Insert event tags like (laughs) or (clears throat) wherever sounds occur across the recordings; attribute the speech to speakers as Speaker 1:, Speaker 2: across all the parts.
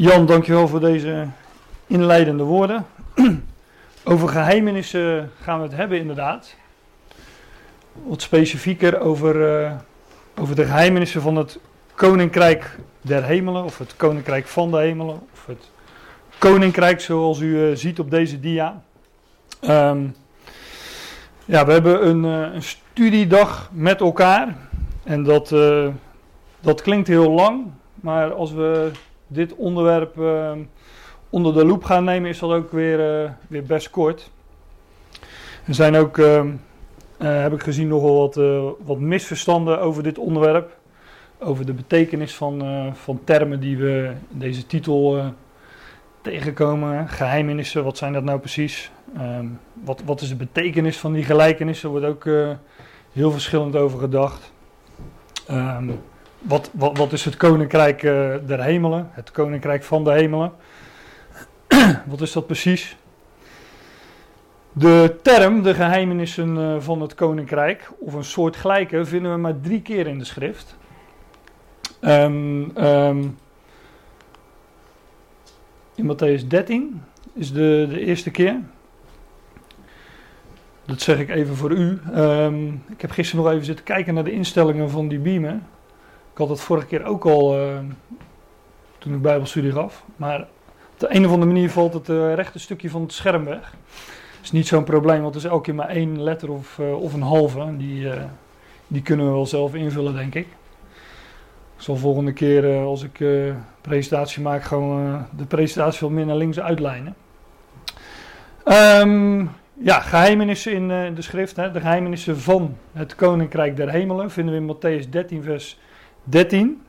Speaker 1: Jan, dankjewel voor deze inleidende woorden. (clears throat) over geheimenissen gaan we het hebben inderdaad. Wat specifieker over, uh, over de geheimenissen van het Koninkrijk der Hemelen, of het Koninkrijk van de Hemelen, of het Koninkrijk zoals u uh, ziet op deze dia. Um, ja, we hebben een, uh, een, studiedag met elkaar en dat, dat klinkt heel lang, maar als we dit onderwerp uh, onder de loep gaan nemen, is dat ook weer, uh, weer best kort. Er zijn ook, uh, heb ik gezien, nogal wat, wat misverstanden over dit onderwerp. Over de betekenis van, van termen die we in deze titel tegenkomen. Geheimenissen, wat zijn dat nou precies? Um, wat, wat is de betekenis van die gelijkenissen? Er wordt ook heel verschillend over gedacht. Wat, wat, wat is het koninkrijk uh, der hemelen? Het koninkrijk van de hemelen. (clears throat) wat is dat precies? De term, de geheimenissen uh, van het koninkrijk, of een soort gelijke, vinden we maar drie keer in de schrift. Um, um, in Matthäus 13 is de, de eerste keer. Dat zeg ik even voor u. Um, ik heb gisteren nog even zitten kijken naar de instellingen van die beamer had het vorige keer ook al uh, toen ik Bijbelstudie gaf. Maar op de een of andere manier valt het uh, rechte stukje van het scherm weg. Dat is niet zo'n probleem, want het is elke keer maar één letter of, uh, of een halve. Die, die kunnen we wel zelf invullen, denk ik. Ik zal volgende keer, als ik presentatie maak, gewoon de presentatie wat meer naar links uitlijnen. Um, ja, geheimenissen in de schrift. Hè. De geheimenissen van het Koninkrijk der Hemelen vinden we in Matthäus 13, vers 13.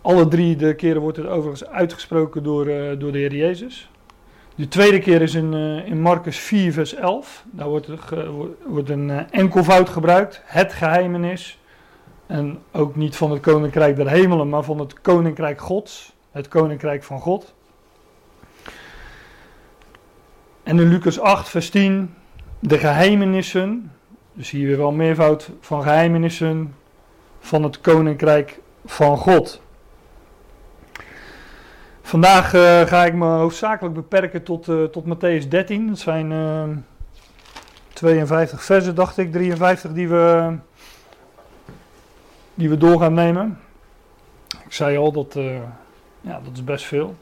Speaker 1: Alle drie de keren wordt het overigens uitgesproken door, uh, door de Heer Jezus. De tweede keer is in, uh, in Marcus 4, vers 11. Daar wordt, wordt een uh, enkelvoud gebruikt. Het geheimenis. En ook niet van het koninkrijk der hemelen, maar van het koninkrijk Gods. Het koninkrijk van God. En in Lucas 8, vers 10. De geheimenissen dus hier weer wel meervoud van geheimenissen van het koninkrijk van God. Vandaag uh, ga ik me hoofdzakelijk beperken tot, uh, tot Matthäus 13. Dat zijn uh, eh, 52 versen, dacht ik, 53 die we, die we door gaan nemen. Ik zei al, dat, ja, dat is best veel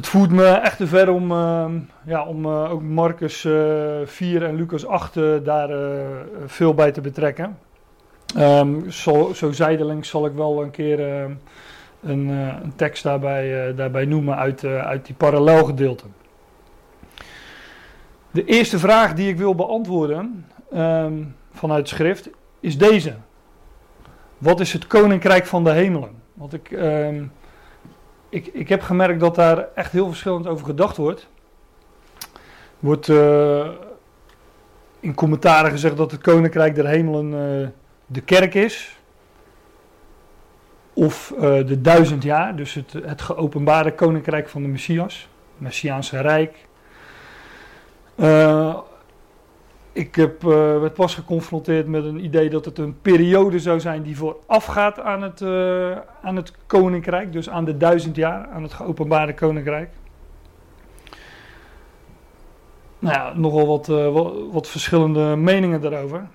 Speaker 1: het voert me echt te ver om, uh, ja, om uh, ook Marcus uh, eh, 4 en Lucas 8 daar veel bij te betrekken. Um, zo, zo, zijdelings zal ik wel een keer een, een, tekst daarbij, daarbij noemen uit, uit die parallelgedeelten. De eerste vraag die ik wil beantwoorden um, vanuit schrift is deze. Wat is het koninkrijk van de hemelen? Want ik... ik, ik heb gemerkt dat daar echt heel verschillend over gedacht wordt. Wordt uh, in commentaren gezegd dat het Koninkrijk der Hemelen uh, de kerk is. Of uh, de duizend jaar, dus het, het geopenbaarde Koninkrijk van de Messias. Messiaanse Rijk. Ik heb, uh, werd pas geconfronteerd met een idee dat het een periode zou zijn die voorafgaat aan het, uh, aan het koninkrijk, dus aan de duizend jaar, aan het geopenbaarde koninkrijk. Nou ja, nogal wat, uh, wat, verschillende meningen daarover.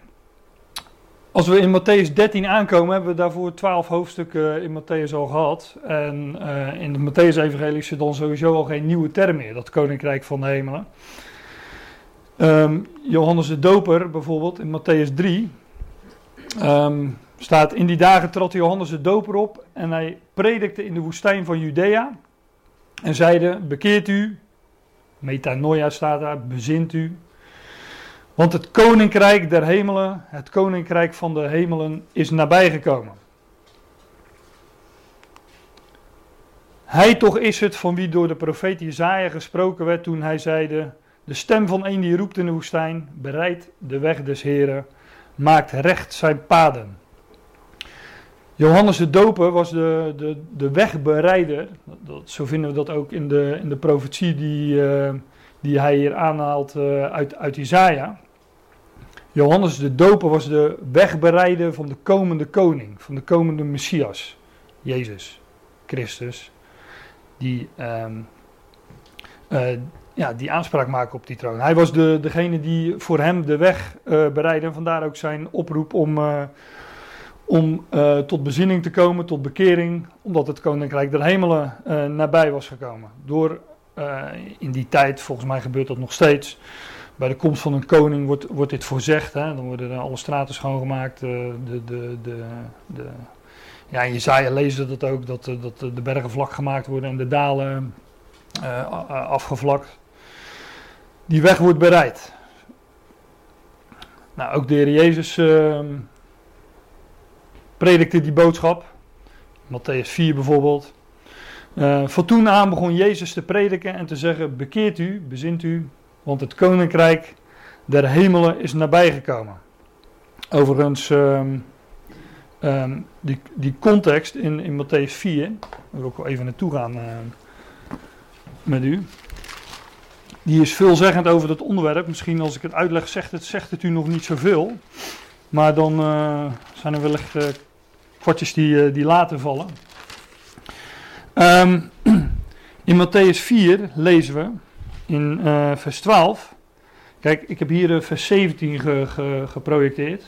Speaker 1: Als we in Matthäus 13 aankomen, hebben we daarvoor twaalf hoofdstukken in Matthäus al gehad. En in de Matthäus-evangelie er dan sowieso al geen nieuwe term meer, dat koninkrijk van de hemelen. Um, Johannes de Doper bijvoorbeeld in Matthäus 3 um, staat in die dagen trad Johannes de Doper op en hij predikte in de woestijn van Judea en zeide bekeert u, metanoia staat daar, bezint u, want het koninkrijk der hemelen, het koninkrijk van de hemelen is nabijgekomen. Hij toch is het van wie door de profeet Jezaja gesproken werd toen hij zeide de stem van een die roept in de woestijn, bereid de weg des Heren, maakt recht zijn paden. Johannes de Doper was de, de, de wegbereider, dat, zo vinden we dat ook in de, in de profetie die, uh, die hij hier aanhaalt uh, uit, uit Isaiah. Johannes de Doper was de wegbereider van de komende koning, van de komende Messias. Jezus Christus, die, ehm, eh, ja, die aanspraak maken op die troon. Hij was de, degene die voor hem de weg uh, bereidde. En vandaar ook zijn oproep om, uh, om tot bezinning te komen, tot bekering. Omdat het koninkrijk der hemelen nabij was gekomen. Door in die tijd, volgens mij gebeurt dat nog steeds. Bij de komst van een koning wordt, wordt dit voorzegd. Hè? Dan worden alle straten schoongemaakt. de, de, de, de, ja, in Jezaja lezen dat ook, dat, dat de bergen vlak gemaakt worden en de dalen afgevlakt die weg wordt bereid. Nou, ook de Heer Jezus uh, predikte die boodschap. Matthäus 4 bijvoorbeeld. Uh, van toen aan begon Jezus te prediken en te zeggen: Bekeert u, bezint u, want het koninkrijk der hemelen is nabijgekomen. Overigens, um, die, die context in, in Matthäus 4, daar wil ik wel even naartoe gaan uh, met u die is veelzeggend over dat onderwerp. Misschien als ik het uitleg, zegt het, zegt het u nog niet zoveel. Maar dan uh, zijn er wellicht uh, kwartjes die, uh, die later vallen. Um, (clears throat) in Matthäus 4 lezen we in vers 12. Kijk, ik heb hier vers 17 ge, ge, geprojecteerd.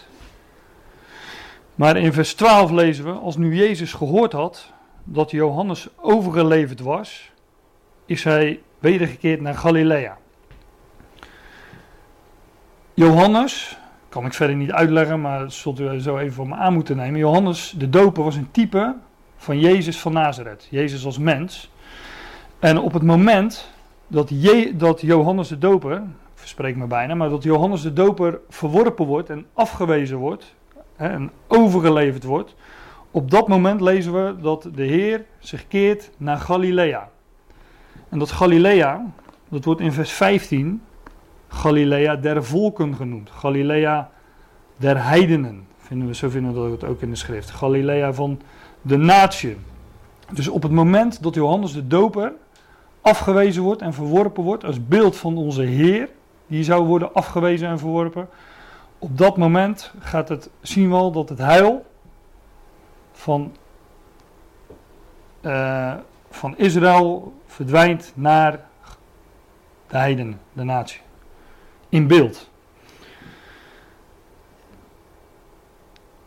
Speaker 1: Maar in vers 12 lezen we: Als nu Jezus gehoord had dat Johannes overgeleverd was, is hij wedergekeerd naar Galilea. Johannes, kan ik verder niet uitleggen, maar dat zult u zo even voor me aan moeten nemen. Johannes de doper was een type van Jezus van Nazareth, Jezus als mens. En op het moment dat, Johannes de doper, ik verspreek me bijna, maar dat Johannes de doper verworpen wordt en afgewezen wordt hè, en overgeleverd wordt, op dat moment lezen we dat de Heer zich keert naar Galilea. En dat Galilea, dat wordt in vers 15 Galilea der volken genoemd. Galilea der heidenen, vinden we, zo vinden we dat ook in de schrift. Galilea van de natie. Dus op het moment dat Johannes de Doper afgewezen wordt en verworpen wordt als beeld van onze Heer, die zou worden afgewezen en verworpen, op dat moment gaat het, zien we al dat het heil van, uh, van Israël verdwijnt naar de heidenen, de natie. In beeld.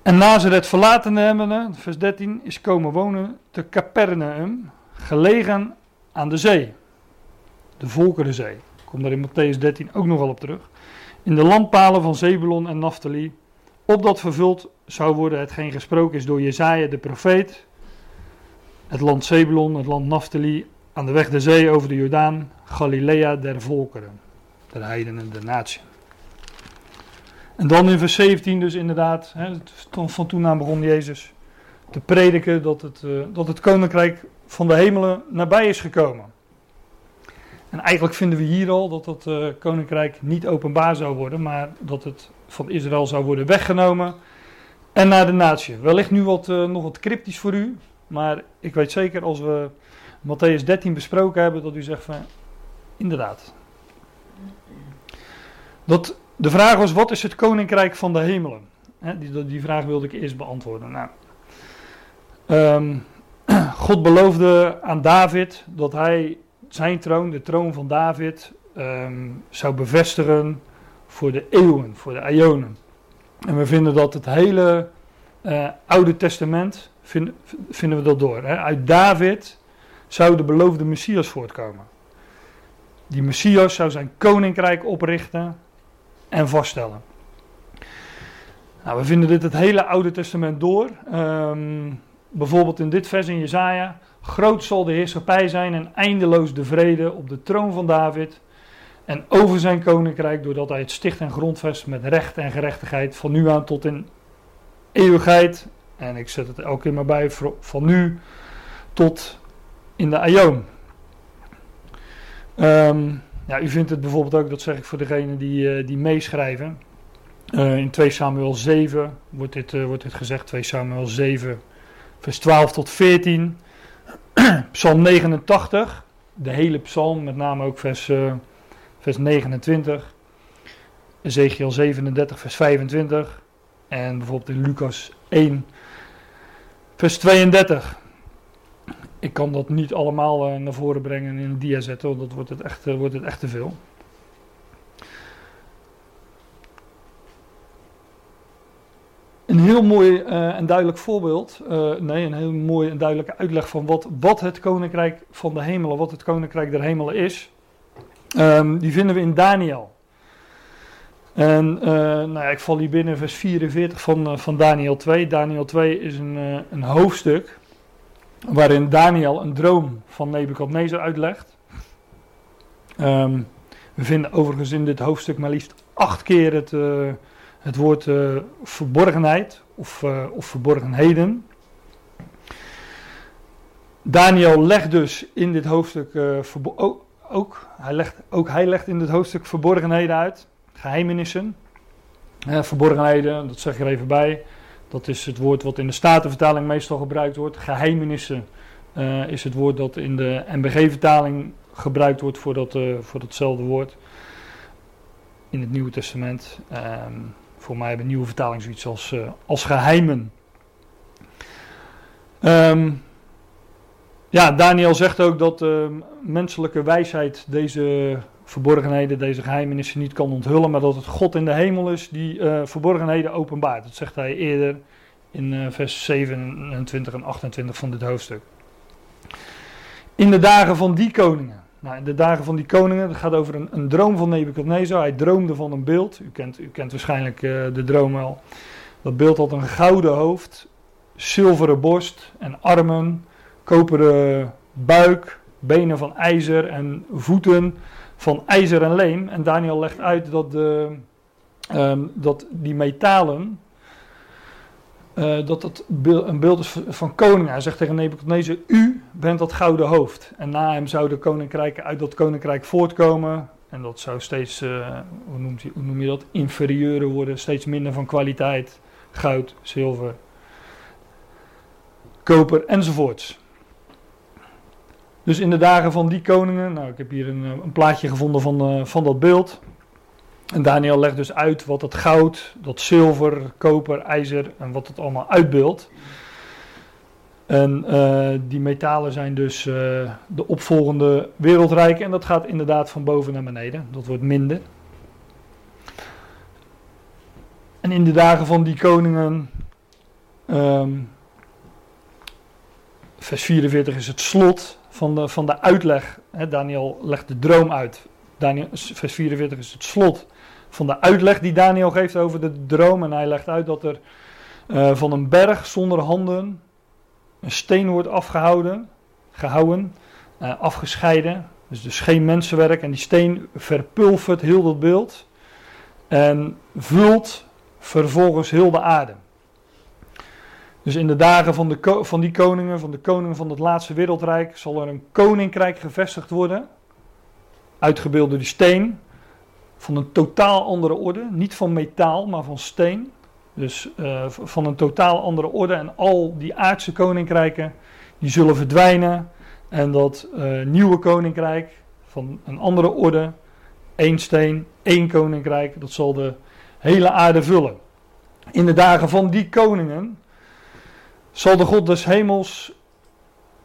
Speaker 1: En Nazareth verlaten hebbende, vers 13, is komen wonen te Capernaum, gelegen aan de zee. De Volkerenzee. Ik kom daar in Matthäus 13 ook nog wel op terug. In de landpalen van Zebulon en Naphtali. Opdat vervuld zou worden hetgeen gesproken is door Jezaja de profeet. Het land Zebulon, het land Naphtali aan de weg de zee over de Jordaan, Galilea der volkeren, der heidenen, der natie. En dan in vers 17 dus inderdaad, hè, van toen aan begon Jezus te prediken dat het, uh, dat het koninkrijk van de hemelen nabij is gekomen. En eigenlijk vinden we hier al dat dat uh, koninkrijk niet openbaar zou worden, maar dat het van Israël zou worden weggenomen en naar de natie. Wellicht nu wat, uh, nog wat cryptisch voor u, maar ik weet zeker als we Matthäus 13 besproken hebben, dat u zegt van inderdaad. Dat, de vraag was: wat is het koninkrijk van de hemelen? die, die vraag wilde ik eerst beantwoorden. Nou, um, (clears throat) God beloofde aan David dat hij zijn troon, de troon van David, um, zou bevestigen voor de eeuwen, voor de Ionen. En we vinden dat het hele uh, Oude Testament, vind, vinden we dat door. Hè? Uit David zou de beloofde Messias voortkomen. Die Messias zou zijn koninkrijk oprichten en vaststellen. Nou, we vinden dit het hele Oude Testament door. Um, bijvoorbeeld in dit vers in Jezaja. Groot zal de heerschappij zijn en eindeloos de vrede op de troon van David. En over zijn koninkrijk, doordat hij het sticht en grondvest met recht en gerechtigheid van nu aan tot in eeuwigheid. En ik zet het elke keer maar bij, van nu tot in de Aion. Um, ja, u vindt het bijvoorbeeld ook, dat zeg ik voor degenen die, uh, die meeschrijven. Uh, in 2 Samuel 7 wordt dit, uh, wordt dit gezegd, 2 Samuel 7, vers 12 tot 14. (clears throat) psalm 89, de hele psalm, met name ook vers, vers 29. Ezekiel 37, vers 25. En bijvoorbeeld in Lucas 1, vers 32. ik kan dat niet allemaal naar voren brengen en in een dia zetten, want dat wordt het echt, wordt het echt te veel. Een heel mooi en duidelijk voorbeeld, nee, een heel mooi en duidelijke uitleg van wat, wat het koninkrijk van de hemelen, wat het koninkrijk der hemelen is. Um, die vinden we in Daniel. En uh, nou ja, ik val hier binnen vers 44 van, uh, van Daniel 2. Daniel 2 is een, uh, een hoofdstuk waarin Daniel een droom van Nebukadnezar uitlegt. Um, we vinden overigens in dit hoofdstuk maar liefst acht keer het, het woord verborgenheid of, of verborgenheden. Daniel legt dus in dit hoofdstuk ook, hij legt, ook hij legt in dit hoofdstuk verborgenheden uit geheimenissen. Eh, verborgenheden, dat zeg ik er even bij. Dat is het woord wat in de Statenvertaling meestal gebruikt wordt. Geheimenissen uh, is het woord dat in de NBG-vertaling gebruikt wordt voor, dat, uh, voor datzelfde woord. In het Nieuwe Testament. Um, voor mij hebben nieuwe vertaling zoiets als, uh, als geheimen. Um, ja, Daniel zegt ook dat menselijke wijsheid deze verborgenheden, deze geheimenissen niet kan onthullen, maar dat het God in de hemel is die uh, verborgenheden openbaart. Dat zegt hij eerder in uh, vers 27 en 28 van dit hoofdstuk. In de dagen van die koningen. Nou, in de dagen van die koningen, het gaat over een, een droom van Nebuchadnezzar. Hij droomde van een beeld. U kent, u kent waarschijnlijk uh, de droom wel. Dat beeld had een gouden hoofd, zilveren borst en armen, koperen buik, benen van ijzer en voeten van ijzer en leem. En Daniel legt uit dat, de, um, dat die metalen, uh, dat dat een beeld is van koning. Hij zegt tegen Nebuchadnezzar, u bent dat gouden hoofd. En na hem zouden koninkrijken uit dat koninkrijk voortkomen. En dat zou steeds, uh, hoe, noemt hij, hoe noem je dat, inferieure worden, steeds minder van kwaliteit. Goud, zilver, koper enzovoorts. Dus in de dagen van die koningen, nou ik heb hier een, eh, een plaatje gevonden van, uh, van dat beeld. En Daniel legt dus uit wat dat goud, dat zilver, koper, ijzer en wat het allemaal uitbeeldt. En uh, die metalen zijn dus de opvolgende wereldrijken. En dat gaat inderdaad van boven naar beneden. Dat wordt minder. En in de dagen van die koningen. Um, vers 44 is het slot van de, van de uitleg. Hè, Daniel legt de droom uit. Daniel, vers 44 is het slot van de uitleg die Daniel geeft over de droom. En hij legt uit dat er uh, van een berg zonder handen een steen wordt afgehouden, gehouden, uh, afgescheiden. Dus, dus geen mensenwerk. En die steen verpulvert heel dat beeld. En vult vervolgens heel de aarde. Dus in de dagen van, de, van die koningen, van de koningen van het laatste wereldrijk, zal er een koninkrijk gevestigd worden. Uitgebeeld door die steen. Van een totaal andere orde. Niet van metaal, maar van steen. Dus uh, van een totaal andere orde. En al die aardse koninkrijken, die zullen verdwijnen. En dat uh, nieuwe koninkrijk van een andere orde, één steen, één koninkrijk, dat zal de hele aarde vullen. In de dagen van die koningen zal de God des hemels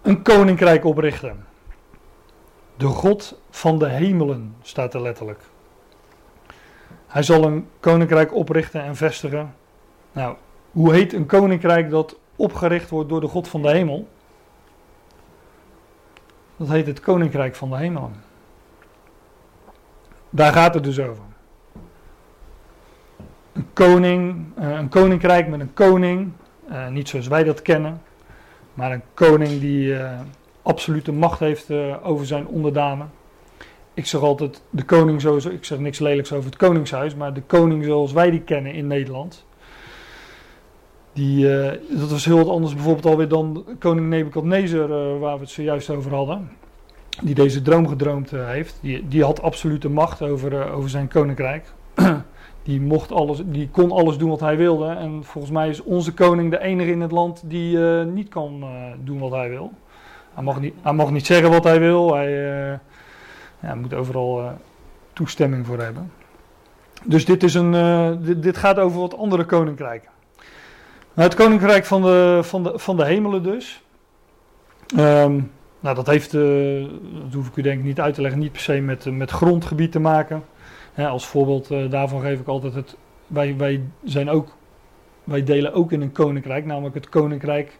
Speaker 1: een koninkrijk oprichten. De God van de hemelen staat er letterlijk. Hij zal een koninkrijk oprichten en vestigen. Nou, hoe heet een koninkrijk dat opgericht wordt door de God van de hemel? Dat heet het koninkrijk van de hemelen. Daar gaat het dus over. Een koning, eh, een koninkrijk met een koning, uh, niet zoals wij dat kennen, maar een koning die uh, absolute macht heeft uh, over zijn onderdanen. Ik zeg altijd de koning sowieso, ik zeg niks lelijks over het koningshuis, maar de koning zoals wij die kennen in Nederland. Die, dat was heel wat anders bijvoorbeeld alweer dan koning Nebukadnezar, waar we het zojuist over hadden. Die deze droom gedroomd heeft. Die, die had absolute macht over, over zijn koninkrijk. (clears throat) Die, mocht alles, die kon alles doen wat hij wilde. En volgens mij is onze koning de enige in het land die uh, niet kan uh, doen wat hij wil. Hij mag, niet, hij mag niet zeggen wat hij wil. Hij uh, ja, moet overal toestemming voor hebben. Dus dit, is een, dit, dit, gaat over wat andere koninkrijken. Nou, het koninkrijk van de, van, de, van de hemelen dus. Ehm, nou, dat heeft, dat hoef ik u denk ik niet uit te leggen, niet per se met, met grondgebied te maken. Als voorbeeld uh, daarvan geef ik altijd het, wij, wij zijn ook, wij delen ook in een koninkrijk, namelijk het koninkrijk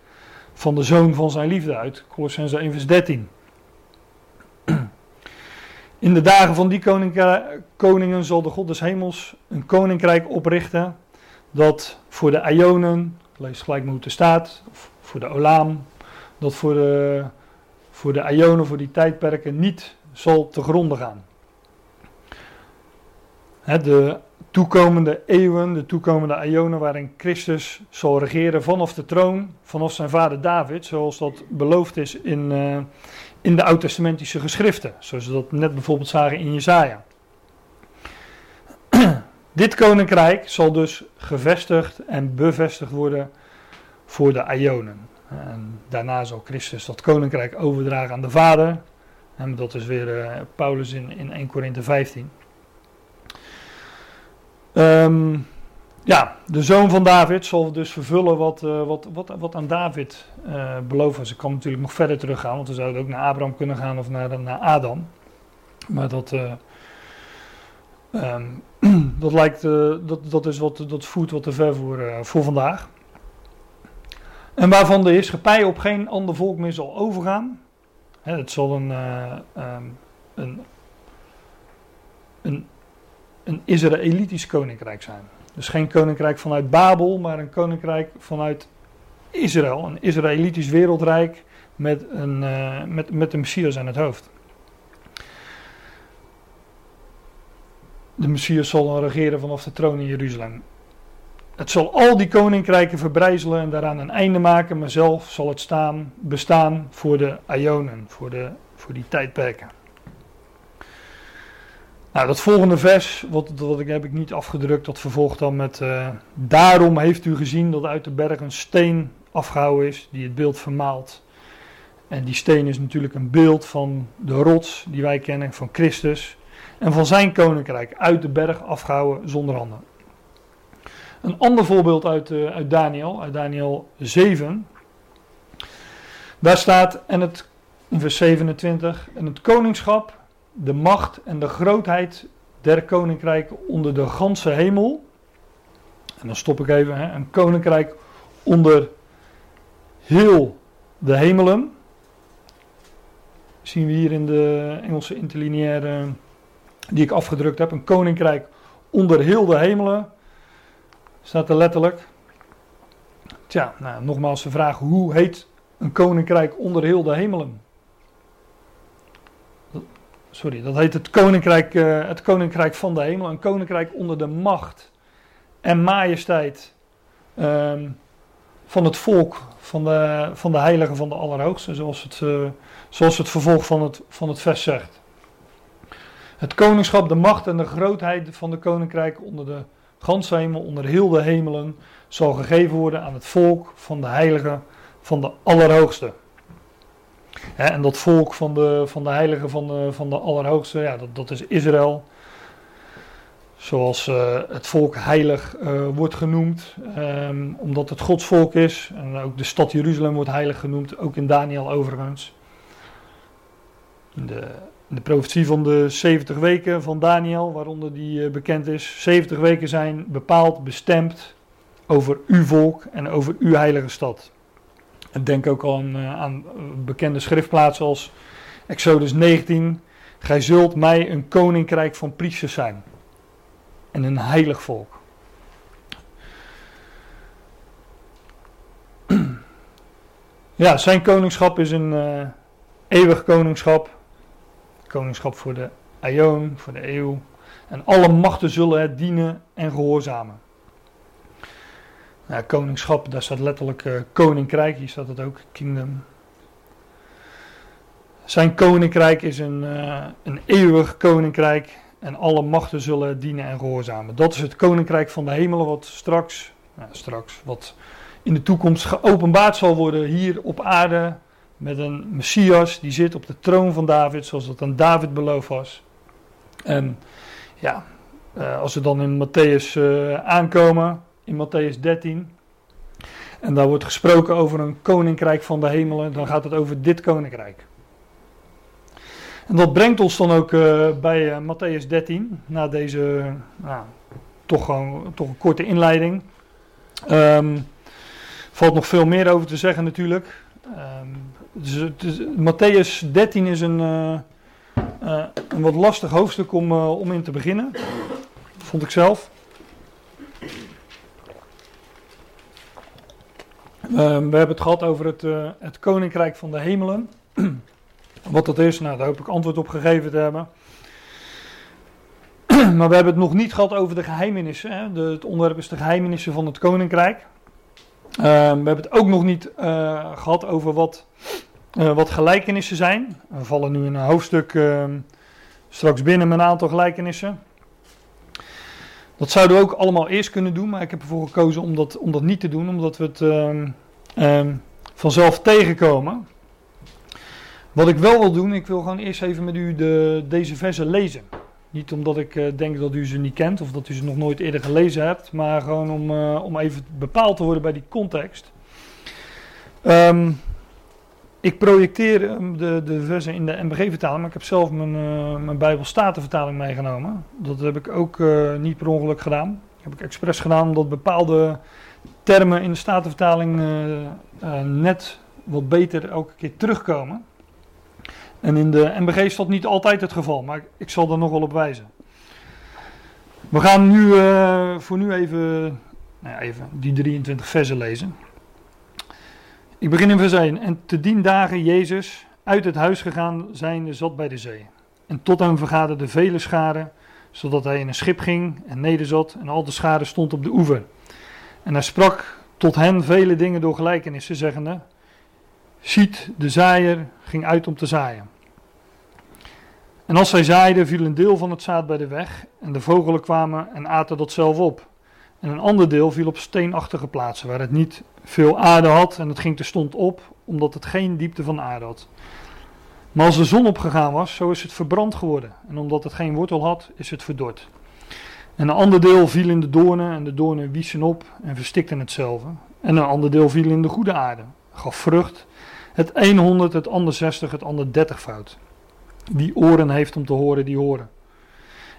Speaker 1: van de zoon van zijn liefde uit. Colossense 1 vers 13. In de dagen van die koningen zal de God des hemels een koninkrijk oprichten dat voor de Ionen, lees gelijk het staat, of voor de Olaam, dat voor de, voor de Ionen, voor die tijdperken niet zal te gronden gaan. De toekomende eeuwen, de toekomende Ionen waarin Christus zal regeren vanaf de troon, vanaf zijn vader David, zoals dat beloofd is in, uh, in de oud-testamentische geschriften, zoals we dat net bijvoorbeeld zagen in Jesaja. (clears throat) Dit koninkrijk zal dus gevestigd en bevestigd worden voor de Ionen. En daarna zal Christus dat koninkrijk overdragen aan de Vader. En dat is weer uh, Paulus in, in 1 Korinthe 15. Um, ja, de zoon van David zal dus vervullen wat, uh, wat, wat, wat aan David uh, beloofd was. Ik kan natuurlijk nog verder teruggaan, want we zouden ook naar Abraham kunnen gaan of naar, naar Adam. Maar dat, uh, um, (clears throat) dat, lijkt, dat, dat, is wat, dat voert wat te ver voor, voor vandaag. En waarvan de heerschappij op geen ander volk meer zal overgaan. Hè, het zal een, um, een, een, een Israëlitisch koninkrijk zijn. Dus geen koninkrijk vanuit Babel, maar een koninkrijk vanuit Israël. Een Israëlitisch wereldrijk met een, uh, met, met een Messias aan het hoofd. De Messias zal dan regeren vanaf de troon in Jeruzalem. Het zal al die koninkrijken verbrijzelen en daaraan een einde maken, maar zelf zal het staan, bestaan voor de Ionen, voor, de, voor die tijdperken. Nou, dat volgende vers, wat, wat ik, heb ik niet afgedrukt, dat vervolgt dan met... Uh, Daarom heeft u gezien dat uit de berg een steen afgehouden is, die het beeld vermaalt. En die steen is natuurlijk een beeld van de rots die wij kennen, van Christus. En van zijn koninkrijk, uit de berg afgehouden zonder handen. Een ander voorbeeld uit, uh, uit Daniel, uit Daniel 7. Daar staat, en het, vers 27, en het koningschap de macht en de grootheid der koninkrijken onder de ganse hemel. En dan stop ik even, hè, een koninkrijk onder heel de hemelen. Zien we hier in de Engelse interlineaire die ik afgedrukt heb. Een koninkrijk onder heel de hemelen. Staat er letterlijk. Tja, nou, nogmaals de vraag: hoe heet een koninkrijk onder heel de hemelen? Sorry, dat heet het koninkrijk, uh, het koninkrijk van de hemel. Een koninkrijk onder de macht en majesteit um, van het volk, van de, van de heiligen van de Allerhoogste, zoals het, uh, zoals het vervolg van het, van het vers zegt. Het koningschap, de macht en de grootheid van de koninkrijk onder de ganse hemel, onder heel de hemelen, zal gegeven worden aan het volk van de heiligen van de Allerhoogste en dat volk van de, van de heiligen van de, van de Allerhoogste, ja, dat, dat is Israël. Zoals uh, het volk heilig uh, wordt genoemd, um, omdat het Gods volk is. En ook de stad Jeruzalem wordt heilig genoemd, ook in Daniel overigens. De, de profetie van de 70 weken van Daniel, waaronder die uh, bekend is. 70 weken zijn bepaald, bestemd over uw volk en over uw heilige stad. En denk ook aan, uh, aan bekende schriftplaatsen als Exodus 19. Gij zult mij een koninkrijk van priesters zijn. En een heilig volk. (clears throat) Ja, zijn koningschap is een uh, eeuwig koningschap. Koningschap voor de aion, voor de eeuw. En alle machten zullen het dienen en gehoorzamen. Ja, koningschap, daar staat letterlijk uh, koninkrijk, hier staat het ook, kingdom. Zijn koninkrijk is een, uh, een eeuwig koninkrijk en alle machten zullen dienen en gehoorzamen. Dat is het koninkrijk van de hemelen wat straks, nou, straks, wat in de toekomst geopenbaard zal worden hier op aarde met een Messias die zit op de troon van David, zoals dat aan David beloofd was. En ja, uh, als we dan in Matthäus aankomen, in Matthäus 13. en daar wordt gesproken over een koninkrijk van de hemelen, dan gaat het over dit koninkrijk. En dat brengt ons dan ook uh, bij uh, Matthäus 13, na deze nou, toch, gewoon, toch een korte inleiding. Um, valt nog veel meer over te zeggen natuurlijk. Um, Matthäus 13 is een, uh, een wat lastig hoofdstuk om, om in te beginnen, vond ik zelf. We hebben het gehad over het, het koninkrijk van de hemelen. (clears throat) Wat dat is, nou, daar hoop ik antwoord op gegeven te hebben. (clears throat) maar we hebben het nog niet gehad over de geheimenissen. Hè? De, het onderwerp is de geheimenissen van het koninkrijk. Uh, we hebben het ook nog niet uh, gehad over wat, uh, wat gelijkenissen zijn. We vallen nu in een hoofdstuk ehm, straks binnen met een aantal gelijkenissen. Dat zouden we ook allemaal eerst kunnen doen, maar ik heb ervoor gekozen om dat, om dat niet te doen, omdat we het ehm, vanzelf tegenkomen. Wat ik wel wil doen, ik wil gewoon eerst even met u de, deze versen lezen. Niet omdat ik uh, denk dat u ze niet kent of dat u ze nog nooit eerder gelezen hebt, maar gewoon om, uh, om even bepaald te worden bij die context. Um, ik projecteer de, de versen in de MBG-vertaling, maar ik heb zelf mijn, uh, mijn Bijbelstatenvertaling meegenomen. Dat heb ik ook niet per ongeluk gedaan. Dat heb ik expres gedaan omdat bepaalde termen in de Statenvertaling net wat beter elke keer terugkomen. En in de MBG is dat niet altijd het geval, maar ik zal er nog wel op wijzen. We gaan nu voor nu even, nou even die 23 versen lezen. Ik begin in vers 1. En te dien dagen Jezus uit het huis gegaan zijnde zat bij de zee. En tot hem vergaderden vele scharen, zodat hij in een schip ging en nederzat en al de scharen stond op de oever. En hij sprak tot hen vele dingen door gelijkenissen, zeggende... Ziet, de zaaier ging uit om te zaaien. En als zij zaaiden, viel een deel van het zaad bij de weg, en de vogelen kwamen en aten dat zelf op. En een ander deel viel op steenachtige plaatsen, waar het niet veel aarde had, en het ging terstond op, omdat het geen diepte van aarde had. Maar als de zon opgegaan was, zo is het verbrand geworden, en omdat het geen wortel had, is het verdord. En een ander deel viel in de doornen, en de doornen wiesen op en verstikten hetzelfde. En een ander deel viel in de goede aarde, gaf vrucht, het 100, het ander 60, het ander 30 fout. Wie oren heeft om te horen, die horen.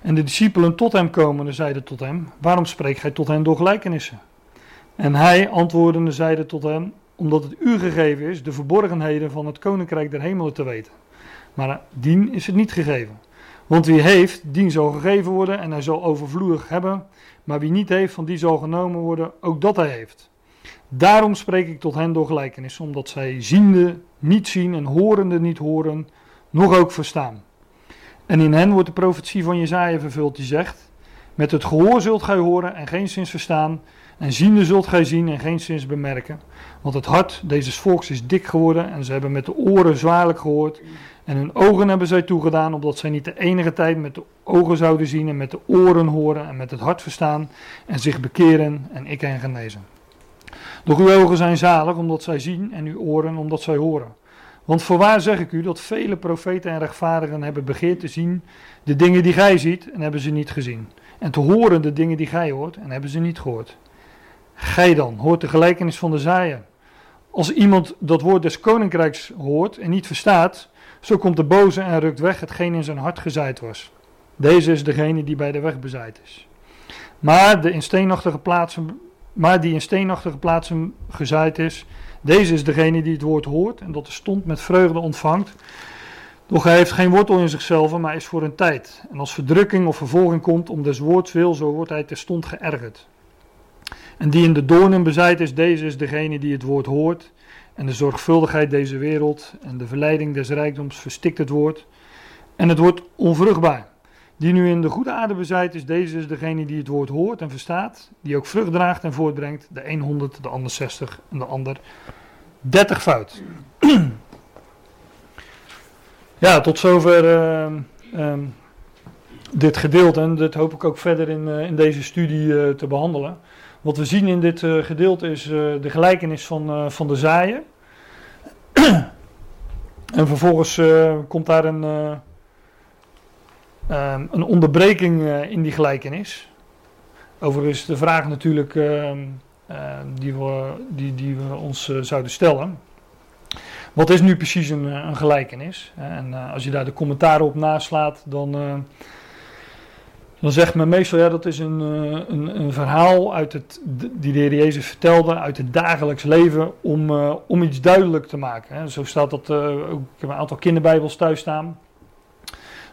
Speaker 1: En de discipelen tot hem komende zeiden tot hem: Waarom spreekt gij tot hen door gelijkenissen? En hij antwoordende zeide tot hem: Omdat het u gegeven is de verborgenheden van het koninkrijk der hemelen te weten. Maar dien is het niet gegeven. Want wie heeft, dien zal gegeven worden en hij zal overvloedig hebben. Maar wie niet heeft, van die zal genomen worden, ook dat hij heeft. Daarom spreek ik tot hen door gelijkenissen, omdat zij ziende niet zien en horende niet horen, nog ook verstaan. En in hen wordt de profetie van Jezaja vervuld die zegt, met het gehoor zult gij horen en geen zins verstaan, en ziende zult gij zien en geen zins bemerken. Want het hart deze volks is dik geworden en ze hebben met de oren zwaarlijk gehoord. En hun ogen hebben zij toegedaan, omdat zij niet de enige tijd met de ogen zouden zien en met de oren horen en met het hart verstaan en zich bekeren en ik hen genezen. Doch uw ogen zijn zalig omdat zij zien en uw oren omdat zij horen. Want voorwaar zeg ik u dat vele profeten en rechtvaardigen hebben begeerd te zien de dingen die gij ziet en hebben ze niet gezien. En te horen de dingen die gij hoort en hebben ze niet gehoord. Gij dan hoort de gelijkenis van de zaaier. Als iemand dat woord des koninkrijks hoort en niet verstaat, zo komt de boze en rukt weg hetgeen in zijn hart gezaaid was. Deze is degene die bij de weg bezaaid is. Maar, de in steenachtige plaatsen, maar die in steenachtige plaatsen gezaaid is, deze is degene die het woord hoort en dat de stond met vreugde ontvangt. Doch hij heeft geen wortel in zichzelf, maar is voor een tijd. En als verdrukking of vervolging komt om des woords wil, zo wordt hij terstond geërgerd. En die in de doornen bezaaid is, deze is degene die het woord hoort. En de zorgvuldigheid deze wereld en de verleiding des rijkdoms verstikt het woord. En het wordt onvruchtbaar. Die nu in de goede aarde bezaaid is, deze is degene die het woord hoort en verstaat. Die ook vrucht draagt en voortbrengt. De een 100, de ander 60 en de ander 30 fout. (clears throat) ja, tot zover uh, uh, dit gedeelte. En dit hoop ik ook verder in, uh, in deze studie uh, te behandelen. Wat we zien in dit gedeelte is de gelijkenis van, van de zaaien. (clears throat) en vervolgens komt daar een, um, een onderbreking in die gelijkenis. Overigens de vraag natuurlijk... Ehm, die, we, die, die we ons zouden stellen. Wat is nu precies een, een gelijkenis? En als je daar de commentaren op naslaat, dan dan zegt men meestal, ja, dat is een, eh, een, een verhaal uit het, die de Heer Jezus vertelde uit het dagelijks leven om, om iets duidelijk te maken. Zo staat dat, ook, ik heb een aantal kinderbijbels thuis staan.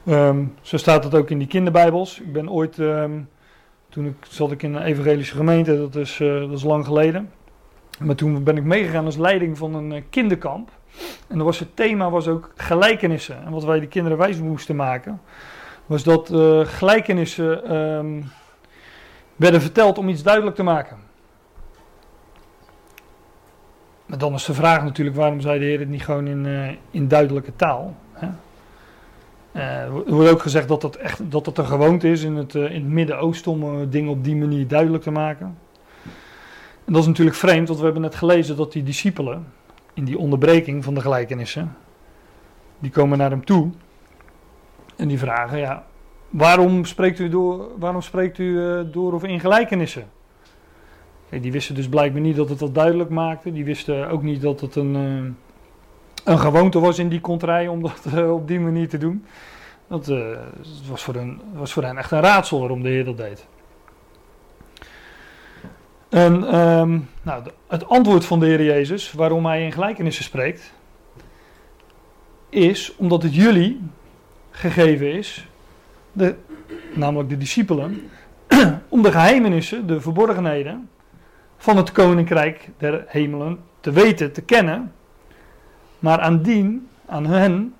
Speaker 1: Um, zo staat dat ook in die kinderbijbels. Ik ben ooit, um, toen ik, zat ik in een evangelische gemeente, dat is, dat is lang geleden. Maar toen ben ik meegegaan als leiding van een kinderkamp. En was het thema was ook gelijkenissen. En wat wij de kinderen wijs moesten maken was dat uh, gelijkenissen um, werden verteld om iets duidelijk te maken. Maar dan is de vraag natuurlijk, waarom zei de Heer het niet gewoon in, in duidelijke taal? Uh, er wordt ook gezegd dat dat, echt, dat dat een gewoonte is in het, in het Midden-Oosten om dingen op die manier duidelijk te maken. En dat is natuurlijk vreemd, want we hebben net gelezen dat die discipelen, in die onderbreking van de gelijkenissen, die komen naar hem toe en die vragen, ja, waarom spreekt u door, waarom spreekt u, door of in gelijkenissen? die wisten dus blijkbaar niet dat het dat duidelijk maakte. Die wisten ook niet dat het een, een gewoonte was in die kontrij om dat uh, op die manier te doen. Dat was, voor hen, was voor hen echt een raadsel waarom de Heer dat deed. En um, nou, het antwoord van de Heer Jezus, waarom hij in gelijkenissen spreekt, is omdat het jullie, gegeven is, de, namelijk de discipelen, (clears throat) om de geheimenissen, de verborgenheden van het koninkrijk der hemelen te weten, te kennen. Maar aan dien, aan hen,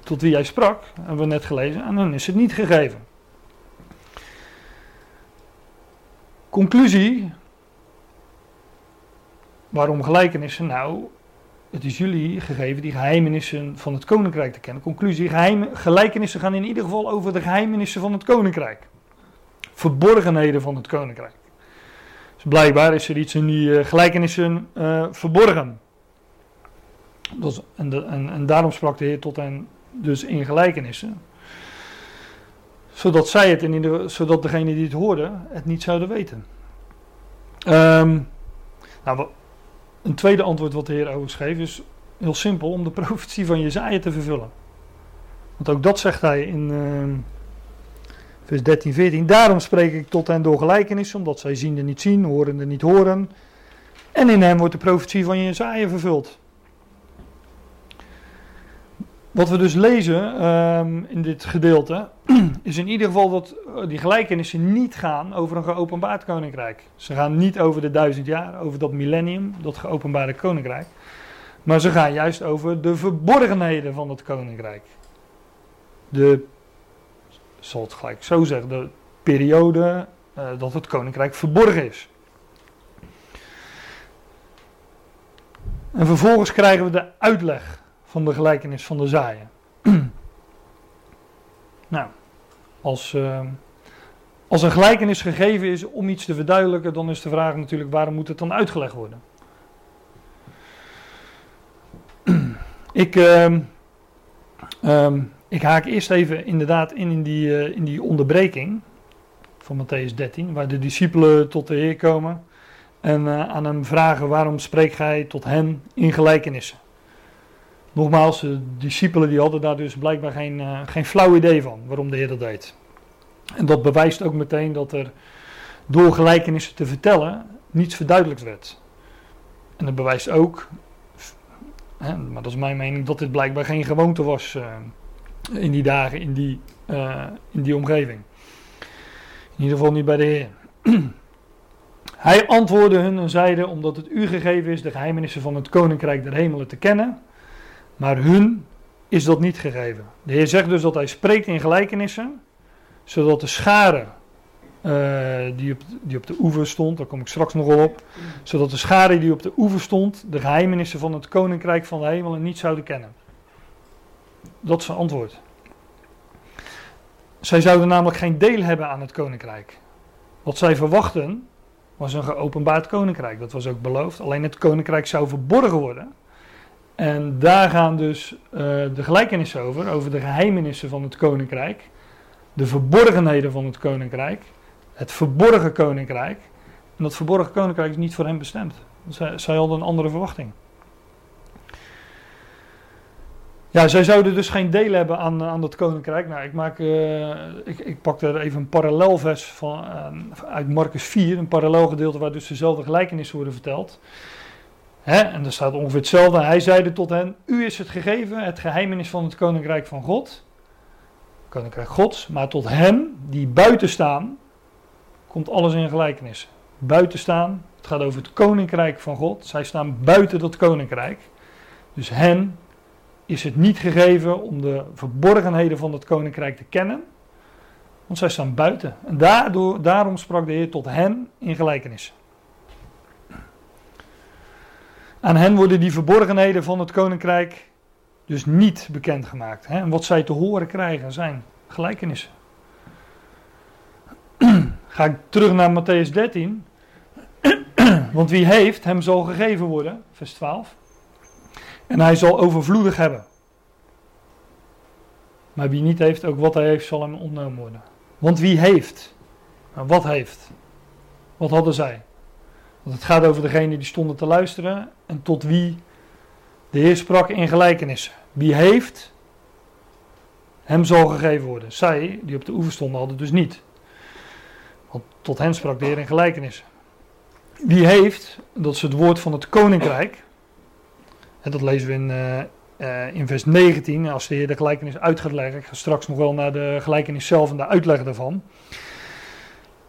Speaker 1: tot wie hij sprak, hebben we net gelezen, aan hen is het niet gegeven. Conclusie. Waarom gelijkenissen? Nou, het is jullie gegeven die geheimenissen van het koninkrijk te kennen. Conclusie: geheim, gelijkenissen gaan in ieder geval over de geheimenissen van het koninkrijk. Verborgenheden van het koninkrijk. Dus blijkbaar is er iets in die uh, gelijkenissen uh, verborgen. En, en, en, daarom sprak de Heer tot hen dus in gelijkenissen. Zodat zij het, in zodat degene die het hoorden, het niet zouden weten. Um, nou, een tweede antwoord wat de Heer overigens geeft is heel simpel om de (laughs) profetie van Jezaja te vervullen. Want ook dat zegt hij in uh, vers 13, 14. Daarom spreek ik tot hen door gelijkenissen, omdat zij ziende niet zien, horende niet horen. En in hem wordt de profetie van Jezaja vervuld. Wat we dus lezen um, in dit gedeelte (clears throat) is in ieder geval dat eh, die gelijkenissen niet gaan over een geopenbaard koninkrijk. Ze gaan niet over de duizend jaar, over dat millennium, dat geopenbaarde koninkrijk. Maar ze gaan juist over de verborgenheden van het koninkrijk. De, zal het gelijk zo zeggen, de periode uh, dat het koninkrijk verborgen is. En vervolgens krijgen we de uitleg van de gelijkenis van de zaaien. (clears throat) nou, als, uh, als een gelijkenis gegeven is om iets te verduidelijken, dan is de vraag natuurlijk waarom moet het dan uitgelegd worden? (clears throat) ik, uh, um, ik haak eerst even inderdaad in, in, die, uh, in die onderbreking van Matthäus 13, waar de discipelen tot de Heer komen en uh, aan hem vragen waarom spreekt gij tot hen in gelijkenissen. Nogmaals, de discipelen die hadden daar dus blijkbaar geen, uh, geen flauw idee van waarom de Heer dat deed. En dat bewijst ook meteen dat er door gelijkenissen te vertellen niets verduidelijkt werd. En dat bewijst ook, hè, maar dat is mijn mening, dat dit blijkbaar geen gewoonte was uh, in die dagen, in die, uh, in die omgeving. In ieder geval niet bij de Heer. (clears throat) Hij antwoordde hun en zeide, omdat het u gegeven is de geheimenissen van het koninkrijk der hemelen te kennen maar hun is dat niet gegeven. De Heer zegt dus dat hij spreekt in gelijkenissen, zodat de schare uh, die, op, die op de oever stond, daar kom ik straks nog op, zodat de schare die op de oever stond, de geheimenissen van het koninkrijk van de hemelen niet zouden kennen. Dat is zijn antwoord. Zij zouden namelijk geen deel hebben aan het koninkrijk. Wat zij verwachten was een geopenbaard koninkrijk. Dat was ook beloofd. Alleen het koninkrijk zou verborgen worden. En daar gaan dus uh, de gelijkenissen over, over de geheimenissen van het koninkrijk, de verborgenheden van het koninkrijk, het verborgen koninkrijk. En dat verborgen koninkrijk is niet voor hen bestemd. Zij, hadden een andere verwachting. Ja, zij zouden dus geen deel hebben aan, aan dat koninkrijk. Nou, ik, maak, uh, ik, ik pak er even een parallelvers van, uit Marcus 4, een parallelgedeelte waar dus dezelfde gelijkenissen worden verteld. Hè? En er staat ongeveer hetzelfde. Hij zeide tot hen: U is het gegeven, het geheimenis van het koninkrijk van God. Koninkrijk Gods. Maar tot hen die buiten staan, komt alles in gelijkenis. Buiten staan, het gaat over het koninkrijk van God. Zij staan buiten dat koninkrijk. Dus hen is het niet gegeven om de verborgenheden van het koninkrijk te kennen. Want zij staan buiten. En daardoor, daarom sprak de Heer tot hen in gelijkenis. Aan hen worden die verborgenheden van het koninkrijk dus niet bekendgemaakt. Hè? En wat zij te horen krijgen zijn gelijkenissen. (clears throat) Ga ik terug naar Matthäus 13. (clears throat) Want wie heeft, hem zal gegeven worden. Vers 12. En hij zal overvloedig hebben. Maar wie niet heeft, ook wat hij heeft, zal hem ontnomen worden. Want wie heeft? Nou, wat heeft? Wat hadden zij? Want het gaat over degene die stonden te luisteren en tot wie de Heer sprak in gelijkenissen. Wie heeft, hem zal gegeven worden. Zij, die op de oever stonden, hadden dus niet. Want tot hen sprak de Heer in gelijkenissen. Wie heeft, dat is het woord van het koninkrijk. En dat lezen we in, uh, vers 19, als de Heer de gelijkenis uit gaat leggen. Ik ga straks nog wel naar de gelijkenis zelf en de uitleg daarvan.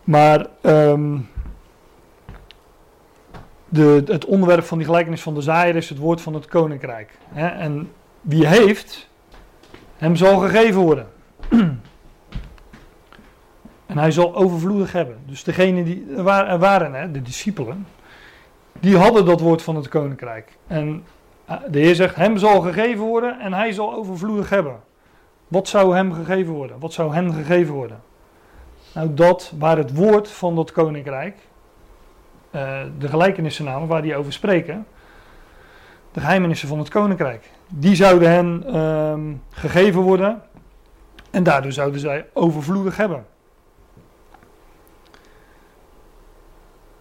Speaker 1: Maar um, de, het onderwerp van die gelijkenis van de zaaier is het woord van het koninkrijk. Hè? En wie heeft, hem zal gegeven worden. (clears throat) en hij zal overvloedig hebben. Dus degene die er waren, hè, de discipelen, die hadden dat woord van het koninkrijk. En eh, de Heer zegt, hem zal gegeven worden en hij zal overvloedig hebben. Wat zou hem gegeven worden? Wat zou hen gegeven worden? Nou, dat waar het woord van dat koninkrijk, de gelijkenissen namen waar die over spreken, de geheimenissen van het koninkrijk, die zouden hen uh, gegeven worden en daardoor zouden zij overvloedig hebben.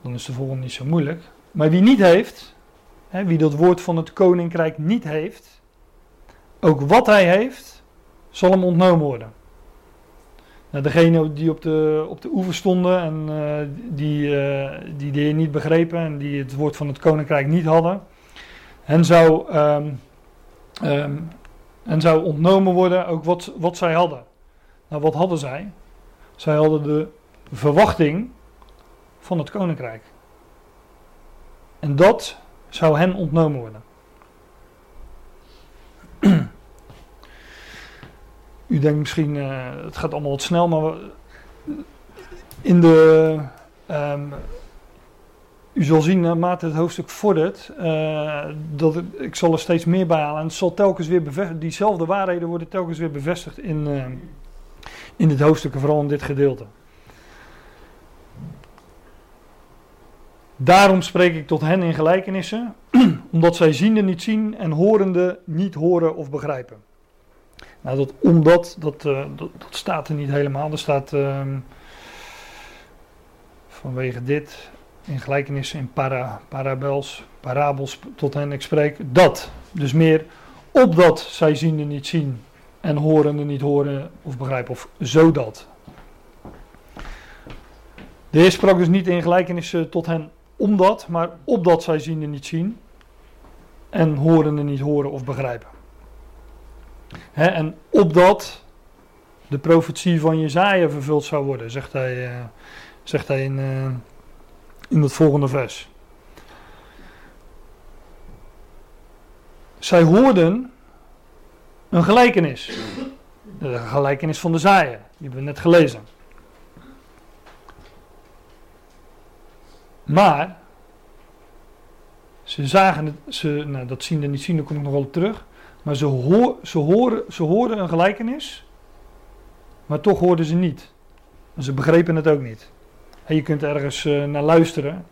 Speaker 1: Dan is de volgende niet zo moeilijk. Maar wie niet heeft, hè, wie dat woord van het koninkrijk niet heeft, ook wat hij heeft, zal hem ontnomen worden. Nou, degene die op de, op de oever stonden en uh, die, uh, die de niet begrepen en die het woord van het koninkrijk niet hadden, hen zou, um, zou ontnomen worden ook wat, wat zij hadden. Nou, wat hadden zij? Zij hadden de verwachting van het koninkrijk. En dat zou hen ontnomen worden. U denkt misschien, uh, het gaat allemaal wat snel, maar in de. Um, u zal zien naarmate het hoofdstuk vordert, uh, dat ik zal er steeds meer bij halen. En zal telkens weer diezelfde waarheden worden telkens weer bevestigd in, in dit hoofdstuk, vooral in dit gedeelte. Daarom spreek ik tot hen in gelijkenissen, (clears throat) omdat zij ziende niet zien en horende niet horen of begrijpen. Nou, dat omdat, dat, uh, dat, dat, staat er niet helemaal. Er staat uh, vanwege dit in gelijkenissen, in para, parabels, parabels tot hen ik spreek, dat. Dus meer opdat zij ziende niet zien en horende niet horen of begrijpen, of zodat. De Heer sprak dus niet in gelijkenissen tot hen omdat, maar opdat zij ziende niet zien en horende niet horen of begrijpen. He, en opdat de profetie van Jezaja vervuld zou worden, zegt hij, uh, zegt hij in, uh, in het volgende vers. Zij hoorden een gelijkenis. De gelijkenis van de zaaier, die hebben we net gelezen. Maar ze zagen het, ze, nou dat zien en niet zien, daar kom ik nog wel op terug. Maar ze, hoor, ze, horen, ze hoorden een gelijkenis, maar toch hoorden ze niet. Ze begrepen het ook niet. En je kunt ergens uh, naar luisteren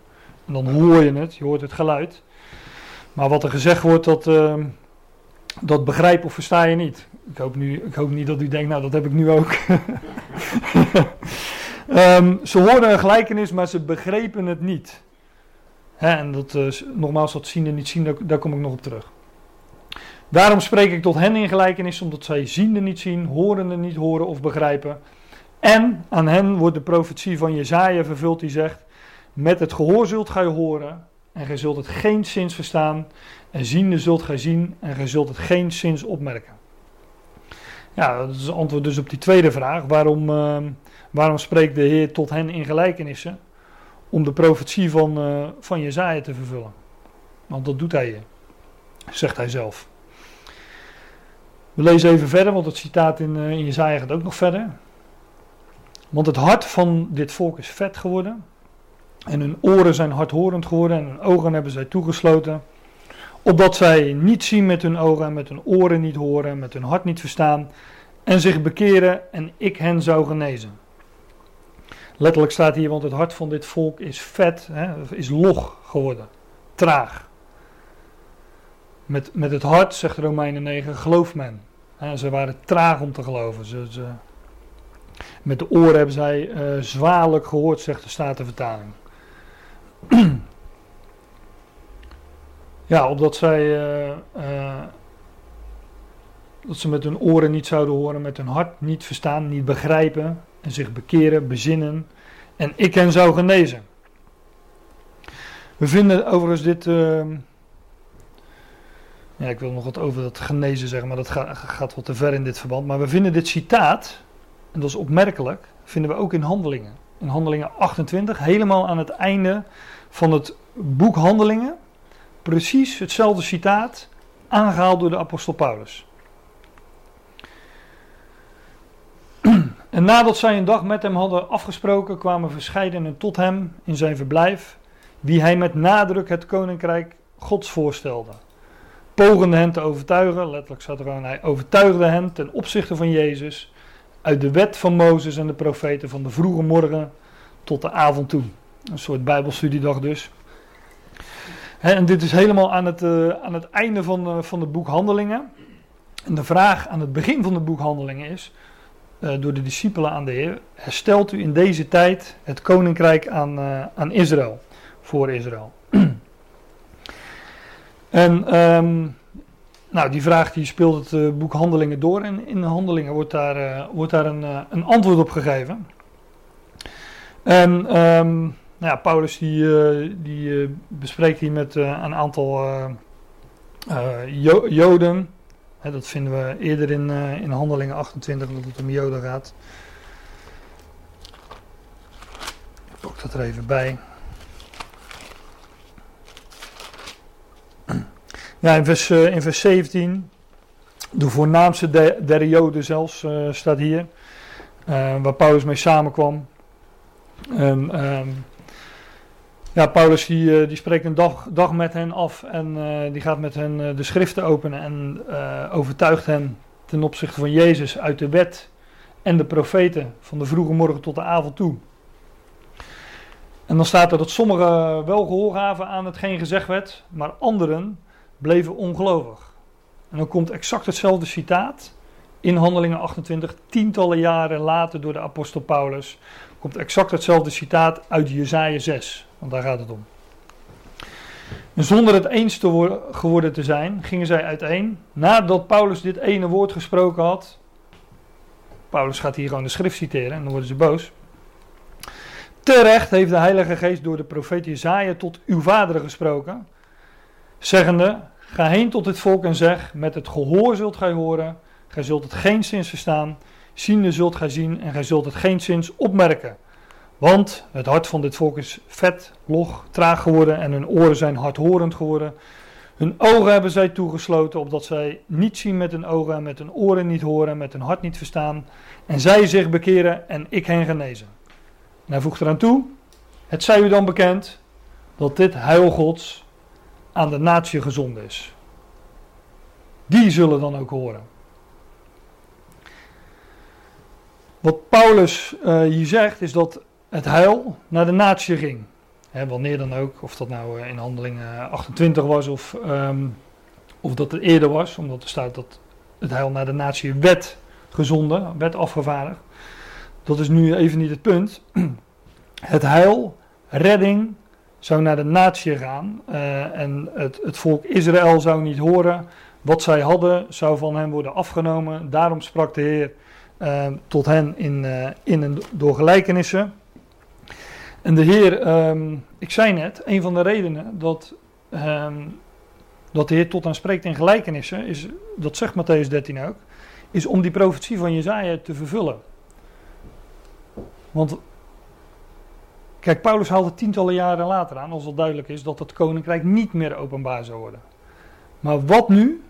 Speaker 1: en dan hoor je het, je hoort het geluid. Maar wat er gezegd wordt, dat, uh, dat begrijp of versta je niet. Ik hoop, nu, ik hoop niet dat u denkt, nou dat heb ik nu ook. (laughs) Ehm, ze hoorden een gelijkenis, maar ze begrepen het niet. Hè, en dat, uh, nogmaals, dat zien en niet zien, daar, kom ik nog op terug. Daarom spreek ik tot hen in gelijkenis, omdat zij ziende niet zien, horende niet horen of begrijpen. En aan hen wordt de profetie van Jezaja vervuld die zegt, met het gehoor zult gij horen en gij zult het geen zins verstaan. En ziende zult gij zien en gij zult het geen zins opmerken. Ja, dat is het antwoord dus op die tweede vraag. Waarom, uh, waarom spreekt de Heer tot hen in gelijkenissen? Om de profetie van, uh, van Jezaja te vervullen. Want dat doet hij zegt hij zelf. We lezen even verder, want het citaat in, uh, in Jezaja gaat ook nog verder. Want het hart van dit volk is vet geworden. En hun oren zijn hardhorend geworden en hun ogen hebben zij toegesloten. Opdat zij niet zien met hun ogen en met hun oren niet horen, met hun hart niet verstaan. En zich bekeren en ik hen zou genezen. Letterlijk staat hier, want het hart van dit volk is vet, hè, is log geworden. Traag. Met, met het hart, zegt Romeinen 9, gelooft men. Ze waren traag om te geloven. Met de oren hebben zij uh, zwaarlijk gehoord, zegt de Statenvertaling. (clears throat) ja, opdat zij uh, uh, dat ze met hun oren niet zouden horen, met hun hart niet verstaan, niet begrijpen en zich bekeren, bezinnen en ik hen zou genezen. We vinden overigens dit. Uh, ja, ik wil nog wat over dat genezen zeggen, maar dat gaat, wat te ver in dit verband. Maar we vinden dit citaat, en dat is opmerkelijk, vinden we ook in handelingen in Handelingen 28, helemaal aan het einde van het boek Handelingen, precies hetzelfde citaat, aangehaald door de apostel Paulus. En nadat zij een dag met hem hadden afgesproken, kwamen verscheidenen tot hem in zijn verblijf, wie hij met nadruk het koninkrijk Gods voorstelde. Pogende hen te overtuigen, letterlijk staat er gewoon, hij overtuigde hen ten opzichte van Jezus uit de wet van Mozes en de profeten van de vroege morgen tot de avond toe. Een soort bijbelstudiedag dus. en dit is helemaal aan het, uh, aan het einde van, uh, van het boek Handelingen. En de vraag aan het begin van het boek Handelingen is, uh, door de discipelen aan de Heer, herstelt u in deze tijd het koninkrijk aan, aan Israël, voor Israël. En um, nou, die vraag die speelt het boek Handelingen door en in de Handelingen wordt daar, wordt daar een, een antwoord op gegeven. En um, nou ja, Paulus die, die bespreekt hier met een aantal jo Joden. Dat vinden we eerder in, in Handelingen 28, dat het om Joden gaat. Ik pak dat er even bij. Ja, in vers, in vers 17, de voornaamste der, Joden zelfs, staat hier. waar Paulus mee samenkwam. En, um, ja, Paulus die, eh, die spreekt een dag, dag met hen af en die gaat met hen de schriften openen en overtuigt hen ten opzichte van Jezus uit de wet en de profeten van de vroege morgen tot de avond toe. En dan staat er dat sommigen wel gehoor gaven aan hetgeen gezegd werd, maar anderen bleven ongelovig. En dan komt exact hetzelfde citaat in Handelingen 28, tientallen jaren later door de apostel Paulus, komt exact hetzelfde citaat uit Jesaja 6, want daar gaat het om. En zonder het eens te geworden te zijn, gingen zij uiteen. Nadat Paulus dit ene woord gesproken had. Paulus gaat hier gewoon de schrift citeren en dan worden ze boos. Terecht heeft de Heilige Geest door de profeet Jezaja tot uw vader gesproken. Zeggende, ga heen tot dit volk en zeg, met het gehoor zult gij horen, gij zult het geen zins verstaan, Ziende zult gij zien en gij zult het geen zins opmerken. Want het hart van dit volk is vet, log, traag geworden en hun oren zijn hardhorend geworden. Hun ogen hebben zij toegesloten, opdat zij niet zien met hun ogen en met hun oren niet horen en met hun hart niet verstaan. En zij zich bekeren en ik hen genezen. En hij voegt eraan toe, het zij u dan bekend dat dit heil Gods aan de natie gezonden is. Die zullen dan ook horen. Wat Paulus uh, hier zegt is dat het heil naar de natie ging. Wanneer dan ook, of dat nou uh, in handelingen 28 was of, um, of dat het eerder was, omdat er staat dat het heil naar de natie werd gezonden, werd afgevaardigd. dat is nu even niet het punt. (clears throat) Het heil, redding, zou naar de natie gaan. Uh, en het, het volk Israël zou niet horen. Wat zij hadden, zou van hen worden afgenomen. Daarom sprak de Heer uh, tot hen in, uh, in en door gelijkenissen. En de Heer, um, ik zei net, een van de redenen dat, um, dat de Heer tot hen spreekt in gelijkenissen, is, dat zegt Matthäus 13 ook, is om die profetie van Jezaja te vervullen. Want Kijk, Paulus haalde tientallen jaren later aan, als het duidelijk is dat het koninkrijk niet meer openbaar zou worden. Maar wat nu,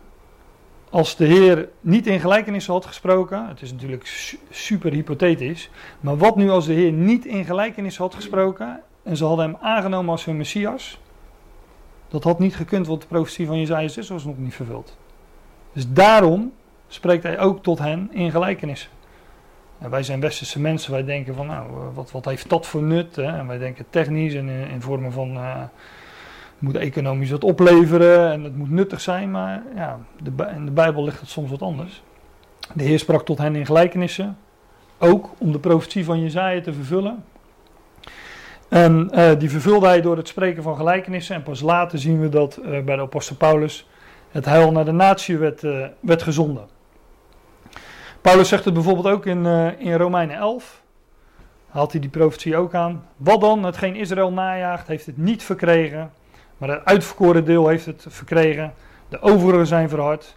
Speaker 1: als de Heer niet in gelijkenissen had gesproken, het is natuurlijk super hypothetisch, maar wat nu als de Heer niet in gelijkenissen had gesproken en ze hadden hem aangenomen als hun Messias, dat had niet gekund, want de profetie van Jezaja 6 was nog niet vervuld. Dus daarom spreekt hij ook tot hen in gelijkenissen. En wij zijn westerse mensen, wij denken van nou, eh, wat, wat heeft dat voor nut? Hè? En wij denken technisch en in, vormen van uh, het moet economisch wat opleveren en het moet nuttig zijn, maar ja, de, in de Bijbel ligt het soms wat anders. De Heer sprak tot hen in gelijkenissen, ook om de profetie van Jezaja te vervullen. En uh, die vervulde hij door het spreken van gelijkenissen en pas later zien we dat bij de apostel Paulus het heil naar de natie werd, werd gezonden. Paulus zegt het bijvoorbeeld ook in, uh, in Romeinen 11. Haalt hij die profetie ook aan. Wat dan? Hetgeen Israël najaagt, heeft het niet verkregen. Maar het uitverkoren deel heeft het verkregen. De overigen zijn verhard.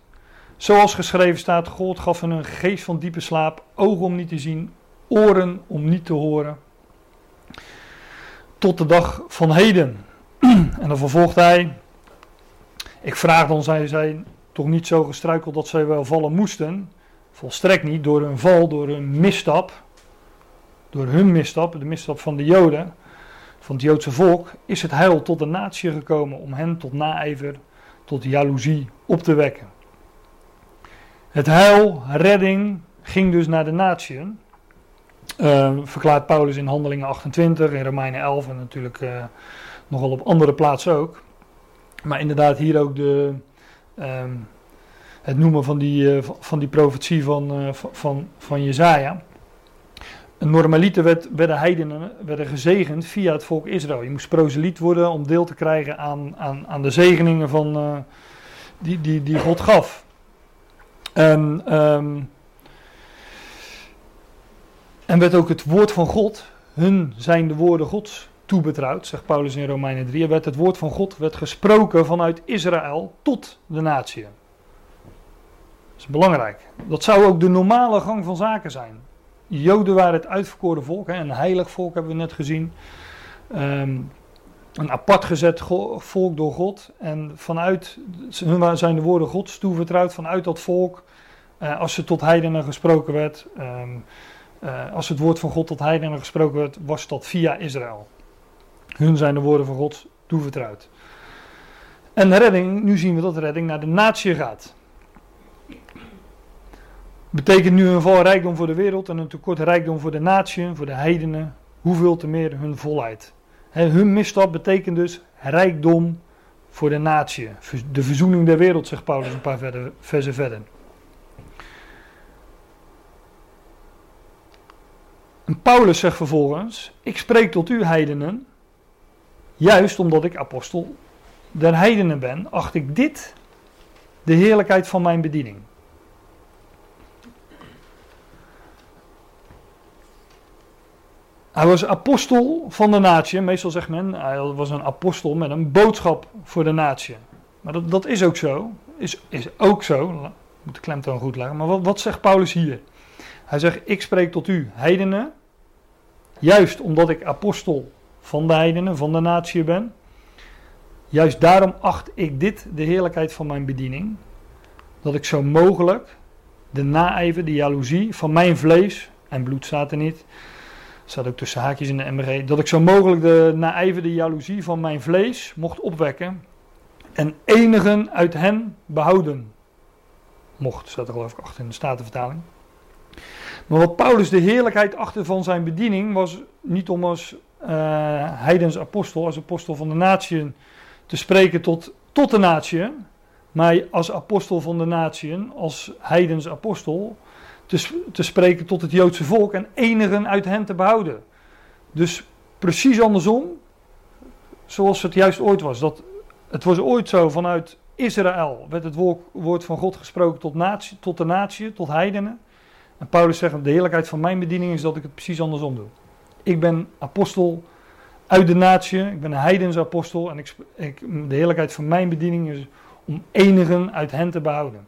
Speaker 1: Zoals geschreven staat: God gaf hen een geest van diepe slaap. Ogen om niet te zien, oren om niet te horen. Tot de dag van heden. (clears throat) en dan vervolgt hij. Ik vraag dan, zij zijn toch niet zo gestruikeld dat zij wel vallen moesten. Volstrekt niet door hun val, door hun misstap, door hun misstap, de misstap van de Joden, van het Joodse volk, is het heil tot de natie gekomen om hen tot naijver, tot jaloezie op te wekken. Het heil, redding, ging dus naar de natieën. Uh, verklaart Paulus in Handelingen 28, in Romeinen 11 en natuurlijk uh, nogal op andere plaatsen ook. Maar inderdaad hier ook de, uh, het noemen van die, uh, van die profetie van, uh, van, van Jezaja. Normaliter werd, werden heidenen werden gezegend via het volk Israël. Je moest proseliet worden om deel te krijgen aan, aan, aan de zegeningen van, uh, die, die, die God gaf. En, um, en werd ook het woord van God, hun zijn de woorden Gods toebetrouwd, zegt Paulus in Romeinen 3. Er werd het woord van God werd gesproken vanuit Israël tot de natie is belangrijk. Dat zou ook de normale gang van zaken zijn. Joden waren het uitverkoren volk, hè, een heilig volk hebben we net gezien. Um, een apart gezet volk door God. En vanuit, hun zijn de woorden Gods toevertrouwd, vanuit dat volk, uh, als ze tot heidenen gesproken werd, um, uh, als het woord van God tot heidenen gesproken werd, was dat via Israël. Hun zijn de woorden van God toevertrouwd. En redding, nu zien we dat redding naar de natie gaat. Betekent nu een vol rijkdom voor de wereld en een tekort rijkdom voor de natie, voor de heidenen. Hoeveel te meer hun volheid. He, hun misstap betekent dus rijkdom voor de natie. De verzoening der wereld, zegt Paulus een paar verder, versen verder. En Paulus zegt vervolgens: Ik spreek tot u, heidenen, juist omdat ik apostel der heidenen ben, acht ik dit de heerlijkheid van mijn bediening. Hij was apostel van de natie. Meestal zegt men, hij was een apostel met een boodschap voor de natie. Maar dat, dat is ook zo. Is, is ook zo. Ik moet de klemtoon goed leggen. Maar wat, wat zegt Paulus hier? Hij zegt, ik spreek tot u, heidenen. Juist omdat ik apostel van de heidenen, van de natie ben. Juist daarom acht ik dit de heerlijkheid van mijn bediening. Dat ik zo mogelijk de naijver, de jaloezie van mijn vlees, en bloed staat er niet, staat ook tussen haakjes in de MRG, dat ik zo mogelijk de naijverde jaloezie van mijn vlees mocht opwekken en enigen uit hen behouden mocht, staat er geloof ik achter in de Statenvertaling. Maar wat Paulus de heerlijkheid achter van zijn bediening was niet om als uh, heidens apostel, als apostel van de natieën te spreken tot, tot de natieën, maar als apostel van de natieën, als heidens apostel, te, te spreken tot het Joodse volk en enigen uit hen te behouden. Dus precies andersom, zoals het juist ooit was. Dat, het was ooit zo vanuit Israël werd het woord van God gesproken tot, natie, tot de natie, tot heidenen. En Paulus zegt, de heerlijkheid van mijn bediening is dat ik het precies andersom doe. Ik ben apostel uit de natie, ik ben een heidensapostel en ik, ik, de heerlijkheid van mijn bediening is om enigen uit hen te behouden.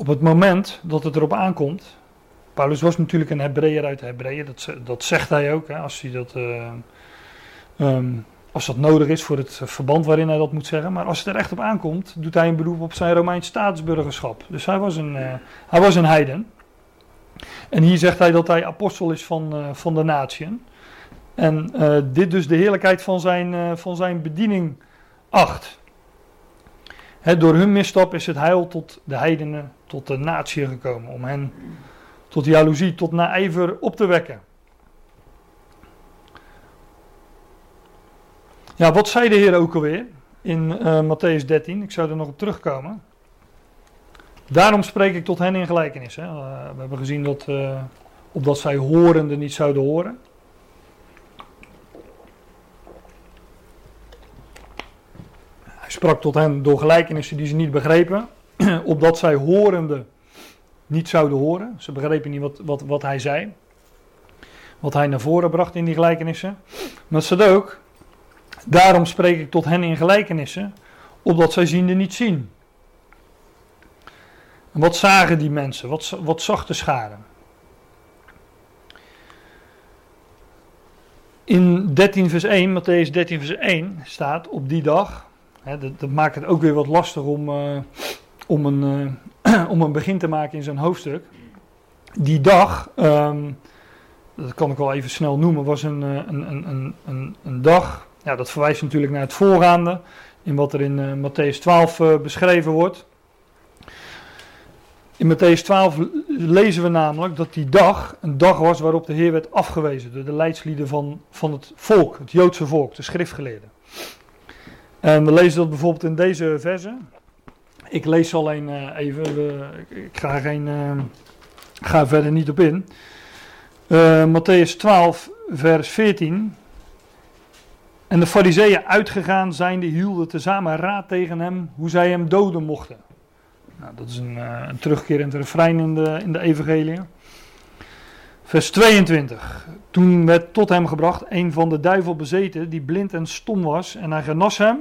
Speaker 1: Op het moment dat het erop aankomt, Paulus was natuurlijk een Hebreeër uit de Hebreeën, dat, dat zegt hij ook, hè, als, hij dat, uh, um, als dat nodig is voor het verband waarin hij dat moet zeggen. Maar als het er echt op aankomt, doet hij een beroep op zijn Romeins staatsburgerschap. Dus hij was een, uh, hij was een heiden. En hier zegt hij dat hij apostel is van, uh, van de natieën. En dit dus de heerlijkheid van zijn, van zijn bediening acht. He, door hun misstap is het heil tot de heidenen, tot de natie gekomen. Om hen tot jaloezie, tot naijver op te wekken. Ja, wat zei de Heer ook alweer in uh, Matthäus 13? Ik zou er nog op terugkomen. Daarom spreek ik tot hen in gelijkenis. Hè. Uh, we hebben gezien dat, uh, opdat zij horende niet zouden horen. Sprak tot hen door gelijkenissen die ze niet begrepen, (clears throat) opdat zij horende niet zouden horen. Ze begrepen niet wat, wat, wat hij zei. Wat hij naar voren bracht in die gelijkenissen. Maar ze ook. Daarom spreek ik tot hen in gelijkenissen, opdat zij ziende niet zien. En wat zagen die mensen? Wat, wat zag de schade? In 13 vers 1, Matthäus 13 vers 1 staat op die dag. Hè, dat, dat, maakt het ook weer wat lastig om, uh, om, een, uh, (clears throat) om een begin te maken in zo'n hoofdstuk. Die dag, um, dat kan ik wel even snel noemen, was een, een, een, een, een dag. Ja, dat verwijst natuurlijk naar het voorgaande. In wat er in uh, Matthäus 12 beschreven wordt. In Matthäus 12 lezen we namelijk dat die dag een dag was waarop de Heer werd afgewezen door de leidslieden van, van het volk, het Joodse volk, de schriftgeleerden. En we lezen dat bijvoorbeeld in deze verse. Ik lees alleen uh, even, ik ga, geen, uh, ga verder niet op in. Uh, Matthäus 12, vers 14. En de fariseeën uitgegaan zijnde hielden tezamen raad tegen hem hoe zij hem doden mochten. Nou, dat is een, uh, een terugkerend refrein in de, in de evangelie. Vers 22. Toen werd tot hem gebracht een van de duivel bezeten die blind en stom was. En hij genas hem,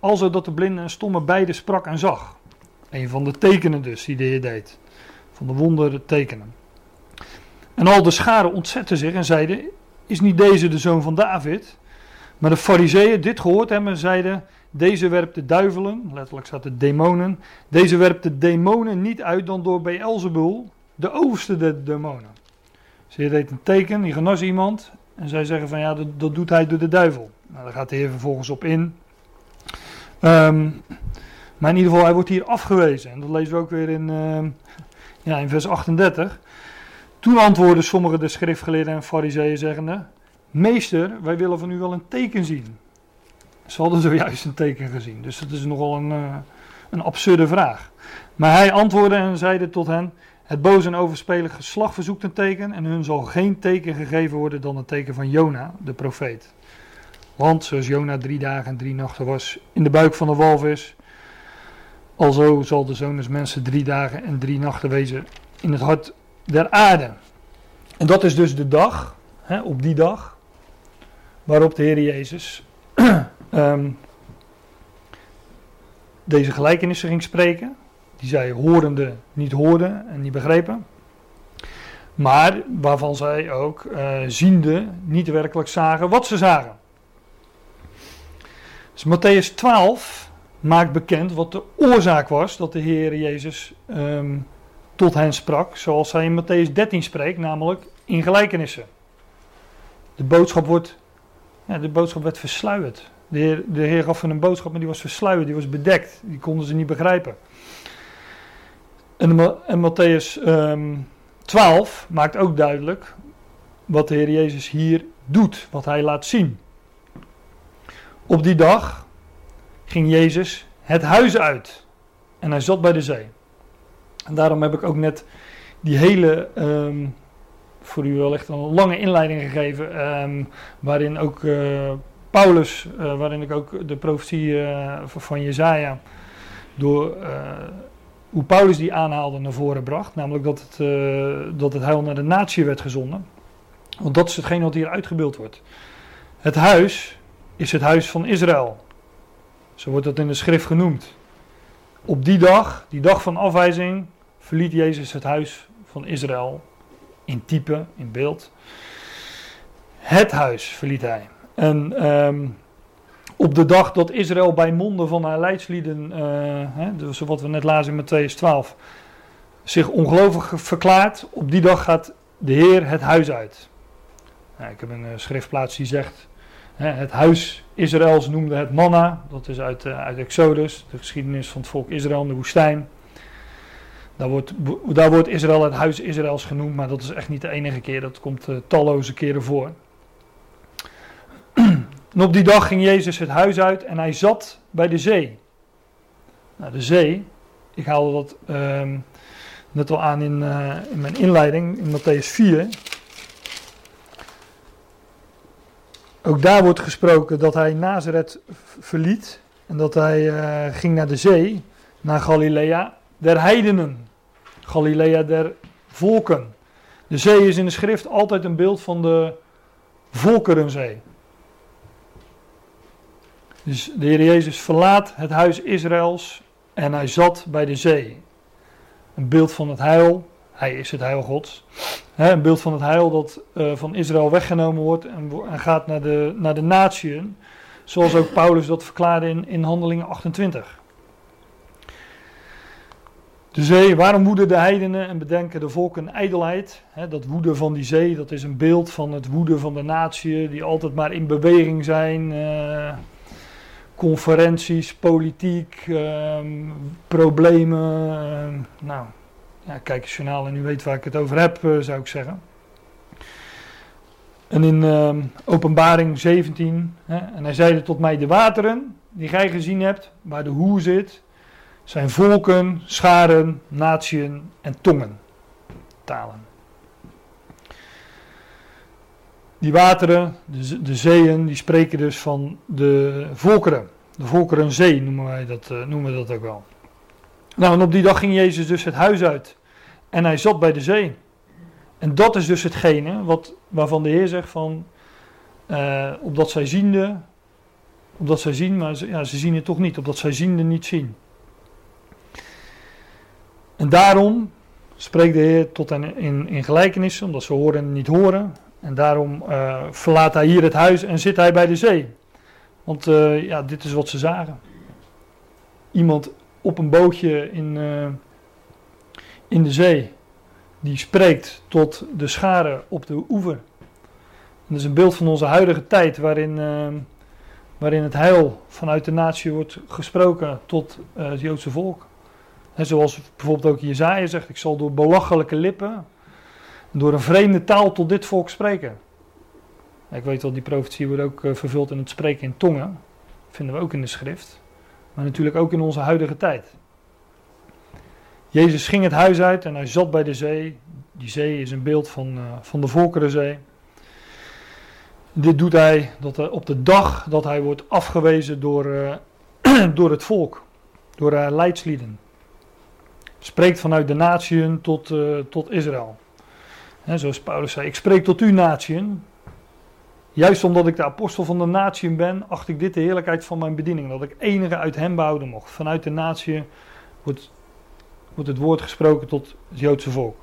Speaker 1: alzo dat de blinde en stomme beide sprak en zag. Een van de tekenen dus die de Heer deed. Van de wonderen tekenen. En al de scharen ontzetten zich en zeiden, is niet deze de zoon van David? Maar de fariseeën dit gehoord hebben zeiden, deze werpt de duivelen, letterlijk staat de demonen. Deze werpt de demonen niet uit dan door Beelzebul, de overste der demonen. Ze deed een teken, die genas iemand. En zij zeggen van ja, dat, dat doet hij door de duivel. Nou, daar gaat de Heer vervolgens op in. Um, maar in ieder geval, hij wordt hier afgewezen. En dat lezen we ook weer in, uh, ja, in vers 38. Toen antwoordden sommige de schriftgeleerden en fariseeën zeggende... Meester, wij willen van u wel een teken zien. Ze hadden zojuist een teken gezien. Dus dat is nogal een, uh, een absurde vraag. Maar hij antwoordde en zeide tot hen: Het boze en overspelig geslacht verzoekt een teken. En hun zal geen teken gegeven worden dan het teken van Jona, de profeet. Want zoals Jona drie dagen en drie nachten was in de buik van de walvis. Alzo zal de zoon des mensen drie dagen en drie nachten wezen in het hart der aarde. En dat is dus de dag, hè, op die dag, waarop de Heer Jezus um, (clears throat) deze gelijkenissen ging spreken. Die zij horende niet hoorden en niet begrepen. Maar waarvan zij ook uh, ziende niet werkelijk zagen wat ze zagen. Dus Matthäus 12 maakt bekend wat de oorzaak was dat de Heer Jezus um, tot hen sprak. Zoals hij in Matthäus 13 spreekt, namelijk in gelijkenissen. De boodschap, wordt, ja, de boodschap werd versluierd. De heer, de heer gaf hun een boodschap, maar die was versluierd, die was bedekt. Die konden ze niet begrijpen. En, en Matthäus um, 12 maakt ook duidelijk wat de Heer Jezus hier doet, wat hij laat zien. Op die dag ging Jezus het huis uit. en hij zat bij de zee. En daarom heb ik ook net die hele, ehm, voor u wel echt een lange inleiding gegeven, ehm, waarin ook uh, Paulus, uh, waarin ik ook de profetie uh, van Jezaja, door hoe Paulus die aanhaalde naar voren bracht, namelijk dat het, dat het heil naar de natie werd gezonden. Want dat is hetgeen wat hier uitgebeeld wordt. Het huis is het huis van Israël. Zo wordt dat in de schrift genoemd. Op die dag, die dag van afwijzing, verliet Jezus het huis van Israël. In type, in beeld. Het huis verliet hij. En um, op de dag dat Israël bij monden van haar leidslieden, uh, hè, dus wat we net lazen in Matthäus 12, zich ongelovig verklaart, op die dag gaat de Heer het huis uit. Nou, ik heb een uh, schriftplaats die zegt, hè, het huis Israëls noemde het manna, dat is uit, uh, uit Exodus, de geschiedenis van het volk Israël in de woestijn. Daar wordt, daar wordt Israël het huis Israëls genoemd, maar dat is echt niet de enige keer. Dat komt talloze keren voor. En op die dag ging Jezus het huis uit en hij zat bij de zee. Nou, de zee, ik haalde dat uh, net al aan in, uh, in mijn inleiding in Matthäus 4. Ook daar wordt gesproken dat hij Nazareth verliet en dat hij uh, ging naar de zee, naar Galilea der heidenen. Galilea der volken. De zee is in de schrift altijd een beeld van de volkerenzee. Dus de Heer Jezus verlaat het huis Israëls en hij zat bij de zee. Een beeld van het heil. Hij is het heil Gods. een beeld van het heil dat uh, van Israël weggenomen wordt en, en, gaat naar de, naar de natieën. Zoals ook Paulus dat verklaarde in, in Handelingen 28. De zee, waarom woeden de heidenen en bedenken de volken ijdelheid? dat woeden van die zee, dat is een beeld van het woeden van de natie, die altijd maar in beweging zijn. Uh, conferenties, politiek, uh, problemen. Uh, nou, ja, kijk het journaal en u weet waar ik het over heb, eh, zou ik zeggen. En in ehm, openbaring 17, hè, en hij zeide tot mij, de wateren die gij gezien hebt, waar de hoe zit, zijn volken, scharen, natieën en tongen. Talen. Die wateren, de, de zeeën, die spreken dus van de volkeren. De volkerenzee noemen wij dat, uh, noemen we dat ook wel. Nou, en op die dag ging Jezus dus het huis uit. En hij zat bij de zee. En dat is dus hetgene wat, waarvan de Heer zegt van, uh, opdat zij ziende, opdat zij zien, maar ze, ja, ze zien het toch niet, opdat zij ziende niet zien. En daarom spreekt de Heer tot hen in, in gelijkenissen, omdat ze horen en niet horen. En daarom uh, verlaat hij hier het huis en zit hij bij de zee. Want uh, ja, dit is wat ze zagen. Iemand op een bootje in, uh, in de zee, die spreekt tot de scharen op de oever. En dat is een beeld van onze huidige tijd, waarin, waarin het heil vanuit de natie wordt gesproken tot het Joodse volk. En zoals bijvoorbeeld ook Jezaja zegt, ik zal door belachelijke lippen, door een vreemde taal tot dit volk spreken. Ik weet wel, die profetie wordt ook uh, vervuld in het spreken in tongen. vinden we ook in de schrift. Maar natuurlijk ook in onze huidige tijd. Jezus ging het huis uit en hij zat bij de zee. Die zee is een beeld van, uh, van de Volkerenzee. Dit doet hij dat, op de dag dat hij wordt afgewezen door, uh, (clears throat) door het volk, door leidslieden spreekt vanuit de natieën tot, uh, tot Israël. Zoals Paulus zei, ik spreek tot u natieën. Juist omdat ik de apostel van de natieën ben, acht ik dit de heerlijkheid van mijn bediening. Dat ik enige uit hem behouden mocht. Vanuit de natieën wordt, wordt het woord gesproken tot het Joodse volk.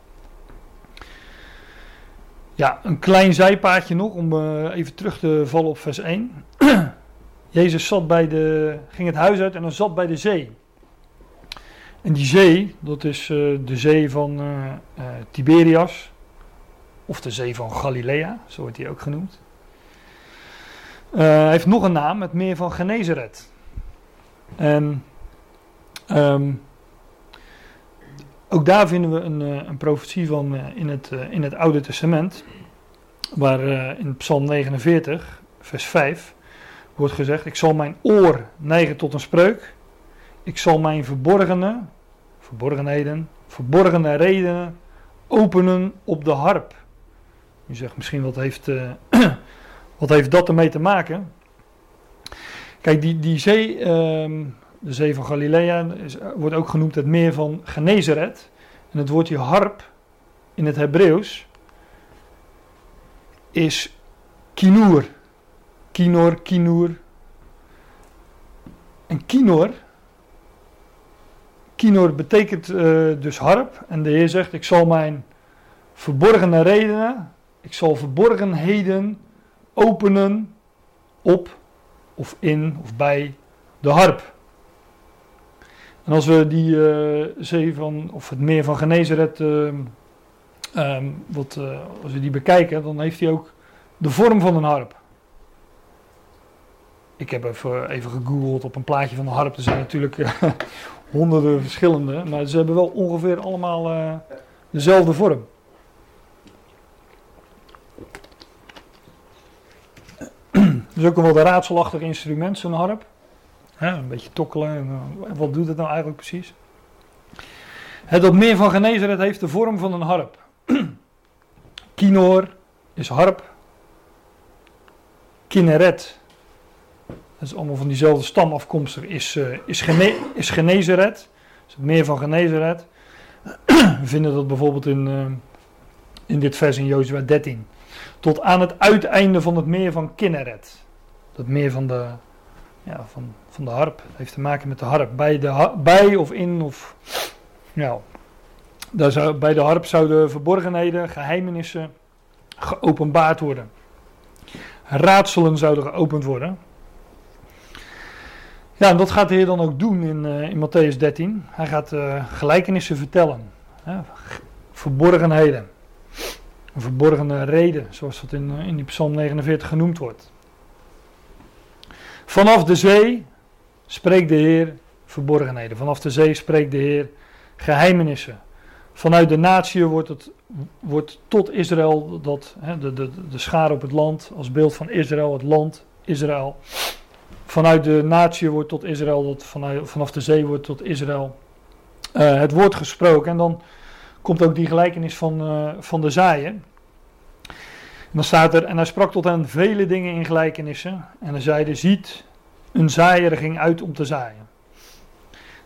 Speaker 1: Ja, een klein zijpaadje nog om uh, even terug te vallen op vers 1. (clears throat) Jezus zat bij de, ging het huis uit en dan zat bij de zee. En die zee, dat is uh, de zee van uh, Tiberias, of de zee van Galilea, zo wordt die ook genoemd. Hij heeft nog een naam, het meer van Genezeret. En um, ook daar vinden we een, een profetie van in, het, in het Oude Testament, waar in Psalm 49, vers 5, wordt gezegd: Ik zal mijn oor neigen tot een spreuk ik zal mijn verborgene, verborgenheden, verborgene redenen openen op de harp. Je zegt misschien wat heeft, uh, (clears throat) wat heeft dat ermee te maken? Kijk, die, die zee, uh, de zee van Galilea, is, wordt ook genoemd het meer van Genezeret. En het woordje harp in het Hebreeuws is kinoer. Kinor, kinoer. En kinor, kinor betekent uh, dus harp. En de Heer zegt, ik zal mijn verborgene redenen, ik zal verborgenheden openen op of in of bij de harp. En als we die uh, zee van, of het meer van Genezeret, uh, um, wat, uh, als we die bekijken, dan heeft hij ook de vorm van een harp. Ik heb even, even gegoogeld op een plaatje van een harp. Er zijn natuurlijk (laughs) honderden verschillende, maar ze hebben wel ongeveer allemaal dezelfde vorm. Is ook wel een raadselachtig instrument, zo'n harp. een beetje tokkelen. wat doet het nou eigenlijk precies? Het op meer van Genezeret heeft de vorm van een harp. (clears throat) Kinoor is harp. Kinneret, dat is allemaal van diezelfde stam afkomstig, is, uh, is, gene, is Genezeret. Het meer van Genezeret. (clears throat) We vinden dat bijvoorbeeld in, uh, in dit vers in Jozua 13. Tot aan het uiteinde van het meer van Kinneret dat meer van de, ja, van, van de harp. Het heeft te maken met de harp. Bij, de, bij of in of. Ja. Daar zou, bij de harp zouden verborgenheden, geheimenissen geopenbaard worden. Raadselen zouden geopend worden. Ja, en dat gaat de Heer dan ook doen in, uh, in Matthäus 13. Hij gaat uh, gelijkenissen vertellen. verborgenheden. Een verborgene reden, zoals dat in, uh, in die Psalm 49 genoemd wordt. Vanaf de zee spreekt de Heer verborgenheden. Vanaf de zee spreekt de Heer geheimenissen. Vanuit de natie wordt, het, wordt tot Israël, dat, hè, de, de, de schaar op het land, als beeld van Israël, het land Israël. Vanuit de natie wordt tot Israël, dat vanaf de zee wordt tot Israël uh, het woord gesproken. En dan komt ook die gelijkenis van, uh, van de zaaien. Dan staat er, en hij sprak tot hen vele dingen in gelijkenissen. En hij zeide, ziet, een zaaier ging uit om te zaaien.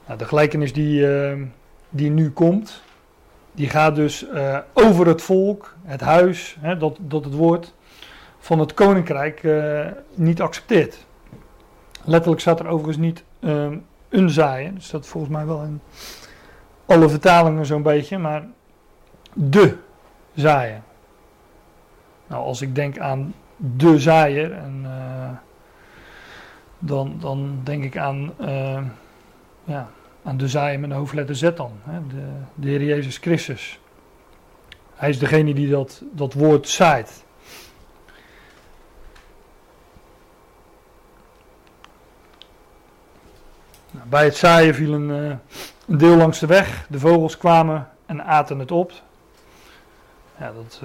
Speaker 1: Nou, de gelijkenis die, uh, die nu komt, die gaat dus uh, over het volk, het huis, hè, dat, dat het woord van het koninkrijk uh, niet accepteert. Letterlijk staat er overigens niet een zaaien, dat staat volgens mij wel in alle vertalingen zo'n beetje, maar de zaaien. Nou, als ik denk aan de zaaier, en, uh, dan, dan denk ik aan, uh, ja, aan de zaaier met een hoofdletter Z dan, hè, de, de Heer Jezus Christus. Hij is degene die dat, dat woord zaait. Nou, bij het zaaien viel een, uh, een, deel langs de weg. De vogels kwamen en aten het op. Ja, dat,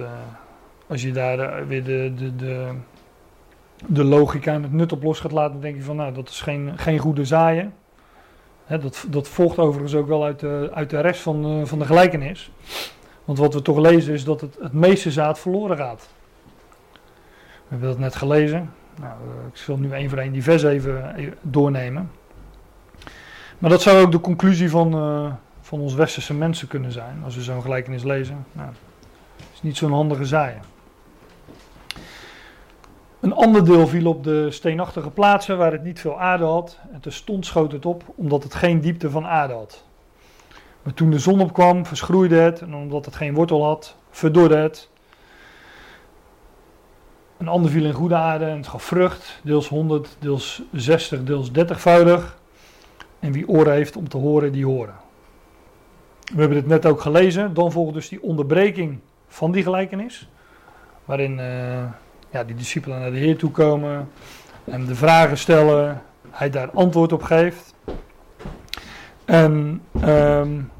Speaker 1: als je daar eh, weer de, de, de, de logica en het nut op los gaat laten, denk je van nou, dat is geen, geen goede zaaien. dat, dat volgt overigens ook wel uit de, uit de rest van, uh, van de gelijkenis. Want wat we toch lezen is dat het, het meeste zaad verloren gaat. We hebben dat net gelezen. Nou, uh, ik zal nu één voor één die vers even, even, doornemen. Maar dat zou ook de conclusie van, uh, van ons westerse mensen kunnen zijn, als we zo'n gelijkenis lezen. Nou, het is niet zo'n handige zaaien. Een ander deel viel op de steenachtige plaatsen waar het niet veel aarde had. En terstond schoot het op, omdat het geen diepte van aarde had. Maar toen de zon opkwam, verschroeide het. En omdat het geen wortel had, verdorde het. Een ander viel in goede aarde en het gaf vrucht. Deels 100, deels 60, deels 30voudig. En wie oren heeft om te horen, die horen. We hebben het net ook gelezen. Dan volgt dus die onderbreking van die gelijkenis. Waarin... Uh, ja, die discipelen naar de Heer toe komen en de vragen stellen, hij daar antwoord op geeft. En um,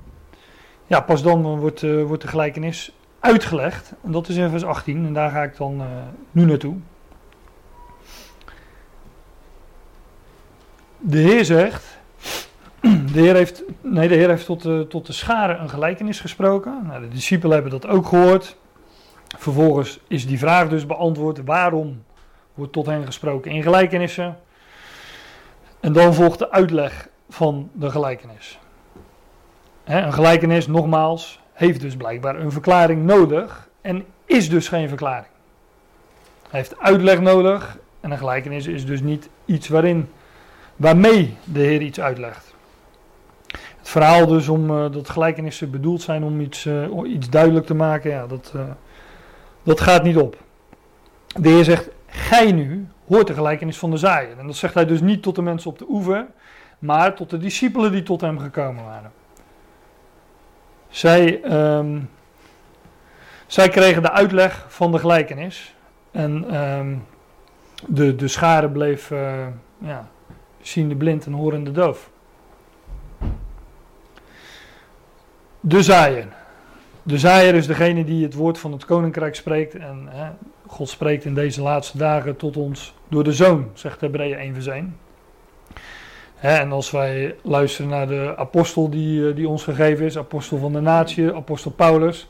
Speaker 1: ja, pas dan wordt, uh, wordt de gelijkenis uitgelegd. En dat is in vers 18 en daar ga ik dan uh, nu naartoe. De Heer zegt, de Heer heeft, nee, de Heer heeft tot, de, tot de scharen een gelijkenis gesproken. Nou, de discipelen hebben dat ook gehoord. Vervolgens is die vraag dus beantwoord: waarom wordt tot hen gesproken in gelijkenissen? En dan volgt de uitleg van de gelijkenis. een gelijkenis, nogmaals, heeft dus blijkbaar een verklaring nodig en is dus geen verklaring. Hij heeft uitleg nodig en een gelijkenis is dus niet iets waarin, waarmee de Heer iets uitlegt. Het verhaal dus om uh, dat gelijkenissen bedoeld zijn om iets, uh, iets duidelijk te maken, ja, dat, uh, dat gaat niet op. De Heer zegt, gij nu hoort de gelijkenis van de zaaier. En dat zegt hij dus niet tot de mensen op de oever, maar tot de discipelen die tot hem gekomen waren. Zij, um, zij kregen de uitleg van de gelijkenis. En um, de, de schare bleef uh, ja, blind en horende doof. De zaaier. De zaaier is degene die het woord van het koninkrijk spreekt. En hè, God spreekt in deze laatste dagen tot ons door de zoon, zegt Hebreeën 1 vers 1. Hè, en als wij luisteren naar de apostel die, eh, die ons gegeven is, apostel van de natie, apostel Paulus,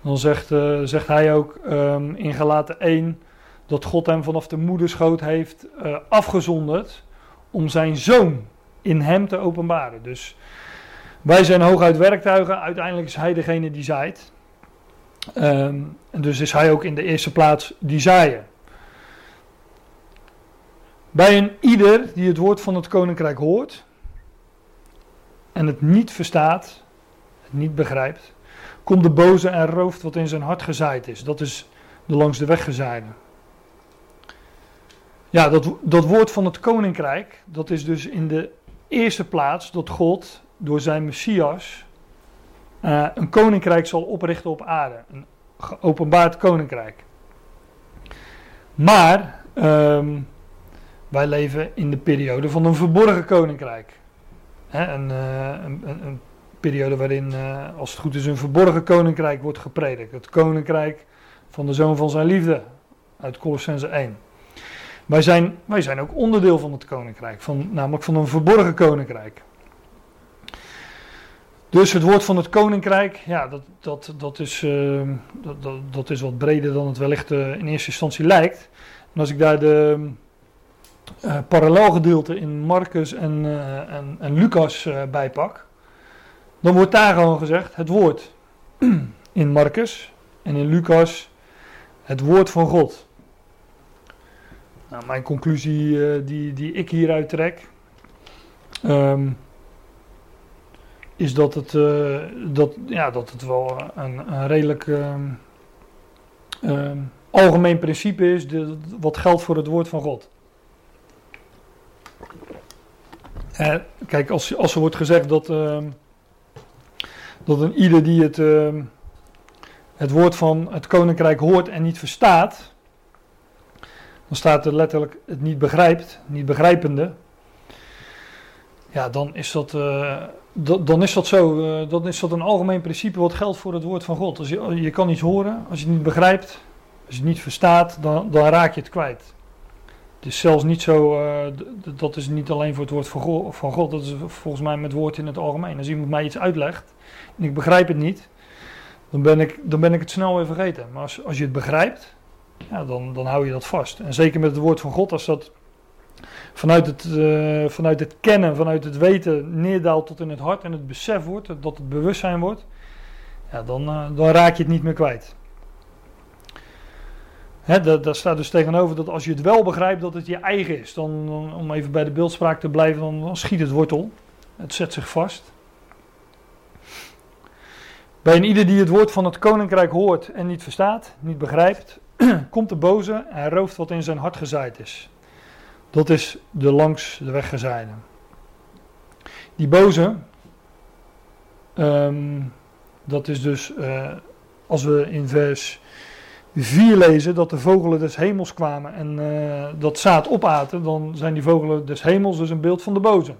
Speaker 1: dan zegt, uh, zegt hij ook um, in Galaten 1 dat God hem vanaf de moederschoot heeft uh, afgezonderd om zijn zoon in hem te openbaren. Dus wij zijn hooguit werktuigen, uiteindelijk is hij degene die zaait. En dus is hij ook in de eerste plaats die zaaien. Bij een ieder die het woord van het koninkrijk hoort en het niet verstaat, het niet begrijpt, komt de boze en rooft wat in zijn hart gezaaid is. Dat is de langs de weg gezaaide. Ja, dat, dat woord van het koninkrijk, dat is dus in de eerste plaats dat God door zijn Messias uh, een koninkrijk zal oprichten op aarde. Een geopenbaard koninkrijk. Maar um, wij leven in de periode van een verborgen koninkrijk. Hè, een, uh, een, een, periode waarin, uh, als het goed is, een verborgen koninkrijk wordt gepredikt. Het koninkrijk van de zoon van zijn liefde. Uit Colossense 1. Wij zijn, wij zijn ook onderdeel van het koninkrijk, van, namelijk van een verborgen koninkrijk. Dus het woord van het koninkrijk, ja, dat, dat, dat, is, uh, dat, dat, is wat breder dan het wellicht uh, in eerste instantie lijkt. En als ik daar de uh, parallelgedeelte in Marcus en, en, en, Lucas bij pak, dan wordt daar gewoon gezegd het woord (clears throat) in Marcus en in Lucas het woord van God. Nou, mijn conclusie die, die ik hieruit trek. Um, is dat het, uh, dat, ja, dat het wel een, een redelijk uh, uh, algemeen principe is, de, wat geldt voor het woord van God. Eh, kijk, als, als er wordt gezegd dat, ehm, dat een ieder die het, ehm, het woord van het koninkrijk hoort en niet verstaat, dan staat er letterlijk het niet begrijpt, niet begrijpende. Ja, dan is dat eh, dan is dat zo. Uh, dan is dat een algemeen principe wat geldt voor het woord van God. Als je, je kan iets horen, als je het niet begrijpt, als je het niet verstaat, dan, dan raak je het kwijt. Het is zelfs niet zo, uh, dat is niet alleen voor het woord van God, van God, dat is volgens mij met woord in het algemeen. Als iemand mij iets uitlegt en ik begrijp het niet, dan ben ik, dan ben ik het snel weer vergeten. Maar als, als je het begrijpt, ja, dan, dan hou je dat vast. En zeker met het woord van God, als dat vanuit het, uh, vanuit het kennen, vanuit het weten neerdaalt tot in het hart en het besef wordt, dat het bewustzijn wordt, ja, dan, uh, dan raak je het niet meer kwijt. Hè, daar staat dus tegenover dat als je het wel begrijpt dat het je eigen is, dan, dan om even bij de beeldspraak te blijven, dan, dan schiet het wortel. Het zet zich vast. Bij een ieder die het woord van het koninkrijk hoort en niet verstaat, niet begrijpt, (clears throat) komt de boze en rooft wat in zijn hart gezaaid is. Dat is de langs de weg gezaaide. Die boze, um, dat is dus uh, als we in vers 4 lezen dat de vogelen des hemels kwamen en uh, dat zaad opaten, dan zijn die vogelen des hemels dus een beeld van de boze.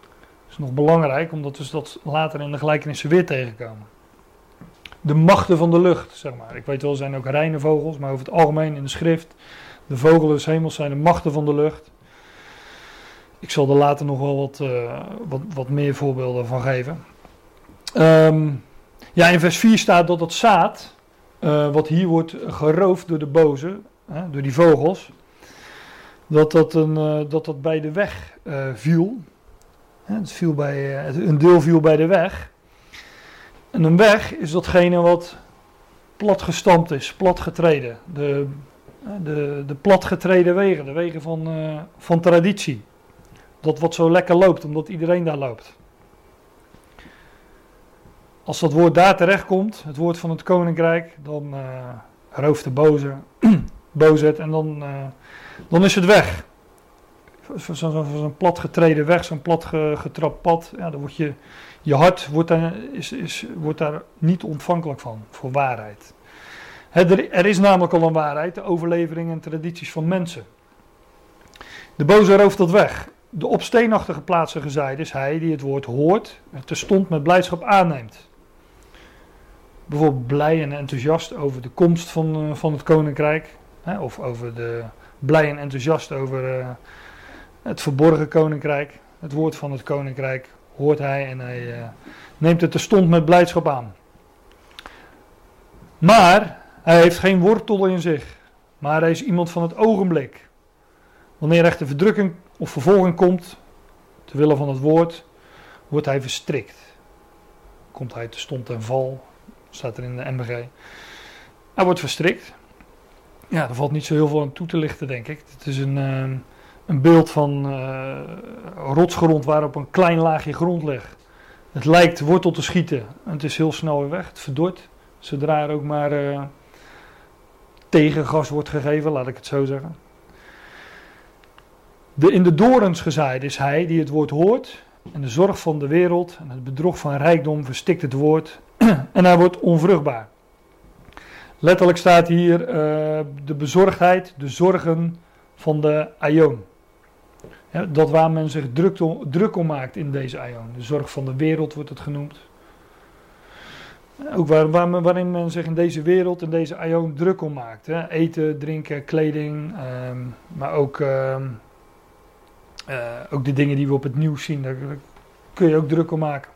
Speaker 1: Dat is nog belangrijk, omdat we dat later in de gelijkenissen weer tegenkomen. De machten van de lucht, zeg maar. Ik weet wel, er zijn ook reine vogels, maar over het algemeen in de schrift de vogelen des hemels zijn de machten van de lucht. Ik zal er later nog wel wat, wat, wat meer voorbeelden van geven. Ehm, ja, in vers 4 staat dat het zaad, wat hier wordt geroofd door de boze, door die vogels, dat dat, een, dat, dat bij de weg viel. Het viel bij, een deel viel bij de weg. En een weg is datgene wat platgestampt is, platgetreden. De, de, de platgetreden wegen, de wegen van, uh, van traditie. Dat wat zo lekker loopt, omdat iedereen daar loopt. Als dat woord daar terechtkomt, het woord van het koninkrijk, dan uh, de boze, (clears throat) boosheid en dan, uh, dan is het weg. Zo'n zo, zo platgetreden weg, zo'n platgetrapt pad, ja, dan wordt je je hart wordt daar, is, is, wordt daar niet ontvankelijk van, voor waarheid. Er, is namelijk al een waarheid, de overlevering en tradities van mensen. De boze rooft dat weg. De op steenachtige plaatsen gezaaid is hij die het woord hoort en terstond met blijdschap aanneemt. Bijvoorbeeld blij en enthousiast over de komst van, uh, van het koninkrijk. Hè, of over de blij en enthousiast over uh, het verborgen koninkrijk. Het woord van het koninkrijk hoort hij en hij uh, neemt het terstond met blijdschap aan. Maar hij heeft geen wortel in zich, maar hij is iemand van het ogenblik. Wanneer echt de verdrukking of vervolging komt, te willen van het woord, wordt hij verstrikt. Komt hij terstond ten val, staat er in de MBG. Hij wordt verstrikt. Ja, er valt niet zo heel veel aan toe te lichten, denk ik. Het is een, uh, een beeld van uh, rotsgrond waarop een klein laagje grond ligt. Het lijkt wortel te schieten en het is heel snel weer weg. Het verdort zodra er ook maar uh, tegengas wordt gegeven, laat ik het zo zeggen. De in de dorens gezaaid is hij die het woord hoort en de zorg van de wereld en het bedrog van rijkdom verstikt het woord (clears throat) en hij wordt onvruchtbaar. Letterlijk staat hier uh, de bezorgdheid, de zorgen van de aion dat waar men zich druk, druk om maakt in deze aion. De zorg van de wereld wordt het genoemd. Ook waar, waar, waarin men zich in deze wereld, in deze aion druk om maakt. Hè. Eten, drinken, kleding, ehm, maar ook, ehm, uh, ook de dingen die we op het nieuws zien, daar, kun je ook druk om maken.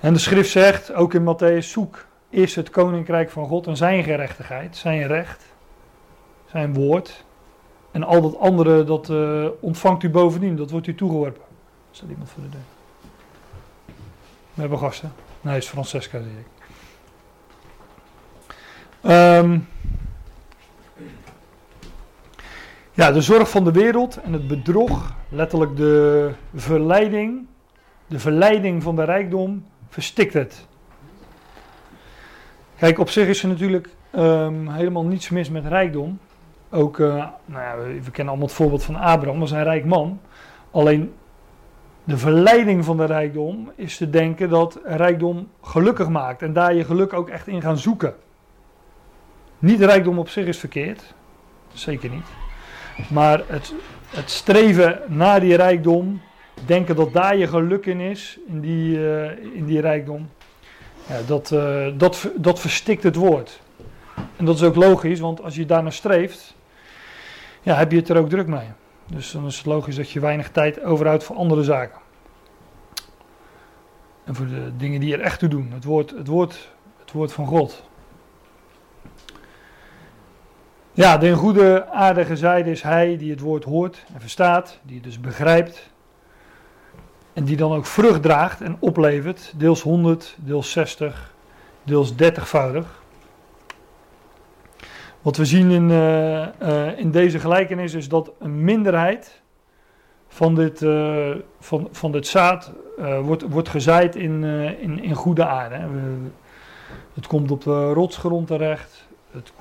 Speaker 1: En de schrift zegt, ook in Matthäus, zoek eerst het koninkrijk van God en zijn gerechtigheid, zijn recht, zijn woord. En al dat andere, dat uh, ontvangt u bovendien, dat wordt u toegeworpen. Staat iemand voor de deur? We hebben gasten. Nee, is Francesca, zie ik. Um, ja, de zorg van de wereld en het bedrog, letterlijk de verleiding, de verleiding van de rijkdom, verstikt het. Kijk, op zich is er natuurlijk um, helemaal niets mis met rijkdom. Ook, uh, nou ja, we, kennen allemaal het voorbeeld van Abraham, was een rijk man. Alleen de verleiding van de rijkdom is te denken dat rijkdom gelukkig maakt en daar je geluk ook echt in gaan zoeken. Niet rijkdom op zich is verkeerd, zeker niet. Maar het, het streven naar die rijkdom, denken dat daar je geluk in is, in die, uh, in die rijkdom, ja, dat, uh, dat, dat verstikt het woord. En dat is ook logisch, want als je daarnaar streeft, ja, heb je het er ook druk mee. Dus dan is het logisch dat je weinig tijd overhoudt voor andere zaken. En voor de dingen die er echt toe doen. Het woord, het woord, het woord van God. Ja, de goede aarde gezaaide is hij die het woord hoort en verstaat, die het dus begrijpt. En die dan ook vrucht draagt en oplevert, deels 100, deels 60, deels 30voudig. Wat we zien in, uh, uh, in deze gelijkenis is dat een minderheid van dit, uh, van, van zaad wordt, wordt gezaaid in, in, in goede aarde. het komt op de rotsgrond terecht. Het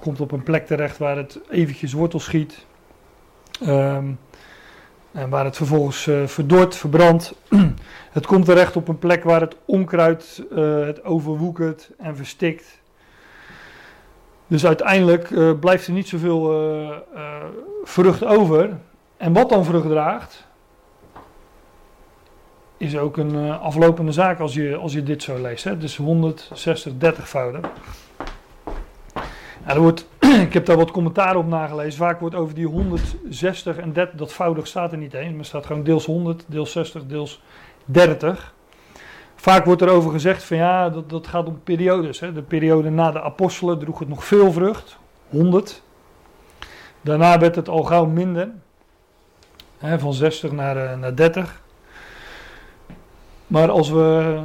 Speaker 1: komt op een plek terecht waar het eventjes wortel schiet. Um, en waar het vervolgens verdort, verbrandt. (clears throat) het komt terecht op een plek waar het onkruid het overwoekert en verstikt. Dus uiteindelijk uh, blijft er niet zoveel uh, uh, vrucht over. En wat dan vrucht draagt, is ook een aflopende zaak als je, als je dit zo leest. Hè? Dus 160, 30 voudig. er wordt (clears throat) ik heb daar wat commentaar op nagelezen. Vaak wordt over die 160 en 30, dat voudig staat er niet eens, maar staat gewoon deels 100, deels 60, deels 30. Vaak wordt er over gezegd van ja, dat, dat gaat om periodes. Hè. De periode na de apostelen droeg het nog veel vrucht, 100. Daarna werd het al gauw minder, hè, van 60 naar, uh, naar 30. Maar als we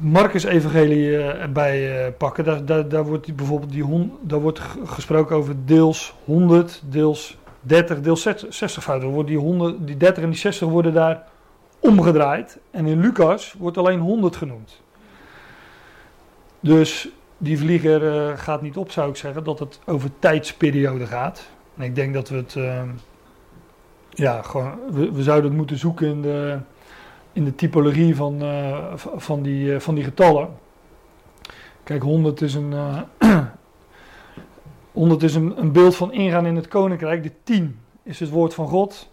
Speaker 1: Marcus Evangelie uh, erbij pakken, daar, daar, daar wordt bijvoorbeeld die hond, daar wordt gesproken over deels 100, deels 30, deels 60 fouten. Wordt die, 100, die 30 en die 60 worden daar omgedraaid. En in Lucas wordt alleen 100 genoemd. Dus die vlieger uh, gaat niet op, zou ik zeggen, dat het over tijdsperiode gaat. En ik denk dat we het, ja, gewoon, we, zouden het moeten zoeken in de in de typologie van, uh, van, die, van die getallen. Kijk, 100 is een, (clears throat) uh, 100 is een, een, beeld van ingaan in het koninkrijk. De 10 is het woord van God.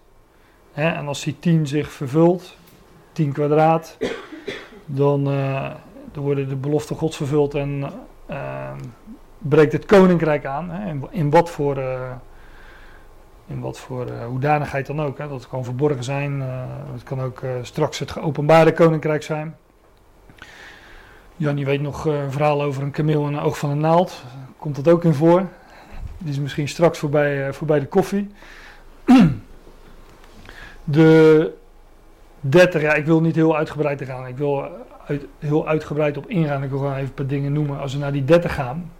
Speaker 1: En als die 10 zich vervult, 10 kwadraat, dan, dan worden de beloften Gods vervuld en breekt het koninkrijk aan. Hè, in, in wat voor in wat voor hoedanigheid dan ook. Hè. Dat kan verborgen zijn, het kan ook straks het geopenbaarde koninkrijk zijn. Jannie weet nog een verhaal over een kameel en een oog van een naald. Komt dat ook in voor? Die is misschien straks voorbij, voorbij de koffie. (clears throat) De 30, ja, ik wil niet heel uitgebreid gaan. Ik wil uit, heel uitgebreid op ingaan. Ik wil gewoon even een paar dingen noemen. Als we naar die 30 gaan.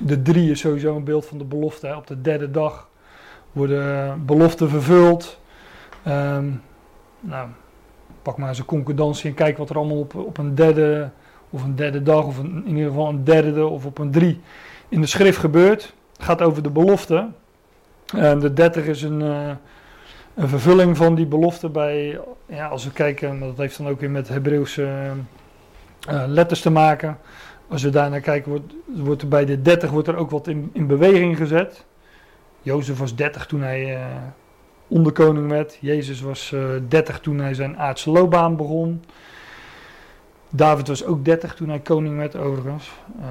Speaker 1: De 3 is sowieso een beeld van de belofte. Hè. Op de derde dag worden beloften vervuld. Um, nou, pak maar eens een concordantie en kijk wat er allemaal op, op een derde of een derde dag, of in ieder geval een derde of op een drie in de schrift gebeurt. Het gaat over de belofte. Um, de 30 is een, uh, een vervulling van die belofte bij, ja, als we kijken, dat heeft dan ook weer met Hebreeuwse uh, letters te maken. Als we daarnaar kijken, wordt, wordt er bij de 30 wordt er ook wat in, in beweging gezet. Jozef was 30 toen hij uh, onderkoning werd. Jezus was uh, eh, 30 toen hij zijn aardse loopbaan begon. David was ook 30 toen hij koning werd, overigens. Uh,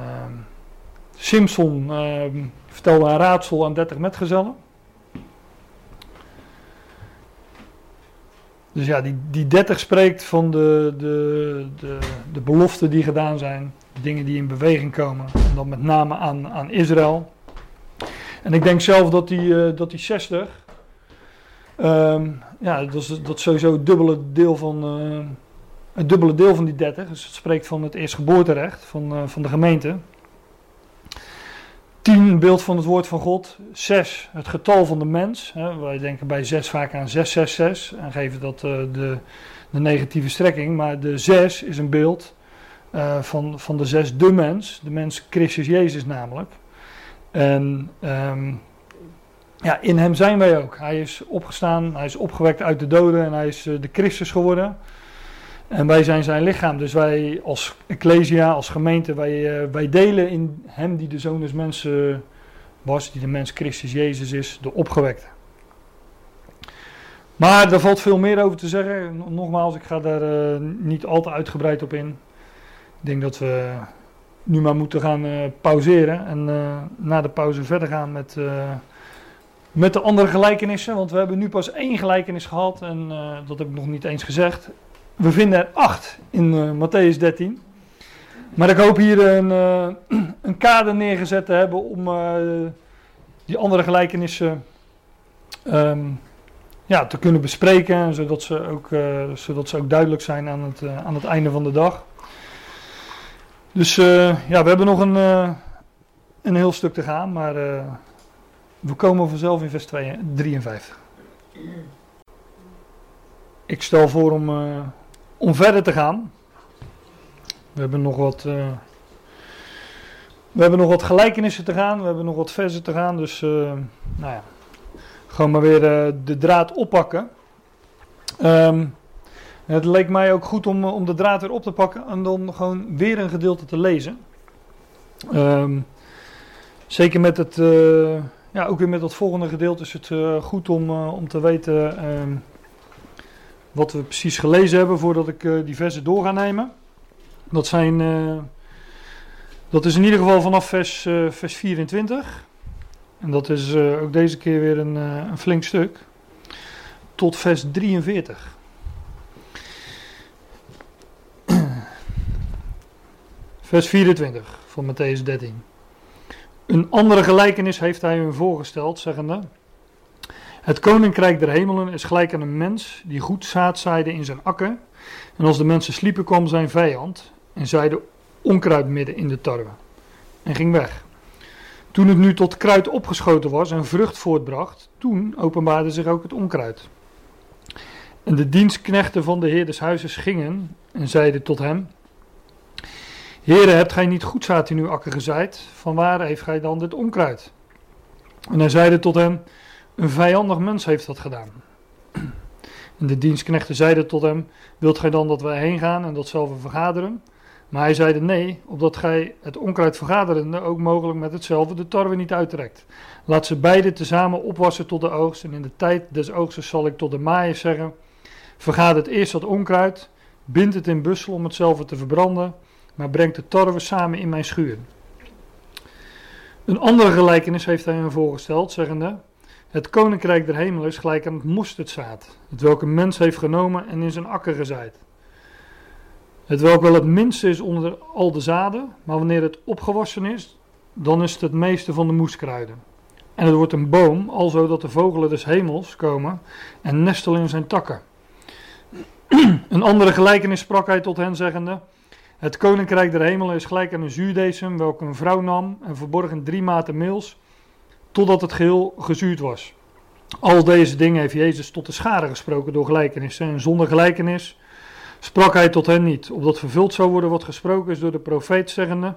Speaker 1: Simpson ehm, vertelde een raadsel aan 30 metgezellen. Dus ja, die, die 30 spreekt van de, de, de, de beloften die gedaan zijn, de dingen die in beweging komen. En dan met name aan, aan Israël. En ik denk zelf dat die, uh, dat die 60, um, ehm, ja, dat is, dat sowieso het dubbele deel van, uh, het dubbele deel van die 30. Dus het spreekt van het eerstgeboorterecht van, uh, van de gemeente. 10, beeld van het woord van God. 6, het getal van de mens. Hè. Wij denken bij 6 vaak aan 666 en geven dat de, de negatieve strekking. Maar de 6 is een beeld van, van de 6, de mens. De mens Christus Jezus namelijk. En um, ja, in hem zijn wij ook. Hij is opgestaan, hij is opgewekt uit de doden en hij is uh, de Christus geworden. En wij zijn zijn lichaam. Dus wij als Ecclesia, als gemeente, wij, uh, wij delen in hem die de zoon des mensen was, die de mens Christus Jezus is, de opgewekte. Maar daar valt veel meer over te zeggen. Nogmaals, ik ga daar uh, niet al te uitgebreid op in. Ik denk dat we nu maar moeten gaan uh, pauzeren en na de pauze verder gaan met, met de andere gelijkenissen. Want we hebben nu pas één gelijkenis gehad en dat heb ik nog niet eens gezegd. We vinden er acht in Matthäus 13. Maar ik hoop hier een, (clears throat) een kader neergezet te hebben om die andere gelijkenissen um, ja, te kunnen bespreken. Zodat ze, ook, zodat ze ook duidelijk zijn aan het, aan het einde van de dag. Dus uh, ja, we hebben nog een, uh, een heel stuk te gaan, maar uh, we komen vanzelf in vers 2, 53. Ik stel voor om, om verder te gaan. We hebben nog wat. we hebben nog wat gelijkenissen te gaan, we hebben nog wat versen te gaan, dus nou ja, gewoon maar weer de draad oppakken. Um, het leek mij ook goed om, om de draad weer op te pakken en dan gewoon weer een gedeelte te lezen. Um, zeker met het, ja, ook weer met dat volgende gedeelte is het goed om, om te weten um, wat we precies gelezen hebben voordat ik die versen door ga nemen. Dat zijn, dat is in ieder geval vanaf vers, vers 24. En dat is uh, ook deze keer weer een, uh, een, flink stuk. Tot vers 43. (clears throat) vers 24 van Matthäus 13. Een andere gelijkenis heeft hij hun voorgesteld, zeggende: Het koninkrijk der hemelen is gelijk aan een mens die goed zaad zaaide in zijn akker. En als de mensen sliepen, kwam zijn vijand en zaaide onkruid midden in de tarwe en ging weg. Toen het nu tot kruid opgeschoten was en vrucht voortbracht, toen openbaarde zich ook het onkruid. En de dienstknechten van de heer des huizes gingen en zeiden tot hem: Heere, hebt gij niet goed zaad in uw akker gezaaid? Van waar heeft gij dan dit onkruid? En hij zeide tot hem: Een vijandig mens heeft dat gedaan. En de dienstknechten zeiden tot hem: Wilt gij dan dat wij heen gaan en datzelfde vergaderen? Maar hij zeide nee, opdat gij het onkruid vergaderende ook mogelijk met hetzelfde de tarwe niet uittrekt. Laat ze beide tezamen opwassen tot de oogst. En in de tijd des oogstes zal ik tot de maaiers zeggen: Vergaat het eerst dat onkruid, bind het in bussel om hetzelfde te verbranden, maar brengt de tarwe samen in mijn schuur. Een andere gelijkenis heeft hij hem voorgesteld, zeggende: Het koninkrijk der hemel is gelijk aan het mosterdzaad, het welke mens heeft genomen en in zijn akker gezaaid. Het welk wel het minste is onder al de zaden, maar wanneer het opgewassen is, dan is het het meeste van de moeskruiden. En het wordt een boom, alzo dat de vogelen des hemels komen en nestelen in zijn takken. (clears throat) een andere gelijkenis sprak hij tot hen, zeggende: Het koninkrijk der hemelen is gelijk aan een zuurdesem, welke een vrouw nam en verborgen drie maten meels, totdat het geheel gezuurd was. Al deze dingen heeft Jezus tot de schade gesproken door gelijkenissen. En zonder gelijkenis sprak hij tot hen niet, opdat vervuld zou worden wat gesproken is door de profeet, zeggende: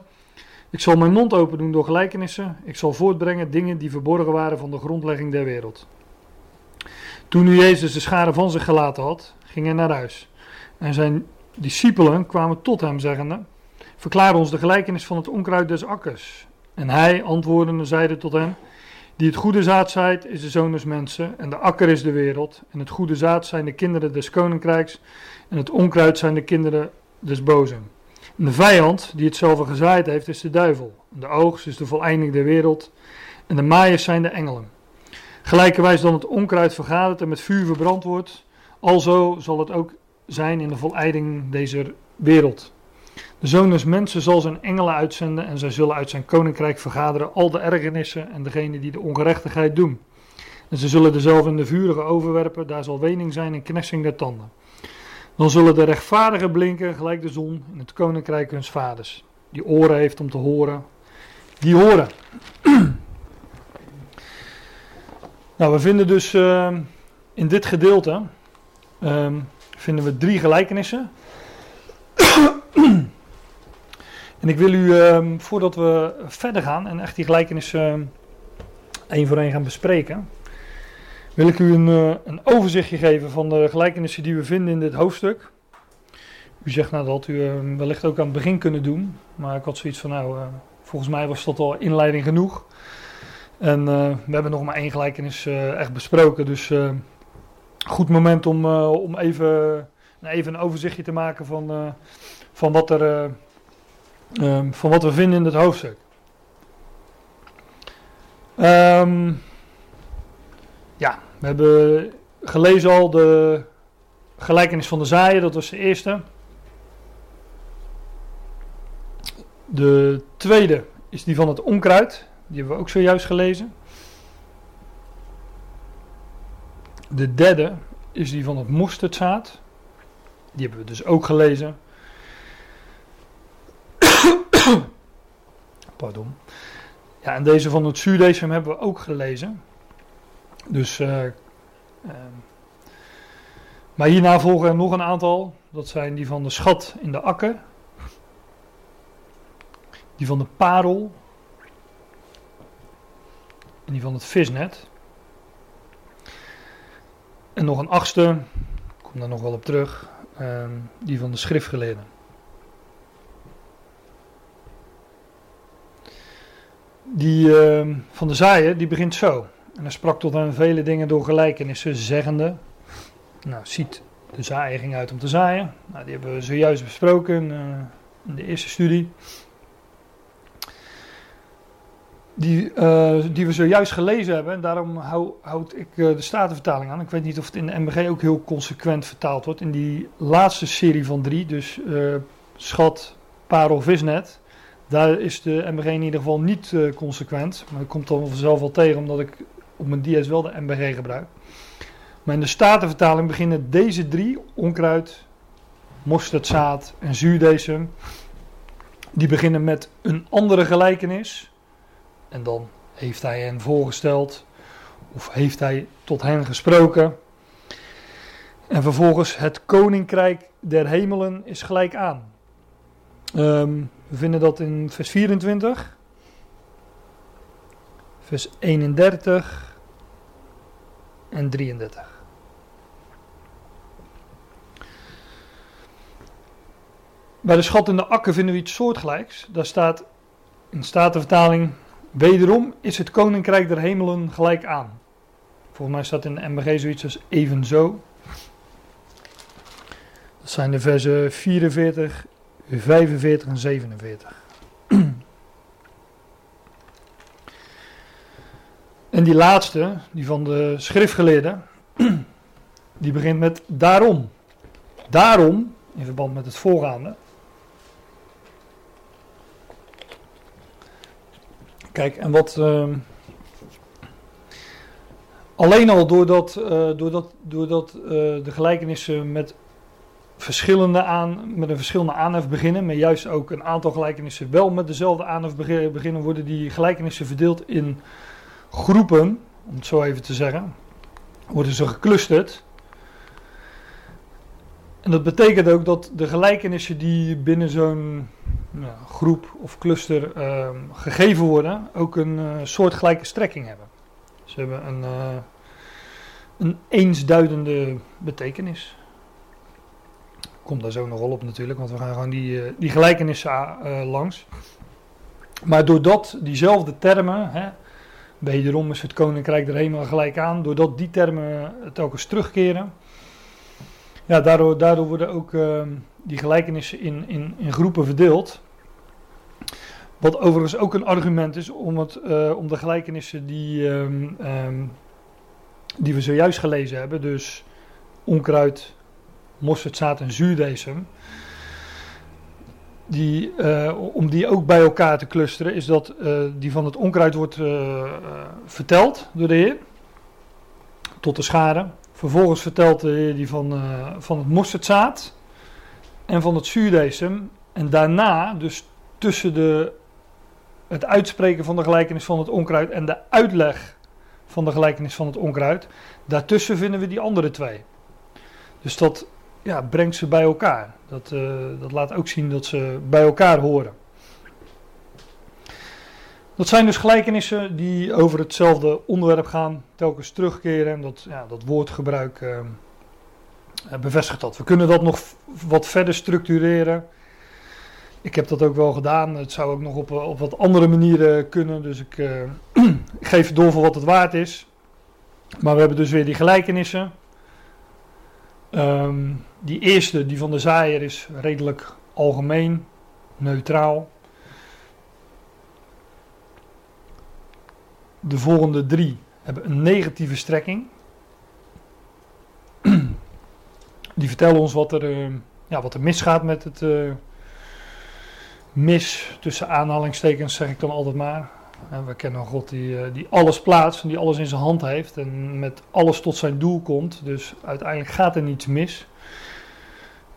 Speaker 1: Ik zal mijn mond open doen door gelijkenissen, ik zal voortbrengen dingen die verborgen waren van de grondlegging der wereld. Toen nu Jezus de schade van zich gelaten had, ging hij naar huis. En zijn discipelen kwamen tot hem, zeggende: Verklaar ons de gelijkenis van het onkruid des akkers. En hij, antwoordende, zeide tot hem: Die het goede zaad zaait, is de zoon des mensen, en de akker is de wereld. En het goede zaad zijn de kinderen des koninkrijks, en het onkruid zijn de kinderen des bozen. En de vijand die hetzelfde gezaaid heeft is de duivel. De oogst is de voleinding der wereld. En de maaiers zijn de engelen. Gelijkerwijs dan het onkruid vergadert en met vuur verbrand wordt, alzo zal het ook zijn in de voleinding deze wereld. De zoon des mensen zal zijn engelen uitzenden en zij zullen uit zijn koninkrijk vergaderen al de ergernissen en degenen die de ongerechtigheid doen. En ze zullen dezelfde in de vurige overwerpen, daar zal wening zijn en knessing der tanden. Dan zullen de rechtvaardigen blinken gelijk de zon in het koninkrijk huns vaders. Die oren heeft om te horen, die horen. (clears throat) nou, we vinden dus uh, in dit gedeelte uh, vinden we drie gelijkenissen. (clears throat) en ik wil u, uh, voordat we verder gaan en echt die gelijkenissen één voor één gaan bespreken, wil ik u een, uh, een overzichtje geven van de gelijkenissen die we vinden in dit hoofdstuk. U zegt nou dat u uh, wellicht ook aan het begin kunnen doen, maar ik had zoiets van nou, volgens mij was dat al inleiding genoeg. En we hebben nog maar één gelijkenis echt besproken, dus goed moment om, om even, even een overzichtje te maken van, van, wat er, van wat we vinden in dit hoofdstuk. Um, ja, we hebben gelezen al de gelijkenis van de zaaien, dat was de eerste. De tweede is die van het onkruid, die hebben we ook zojuist gelezen. De derde is die van het mosterdzaad, die hebben we dus ook gelezen. (coughs) Pardon. Ja, en deze van het zuurdesem hebben we ook gelezen. Dus, uh, uh, maar hierna volgen er nog een aantal. Dat zijn die van de schat in de akker. Die van de parel. En die van het visnet. En nog een achtste, ik kom daar nog wel op terug, uh, die van de schriftgeleerden. Die ehm, van de zaaien, die begint zo. En hij sprak tot hen vele dingen door gelijkenissen, zeggende. Nou, ziet, de zaaier ging uit om te zaaien. Nou, die hebben we zojuist besproken in de eerste studie. die, uh, die we zojuist gelezen hebben. En daarom hou, houd ik uh, de Statenvertaling aan. Ik weet niet of het in de MBG ook heel consequent vertaald wordt. In die laatste serie van drie, dus schat, parel, visnet. Daar is de MBG in ieder geval niet consequent. Maar dat komt dan vanzelf wel tegen, omdat ik op mijn DS wel de MBG gebruik. Maar in de Statenvertaling beginnen deze drie, onkruid, mosterdzaad en zuurdesem, die beginnen met een andere gelijkenis. En dan heeft hij hen voorgesteld, of heeft hij tot hen gesproken. En vervolgens het koninkrijk der hemelen is gelijk aan. Um, we vinden dat in vers 24, vers 31 en 33. Bij de schat in de akker vinden we iets soortgelijks. Daar staat in Statenvertaling: Wederom is het koninkrijk der hemelen gelijk aan. Volgens mij staat in de MBG zoiets als evenzo. Dat zijn de versen 44, 45 en 47. En die laatste, die van de schriftgeleerden, die begint met daarom. Daarom, in verband met het voorgaande, Kijk, en wat. Uh, alleen al doordat, uh, doordat, doordat uh, de gelijkenissen met, verschillende aan, met een verschillende aanhef beginnen, maar juist ook een aantal gelijkenissen wel met dezelfde aanhef beginnen, worden die gelijkenissen verdeeld in groepen, om het zo even te zeggen. Worden ze geclusterd. En dat betekent ook dat de gelijkenissen die binnen zo'n groep of cluster ehm, gegeven worden, ook een uh, soortgelijke strekking hebben. Ze hebben een, uh, een eensduidende betekenis. Komt daar zo nog wel op natuurlijk, want we gaan gewoon die, uh, die gelijkenissen langs. Maar doordat diezelfde termen, hè, wederom is het koninkrijk er helemaal gelijk aan, doordat die termen telkens terugkeren, ja, daardoor, daardoor worden ook ehm, die gelijkenissen in, in, in groepen verdeeld. Wat overigens ook een argument is om, het, om de gelijkenissen die, um, um, die we zojuist gelezen hebben, dus onkruid, mosterdzaad en zuurdesem, die, uh, om die ook bij elkaar te clusteren, is dat uh, die van het onkruid wordt verteld door de Heer tot de schade. Vervolgens vertelt de Heer die van, van het mosterdzaad en van het zuurdesem. En daarna, dus tussen de het uitspreken van de gelijkenis van het onkruid en de uitleg van de gelijkenis van het onkruid, daartussen vinden we die andere twee. Dus dat ja, brengt ze bij elkaar. Dat, uh, dat laat ook zien dat ze bij elkaar horen. Dat zijn dus gelijkenissen die over hetzelfde onderwerp gaan, telkens terugkeren en dat, ja, dat woordgebruik uh, bevestigt dat. We kunnen dat nog wat verder structureren ik heb dat ook wel gedaan. Het zou ook nog op, op wat andere manieren kunnen. Dus ik (clears throat) geef door voor wat het waard is. Maar we hebben dus weer die gelijkenissen. Um, die eerste, die van de zaaier, is redelijk algemeen, neutraal. De volgende drie hebben een negatieve strekking. (clears throat) Die vertellen ons wat er, uh, ja, wat er misgaat met het, uh, mis, tussen aanhalingstekens zeg ik dan altijd maar. We kennen een God die, eh, die alles plaatst en die alles in zijn hand heeft en met alles tot zijn doel komt. Dus uiteindelijk gaat er niets mis.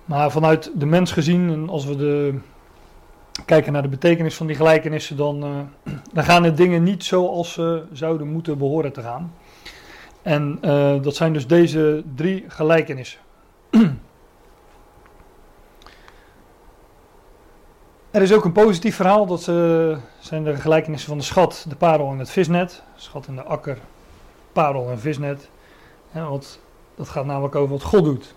Speaker 1: Maar vanuit de mens gezien, en als we de, kijken naar de betekenis van die gelijkenissen, dan, uh, (clears throat) dan gaan de dingen niet zoals ze zouden moeten behoren te gaan. En uh, dat zijn dus deze drie gelijkenissen. (clears throat) Er is ook een positief verhaal, dat uh, zijn de gelijkenissen van de schat, de parel en het visnet. Schat in de akker, parel en visnet. Want dat gaat namelijk over wat God doet.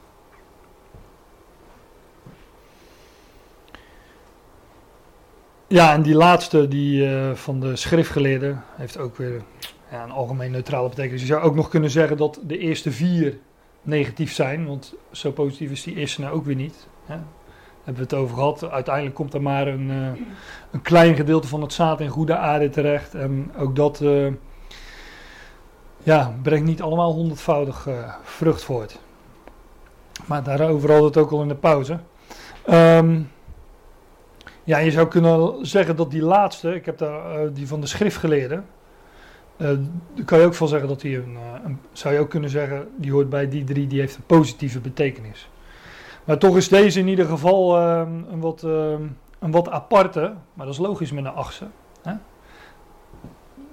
Speaker 1: Ja, en die laatste, die uh, van de schriftgeleerden, heeft ook weer ja, een algemeen neutrale betekenis. Je zou ook nog kunnen zeggen dat de eerste vier negatief zijn, want zo positief is die eerste nou ook weer niet. Hè? Hebben we het over gehad. Uiteindelijk komt er maar een, eh, een klein gedeelte van het zaad in goede aarde terecht. En ook dat uh, ja, brengt niet allemaal honderdvoudig uh, vrucht voort. Maar daarover we het ook al in de pauze. Um, ja, je zou kunnen zeggen dat die laatste, ik heb daar die van de schriftgeleerden. daar kan je ook van zeggen dat die een, een, zou je ook kunnen zeggen, die hoort bij die drie, die heeft een positieve betekenis. Maar toch is deze in ieder geval uh, een, wat, uh, een wat aparte, maar dat is logisch met een achtste. Hè?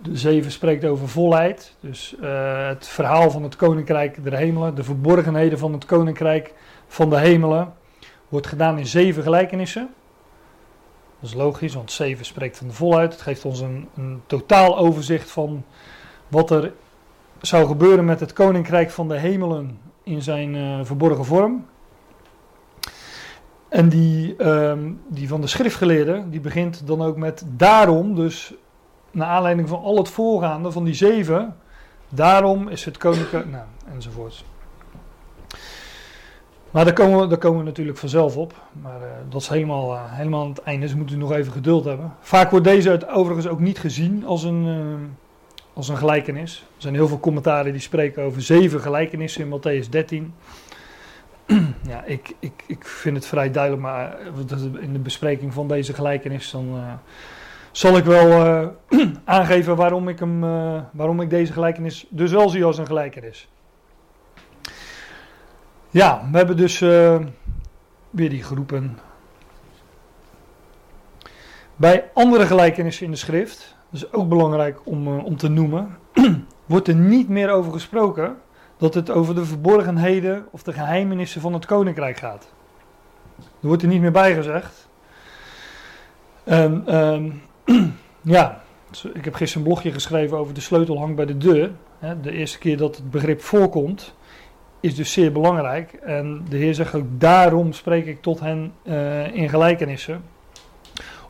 Speaker 1: De zeven spreekt over volheid, dus uh, het verhaal van het koninkrijk der hemelen, de verborgenheden van het koninkrijk van de hemelen, wordt gedaan in zeven gelijkenissen. Dat is logisch, want zeven spreekt van de volheid. Het geeft ons een, een totaal overzicht van wat er zou gebeuren met het koninkrijk van de hemelen in zijn uh, verborgen vorm. En die, um, die van de schriftgeleerden, die begint dan ook met daarom, dus naar aanleiding van al het voorgaande van die zeven, daarom is het koninkrijk, nou, enzovoorts. Maar daar komen, we, daar komen we natuurlijk vanzelf op. Maar uh, dat is helemaal, uh, helemaal aan het einde, dus moeten we nog even geduld hebben. Vaak wordt deze uit, overigens ook niet gezien als een, uh, als een gelijkenis. Er zijn heel veel commentaren die spreken over zeven gelijkenissen in Matthäus 13. (clears throat) ja, ik, ik, ik vind het vrij duidelijk, maar in de bespreking van deze gelijkenis dan uh, zal ik wel uh, (clears throat) aangeven waarom ik, hem, waarom ik deze gelijkenis dus wel zie als een gelijkenis. Ja, we hebben dus weer die groepen. Bij andere gelijkenissen in de schrift, dat is ook belangrijk om, om te noemen, (clears throat) wordt er niet meer over gesproken dat het over de verborgenheden of de geheimenissen van het koninkrijk gaat. Er wordt er niet meer bij gezegd. En um, (clears throat) ja, ik heb gisteren een blogje geschreven over de sleutel hangt bij de deur. De eerste keer dat het begrip voorkomt, is dus zeer belangrijk. En de Heer zegt ook, daarom spreek ik tot hen uh, in gelijkenissen.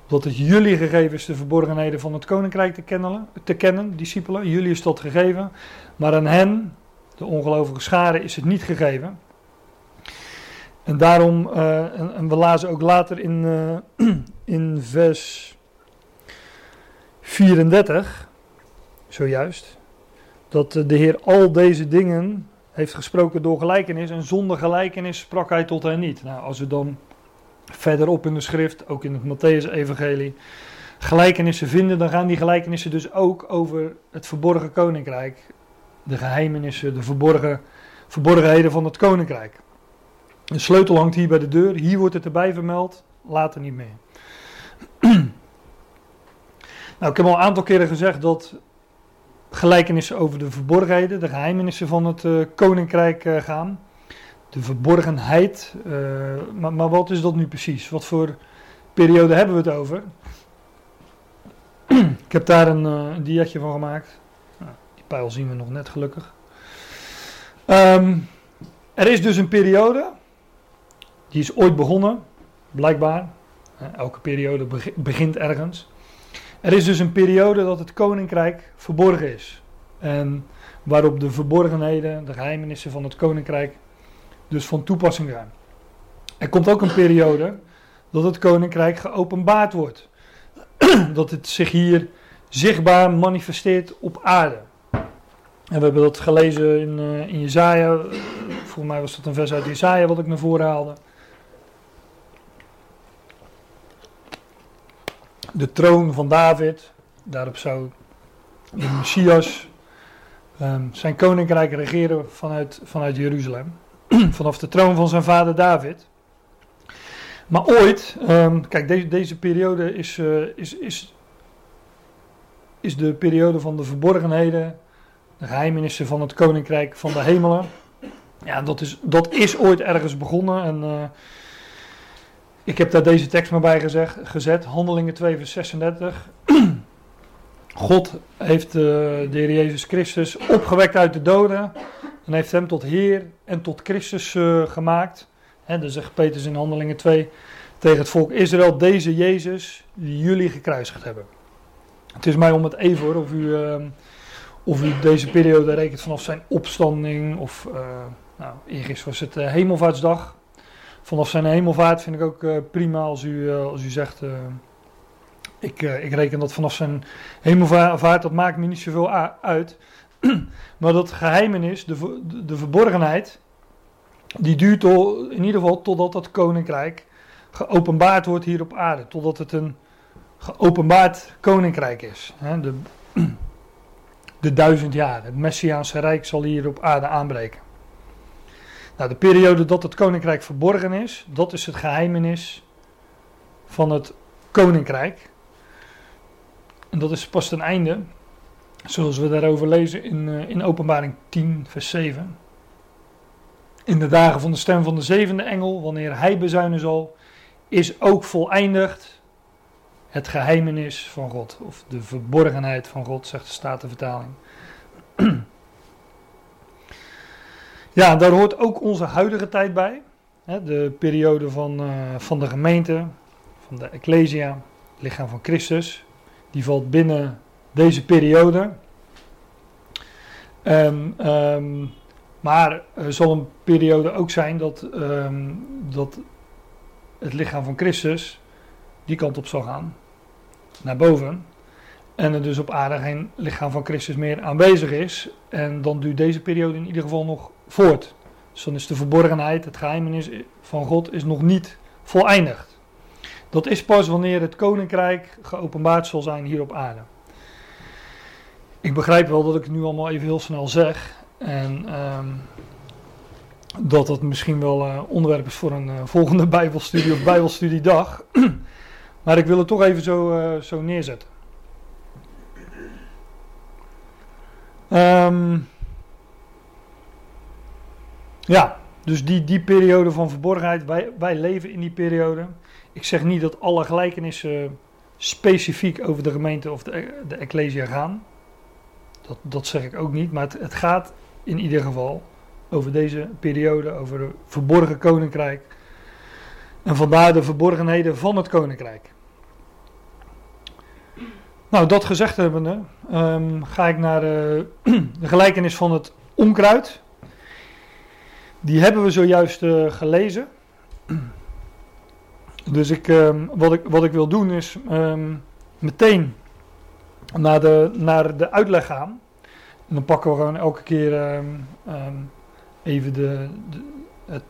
Speaker 1: Omdat het jullie gegeven is de verborgenheden van het koninkrijk te kennen, te kennen discipelen. Jullie is dat gegeven. Maar aan hen, de ongelovige schade is het niet gegeven. En daarom, uh, en, we lazen ook later in, uh, (clears throat) in vers 34, zojuist, dat de Heer al deze dingen heeft gesproken door gelijkenis en zonder gelijkenis sprak hij tot hen niet. Nou, als we dan verderop in de schrift, ook in het Matthäus-evangelie, gelijkenissen vinden, dan gaan die gelijkenissen dus ook over het verborgen koninkrijk de geheimenissen, de verborgen, verborgenheden van het koninkrijk. De sleutel hangt hier bij de deur, hier wordt het erbij vermeld, later niet meer. (clears throat) nou, ik heb al een aantal keren gezegd dat gelijkenissen over de verborgenheden, de geheimenissen van het uh, koninkrijk uh, gaan. De verborgenheid, uh, maar, maar wat is dat nu precies? Wat voor periode hebben we het over? (clears throat) ik heb daar een, een van gemaakt pijl zien we nog net gelukkig. Um, er is dus een periode, die is ooit begonnen, blijkbaar. Elke periode begint ergens. Er is dus een periode dat het koninkrijk verborgen is. En waarop de verborgenheden, de geheimenissen van het koninkrijk dus van toepassing zijn. Er komt ook een periode dat het koninkrijk geopenbaard wordt. (clears throat) dat het zich hier zichtbaar manifesteert op aarde. En we hebben dat gelezen in, uh, in Jezaja. Volgens mij was dat een vers uit Jezaja wat ik naar voren haalde. De troon van David. Daarop zou de Messias um, zijn koninkrijk regeren vanuit, vanuit Jeruzalem. (clears throat) Vanaf de troon van zijn vader David. Maar ooit, um, kijk, deze, deze periode is, uh, is, is, is de periode van de verborgenheden de geheimenissen van het koninkrijk van de hemelen. Ja, dat is, dat is ooit ergens begonnen. En uh, ik heb daar deze tekst maar bij gezegd, gezet. Handelingen 2 vers 36. (clears throat) God heeft uh, de Heer Jezus Christus opgewekt uit de doden. En heeft hem tot Heer en tot Christus uh, gemaakt. Hè, dan zegt Petrus in Handelingen 2 tegen het volk Israël. Deze Jezus die jullie gekruisigd hebben. Het is mij om het even hoor, of u of u deze periode rekent vanaf zijn opstanding, of uh, nou, eergisteren was het uh, Hemelvaartsdag. vanaf zijn hemelvaart vind ik ook prima als u, als u zegt. ik, ik reken dat vanaf zijn hemelvaart, dat maakt me niet zoveel uit. (clears throat) maar dat geheimenis, de, de, de verborgenheid, die duurt al, in ieder geval totdat dat koninkrijk geopenbaard wordt hier op aarde. Totdat het een geopenbaard koninkrijk is. De, de duizend jaar. Het Messiaanse Rijk zal hier op aarde aanbreken. Nou, de periode dat het koninkrijk verborgen is, dat is het geheimenis van het koninkrijk. En dat is pas ten einde, zoals we daarover lezen in, uh, in Openbaring 10, vers 7. In de dagen van de stem van de zevende engel, wanneer hij bezuinen zal, is ook voleindigd het geheimenis van God. Of de verborgenheid van God, zegt de Statenvertaling. (clears throat) Ja, daar hoort ook onze huidige tijd bij. De periode van, uh, van de gemeente, van de Ecclesia, het lichaam van Christus. Die valt binnen deze periode. Um, um, maar er zal een periode ook zijn dat, um, dat het lichaam van Christus die kant op zal gaan. Naar boven. En er dus op aarde geen lichaam van Christus meer aanwezig is. En dan duurt deze periode in ieder geval nog voort. Dus dan is de verborgenheid, het geheimenis van God, is nog niet voleindigd. Dat is pas wanneer het koninkrijk geopenbaard zal zijn hier op aarde. Ik begrijp wel dat ik het nu allemaal even heel snel zeg. En um, dat dat misschien wel uh, onderwerp is voor een uh, volgende (laughs) Bijbelstudie of Bijbelstudiedag. (clears throat) maar ik wil het toch even zo, uh, zo neerzetten. Um, ja, dus die, die periode van verborgenheid, wij, wij leven in die periode. Ik zeg niet dat alle gelijkenissen specifiek over de gemeente of de, de Ecclesia gaan. Dat, dat zeg ik ook niet, maar het, het gaat in ieder geval over deze periode, over het verborgen koninkrijk. En vandaar de verborgenheden van het koninkrijk. Nou, dat gezegd hebbende, um, ga ik naar de, (clears throat) de, gelijkenis van het onkruid. Die hebben we zojuist uh, gelezen. (clears throat) Dus ik, um, wat, ik, wat ik wil doen is um, meteen naar de, naar de uitleg gaan. Dan pakken we gewoon elke keer even de, de, het,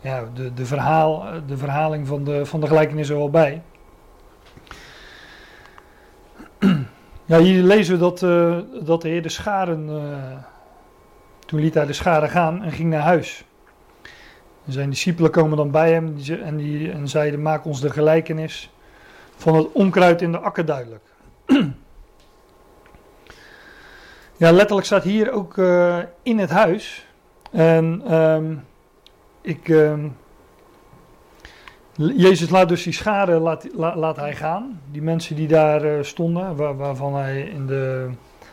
Speaker 1: ja, de, de, verhaal, de verhaling van de, van de gelijkenis er wel bij. Ja, hier lezen we dat, uh, dat de Heer de scharen, uh, toen liet hij de scharen gaan en ging naar huis. Zijn discipelen komen dan bij hem en, die, en zeiden, maak ons de gelijkenis van het onkruid in de akker duidelijk. (clears throat) ja, letterlijk staat hier ook uh, in het huis en um, ik, um, Jezus laat dus die schade laat, laat hij gaan. Die mensen die daar uh, stonden, waar, waarvan hij in de,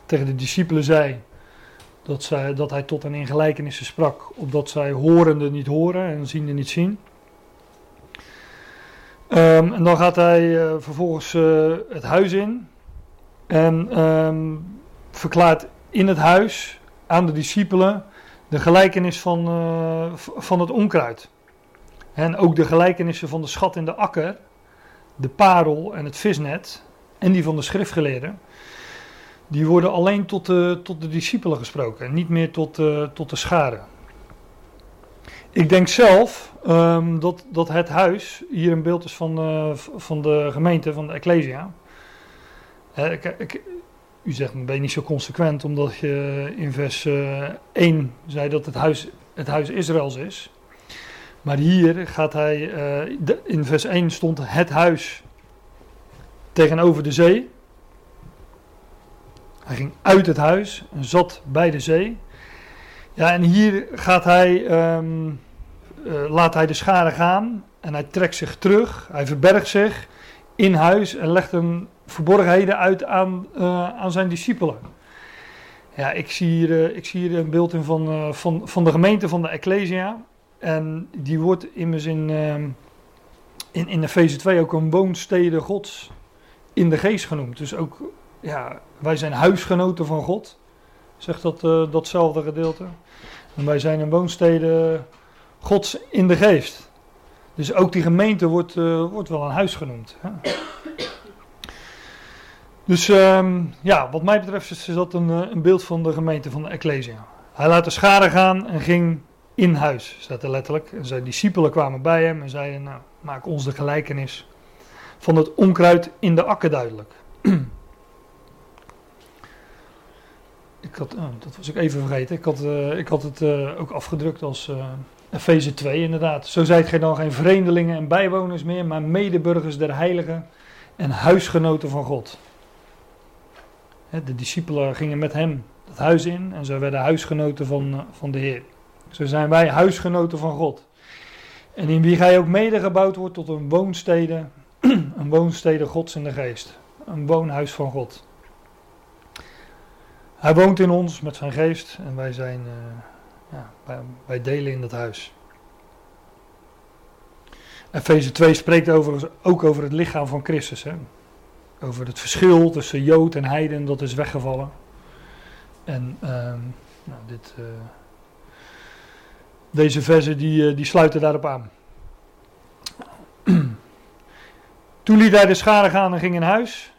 Speaker 1: tegen de discipelen zei dat, zij, dat hij tot hen in gelijkenissen sprak, opdat zij horende niet horen en ziende niet zien. Um, en dan gaat hij uh, vervolgens uh, het huis in en verklaart in het huis aan de discipelen de gelijkenis van, van het onkruid. En ook de gelijkenissen van de schat in de akker, de parel en het visnet, en die van de schriftgeleerden, die worden alleen tot de, tot de discipelen gesproken, niet meer tot, uh, tot de schade. Ik denk zelf um, dat, dat het huis hier een beeld is van, uh, van de gemeente, van de Ecclesia. Uh, ik, ik, u zegt, ben je niet zo consequent omdat je in vers uh, eh, 1 zei dat het huis, het huis Israëls is. Maar hier gaat hij, de, in vers 1 stond het huis tegenover de zee. Hij ging uit het huis en zat bij de zee. Ja, en hier gaat hij, um, uh, laat hij de schade gaan en hij trekt zich terug. Hij verbergt zich in huis en legt een verborgenheden uit aan, uh, aan zijn discipelen. Ja, ik zie hier, ik zie hier een beeld in van, van, van de gemeente van de Ecclesia. En die wordt immers in, in, in Efeze 2 ook een woonstede gods in de geest genoemd. Dus ook, ja, wij zijn huisgenoten van God, zegt dat, datzelfde gedeelte. En wij zijn een woonstede gods in de geest. Dus ook die gemeente wordt, uh, wordt wel een huis genoemd. Hè? Dus um, ja, wat mij betreft is dat een, een beeld van de gemeente van de Ecclesia. Hij laat de schade gaan en ging in huis, staat er letterlijk. En zijn discipelen kwamen bij hem en zeiden, nou, maak ons de gelijkenis van het onkruid in de akker duidelijk. (clears throat) ik had, oh, dat was ik even vergeten, ik had, uh, ik had het uh, ook afgedrukt als uh, Efeze 2 inderdaad. Zo zijt gij dan geen vreemdelingen en bijwoners meer, maar medeburgers der heiligen en huisgenoten van God. De discipelen gingen met hem het huis in en zij werden huisgenoten van, van de Heer. Zo zijn wij huisgenoten van God. En in wie gij ook medegebouwd wordt tot een woonstede, (clears throat) een woonstede Gods in de geest. Een woonhuis van God. Hij woont in ons met zijn geest en wij zijn, uh, ja, wij, delen in dat huis. Efeze 2 spreekt over, ook over het lichaam van Christus. Hè? Over het verschil tussen Jood en Heiden, dat is weggevallen. En uh, nou, dit, uh, deze versen die, die sluiten daarop aan. (clears throat) Toen liet hij de schade gaan en ging in huis.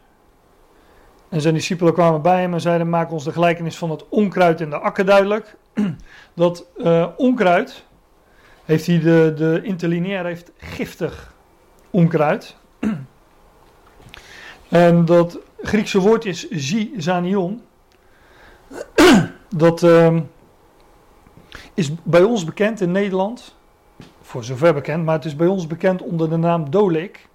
Speaker 1: En zijn discipelen kwamen bij hem en zeiden: Maak ons de gelijkenis van het onkruid in de akker duidelijk. (clears throat) Dat uh, onkruid, heeft hij de, de interlineair heeft giftig onkruid. (clears throat) en dat Griekse woord is zanion. dat uh, is bij ons bekend in Nederland, voor zover bekend, maar het is bij ons bekend onder de naam dolik.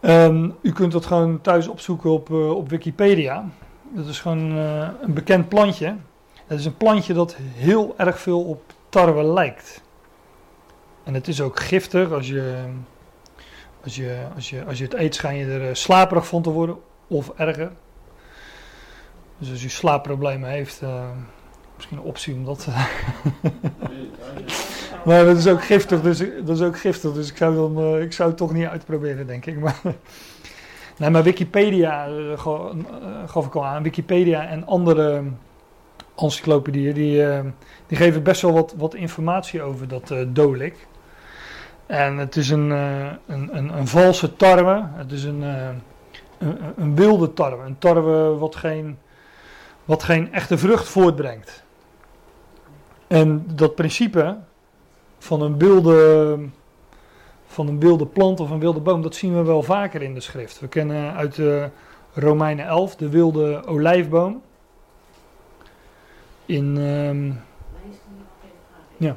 Speaker 1: Um, u kunt dat gewoon thuis opzoeken op, uh, op Wikipedia. Dat is gewoon uh, een bekend plantje. Het is een plantje dat heel erg veel op tarwe lijkt. En het is ook giftig. Als je, als je, als je, als je het eet, schijn je er uh, slaperig van te worden. Of erger. Dus als u slaapproblemen heeft, misschien een optie om dat. (laughs) maar dat is ook giftig, dus, dat is ook giftig, dus ik zou, dan, uh, ik zou het toch niet uitproberen, denk ik. Maar, (laughs) nee, maar Wikipedia, uh, gaf ik al aan, Wikipedia en andere encyclopedieën, die, die geven best wel wat, wat informatie over dat dolik. En het is een, een, een, een, valse tarwe, het is een, een, een wilde tarwe, een tarwe wat geen, wat geen echte vrucht voortbrengt. En dat principe van een wilde, van een wilde plant of een wilde boom, dat zien we wel vaker in de schrift. We kennen uit de Romeinen 11 de wilde olijfboom. In. Um, ja.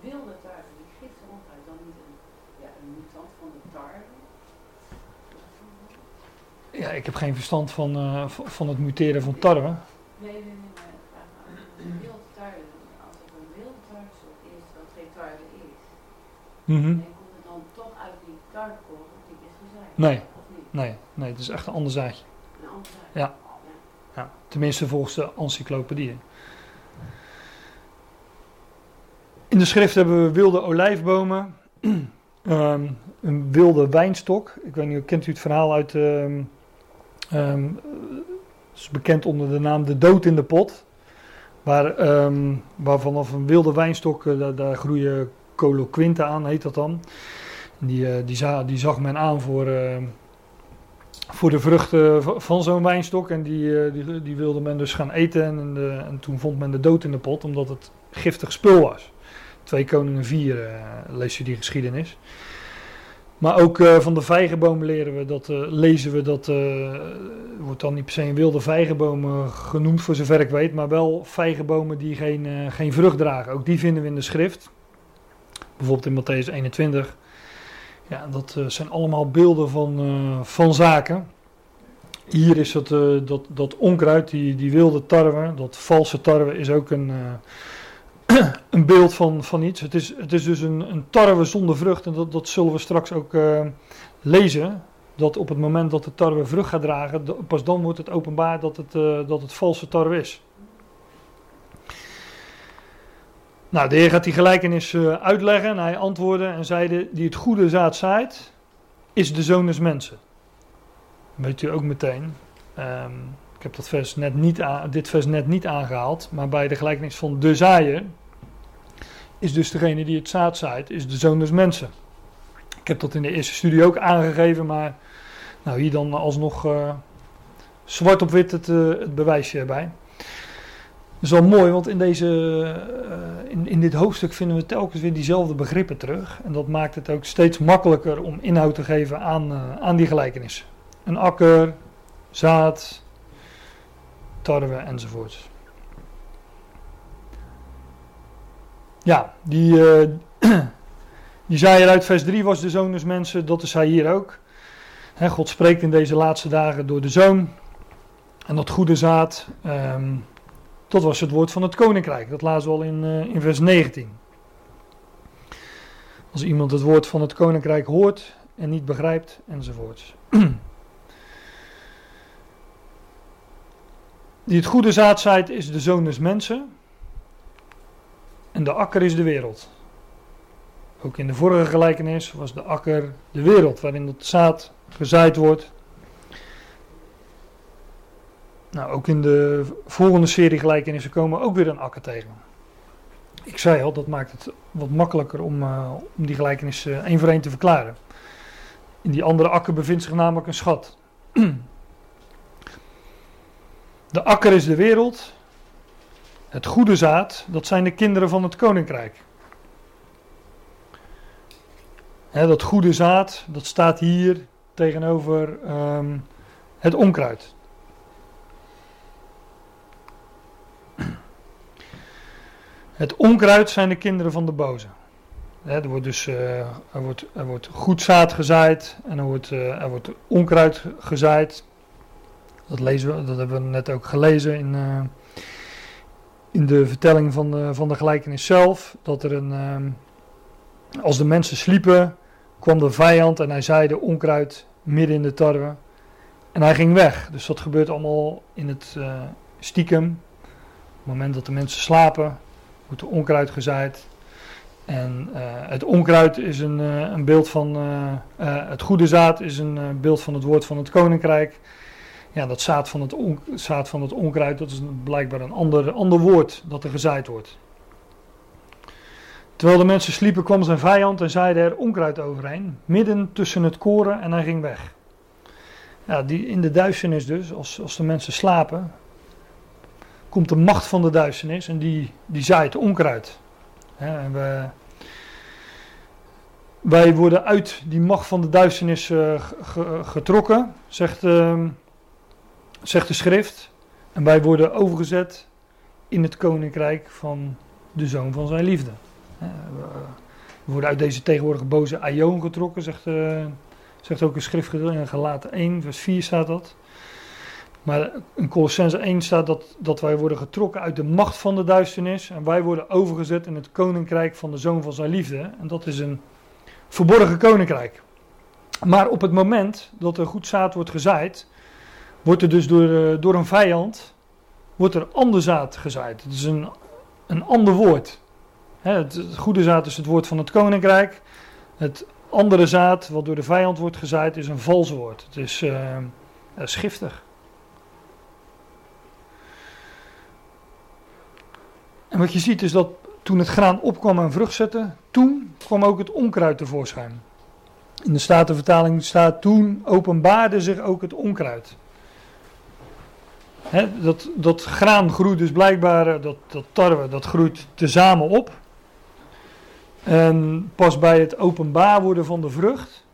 Speaker 2: Wilde tarwe, die giftige onkruid, dan niet een, ja, een mutant van de tarwe?
Speaker 1: Ja, ik heb geen verstand van, uh, van het muteren van tarwe.
Speaker 2: Nee, nee, nee, maar een wilde tarwe, als het een wilde tarwesoort is, wat geen tarwe is,
Speaker 1: Mm -hmm.
Speaker 2: en komt het dan toch uit die tarwekorrel die is gezaaid?
Speaker 1: Nee.
Speaker 2: Of niet?
Speaker 1: Nee, nee, het is echt een ander zaadje.
Speaker 2: Een ander zaad.
Speaker 1: Ja. Ja, tenminste volgens de encyclopedieën. In de schrift hebben we wilde olijfbomen, um, (clears throat) een wilde wijnstok. Ik weet niet, kent u het verhaal uit, um, um, is bekend onder de naam de dood in de pot. Waar, waar vanaf een wilde wijnstok, uh, daar, daar groeien coloquinten aan, heet dat dan. Die, uh, die, za die, zag men aan voor, uh, voor de vruchten van zo'n wijnstok. En die, die, die, wilde men dus gaan eten. En, de, en, toen vond men de dood in de pot, omdat het giftig spul was. Twee koningen vier, lees je die geschiedenis. Maar ook van de vijgenboom leren we dat, lezen we dat, uh, wordt dan niet per se een wilde vijgenboom genoemd voor zover ik weet, maar wel vijgenbomen die geen, geen vrucht dragen. Ook die vinden we in de schrift. Bijvoorbeeld in Matthäus 21. Ja, dat zijn allemaal beelden van, van zaken. Hier is dat, dat, dat onkruid, die, die wilde tarwe, dat valse tarwe, is ook een (clears throat) een beeld van, van iets. Het is, het is dus een, een tarwe zonder vrucht. En dat, dat zullen we straks ook lezen. Dat op het moment dat de tarwe vrucht gaat dragen, pas dan wordt het openbaar dat het, dat het valse tarwe is. Nou, de Heer gaat die gelijkenis uh, uitleggen. En hij antwoordde en zeide: Die het goede zaad zaait, is de zoon des mensen. Weet u ook meteen. Um, ik heb dat vers net niet dit vers net niet aangehaald. Maar bij de gelijkenis van de zaaier is dus degene die het zaad zaait, is de zoon des mensen. Ik heb dat in de eerste studie ook aangegeven, maar nou, hier dan alsnog uh, zwart op wit het, uh, het bewijsje erbij. Is wel mooi, want in, deze, uh, in, in dit hoofdstuk vinden we telkens weer diezelfde begrippen terug. En dat maakt het ook steeds makkelijker om inhoud te geven aan, aan die gelijkenis. Een akker, zaad, tarwe enzovoort. Ja, die, uh, (clears throat) die zei uit vers 3 was de zoon des mensen, dat is hij hier ook. God spreekt in deze laatste dagen door de zoon. En dat goede zaad, um, dat was het woord van het koninkrijk. Dat lazen we al in, uh, in vers 19. Als iemand het woord van het koninkrijk hoort en niet begrijpt, enzovoorts. (clears throat) Die het goede zaad zaait is de zoon des mensen. En de akker is de wereld. Ook in de vorige gelijkenis was de akker de wereld waarin het zaad gezaaid wordt. Nou, ook in de volgende serie gelijkenissen komen ook weer een akker tegen. Ik zei al, dat maakt het wat makkelijker om, uh, om die gelijkenis uh, één voor één te verklaren. In die andere akker bevindt zich namelijk een schat. De akker is de wereld. Het goede zaad, dat zijn de kinderen van het koninkrijk. dat goede zaad, dat staat hier tegenover um, het onkruid. Het onkruid zijn de kinderen van de boze. er wordt dus uh, er wordt, er wordt goed zaad gezaaid en er wordt, uh, er wordt onkruid gezaaid. Dat, lezen we, dat hebben we net ook gelezen in, uh, in de vertelling van de, van de gelijkenis zelf. Dat er een, als de mensen sliepen, kwam de vijand en hij zaaide onkruid midden in de tarwe. En hij ging weg. Dus dat gebeurt allemaal in het stiekem. Het moment dat de mensen slapen, wordt er onkruid gezaaid. En uh, het onkruid is een, uh, een beeld van. het goede zaad is een beeld van het woord van het koninkrijk ja, dat zaad van, het zaad van het onkruid, dat is blijkbaar een ander, ander woord dat er gezaaid wordt. Terwijl de mensen sliepen, kwam zijn vijand en zaaide er onkruid overheen, midden tussen het koren en hij ging weg. Ja, die, in de duisternis dus, als, als de mensen slapen, komt de macht van de duisternis en die, die zaait onkruid. en wij worden uit die macht van de duisternis uh, getrokken, zegt... Uh, zegt de schrift. En wij worden overgezet in het koninkrijk van de zoon van zijn liefde. We worden uit deze tegenwoordige boze aion getrokken, zegt, uh, zegt ook een schriftgedeelte in Galaten 1, vers 4 staat dat. Maar in Colossense 1 staat dat, dat wij worden getrokken uit de macht van de duisternis. En wij worden overgezet in het koninkrijk van de zoon van zijn liefde. En dat is een verborgen koninkrijk. Maar op het moment dat er goed zaad wordt gezaaid, wordt er dus door, uh, door een vijand, wordt er ander zaad gezaaid. Het is een, een ander woord. Het, goede zaad is het woord van het koninkrijk. Het andere zaad, wat door de vijand wordt gezaaid, is een vals woord. Het is uh, schiftig. En wat je ziet is dat toen het graan opkwam en vrucht zette, toen kwam ook het onkruid tevoorschijn. In de Statenvertaling staat toen openbaarde zich ook het onkruid dat, dat graan groeit dus blijkbaar, eh, dat, dat tarwe, dat groeit tezamen op. En pas bij het openbaar worden van de vrucht,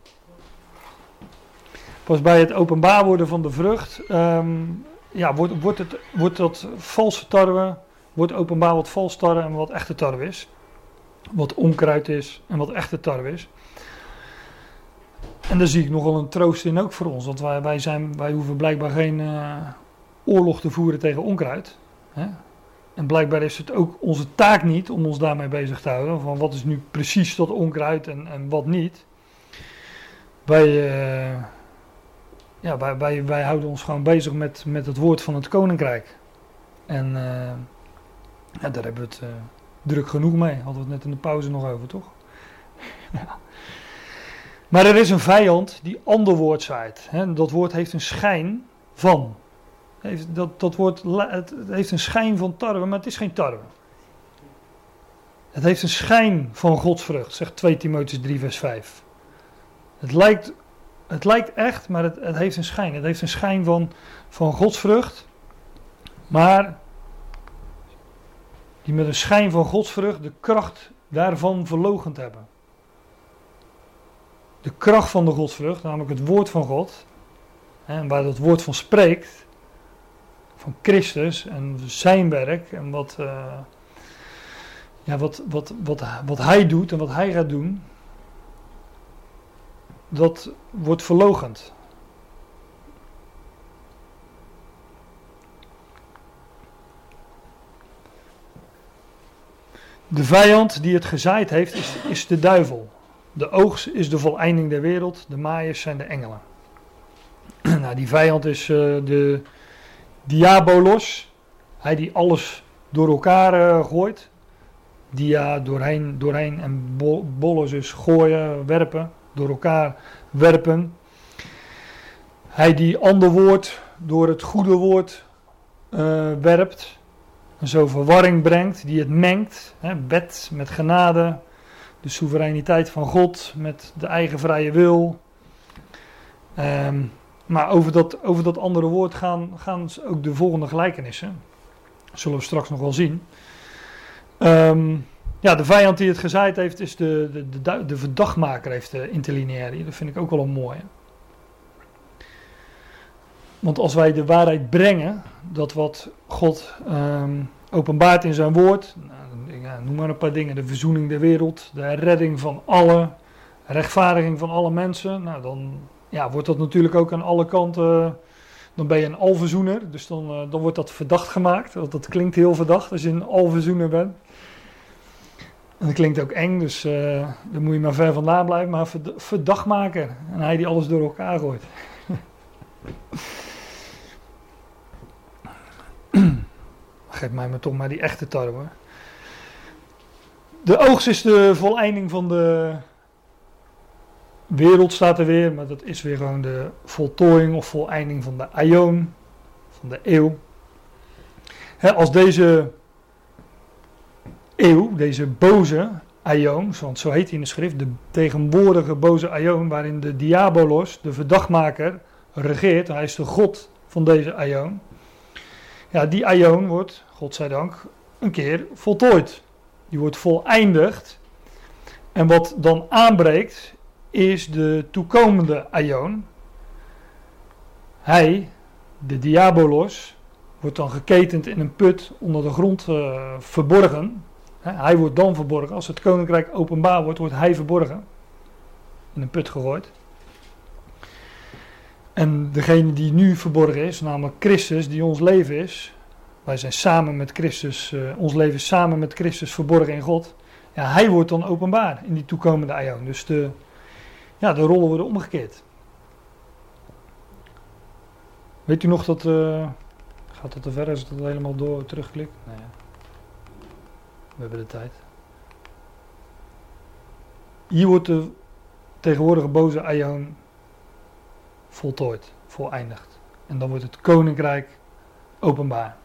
Speaker 1: pas bij het openbaar worden van de vrucht, um, ja, wordt, wordt, het, wordt dat valse tarwe, wordt openbaar wat vals tarwe en wat echte tarwe is. Wat onkruid is en wat echte tarwe is. En daar zie ik nogal een troost in ook voor ons. Want wij, wij, zijn, wij hoeven blijkbaar geen, uh, oorlog te voeren tegen onkruid. Hè? En blijkbaar is het ook onze taak niet om ons daarmee bezig te houden. Van wat is nu precies dat onkruid en, en wat niet. Wij, uh, ja, wij, wij, wij, houden ons gewoon bezig met, met het woord van het koninkrijk. En uh, ja, daar hebben we het uh, druk genoeg mee. Hadden we het net in de pauze nog over, toch? (laughs) Maar er is een vijand die ander woord zaait. Hè? Dat woord heeft een schijn van. Heeft, dat, dat woord, het, heeft een schijn van tarwe, maar het is geen tarwe. Het heeft een schijn van godsvrucht, zegt 2 Timotheus 3 vers 5. Het lijkt, het lijkt echt, maar het, het heeft een schijn. Het heeft een schijn van, van godsvrucht. Maar die met een schijn van godsvrucht de kracht daarvan verlogend hebben. De kracht van de godsvrucht, namelijk het woord van God, en waar dat woord van spreekt, van Christus en zijn werk en wat, uh, ja, wat, wat, wat, wat hij doet en wat hij gaat doen, dat wordt verlogend. De vijand die het gezaaid heeft, is, is de duivel. De oogst is de voleinding der wereld, de maaiers zijn de engelen. (clears throat) nou, die vijand is uh, de diabolos, hij die alles door elkaar uh, gooit. Dia doorheen, doorheen en bolos is gooien, werpen, door elkaar werpen. Hij die ander woord door het goede woord uh, werpt en zo verwarring brengt, die het mengt, hè, wet met genade, de soevereiniteit van God met de eigen vrije wil. Um, maar over dat, over dat andere woord gaan, gaan ook de volgende gelijkenissen. Dat zullen we straks nog wel zien. Um, ja, de vijand die het gezaaid heeft, is de, de, de, de verdachtmaker, heeft de interlineaire. Dat vind ik ook wel een mooie. Want als wij de waarheid brengen, dat wat God um, openbaart in zijn woord, nou, ja, noem maar een paar dingen, de verzoening der wereld, de redding van alle, rechtvaardiging van alle mensen, nou, dan ja, wordt dat natuurlijk ook aan alle kanten, dan ben je een alverzoener, dus dan, uh, dan wordt dat verdacht gemaakt, want dat klinkt heel verdacht als je een alverzoener bent. En dat klinkt ook eng, dus uh, dan moet je maar ver vandaan blijven, maar verdacht maken en hij die alles door elkaar gooit. (laughs) Geef mij maar toch maar die echte tarwe. De oogst is de voleinding van de wereld, staat er weer. Maar dat is weer gewoon de voltooiing of voleinding van de aion, van de eeuw. als deze eeuw, deze boze aion, want zo heet hij in de schrift, de tegenwoordige boze aion, waarin de diabolos, de verdachtmaker, regeert. Hij is de god van deze aion. Ja, die aion wordt, godzijdank, een keer voltooid. Die wordt voleindigd. En wat dan aanbreekt, is de toekomende aion. Hij, de diabolos, wordt dan geketend in een put onder de grond uh, verborgen. Hij wordt dan verborgen. Als het koninkrijk openbaar wordt, wordt hij verborgen. In een put gegooid. En degene die nu verborgen is, namelijk Christus, die ons leven is. Wij zijn samen met Christus, uh, ons leven is samen met Christus verborgen in God. Ja, hij wordt dan openbaar in die toekomende aion. Dus de, ja, de rollen worden omgekeerd. Weet u nog dat. Uh, gaat dat te ver als ik dat helemaal door terugklik? Nee. We hebben de tijd. Hier wordt de tegenwoordige boze aion voltooid, voleindigd. En dan wordt het koninkrijk openbaar.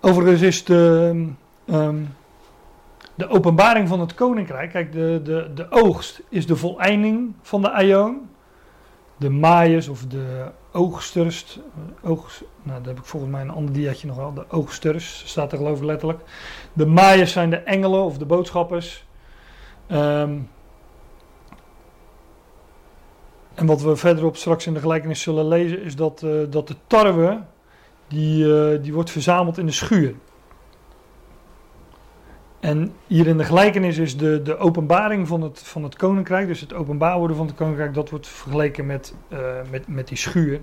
Speaker 1: Overigens is de, um, de openbaring van het koninkrijk, kijk, de, de, de oogst is de voleinding van de aion. De maaiers of de oogsters, oogst, nou daar heb ik volgens mij een ander diaatje nog wel, de oogsters staat er geloof ik letterlijk. De maaiers zijn de engelen of de boodschappers. Um, en wat we verderop straks in de gelijkenis zullen lezen is dat, uh, dat de tarwe die, uh, die wordt verzameld in de schuur. En hier in de gelijkenis is de, de openbaring van het, van het koninkrijk, dus het openbaar worden van het koninkrijk, dat wordt vergeleken met, uh, met, met die schuur.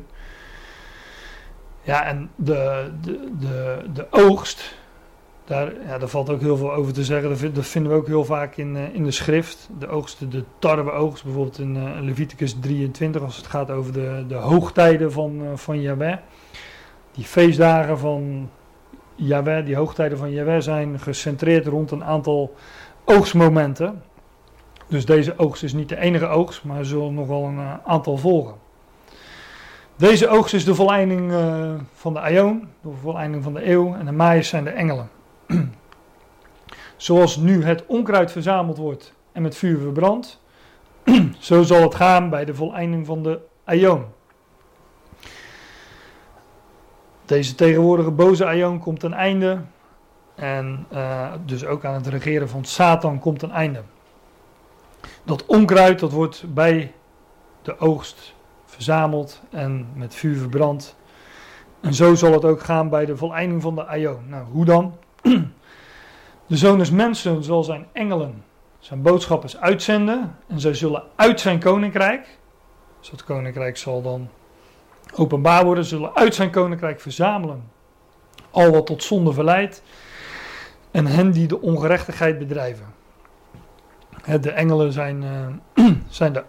Speaker 1: Ja, en de, de, de, de oogst, daar, ja, daar valt ook heel veel over te zeggen. Dat vinden we ook heel vaak in, uh, in de schrift. De oogst, de tarweoogst, bijvoorbeeld in uh, Leviticus 23, als het gaat over de, de hoogtijden van, van Yahweh die feestdagen van Die hoogtijden van Yahweh zijn gecentreerd rond een aantal oogstmomenten. Dus deze oogst is niet de enige oogst, maar er zullen nog wel een eh, aantal volgen. Deze oogst is de voleinding uh, van de aion, de voleinding van de eeuw. En de maaiers zijn de engelen. (clears throat) Zoals nu het onkruid verzameld wordt en met vuur verbrandt, (clears throat) zo zal het gaan bij de voleinding van de aion. Deze tegenwoordige boze aion komt ten einde. En uh, dus ook aan het regeren van Satan komt een einde. Dat onkruid dat wordt bij de oogst verzameld en met vuur verbrand. En zo zal het ook gaan bij de voleinding van de aion. Nou, hoe dan? (clears throat) De zoon des mensen zal zijn engelen, zijn boodschappers uitzenden. En zij zullen uit zijn koninkrijk, dus dat koninkrijk zal dan openbaar worden, zullen uit zijn koninkrijk verzamelen. Al wat tot zonde verleidt. En hen die de ongerechtigheid bedrijven. De engelen zijn, uh, (clears throat) zijn de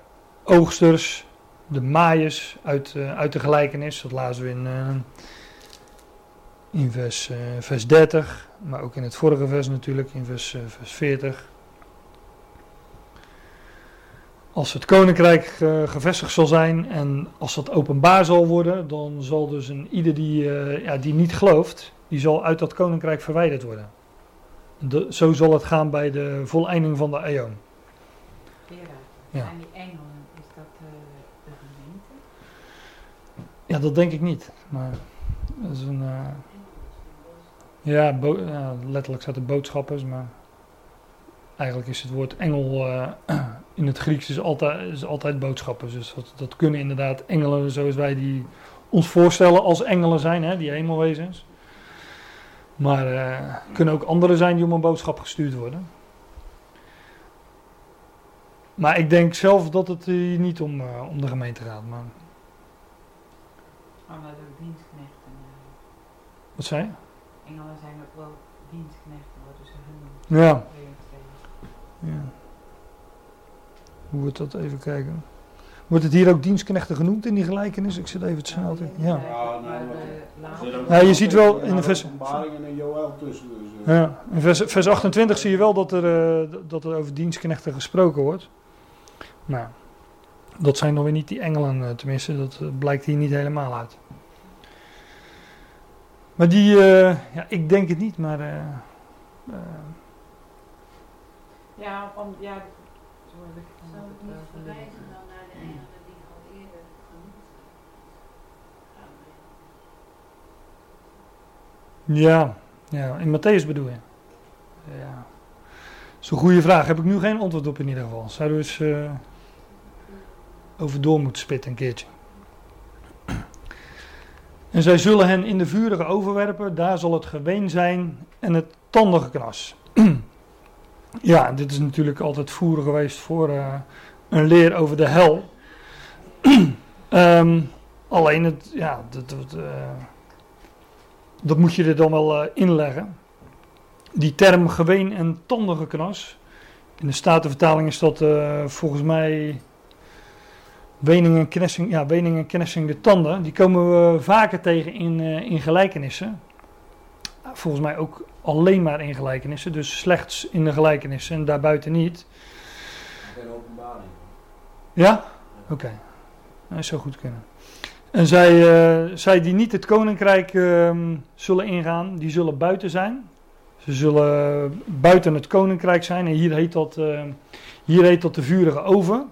Speaker 1: oogsters, de maaiers uit, uh, uit de gelijkenis. Dat lazen we in, uh, in vers, vers 30, maar ook in het vorige vers natuurlijk, in vers, vers 40. Als het koninkrijk gevestigd zal zijn en als dat openbaar zal worden, dan zal dus een ieder die, ja, die niet gelooft, die zal uit dat koninkrijk verwijderd worden. De, zo zal het gaan bij de voleinding van de eeuw.
Speaker 2: Ja. Zijn die engelen, is dat uh, de gemeente?
Speaker 1: Ja, dat denk ik niet. Maar dat is een. Ja, letterlijk staat er boodschappers, maar eigenlijk is het woord engel in het Grieks is altijd, is altijd boodschappers. Dus dat, dat kunnen inderdaad engelen zoals wij die ons voorstellen als engelen zijn, hè, die hemelwezens. Maar uh, kunnen ook anderen zijn die om een boodschap gestuurd worden. Maar ik denk zelf dat het hier niet om, uh, om de gemeente gaat. Maar...
Speaker 2: Ook dienstknechten. Uh...
Speaker 1: Wat zei je?
Speaker 2: Engelen zijn ook wel dienstknechten, worden ze genoemd.
Speaker 1: Ja. ja. Hoe wordt dat even kijken? Wordt het hier ook dienstknechten genoemd in die gelijkenis? Ik zit even te snel te... Ja. Ja, je ziet wel in de vers... Ja, in vers, vers 28 zie je wel dat er, uh, dat er over dienstknechten gesproken wordt. Nou, dat zijn nog weer niet die engelen, uh, tenminste, dat uh, blijkt hier niet helemaal uit. Maar die, ja, ik denk het niet, maar...
Speaker 2: ja, van, ja,
Speaker 3: Zou het niet verwijzen dan naar de engelen die al eerder genoemd?
Speaker 1: Ja, ja, in Matthäus bedoel je? Ja. Dat is een goede vraag. Heb ik nu geen antwoord op in ieder geval. Zouden we eens uh, over door moeten spitten een keertje. (clears throat) En zij zullen hen in de vurige overwerpen. Daar zal het geween zijn en het tandengeknas. (clears throat) ja, dit is natuurlijk altijd voeren geweest voor uh, een leer over de hel. um, (clears throat) alleen het, ja, dat, uh, dat moet je er dan wel uh, inleggen. Die term geween en tandengeknas. In de Statenvertaling is dat volgens mij wening en, knessing, ja, wening en knessing de tanden. Die komen we vaker tegen in, in gelijkenissen. Volgens mij ook alleen maar in gelijkenissen. Dus slechts in de gelijkenissen en daarbuiten niet.
Speaker 4: Geen openbaring.
Speaker 1: Ja? Oké. Okay. Dat zou goed kunnen. En zij, uh, zij die niet het koninkrijk uh, zullen ingaan, die zullen buiten zijn. Ze zullen buiten het koninkrijk zijn. En hier heet dat, uh, hier heet dat de vurige oven.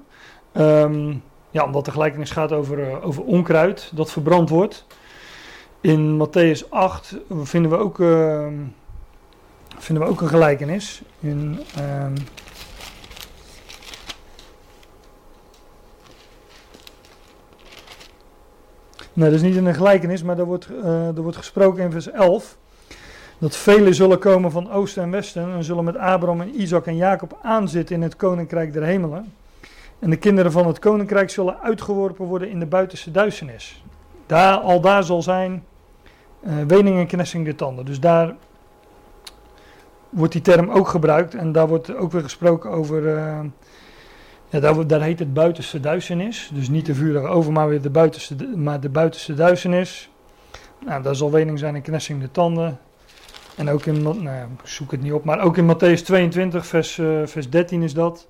Speaker 1: Um, ja, omdat de gelijkenis gaat over, over onkruid dat verbrand wordt. In Matthäus 8 vinden we ook, vinden we ook een gelijkenis. In, um, Nee, dat is niet in een gelijkenis, maar er wordt, uh, er wordt gesproken in vers 11. Dat velen zullen komen van oosten en westen en zullen met Abraham en Isaac en Jacob aanzitten in het koninkrijk der hemelen. En de kinderen van het koninkrijk zullen uitgeworpen worden in de buitenste duisternis. Daar, al daar zal zijn uh, wening en knessing de tanden. Dus daar wordt die term ook gebruikt en daar wordt ook weer gesproken over... Uh, ja, daar, heet het buitenste duisternis. Dus niet de vurige over, maar weer de buitenste, maar de buitenste duisternis. Nou, daar zal wening zijn en knessing de tanden. En ook in, nou, zoek het niet op, maar ook in Matthäus 22, vers, uh, vers 13 is dat.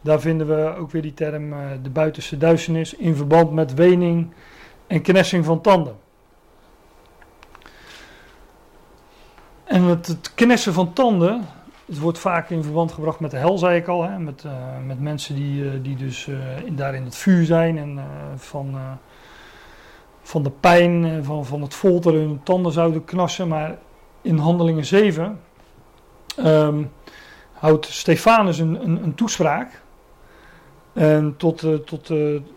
Speaker 1: Daar vinden we ook weer die term uh, de buitenste duisternis in verband met wening en knessing van tanden. En het, knessen van tanden, het wordt vaak in verband gebracht met de hel, zei ik al. Hè? Met, eh, met mensen die, eh, die dus in, daar in het vuur zijn en van, van de pijn, van, van het folteren hun tanden zouden knassen. Maar in Handelingen 7 ehm, houdt Stefanus een, een, een toespraak. En tot, tot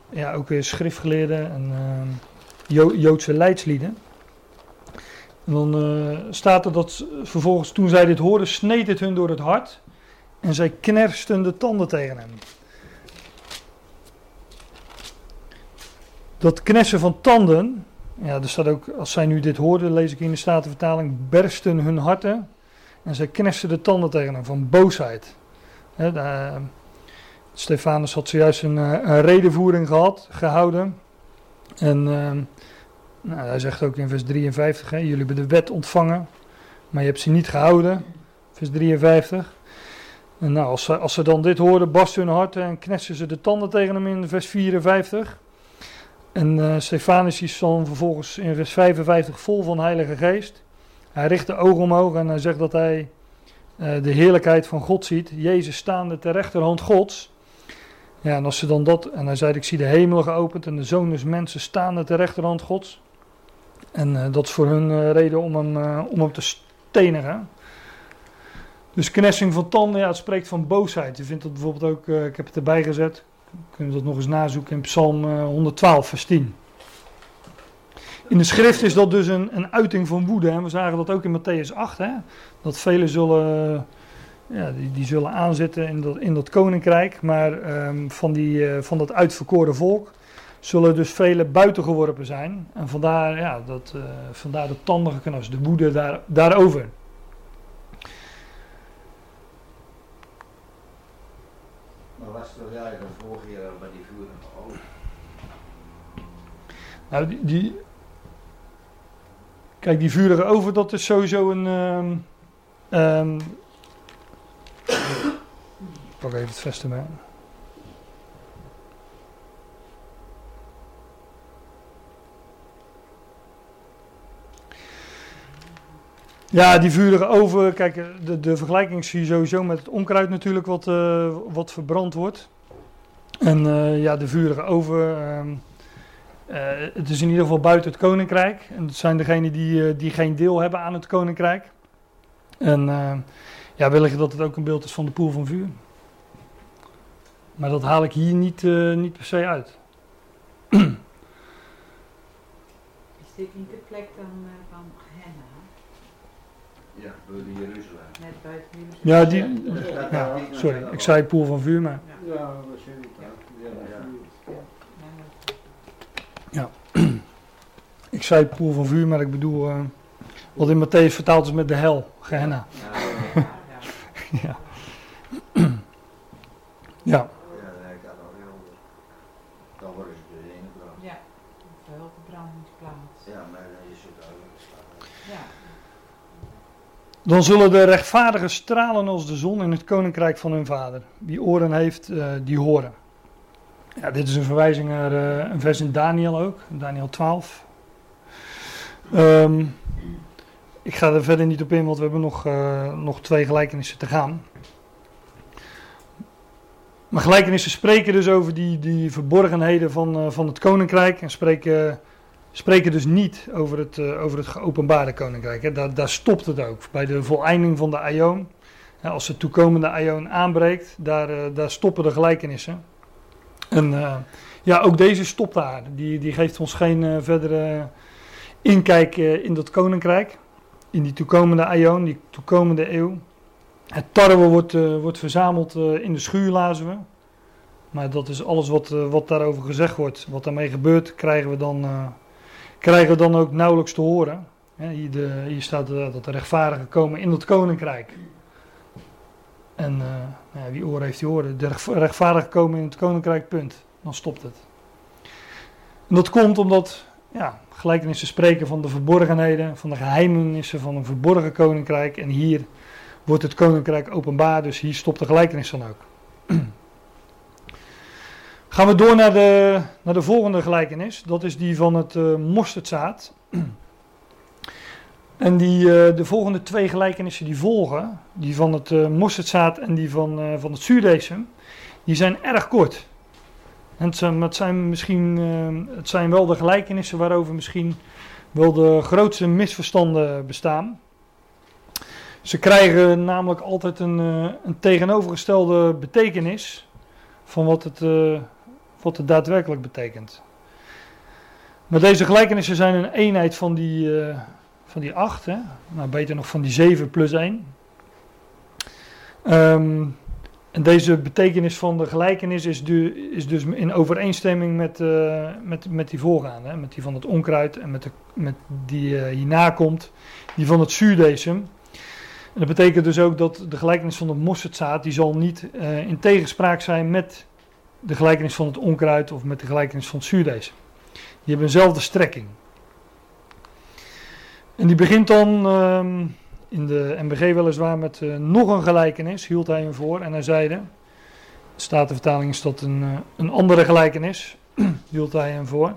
Speaker 1: ja, ook weer schriftgeleerden en ehm, Joodse leidslieden. En dan uh, staat er dat vervolgens toen zij dit hoorden, sneed het hun door het hart. En zij knersten de tanden tegen hem. Dat knessen van tanden, ja, er staat ook, als zij nu dit hoorden, lees ik in de Statenvertaling, bersten hun harten. En zij knersten de tanden tegen hem van boosheid. He, de, Stefanus had zojuist een, eh, een redenvoering gehad, gehouden. En uh, nou, hij zegt ook in vers 53, hè, jullie hebben de wet ontvangen, maar je hebt ze niet gehouden. Vers 53. En nou, als ze, als ze dan dit hoorden, barsten hun hart en knessen ze de tanden tegen hem in vers 54. En uh, Stefanus is dan vervolgens in vers 55 vol van Heilige Geest. Hij richt de ogen omhoog en hij zegt dat hij uh, de heerlijkheid van God ziet. Jezus staande ter rechterhand Gods. Ja, en als ze dan dat, en hij zei: Ik zie de hemel geopend en de zoon des mensen staande ter rechterhand Gods. En uh, dat is voor hun uh, reden om hem, uh, om hem te stenigen. Dus knessing van tanden, ja, het spreekt van boosheid. Je vindt dat bijvoorbeeld ook, ik heb het erbij gezet. Kunnen we dat nog eens nazoeken in Psalm 112, vers 10. In de schrift is dat dus een, een uiting van woede. We zagen dat ook in Matthäus 8. Hè? Dat velen zullen, ja, die, die zullen aanzitten in dat, in dat koninkrijk. Maar um, van, die, van dat uitverkoren volk zullen dus vele buiten geworpen zijn. En vandaar, ja, dat, uh, vandaar de tandige knas, de woede daar, daarover.
Speaker 4: Maar was toch jij de vorige jaar bij die vurige ogen?
Speaker 1: Nou, die, die, Kijk, die vurige over, dat is sowieso een. Um, um, (coughs) ik pak even het vestament. Ja, die vurige oven. Kijk, de, de vergelijking zie je sowieso met het onkruid natuurlijk wat, uh, wat verbrand wordt. En uh, ja, de vurige oven. Uh, het is in ieder geval buiten het koninkrijk. En dat zijn degenen die, die geen deel hebben aan het koninkrijk. En ja, wellicht dat het ook een beeld is van de poel van vuur. Maar dat haal ik hier niet, niet per se uit.
Speaker 3: is dit niet de plek dan
Speaker 4: buiten Jeruzalem.
Speaker 3: Net buiten Jeruzalem.
Speaker 1: Ja, die, ja, sorry, ik zei poel van vuur, maar...
Speaker 5: Ja, dat is het.
Speaker 1: Ja. (clears throat) Ik zei poel van vuur, maar ik bedoel... Uh, wat in Matthäus vertaald is met de hel, Gehenna.
Speaker 4: Ja,
Speaker 1: Ja. (laughs) (clears throat)
Speaker 4: ja.
Speaker 1: Ja.
Speaker 4: Ja, dan heb ik dat al heel. Dan worden ze dus ingebracht.
Speaker 3: Ja, een vuilverbrandingsplaats.
Speaker 4: Ja, maar dan is het uitgeslagen.
Speaker 3: Ja.
Speaker 1: Dan zullen de rechtvaardigen stralen als de zon in het koninkrijk van hun vader. Wie oren heeft, uh, die horen. Ja, dit is een verwijzing naar uh, een vers in Daniel ook, Daniel 12. Um, ik ga er verder niet op in, want we hebben nog, uh, nog twee gelijkenissen te gaan. Maar gelijkenissen spreken dus over die, die verborgenheden van, van het koninkrijk en spreken spreken dus niet over het, uh, over het geopenbaarde koninkrijk. Hè. Daar, stopt het ook. Bij de voleinding van de aion, als de toekomende aion aanbreekt, daar, uh, daar stoppen de gelijkenissen. En uh, ja, ook deze stopt daar. Die, die geeft ons geen verdere inkijk in dat koninkrijk. In die toekomende aion, die toekomende eeuw. Het tarwe wordt, wordt verzameld in de schuur, lazen we. Maar dat is alles wat, wat daarover gezegd wordt. Wat daarmee gebeurt, krijgen we dan krijgen we dan ook nauwelijks te horen. Hier, de, hier staat dat de rechtvaardigen komen in het koninkrijk. En uh, nou ja, wie oren heeft die oren. De rechtvaardigen komen in het koninkrijk, punt. Dan stopt het. En dat komt omdat ja, gelijkenissen spreken van de verborgenheden, van de geheimenissen van een verborgen koninkrijk. En hier wordt het koninkrijk openbaar, dus hier stopt de gelijkenis dan ook. (clears throat) Gaan we door naar de, naar de volgende gelijkenis. Dat is die van het uh, mosterdzaad. (clears throat) En die, uh, de volgende twee gelijkenissen die volgen, die van het uh, mosterdzaad en die van, van het zuurdesem, die zijn erg kort. En het zijn, het zijn misschien, het zijn wel de gelijkenissen waarover misschien wel de grootste misverstanden bestaan. Ze krijgen namelijk altijd een, een tegenovergestelde betekenis van wat het, wat het daadwerkelijk betekent. Maar deze gelijkenissen zijn een eenheid van die, uh, van die 8, hè? nou beter nog van die 7 plus 1. Um, en deze betekenis van de gelijkenis is, is dus in overeenstemming met, uh, met, met die voorgaande, met die van het onkruid en met, de, met die uh, hierna komt, die van het zuurdesem. En dat betekent dus ook dat de gelijkenis van de mosterdzaad, die zal niet in tegenspraak zijn met de gelijkenis van het onkruid of met de gelijkenis van het zuurdesem. Die hebben eenzelfde strekking. En die begint dan uh, in de MBG weliswaar met uh, nog een gelijkenis, hield hij hem voor. En hij zeide, de Statenvertaling is dat een, uh, een andere gelijkenis, (clears throat) hield hij hem voor.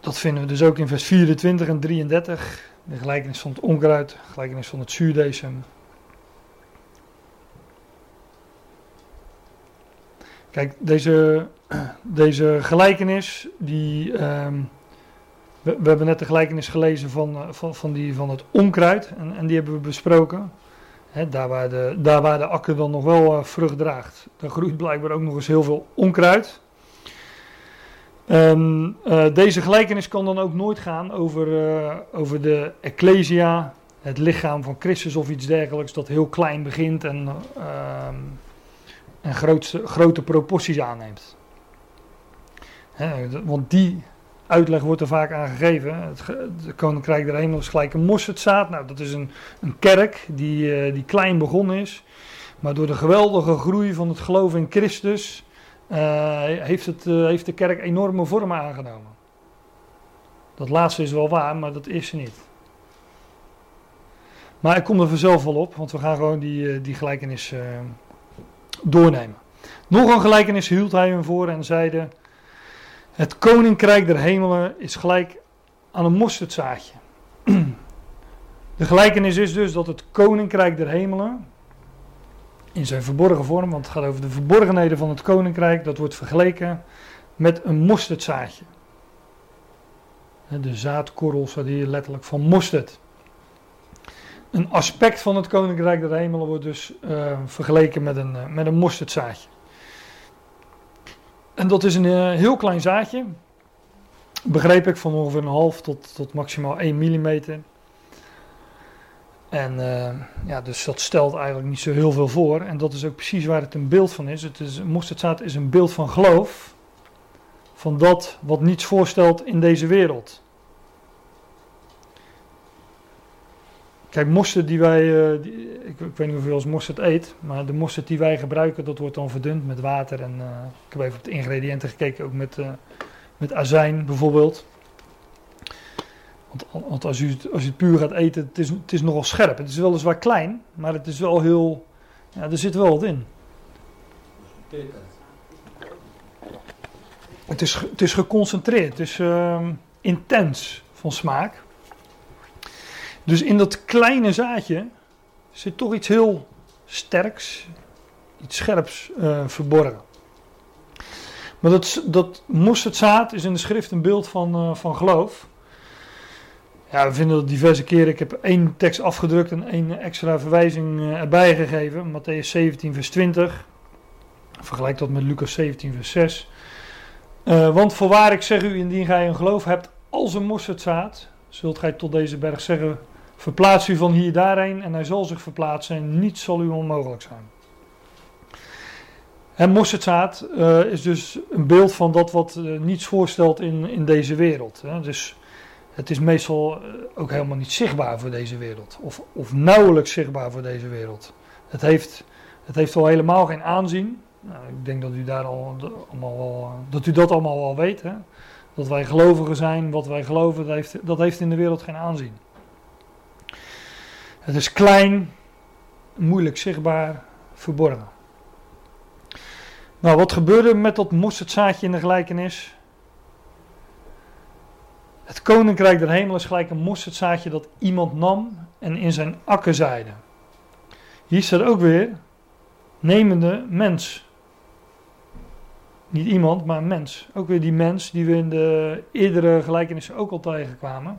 Speaker 1: Dat vinden we dus ook in vers 24 en 33. De gelijkenis van het onkruid, de gelijkenis van het zuurdesem. Kijk, deze, (clears throat) deze gelijkenis, die, um, we, we, hebben net de gelijkenis gelezen van, van, van, die, van het onkruid en, en die hebben we besproken. Daar, waar de, daar waar de akker dan nog wel uh, vrucht draagt, daar groeit blijkbaar ook nog eens heel veel onkruid. Um, uh, deze gelijkenis kan dan ook nooit gaan over, over de ecclesia, het lichaam van Christus of iets dergelijks, dat heel klein begint en en grote proporties aanneemt. Want die uitleg wordt er vaak aan gegeven. Het, Koninkrijk der Hemel is gelijk een mosterdzaad. Nou, dat is een, een kerk die, uh, die klein begonnen is. Maar door de geweldige groei van het geloof in Christus uh, heeft, het, uh, heeft de kerk enorme vormen aangenomen. Dat laatste is wel waar, maar dat eerste niet. Maar ik kom er vanzelf wel op, want we gaan gewoon die, die gelijkenis Nog een gelijkenis hield hij hem voor en zeide: Het koninkrijk der hemelen is gelijk aan een mosterdzaadje. (clears throat) De gelijkenis is dus dat het koninkrijk der hemelen, in zijn verborgen vorm, want het gaat over de verborgenheden van het koninkrijk, dat wordt vergeleken met een mosterdzaadje. De zaadkorrel staat hier letterlijk van mosterd. Een aspect van het koninkrijk der hemelen wordt dus uh, vergeleken met een, uh, met een mosterdzaadje. En dat is een uh, heel klein zaadje. Begreep ik van ongeveer een half tot, tot maximaal 1 mm. En ja, dus dat stelt eigenlijk niet zo heel veel voor. En dat is ook precies waar het een beeld van is. Het is mosterdzaad is een beeld van geloof. Van dat wat niets voorstelt in deze wereld. Kijk, mosterd die wij, die, ik, ik, weet niet je als mosterd eet, maar de mosterd die wij gebruiken, dat wordt dan verdund met water. En uh, ik heb even op de ingrediënten gekeken, ook met, uh, met azijn bijvoorbeeld. Want, als, u het, als u het puur gaat eten, het is, het is nogal scherp. Het is weliswaar klein, maar het is wel heel, ja, er zit wel wat in. Het is, het is geconcentreerd, het is ehm, intens van smaak. Dus in dat kleine zaadje zit toch iets heel sterks, iets scherps uh, verborgen. Maar dat, dat mosterdzaad is in de schrift een beeld van, uh, van geloof. Ja, we vinden dat diverse keren. Ik heb één tekst afgedrukt en één extra verwijzing uh, erbij gegeven. Matthäus 17, vers 20. Vergelijk dat met Lucas 17, vers 6. want voorwaar ik zeg u, indien gij een geloof hebt als een mosterdzaad, zult gij tot deze berg zeggen: Verplaats u van hier daarheen en hij zal zich verplaatsen en niets zal u onmogelijk zijn. En mosterdzaad uh, is dus een beeld van dat wat uh, niets voorstelt in, in deze wereld. Hè. Dus het is meestal uh, ook helemaal niet zichtbaar voor deze wereld. Of, of nauwelijks zichtbaar voor deze wereld. Het heeft, het heeft al helemaal geen aanzien. Nou, ik denk dat u, daar al, allemaal wel, dat u dat allemaal wel weet. Hè. Dat wij gelovigen zijn, wat wij geloven, dat heeft, dat heeft in de wereld geen aanzien. Het is klein, moeilijk zichtbaar, verborgen. Nou, wat gebeurde met dat mosterdzaadje in de gelijkenis? Het koninkrijk der hemel is gelijk een mosterdzaadje dat iemand nam en in zijn akker zaaide. Hier staat ook weer, nemende mens. Niet iemand, maar mens. Ook weer die mens die we in de eerdere gelijkenissen ook al tegenkwamen.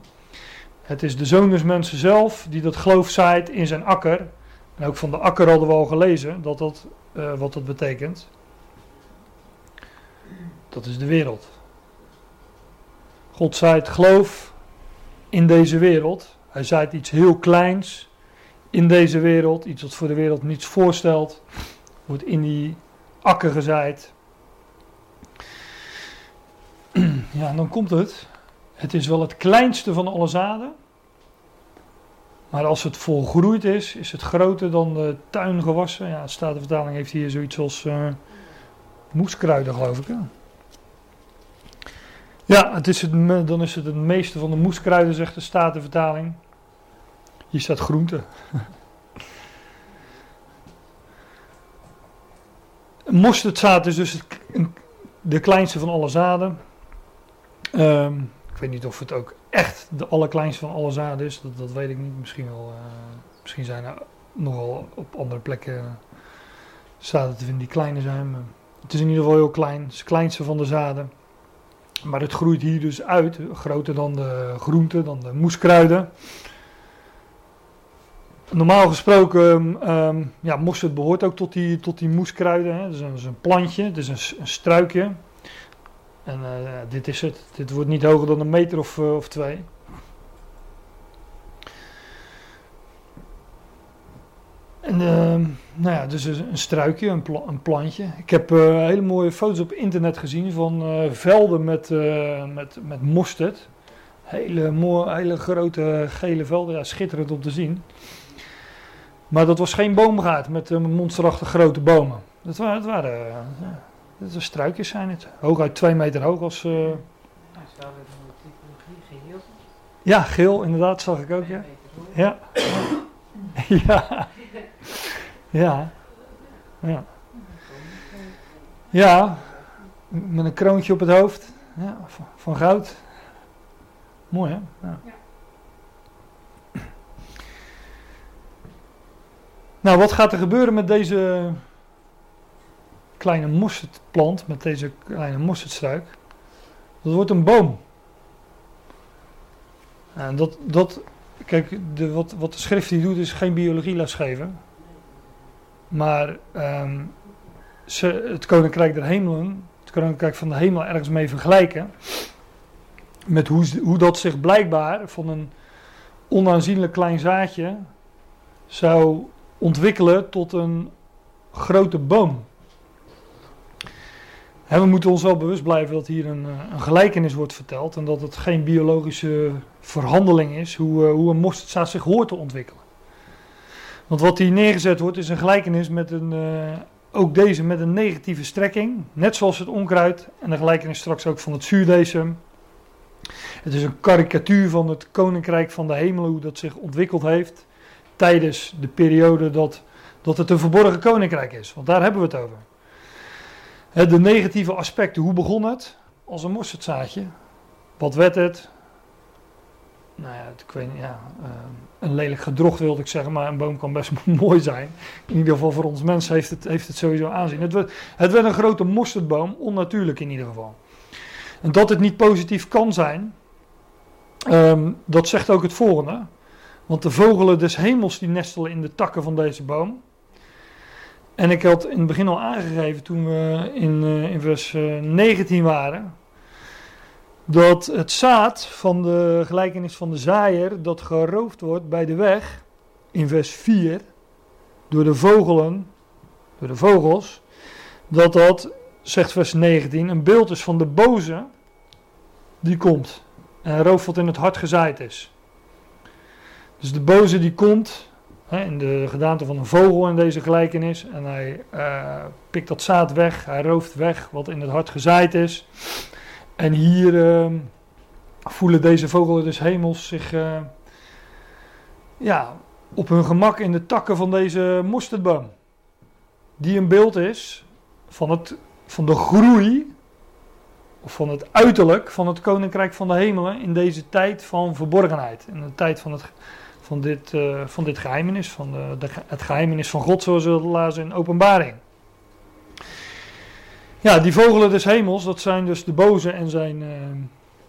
Speaker 1: Het is de zoon des mensen zelf die dat geloof zaait in zijn akker. En ook van de akker hadden we al gelezen dat dat, eh, wat dat betekent. Dat is de wereld. God zaait geloof in deze wereld. Hij zaait iets heel kleins in deze wereld. Iets wat voor de wereld niets voorstelt. Wordt in die akker gezaaid. (clears throat) Ja, en dan komt het. Het is wel het kleinste van alle zaden. Maar als het volgroeid is, is het groter dan de tuingewassen. Ja, de Statenvertaling heeft hier zoiets als uh, moeskruiden, geloof ik. Ja, het is het, dan is het het meeste van de moeskruiden, zegt de Statenvertaling. Hier staat groente. (laughs) Mosterdzaad is dus het, de kleinste van alle zaden. Um, ik weet niet of het ook echt de allerkleinste van alle zaden is. Dat, dat weet ik niet. Misschien, wel, uh, misschien zijn er nogal op andere plekken zaden te vinden die kleiner zijn. Het is in ieder geval heel klein. Het is het kleinste van de zaden. Maar het groeit hier dus uit. Groter dan de groenten, dan de moeskruiden. Normaal gesproken, um, ja, mosterd behoort ook tot die, tot die moeskruiden. Het, is een, is een plantje, het is een struikje. En uh, dit is het. Dit wordt niet hoger dan een meter of, uh, of twee. En uh, nou ja, dus een struikje, een, een plantje. Ik heb uh, hele mooie foto's op internet gezien van velden met, met, met mosterd. Hele, mooie, hele grote gele velden, ja, schitterend om te zien. Maar dat was geen boomgaard met monsterachtig grote bomen. Dat waren, dat waren is struikjes zijn het. Hooguit twee meter hoog als... Uh...
Speaker 2: geel.
Speaker 1: Ja, geel inderdaad, zag ik ook, ja. Ja. (laughs) ja. Ja. Ja. Ja, met een kroontje op het hoofd. Ja, van, van goud. Mooi hè? Ja. Nou, wat gaat er gebeuren met deze kleine mosterdplant, met deze kleine mosterdstruik. Dat wordt een boom. En dat, dat kijk, de, wat, wat de schrift hier doet is geen biologieles geven. Maar um, ze, het koninkrijk der hemelen, het koninkrijk van de hemel ergens mee vergelijken. Met hoe, hoe dat zich blijkbaar van een onaanzienlijk klein zaadje zou ontwikkelen tot een grote boom. En we moeten ons wel bewust blijven dat hier een, eh, een, gelijkenis wordt verteld en dat het geen biologische verhandeling is hoe, uh, hoe een mosterdzaad zich hoort te ontwikkelen. Want wat hier neergezet wordt is een gelijkenis met een, uh, ook deze met een negatieve strekking, net zoals het onkruid en de gelijkenis straks ook van het zuurdesem. Het is een karikatuur van het koninkrijk van de hemel, hoe dat zich ontwikkeld heeft tijdens de periode dat, dat het een verborgen koninkrijk is. Want daar hebben we het over. De negatieve aspecten, hoe begon het? Als een mosterdzaadje. Wat werd het? Nou ja, ik weet niet, ja, uh, een lelijk gedrocht wilde ik zeggen, maar een boom kan best (laughs) mooi zijn. In ieder geval voor ons mensen heeft het, heeft het sowieso aanzien. Het werd, het werd een grote mosterdboom, onnatuurlijk in ieder geval. En dat het niet positief kan zijn, um, dat zegt ook het volgende. Want de vogelen des hemels die nestelen in de takken van deze boom. En ik had in het begin al aangegeven, toen we in, uh, in vers 19 eh, waren, dat het zaad van de gelijkenis van de zaaier, dat geroofd wordt bij de weg, in vers 4, door de vogelen, door de vogels, dat dat, zegt vers 19, een beeld is van de boze die komt en rooft wat in het hart gezaaid is. Dus de boze die komt in de gedaante van een vogel in deze gelijkenis. En hij uh, pikt dat zaad weg, hij rooft weg wat in het hart gezaaid is. En hier uh, voelen deze vogelen des hemels zich uh, ja, op hun gemak in de takken van deze mosterdboom. Die een beeld is van het van de groei, of van het uiterlijk van het koninkrijk van de hemelen in deze tijd van verborgenheid. In de tijd van, het, van, dit, uh, van dit geheimenis, van de, de, het geheimenis van God, zoals we lazen in openbaring. Ja, die vogelen des hemels, dat zijn dus de boze en zijn, uh,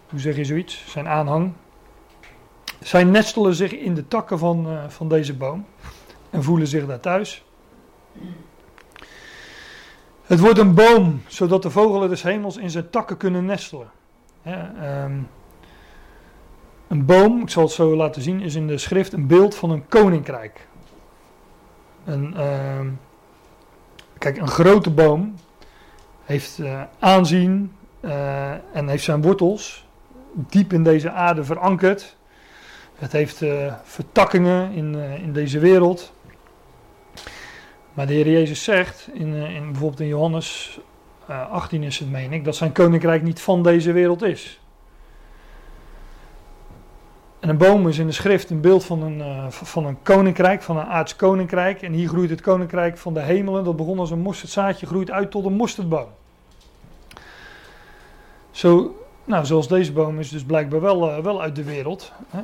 Speaker 1: hoe zeg je zoiets, zijn aanhang. Zij nestelen zich in de takken van, uh, van deze boom en voelen zich daar thuis. Het wordt een boom, zodat de vogelen des hemels in zijn takken kunnen nestelen. Ja, een boom, ik zal het zo laten zien, is in de schrift een beeld van een koninkrijk. Een, um, kijk, een grote boom heeft uh, aanzien uh, en heeft zijn wortels diep in deze aarde verankerd. Het heeft uh, vertakkingen in, in deze wereld. Maar de Heer Jezus zegt, in, in, bijvoorbeeld in Johannes 18 is het meen ik, dat zijn koninkrijk niet van deze wereld is. En een boom is in de schrift een beeld van een, uh, van een koninkrijk, van een aards koninkrijk. En hier groeit het koninkrijk van de hemelen. Dat begon als een mosterdzaadje, groeit uit tot een mosterdboom. Zo, nou, zoals deze boom is dus blijkbaar wel, uh, wel uit de wereld. Hè.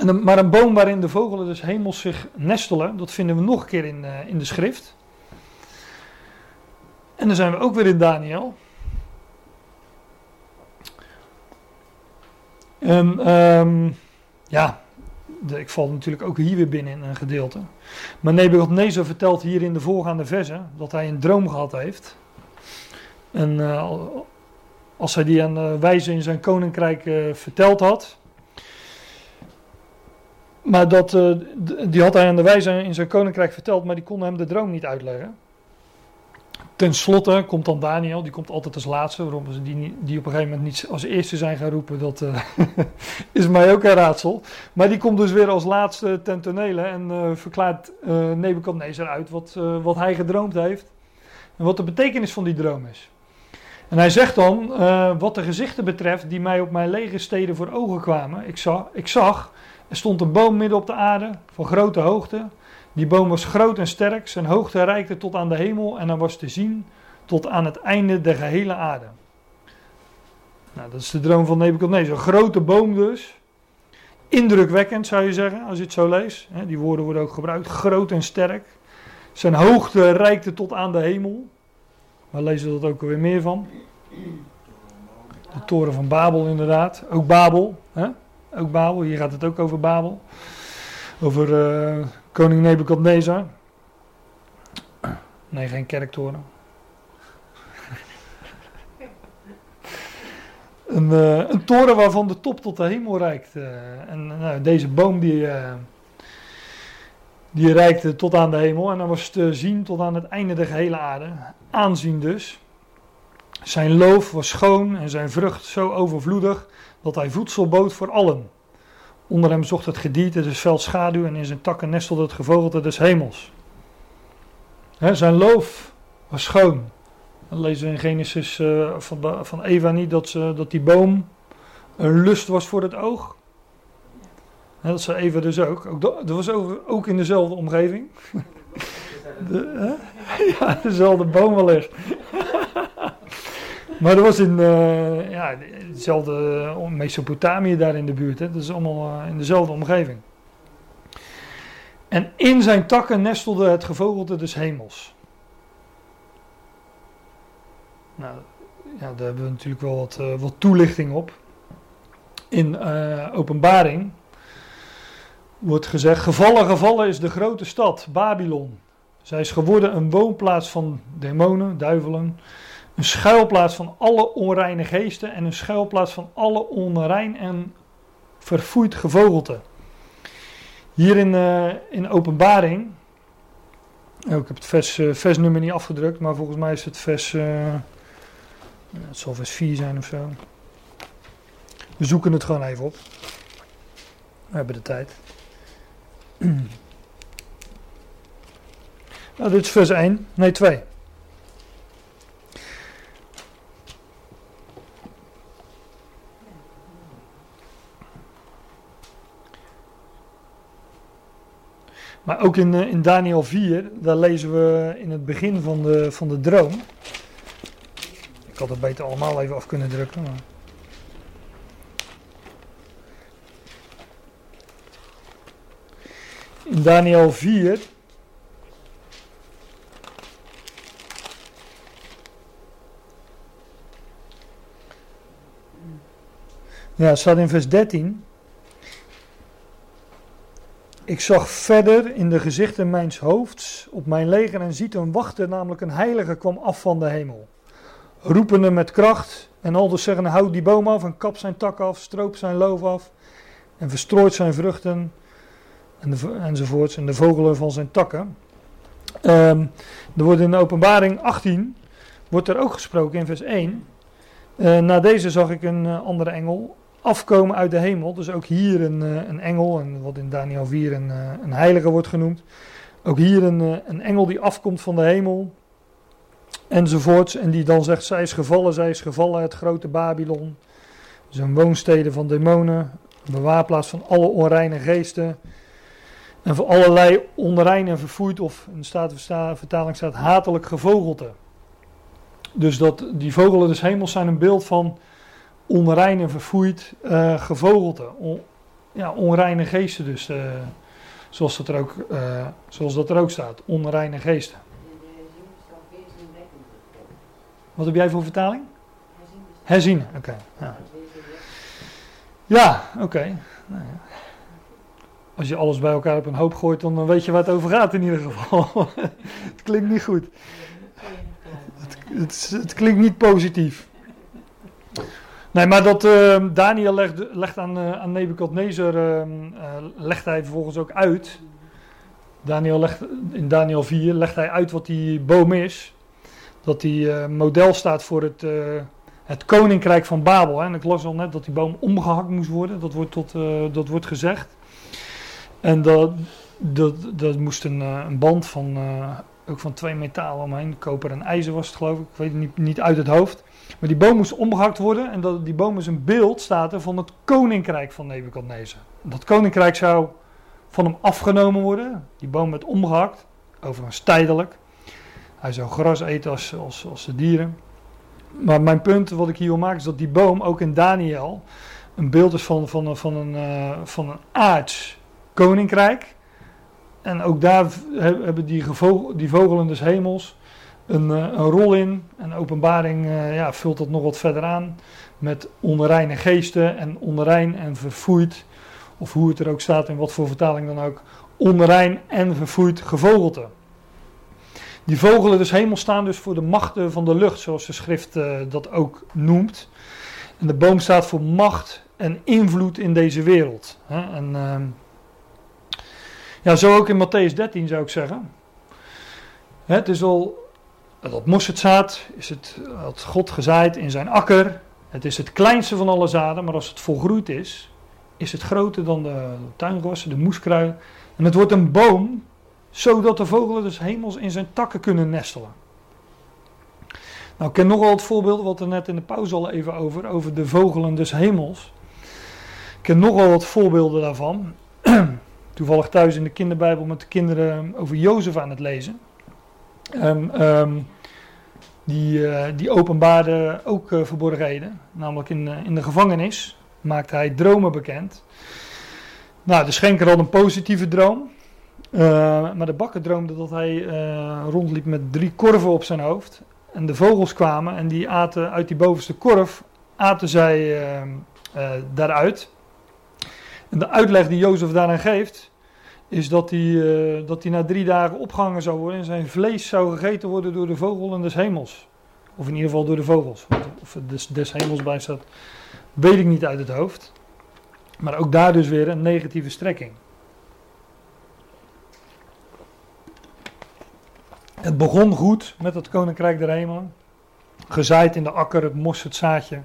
Speaker 1: En maar een boom waarin de vogelen des hemels zich nestelen, dat vinden we nog een keer in, uh, in de schrift. En dan zijn we ook weer in Daniel. En um, ja, ik val natuurlijk ook hier weer binnen in een gedeelte. Maar Nebuchadnezzar vertelt hier in de voorgaande versen dat hij een droom gehad heeft. En uh, als hij die aan de wijze in zijn koninkrijk uh, verteld had. Maar dat, die had hij aan de wijze in zijn koninkrijk verteld, maar die kon hem de droom niet uitleggen. Ten slotte komt dan Daniel, die komt altijd als laatste. Waarom ze die, die op een gegeven moment niet als eerste zijn gaan roepen, dat uh, (laughs) is mij ook een raadsel. Maar die komt dus weer als laatste ten tonele en uh, verklaart uh, Nebuchadnezzar uit wat, wat hij gedroomd heeft. En wat de betekenis van die droom is. En hij zegt dan, wat de gezichten betreft die mij op mijn lege steden voor ogen kwamen. Ik zag, ik zag, er stond een boom midden op de aarde van grote hoogte. Die boom was groot en sterk, zijn hoogte reikte tot aan de hemel en hij was te zien tot aan het einde der gehele aarde. Nou, dat is de droom van Nebuchadnezzar. Een grote boom dus. Indrukwekkend zou je zeggen, als je het zo leest. Die woorden worden ook gebruikt. Groot en sterk. Zijn hoogte reikte tot aan de hemel. We lezen dat ook weer meer van. De toren van Babel inderdaad. Ook Babel. Hè? Ook Babel. Hier gaat het ook over Babel. Over uh, koning Nebukadnezar. Nee, geen kerktoren. (laughs) een, uh, een, toren waarvan de top tot de hemel reikt. Uh, en nou, deze boom die, uh, die reikte tot aan de hemel. En dan was te zien tot aan het einde der gehele aarde. Aanzien dus. Zijn loof was schoon en zijn vrucht zo overvloedig dat hij voedsel bood voor allen. Onder hem zocht het gedierte des velds schaduw en in zijn takken nestelde het gevogelte des hemels. He, zijn loof was schoon. Dan lezen we in Genesis uh, van, van Eva niet dat, ze, dat die boom een lust was voor het oog. Dat zei Eva dus ook. ook dat was ook, ook in dezelfde omgeving. (laughs) De, (laughs) ja, dezelfde boom wellicht. (laughs) Maar dat was in uh, ja, hetzelfde Mesopotamië daar in de buurt. Hè. Dat is allemaal uh, in dezelfde omgeving. En in zijn takken nestelde het gevogelte des hemels. Nou, ja, daar hebben we natuurlijk wel wat, uh, wat toelichting op. In openbaring wordt gezegd: Gevallen, gevallen is de grote stad, Babylon. Zij is geworden een woonplaats van demonen, duivelen een schuilplaats van alle onreine geesten en een schuilplaats van alle onrein en verfoeid gevogelte. Hier in, uh, in openbaring, oh, ik heb het vers, uh, versnummer niet afgedrukt, maar volgens mij is het vers, uh, het zal vers 4 zijn of zo. We zoeken het gewoon even op. We hebben de tijd. (clears throat) nou, dit is vers 1, nee 2. Maar ook in, in Daniel 4, daar lezen we in het begin van de, van de droom. Ik had het beter allemaal even af kunnen drukken. Maar... In Daniel 4. Ja, het staat in vers 13. Ik zag verder in de gezichten mijns hoofds op mijn leger en ziet een wachter, namelijk een heilige, kwam af van de hemel. Roepende met kracht en aldus zeggen, houd die boom af en kap zijn tak af, stroop zijn loof af en verstrooit zijn vruchten en de, enzovoorts en de vogelen van zijn takken. Ehm, er wordt in de openbaring 18, wordt er ook gesproken in vers 1. Uh, na deze zag ik een uh, andere engel afkomen uit de hemel. Dus ook hier een, uh, een engel, en wat in Daniel 4 een, een heilige wordt genoemd. Ook hier een, een engel die afkomt van de hemel. Enzovoorts. En die dan zegt, zij is gevallen, zij is gevallen, het grote Babylon. Zijn woonsteden van demonen, een bewaarplaats van alle onreine geesten. En voor allerlei onrein en verfoeid, of in de vertaling staat hatelijk gevogelte. Dus dat die vogelen des hemels zijn een beeld van onrein en verfoeid uh, gevogelte. On, ja, onreine geesten dus. Uh, zoals, dat er ook, uh, zoals dat er ook staat. Onreine geesten. Wat heb jij voor vertaling? Herzien. Oké. Ja, ja oké. Nou ja als je alles bij elkaar op een hoop gooit, dan weet je waar het over gaat in ieder geval. (laughs) het klinkt niet goed. Het, het, het, klinkt niet positief. Nee, maar dat uh, Daniel legt, legt aan, uh, aan Nebuchadnezzar, uh, legt hij vervolgens ook uit. Daniel legt, in Daniel 4 legt hij uit wat die boom is. Dat die model staat voor het, het koninkrijk van Babel. Hè. En ik las al net dat die boom omgehakt moest worden. Dat wordt, tot, dat wordt gezegd. En dat, dat, dat moest een, eh, band van, ook van twee metalen omheen. Koper en ijzer was het geloof ik. Ik weet het niet, niet uit het hoofd. Maar die boom moest omgehakt worden. En dat, die boom is een beeld, staat er, van het koninkrijk van Nebuchadnezzar. Dat koninkrijk zou van hem afgenomen worden. Die boom werd omgehakt. Overigens tijdelijk. Hij zou gras eten als, als, als de dieren. Maar mijn punt wat ik hier wil maken is dat die boom ook in Daniel een beeld is van, van, van, een, uh, van een aards koninkrijk. En ook daar hebben die, die vogelen des hemels een, eh, een rol in. En openbaring uh, ja, vult dat nog wat verder aan. Met onreine geesten en onrein en verfoeid. Of hoe het er ook staat in wat voor vertaling dan ook. Onrein en verfoeid gevogelte. Die vogelen des hemels staan dus voor de machten van de lucht, zoals de schrift uh, dat ook noemt. En de boom staat voor macht en invloed in deze wereld. Hè? En uh, ja, zo ook in Matthäus 13 zou ik zeggen. Het is al, dat mosterdzaad is het, had God gezaaid in zijn akker. Het is het kleinste van alle zaden, maar als het volgroeid is, is het groter dan de tuingewassen, de moeskrui. En het wordt een boom, zodat de vogelen des hemels in zijn takken kunnen nestelen. Nou, ik ken nogal het voorbeeld, wat er net in de pauze al even over, over de vogelen des hemels. Ik ken nogal wat voorbeelden daarvan (clears throat) toevallig thuis in de kinderbijbel met de kinderen over Jozef aan het lezen. Um, die, uh, die openbaarde ook uh, verborgenheden. Namelijk in, uh, in de gevangenis maakte hij dromen bekend. Nou, de schenker had een positieve droom. maar de bakker droomde dat hij rondliep met drie korven op zijn hoofd. En de vogels kwamen en die aten uit die bovenste korf, aten zij daaruit. En de uitleg die Jozef daaraan geeft, is dat hij, uh, dat hij na drie dagen opgehangen zou worden en zijn vlees zou gegeten worden door de vogelen des hemels. Of in ieder geval door de vogels. Of het des, des hemels bij staat, weet ik niet uit het hoofd. Maar ook daar dus weer een negatieve strekking. Het begon goed met het koninkrijk der hemelen. Gezaaid in de akker, het mosterdzaadje.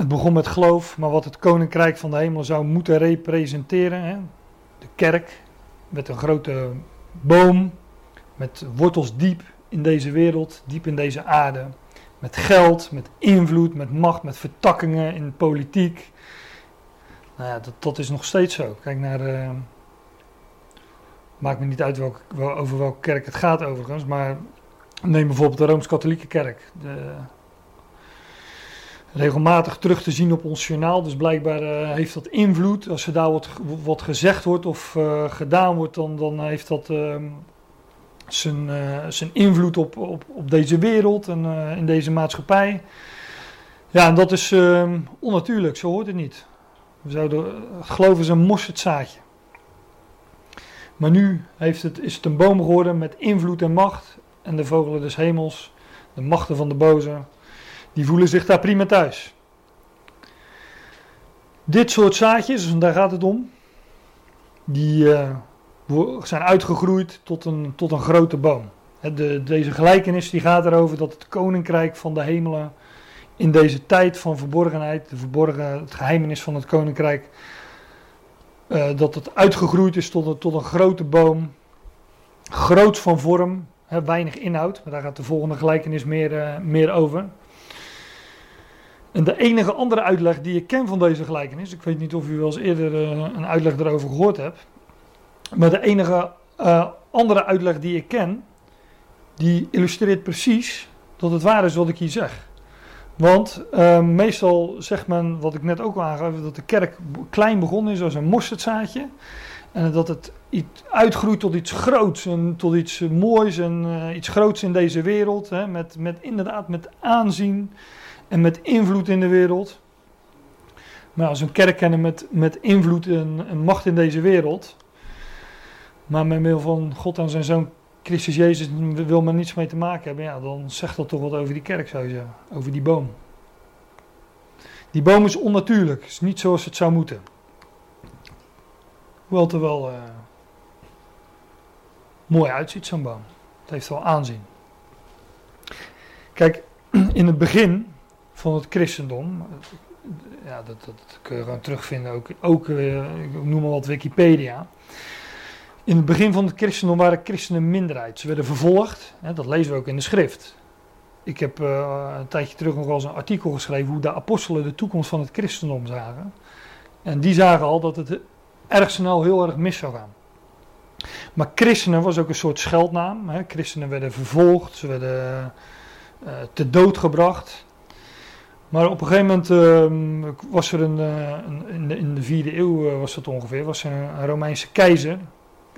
Speaker 1: Het begon met geloof, maar wat het koninkrijk van de hemel zou moeten representeren. Hè? De kerk met een grote boom, met wortels diep in deze wereld, diep in deze aarde. Met geld, met invloed, met macht, met vertakkingen in politiek. Nou ja, dat, is nog steeds zo. Kijk naar. Uh, maakt me niet uit wel, over welke kerk het gaat overigens, maar Neem bijvoorbeeld de Rooms-Katholieke Kerk. De, regelmatig terug te zien op ons journaal. Dus blijkbaar eh, heeft dat invloed. Als er daar wat, wat gezegd wordt of eh, gedaan wordt, dan, dan heeft dat ehm, zijn, eh, zijn invloed op, op, op deze wereld en in deze maatschappij. Ja, en dat is ehm, onnatuurlijk, zo hoort het niet. We zouden geloven is een mosterdzaadje. Maar nu heeft het, is het een boom geworden met invloed en macht. En de vogelen des hemels, de machten van de boze, die voelen zich daar prima thuis. Dit soort zaadjes, daar gaat het om, die uh, zijn uitgegroeid tot een, tot een grote boom. De, deze gelijkenis die gaat erover dat het koninkrijk van de hemelen in deze tijd van verborgenheid, de verborgen, het geheimenis van het koninkrijk, uh, dat het uitgegroeid is tot een, tot een grote boom, groot van vorm, weinig inhoud, maar daar gaat de volgende gelijkenis meer, uh, meer over. En de enige andere uitleg die ik ken van deze gelijkenis, ik weet niet of u wel eens eerder uh, een uitleg erover gehoord hebt, maar de enige uh, andere uitleg die ik ken, die illustreert precies dat het waar is wat ik hier zeg. Want uh, meestal zegt men, wat ik net ook al aangaf, dat de kerk klein begonnen is als een mosterdzaadje. En dat het uitgroeit tot iets groots en tot iets moois en uh, iets groots in deze wereld. Hè, met, met inderdaad met aanzien en met invloed in de wereld. Maar als een kerk kennen met, met invloed en, macht in deze wereld. Maar met middel van God en zijn zoon Christus Jezus wil men niets mee te maken hebben. Ja, dan zegt dat toch wat over die kerk zou je zeggen. Over die boom. Die boom is onnatuurlijk. is niet zoals het zou moeten. Hoewel het er wel uh, mooi uitziet, zo'n boom. Het heeft wel aanzien. Kijk, (clears throat) in het begin van het christendom. Ja, dat, dat kun je gewoon terugvinden, ook, ook uh, ik noem maar wat Wikipedia. In het begin van het christendom waren christenen een minderheid. Ze werden vervolgd, hè, dat lezen we ook in de schrift. Ik heb uh, een tijdje terug nog wel eens een artikel geschreven hoe de apostelen de toekomst van het christendom zagen. En die zagen al dat het erg snel heel erg mis zou gaan. Maar christenen was ook een soort scheldnaam. Hè. Christenen werden vervolgd, ze werden uh, te dood gebracht. Maar op een gegeven moment uh, was er een, uh, een, in, de, in, de, vierde eeuw uh, was dat ongeveer, was er een, Romeinse keizer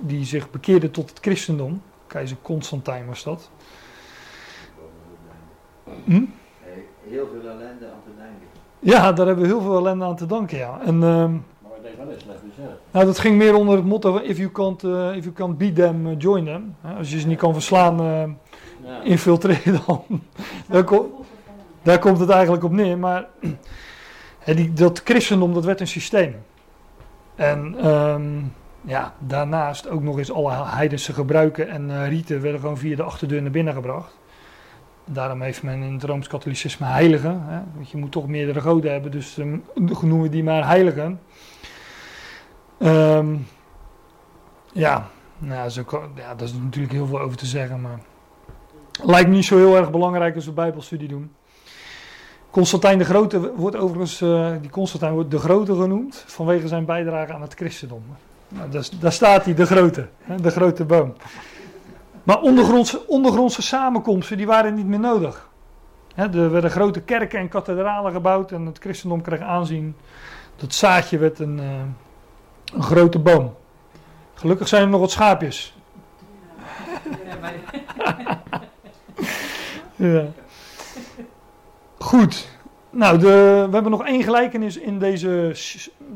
Speaker 1: die zich bekeerde tot het christendom. Keizer Constantijn was dat.
Speaker 4: Hm? Heel veel ellende aan te danken.
Speaker 1: Ja, daar hebben we heel veel ellende aan te danken, ja. En, uh,
Speaker 5: maar wat deed wel eens met?
Speaker 1: Nou, dat ging meer onder het motto: if you can't, uh, if you can't beat them, join them. Als je ze niet kan verslaan, ja. infiltreer dan. (laughs) dan daar komt het eigenlijk op neer. Maar (clears throat) die, dat christendom, dat werd een systeem. En um, ja, daarnaast ook nog eens alle heidense gebruiken en uh, rieten werden gewoon via de achterdeur naar binnen gebracht. Daarom heeft men in het Rooms-Katholicisme heiligen. Hè? Want je moet toch meerdere goden hebben, dus um, noemen die maar heiligen. Um, ja, nou, zo, ja, daar is natuurlijk heel veel over te zeggen, maar lijkt me niet zo heel erg belangrijk als we Bijbelstudie doen. Constantijn de Grote wordt overigens, uh, die Constantijn wordt de Grote genoemd vanwege zijn bijdrage aan het christendom. Nou, daar, daar, staat hij, de Grote, hè, de grote boom. Maar ondergrondse, ondergrondse samenkomsten, die waren niet meer nodig. Hè, er werden grote kerken en kathedralen gebouwd en het christendom kreeg aanzien. Dat zaadje werd een, uh, een grote boom. Gelukkig zijn er nog wat schaapjes. ja. Goed. Nou, de, we hebben nog één gelijkenis in deze,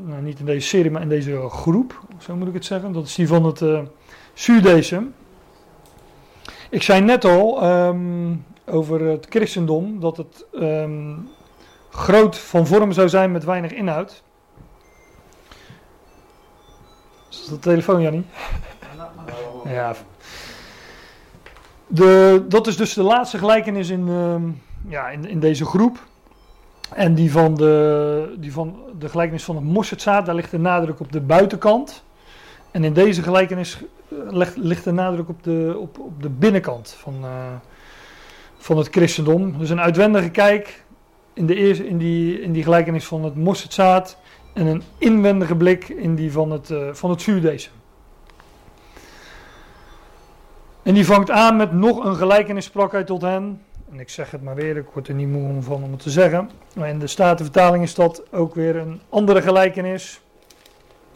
Speaker 1: nou niet in deze serie, maar in deze groep, zo moet ik het zeggen. Dat is die van het uh. Ik zei net al um, over het christendom dat het um, groot van vorm zou zijn met weinig inhoud. Is dat de telefoon, Jannie? Ja. De, dat is dus de laatste gelijkenis in, um, ja, in, in deze groep. En die van, de, die van de gelijkenis van het mosterdzaad, daar ligt de nadruk op de buitenkant. En in deze gelijkenis ligt, ligt de nadruk op de, op, op de binnenkant van, uh, van het christendom. Dus een uitwendige kijk in, de eerste, in, die, in die gelijkenis van het mosterdzaad. En een inwendige blik in die van het, uh, van het zuurdesem. En die vangt aan met nog een gelijkenis sprak hij tot hen. En ik zeg het maar weer, ik word er niet moe van om het te zeggen. Maar in de Statenvertaling is dat ook weer een andere gelijkenis.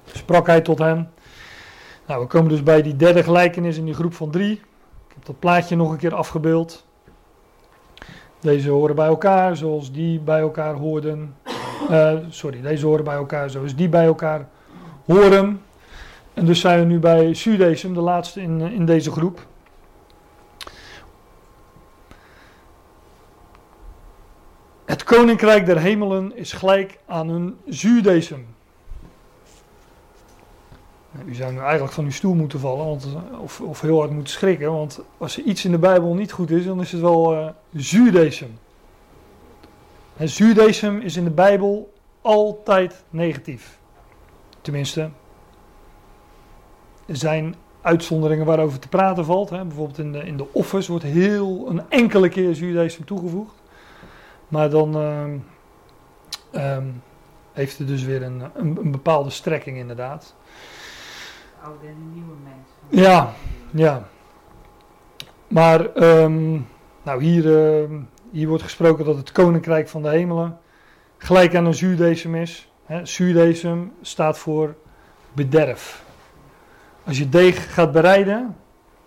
Speaker 1: Sprak hij tot hen. Nou, we komen dus bij die derde gelijkenis in die groep van drie. Ik heb dat plaatje nog een keer afgebeeld. Deze horen bij elkaar zoals die bij elkaar hoorden. Eh, sorry, deze horen bij elkaar zoals die bij elkaar horen. En dus zijn we nu bij Sudesem, de laatste in, in deze groep. Het koninkrijk der hemelen is gelijk aan een zuurdesem. Nou, U zou nu eigenlijk van uw stoel moeten vallen want, of, of heel hard moeten schrikken. Want als er iets in de Bijbel niet goed is, dan is het wel uh, zuurdesem. En zuurdesem is in de Bijbel altijd negatief. Tenminste, er zijn uitzonderingen waarover te praten valt. Hè. Bijvoorbeeld in de, in de Office wordt heel een enkele keer zuurdesem toegevoegd. Maar dan uh, um, heeft het dus weer een, een, een, bepaalde strekking inderdaad.
Speaker 2: Oude en nieuwe mensen.
Speaker 1: Ja, ja. Maar um, nou hier, uh, hier wordt gesproken dat het koninkrijk van de hemelen gelijk aan een zuurdesem is. Zuurdesem staat voor bederf. Als je deeg gaat bereiden,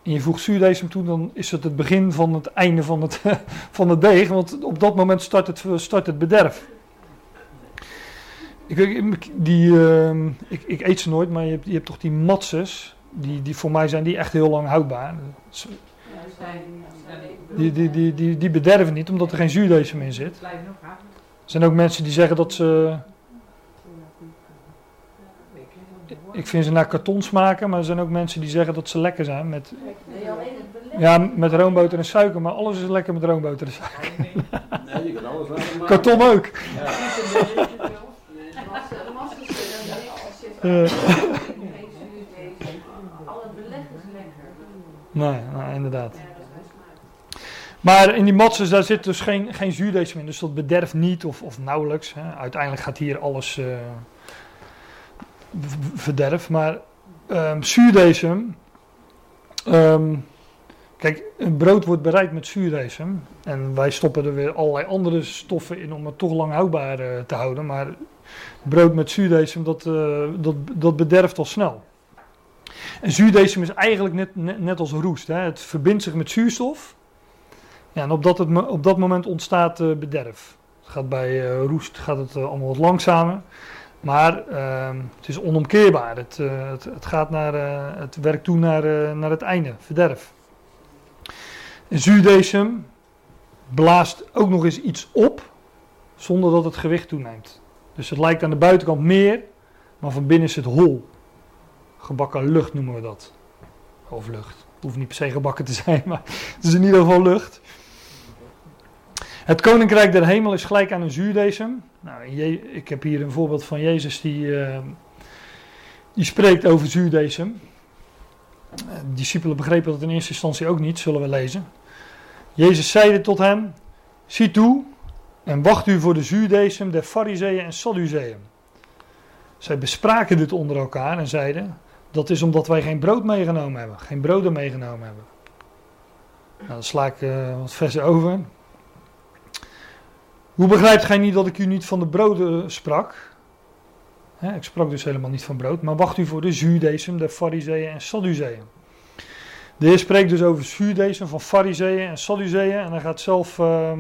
Speaker 1: en je voegt zuurdesem toe, dan is het het begin van het einde van het, (laughs) van het deeg. Want op dat moment start het, start het bederf. Ik, die, uh, ik, ik, eet ze nooit, maar je hebt, je hebt toch die matses. Die, die voor mij zijn die echt heel lang houdbaar. Die, die, die, die, die bederven niet, omdat er geen zuurdesem in zit. Er zijn ook mensen die zeggen dat ze ik vind ze naar karton smaken, maar er zijn ook mensen die zeggen dat ze lekker zijn met, ja, met roomboter en suiker, maar alles is lekker met roomboter en suiker.
Speaker 5: Nee, je kan alles laten maken.
Speaker 1: Karton ook.
Speaker 5: Ja.
Speaker 1: Uh,
Speaker 2: Al het beleg is lekker.
Speaker 1: nee, nou, inderdaad. Maar in die matses daar zit dus geen, geen zuurdesem in, dus dat bederft niet of, of nauwelijks. Hè. Uiteindelijk gaat hier alles uh, verderf, maar um, zuurdesem. Um, kijk, een brood wordt bereid met zuurdesem. En wij stoppen er weer allerlei andere stoffen in om het toch lang houdbaar uh, te houden. Maar brood met zuurdesem, dat, uh, dat, dat bederft al snel. En zuurdesem is eigenlijk net, net, als roest. Hè. Het verbindt zich met zuurstof. Ja, en op dat, het, op dat moment ontstaat uh, bederf. Het gaat bij roest gaat het allemaal wat langzamer. Maar uh, het is onomkeerbaar. Het, uh, het, het, gaat naar, uh, het werkt toe naar, uh, naar het einde, verderf. En zuurdesem blaast ook nog eens iets op, zonder dat het gewicht toeneemt. Dus het lijkt aan de buitenkant meer, maar van binnen is het hol. Gebakken lucht noemen we dat. Of lucht. Hoeft niet per se gebakken te (laughs) zijn, maar het is in ieder geval lucht. Het koninkrijk der hemel is gelijk aan een zuurdesem. Nou, ik heb hier een voorbeeld van Jezus die, uh, die spreekt over zuurdesem. Uh, discipelen begrepen dat in eerste instantie ook niet, zullen we lezen. Jezus zeide tot hen, zie toe en wacht u voor de zuurdesem der fariseeën en sadduceeën. Zij bespraken dit onder elkaar en zeiden, dat is omdat wij geen brood meegenomen hebben, geen broden meegenomen hebben. Nou, dan sla ik uh, wat versen over. Hoe begrijpt gij niet dat ik u niet van de broden sprak? He, ik sprak dus helemaal niet van brood, maar wacht u voor de zuurdesem, de fariseeën en sadduceeën. De heer spreekt dus over zuurdesem van fariseeën en sadduceeën en hij gaat zelf uh,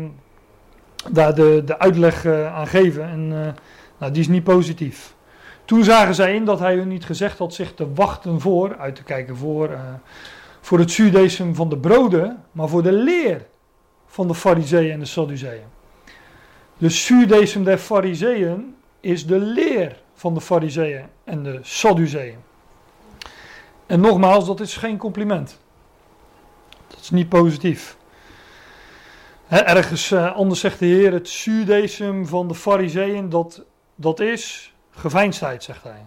Speaker 1: daar de, de uitleg uh, aan geven en uh, nou, die is niet positief. Toen zagen zij in dat hij hun niet gezegd had zich te wachten voor, uit te kijken voor, voor het zuurdesem van de broden, maar voor de leer van de fariseeën en de sadduceeën. De zuurdesem der fariseeën is de leer van de fariseeën en de sadduceeën. En nogmaals, dat is geen compliment. Dat is niet positief. Ergens uh, anders zegt de Heer, het zuurdesem van de fariseeën, dat, dat is geveinsdheid, zegt hij.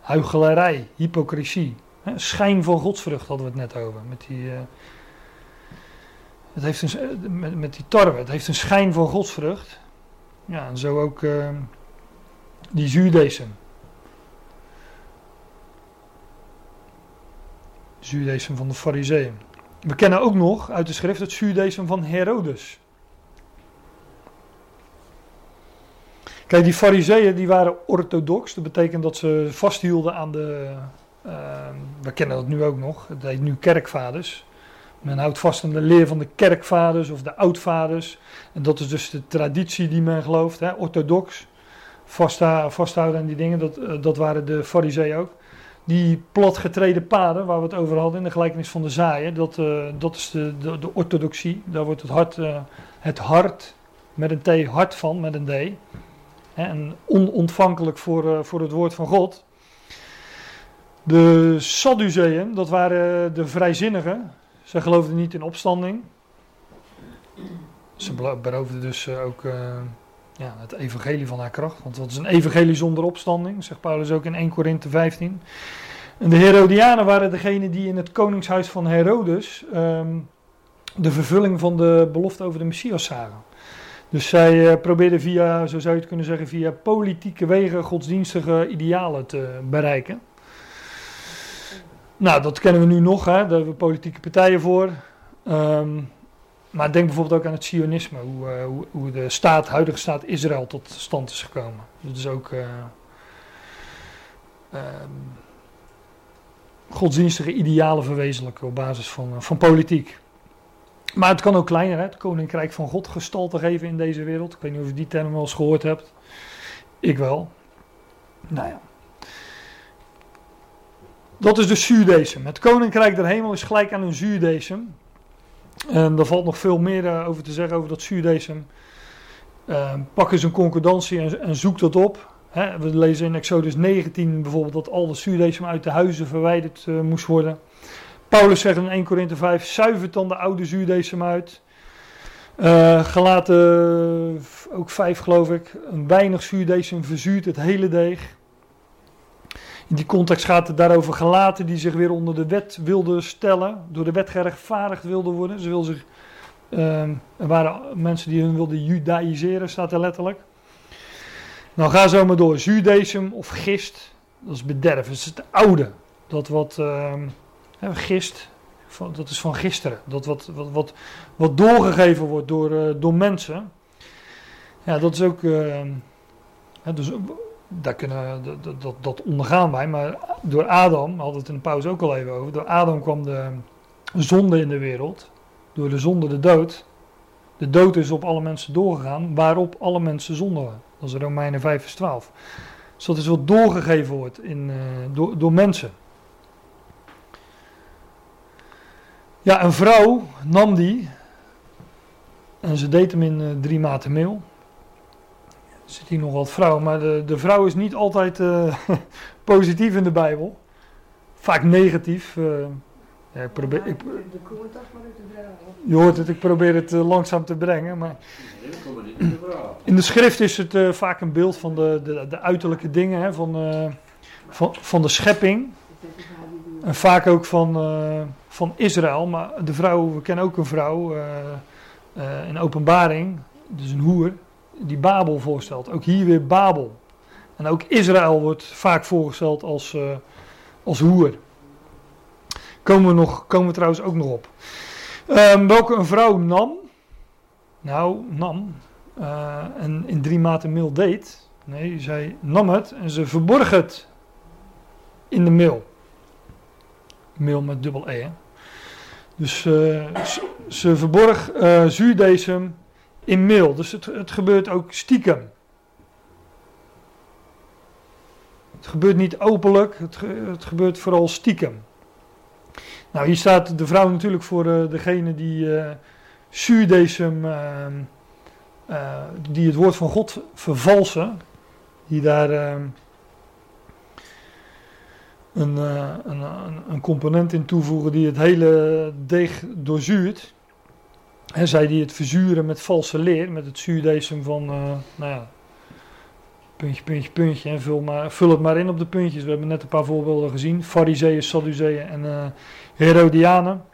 Speaker 1: Huichelarij, hypocrisie. He, schijn van godsvrucht hadden we het net over, met die... Uh, het heeft een, met, met die tarwe, het heeft een schijn van godsvrucht. Ja, en zo ook uh, die zuurdesem. Zuurdesem van de Fariseeën. We kennen ook nog uit de schrift het zuurdesem van Herodes. Kijk, die Fariseeën die waren orthodox. Dat betekent dat ze vasthielden aan de. Uh, we kennen dat nu ook nog. Het heet nu kerkvaders. Men houdt vast aan de leer van de kerkvaders of de oudvaders. En dat is dus de traditie die men gelooft, hè, orthodox. vasthouden aan die dingen, dat, uh, dat waren de Fariseeën ook. Die platgetreden paden waar we het over hadden in de gelijkenis van de zaaien, dat, uh, dat is de, de, orthodoxie. Daar wordt het hart, het hart met een T, hart van met een D. En onontvankelijk voor, voor het woord van God. De Sadduceeën, dat waren de vrijzinnigen. Zij geloofden niet in opstanding. Ze beroofden dus uh, ook uh, ja, het evangelie van haar kracht. Want wat is een evangelie zonder opstanding? Zegt Paulus ook in 1 Korinthe 15. En de Herodianen waren degene die in het koningshuis van Herodes um, de vervulling van de belofte over de Messias zagen. Dus zij uh, probeerden via, zo zou je het kunnen zeggen, via politieke wegen godsdienstige idealen te bereiken. Nou, dat kennen we nu nog, hè? daar hebben we politieke partijen voor. Um, maar denk bijvoorbeeld ook aan het Sionisme, hoe, uh, hoe, hoe, de staat, huidige staat Israël tot stand is gekomen. Dat is ook uh, um, godsdienstige idealen verwezenlijken op basis van, uh, van politiek. Maar het kan ook kleiner, hè? het koninkrijk van God gestalte geven in deze wereld. Ik weet niet of je die term wel eens gehoord hebt. Ik wel. Nou ja. Dat is de zuurdesem. Het koninkrijk der hemel is gelijk aan een zuurdesem. En daar valt nog veel meer uh, over te zeggen over dat zuurdesem. Uh, pak eens een concordantie en, zoek dat op. We lezen in Exodus 19 bijvoorbeeld dat al de zuurdesem uit de huizen verwijderd uh, moest worden. Paulus zegt in 1 Korinthe 5, zuivert dan de oude zuurdesem uit. Uh, gelaten ook 5 geloof ik, een weinig zuurdesem verzuurt het hele deeg. In die context gaat het daarover gelaten die zich weer onder de wet wilden stellen, door de wet gerechtvaardigd wilden worden. Ze wilden zich, uh, er waren mensen die hun wilden judaïseren, staat er letterlijk. Nou, ga zo maar door. Judaism of gist, dat is bederf, dat is het oude. Dat wat, uh, gist, dat is van gisteren. Dat wat, wat, wat, wat doorgegeven wordt door, uh, door mensen. Ja, dat is ook. Uh, dus daar kunnen, dat, dat, dat ondergaan wij. Maar door Adam, we hadden het in de pauze ook al even over. Door Adam kwam de zonde in de wereld. Door de zonde de dood. De dood is op alle mensen doorgegaan, waarop alle mensen zondigen. Dat is Romeinen 5 vers 12. Dus dat is wat doorgegeven wordt in, uh, door, door mensen. Ja, een vrouw nam die en ze deed hem in uh, drie maten meel zit hier nog wat vrouw, maar de, de vrouw is niet altijd uh, (laughs) positief in de Bijbel. Vaak negatief. Uh, ja, ik probeer, ik, je hoort het, ik probeer het uh, langzaam te brengen. Maar in de schrift is het vaak een beeld van de, de, de uiterlijke dingen, hè, van, van, van de schepping. En vaak ook van, van Israël. Maar de vrouw, we kennen ook een vrouw in openbaring, dus een hoer die Babel voorstelt. Ook hier weer Babel. En ook Israël wordt vaak voorgesteld als, uh, als hoer. Komen we, nog, komen we trouwens ook nog op. Um, welke een vrouw nam. Nou, nam. Uh, en in drie maten meel deed. Nee, zij nam het en ze verborg het in de meel. Meel met dubbel E. Dus uh, ze, ze, verborg zuurdesem in mail. Dus het, het gebeurt ook stiekem. Het gebeurt niet openlijk, het, het gebeurt vooral stiekem. Nou, hier staat de vrouw natuurlijk voor uh, degene die uh, die het woord van God vervalsen, die daar een, een, een, een, component in toevoegen die het hele deeg doorzuurt. En zij die het verzuren met valse leer, met het zuurdesem van, uh, nou ja, puntje, puntje, puntje. En vul, maar, vul het maar in op de puntjes. We hebben net een paar voorbeelden gezien. Fariseeën, Sadduceeën en uh, Herodianen.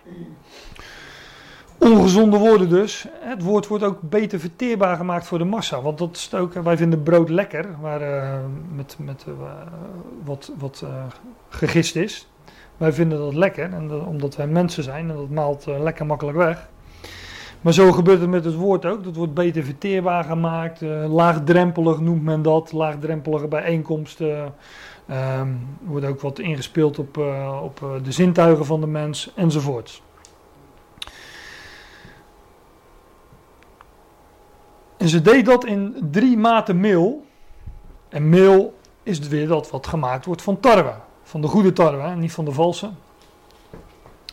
Speaker 1: Ongezonde woorden dus. Het woord wordt ook beter verteerbaar gemaakt voor de massa. Want dat is ook, wij vinden brood lekker, waar, uh, met, met wat, wat gegist is. wij vinden dat lekker, en dat- omdat wij mensen zijn en dat maalt eh, lekker makkelijk weg. Maar zo gebeurt het met het woord ook. Dat wordt beter verteerbaar gemaakt. eh, laagdrempelig noemt men dat. Laagdrempelige bijeenkomsten. Ehm, er wordt ook wat ingespeeld op, eh, op eh, de zintuigen van de mens enzovoort. En ze deed dat in drie maten meel. En meel is weer dat wat gemaakt wordt van tarwe. Van de goede tarwe, hè, niet van de valse.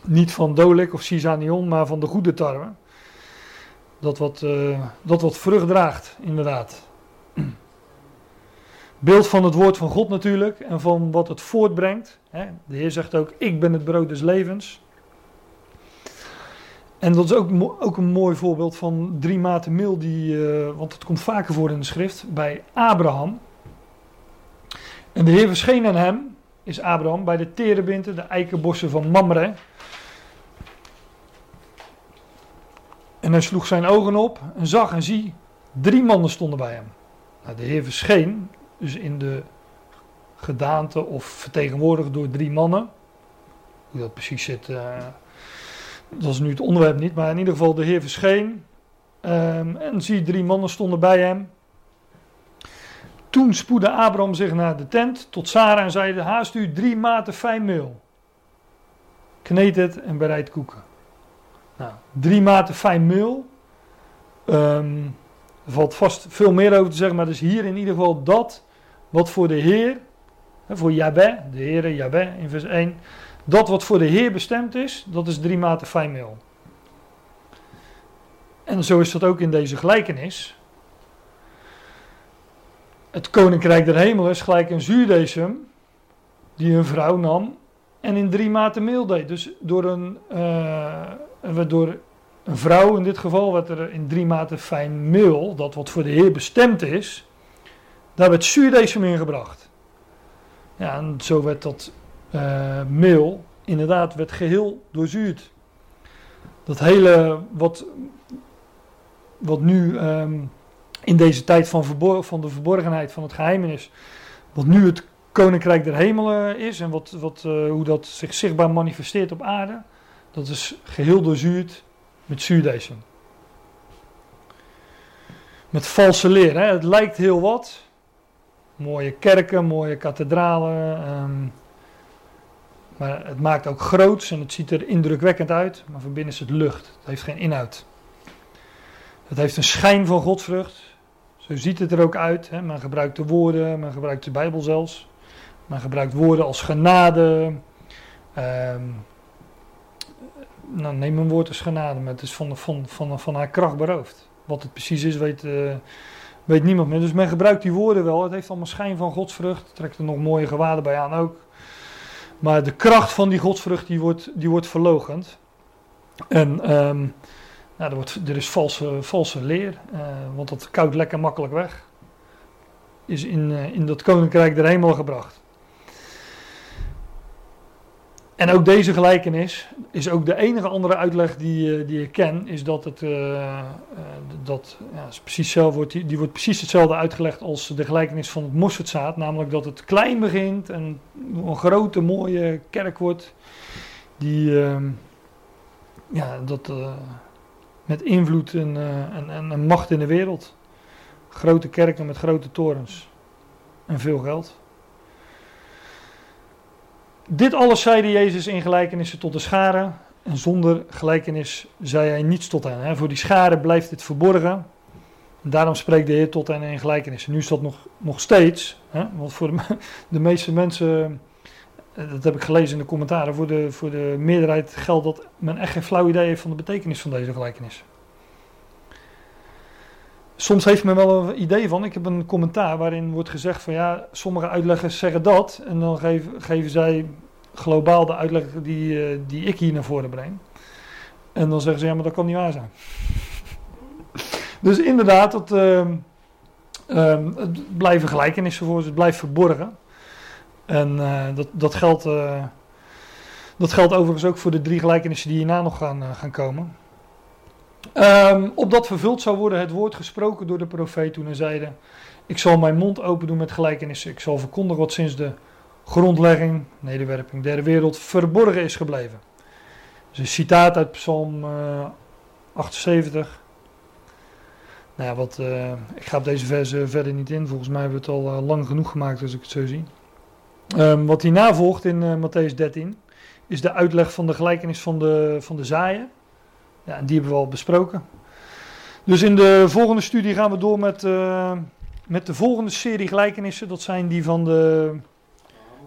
Speaker 1: Niet van dolik of sisanion, maar van de goede tarwe. Dat wat, eh, dat wat vrucht draagt, inderdaad. Beeld van het woord van God natuurlijk en van wat het voortbrengt. De Heer zegt ook, ik ben het brood des levens. En dat is ook, ook een mooi voorbeeld van drie maten meel, die, eh, want het komt vaker voor in de schrift, bij Abraham. En de Heer verscheen aan hem, is Abraham, bij de terebinten, de eikenbossen van Mamre. En hij sloeg zijn ogen op en zag en zie, drie mannen stonden bij hem. Nou, de Heer verscheen, dus in de gedaante of vertegenwoordigd door drie mannen. Hoe dat precies zit, eh, dat is nu het onderwerp niet, maar in ieder geval de Heer verscheen. ehm, en zie, drie mannen stonden bij hem. Toen spoedde Abraham zich naar de tent tot Sarah en zeide: Haast u drie maten fijn meel. Kneed het en bereid koeken. Nou, drie maten fijn meel. Ehm, er valt vast veel meer over te zeggen, maar dus hier in ieder geval dat wat voor de Heer, voor Jabé, de Heere Jabé in vers 1, dat wat voor de Heer bestemd is, dat is drie maten fijn meel. En zo is dat ook in deze gelijkenis. Het koninkrijk der hemelen is gelijk een zuurdesem die een vrouw nam en in drie maten meel deed. Dus door een, eh, werd door een vrouw in dit geval werd er in drie maten fijn meel, dat wat voor de Heer bestemd is, daar werd zuurdesem in gebracht. Ja, en zo werd dat eh, meel inderdaad werd geheel doorzuurd. Dat hele wat, wat nu ehm, in deze tijd van, van de verborgenheid van het geheimenis, wat nu het koninkrijk der hemelen is en wat, wat, eh, hoe dat zich zichtbaar manifesteert op aarde, dat is geheel doorzuurd met zuurdesem. Met valse leer. Hè? Het lijkt heel wat. Mooie kerken, mooie kathedralen. ehm, maar het maakt ook groots en het ziet er indrukwekkend uit. Maar van binnen is het lucht. Het heeft geen inhoud. Het heeft een schijn van godsvrucht. Zo ziet het er ook uit. Hè? Men gebruikt de woorden, men gebruikt de Bijbel zelfs. Men gebruikt woorden als genade. ehm, nou, neem een woord als genade, maar het is van, van, van, van haar kracht beroofd. Wat het precies is, weet, eh, weet niemand meer. Dus men gebruikt die woorden wel. Het heeft allemaal schijn van godsvrucht. Trekt er nog mooie gewaden bij aan ook. Maar de kracht van die godsvrucht, die wordt, die wordt verlogend. En nou, er, wordt, er is valse, valse leer, eh, want dat koudt lekker makkelijk weg. Is in, eh, in dat koninkrijk der hemel gebracht. En ook deze gelijkenis is ook de enige andere uitleg die, eh, die ik ken, is dat het eh, eh, dat, ja, is precies zelf wordt, die, wordt precies hetzelfde uitgelegd als de gelijkenis van het mosterdzaad, namelijk dat het klein begint en een grote mooie kerk wordt, die ehm, ja, dat, met invloed en, en, en macht in de wereld. Grote kerken met grote torens en veel geld. Dit alles zeide Jezus in gelijkenissen tot de scharen. En zonder gelijkenis zei hij niets tot hen. Hè. Voor die scharen blijft dit verborgen. En daarom spreekt de Heer tot hen in gelijkenissen. Nu is dat nog, nog steeds. Hè, want voor de, (laughs) de meeste mensen, eh, dat heb ik gelezen in de commentaren, voor de, voor de meerderheid geldt dat men echt geen flauw idee heeft van de betekenis van deze gelijkenis. Soms heeft men wel een idee van. Ik heb een commentaar waarin wordt gezegd van ja, sommige uitleggers zeggen dat. En dan geven, geven zij globaal de uitleg die, eh, die ik hier naar voren breng. En dan zeggen ze ja, maar dat kan niet waar zijn. (laughs) dus inderdaad, dat, ehm, ehm, het blijven gelijkenissen voor ze, het blijft verborgen. En eh, dat, dat, geldt, eh, dat geldt overigens ook voor de drie gelijkenissen die hierna nog gaan, gaan komen. Ehm, opdat vervuld zou worden het woord gesproken door de profeet toen hij zeide... Ik zal mijn mond open doen met gelijkenissen. Ik zal verkondigen wat sinds de grondlegging, nederwerping, derde wereld verborgen is gebleven. Dus een citaat uit Psalm eh, 78. Nou ja, wat, eh, ik ga op deze verse verder niet in. Volgens mij hebben we het al eh, lang genoeg gemaakt als ik het zo zie. Ehm, wat hierna volgt in eh, Matthäus 13 is de uitleg van de gelijkenis van de, van de zaaien. Die hebben we al besproken. Dus in de volgende studie gaan we door met, eh, met de volgende serie gelijkenissen. Dat zijn die van de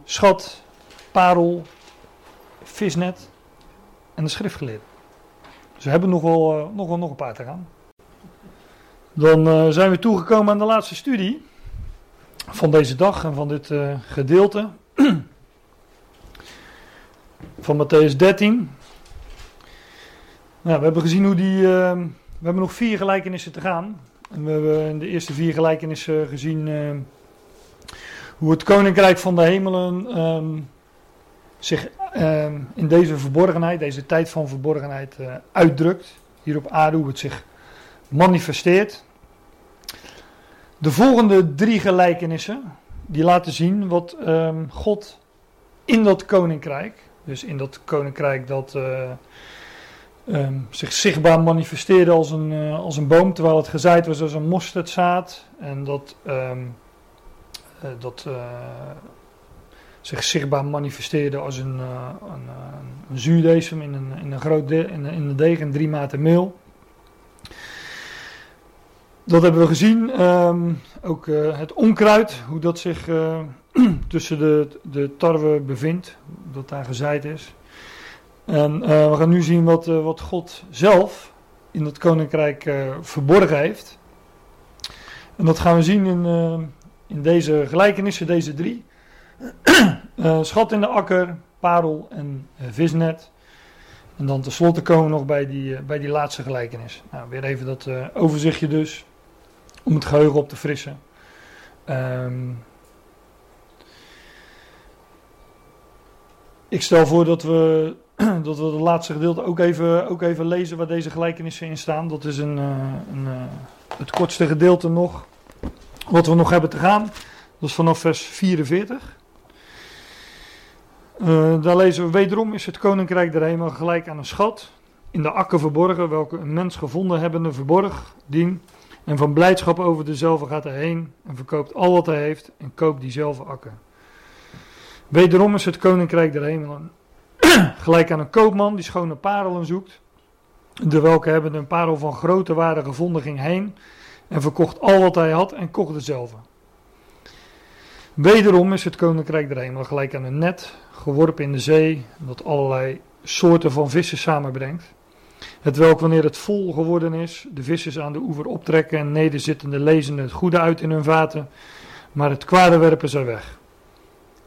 Speaker 1: schat, parel, visnet en de schriftgeleerde. Dus we hebben nog wel, eh, nog wel nog een paar te gaan. Dan eh, zijn we toegekomen aan de laatste studie van deze dag en van dit gedeelte. (clears throat) van Matthäus 13. Nou, we hebben gezien hoe die. eh, we hebben nog vier gelijkenissen te gaan. En we hebben in de eerste vier gelijkenissen gezien. eh, hoe het koninkrijk van de hemelen. ehm, zich ehm, in deze verborgenheid, deze tijd van verborgenheid. eh, uitdrukt. Hier op aarde, hoe het zich manifesteert. De volgende drie gelijkenissen. die laten zien wat ehm, God in dat koninkrijk. Dus in dat koninkrijk dat eh, ehm, zich zichtbaar manifesteerde als een, eh, als een boom, terwijl het gezaaid was als een mosterdzaad. En dat, ehm, eh, dat eh, zich zichtbaar manifesteerde als een, een, een in een, in een groot de, in, in een deeg en drie maten meel. Dat hebben we gezien. ehm, ook het onkruid, hoe dat zich (clears throat) tussen de, de tarwe bevindt, dat daar gezaaid is. En eh, we gaan nu zien wat, eh, wat God zelf in dat koninkrijk eh, verborgen heeft. En dat gaan we zien in, in deze gelijkenissen, deze drie. (clears throat) Schat in de akker, parel en visnet. En dan tenslotte komen we nog bij die, bij die laatste gelijkenis. Nou, weer even dat overzichtje dus, om het geheugen op te frissen. Ehm, ik stel voor dat we, (clears throat) dat we het laatste gedeelte ook even, ook even lezen waar deze gelijkenissen in staan. Dat is een, eh, een, eh, het kortste gedeelte nog, wat we nog hebben te gaan. Dat is vanaf vers 44. Eh, daar lezen we wederom is het koninkrijk der hemel gelijk aan een schat in de akker verborgen, welke een mens gevonden hebbende verborg dien. En van blijdschap over dezelfde gaat hij heen en verkoopt al wat hij heeft en koopt diezelfde akker. Wederom is het koninkrijk der hemelen (clears throat) gelijk aan een koopman die schone parelen zoekt. De welke hebben een parel van grote waarde gevonden ging heen en verkocht al wat hij had en kocht dezelfde. Wederom is het koninkrijk der hemelen gelijk aan een net geworpen in de zee dat allerlei soorten van vissen samenbrengt. Het welk wanneer het vol geworden is, de vissers aan de oever optrekken en nederzittende lezen het goede uit in hun vaten, maar het kwade werpen zij weg.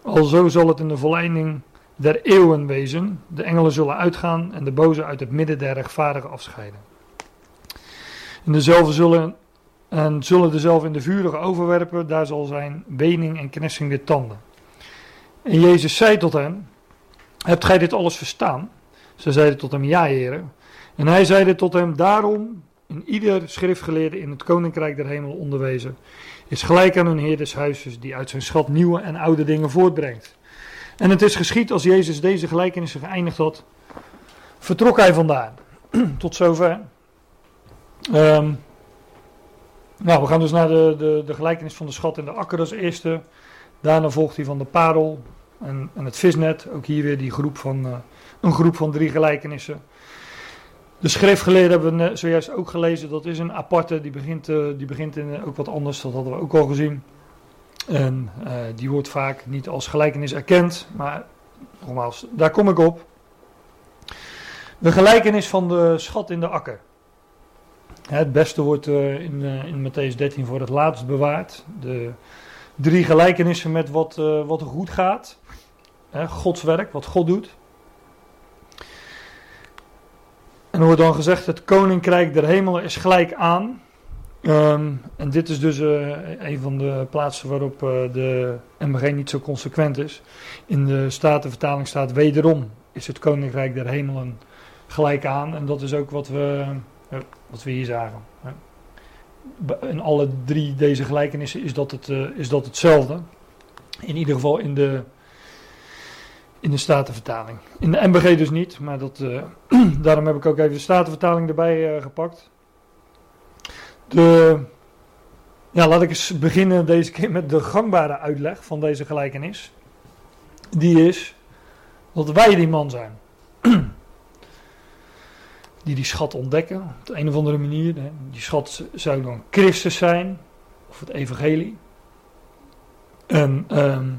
Speaker 1: Alzo zal het in de volleinding der eeuwen wezen. De engelen zullen uitgaan en de boze uit het midden der rechtvaardigen afscheiden. En dezelfde zullen, en zullen dezelfde in de vurige overwerpen, daar zal zijn wening en knessing der tanden. En Jezus zei tot hen, hebt gij dit alles verstaan? Ze zeiden tot hem, ja heren. En hij zeide tot hem, daarom, in ieder schriftgeleerde in het koninkrijk der hemel onderwezen, is gelijk aan een heer des huizes, die uit zijn schat nieuwe en oude dingen voortbrengt. En het is geschied als Jezus deze gelijkenissen geëindigd had, vertrok hij vandaan. (clears throat) Tot zover. Ehm, nou, we gaan dus naar de, de, de gelijkenis van de schat en de akker als eerste. Daarna volgt hij van de parel en, en het visnet. Ook hier weer die groep van, eh, een groep van drie gelijkenissen. De schriftgeleerde hebben we zojuist ook gelezen. Dat is een aparte, die begint, eh, die begint in eh, ook wat anders. Dat hadden we ook al gezien. En eh, die wordt vaak niet als gelijkenis erkend. Maar nogmaals, daar kom ik op. De gelijkenis van de schat in de akker. Het beste wordt eh, in, eh, in Matthäus 13 voor het laatst bewaard. De drie gelijkenissen met wat, wat goed gaat. Gods werk, wat God doet. En er wordt dan gezegd: het koninkrijk der hemelen is gelijk aan. Ehm, en dit is dus eh, een van de plaatsen waarop eh, de MBG niet zo consequent is. In de Statenvertaling staat wederom is het koninkrijk der hemelen gelijk aan. En dat is ook wat we, eh, wat we hier zagen. In alle drie deze gelijkenissen is dat, het, is dat hetzelfde. In ieder geval in de, in de Statenvertaling. In de MBG dus niet, maar dat, (clears throat) daarom heb ik ook even de Statenvertaling erbij gepakt. De, ja, laat ik eens beginnen deze keer met de gangbare uitleg van deze gelijkenis. Die is dat wij die man zijn. (clears throat) die die schat ontdekken op de een of andere manier. Die schat zou dan Christus zijn, of het evangelie. En ehm,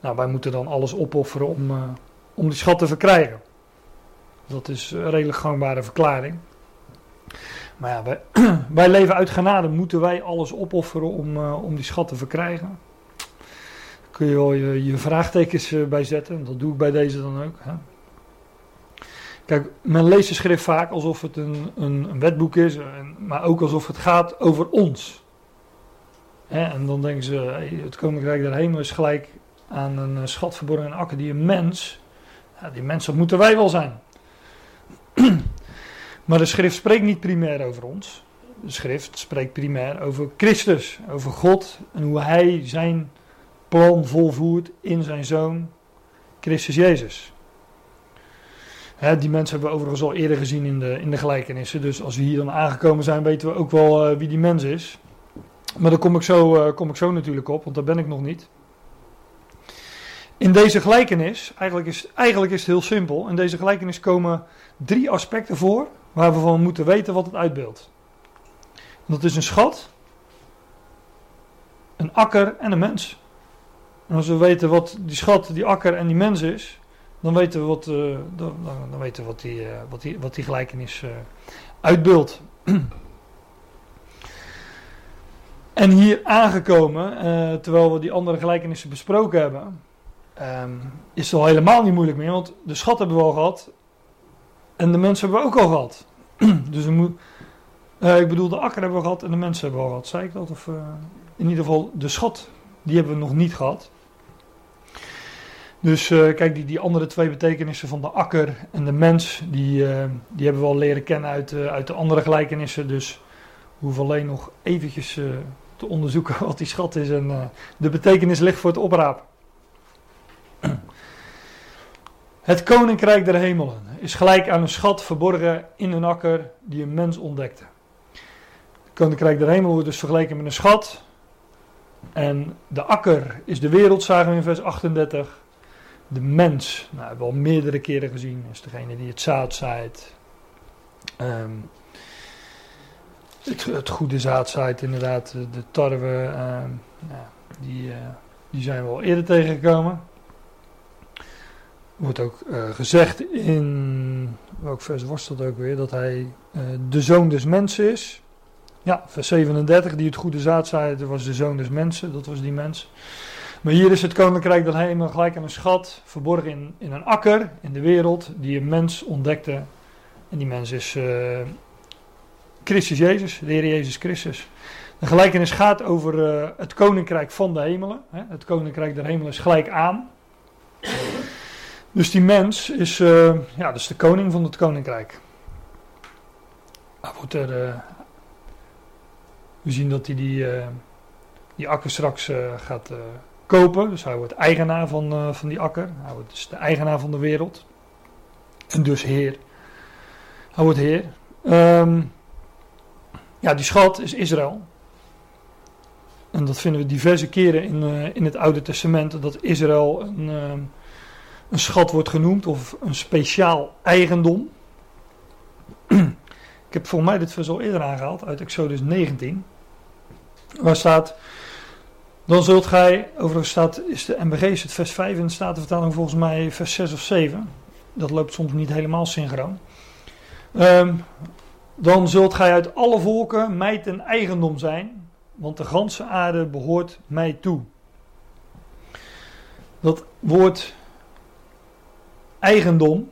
Speaker 1: nou, wij moeten dan alles opofferen om, eh, om die schat te verkrijgen. Dat is een redelijk gangbare verklaring. Maar ja, (clears throat) wij, leven uit genade. Moeten wij alles opofferen om, eh, om die schat te verkrijgen? Kun je wel je, je vraagtekens uh, bij zetten. Dat doe ik bij deze dan ook. Hè? Kijk, men leest de schrift vaak alsof het een, een, een wetboek is, maar ook alsof het gaat over ons. Hè? En dan denken ze, het koninkrijk der hemel is gelijk aan een eh, schat verborgen in akker die een mens. Ja, die mens, dat moeten wij wel zijn. (clears throat) maar de schrift spreekt niet primair over ons. De schrift spreekt primair over Christus, over God en hoe hij zijn plan volvoert in zijn zoon Christus Jezus. Die mensen hebben we overigens al eerder gezien in de, in de gelijkenissen. Dus als we hier dan aangekomen zijn, weten we ook wel uh, wie die mens is. Maar daar kom ik, zo, uh, kom ik zo natuurlijk op, want daar ben ik nog niet. In deze gelijkenis, eigenlijk is, eigenlijk is het heel simpel. In deze gelijkenis komen drie aspecten voor waar we van moeten weten wat het uitbeeldt. Dat is een schat, een akker en een mens. En als we weten wat die schat, die akker en die mens is, dan weten we wat, uh, dan, dan, weten we wat, die, uh, wat, die, wat die gelijkenis uh, uitbeeldt. (clears throat) en hier aangekomen, terwijl we die andere gelijkenissen besproken hebben, um, is het al helemaal niet moeilijk meer. Want de schat hebben we al gehad. En de mensen hebben we ook al gehad. (clears throat) dus we uh, ik bedoel, de akker hebben we gehad en de mensen hebben we al gehad. Zei ik dat? Of, uh, in ieder geval, de schat, die hebben we nog niet gehad. Dus uh, kijk, die, die andere twee betekenissen van de akker en de mens, die, die hebben we al leren kennen uit, uit de andere gelijkenissen. Dus we hoeven alleen nog eventjes te onderzoeken (laughs) wat die schat is. En de betekenis ligt voor het oprapen. (clears throat) Het koninkrijk der hemelen is gelijk aan een schat verborgen in een akker die een mens ontdekte. Het koninkrijk der hemelen wordt dus vergeleken met een schat. En de akker is de wereld, zagen we in vers 38. De mens, nou, hebben we al meerdere keren gezien, is degene die het zaad zaait. Um, het, het, goede zaad zaait, inderdaad. De tarwe, um, ja, die, uh, die zijn we al eerder tegengekomen wordt ook uh, gezegd in, welk vers was dat ook weer, dat hij uh, de zoon des mensen is. Ja, vers 37, die het goede zaad zei, dat was de zoon des mensen, dat was die mens. Maar hier is het koninkrijk dat hemel gelijk aan een schat, verborgen in, in een akker in de wereld, die een mens ontdekte. En die mens is uh, Christus Jezus, de Heer Jezus Christus. De gelijkenis gaat over het koninkrijk van de hemelen. Hè. Het koninkrijk der hemelen is gelijk aan. Dus die mens is, uh, ja, dus de koning van het koninkrijk. Hij wordt er, uh, we zien dat hij die, uh, die akker straks gaat kopen. Dus hij wordt eigenaar van, van die akker. Hij wordt dus de eigenaar van de wereld. En dus heer. Hij wordt heer. Um, ja, die schat is Israël. En dat vinden we diverse keren in, in het Oude Testament. Dat Israël een een schat wordt genoemd of een speciaal eigendom. (clears throat) Ik heb voor mij dit vers al eerder aangehaald uit Exodus 19. Waar staat, dan zult gij, overigens staat, is de MBG is het vers 5 en staat de vertaling volgens mij vers 6 of 7. Dat loopt soms niet helemaal synchroon. Um, dan zult gij uit alle volken mij ten eigendom zijn, want de ganse aarde behoort mij toe. Dat woord eigendom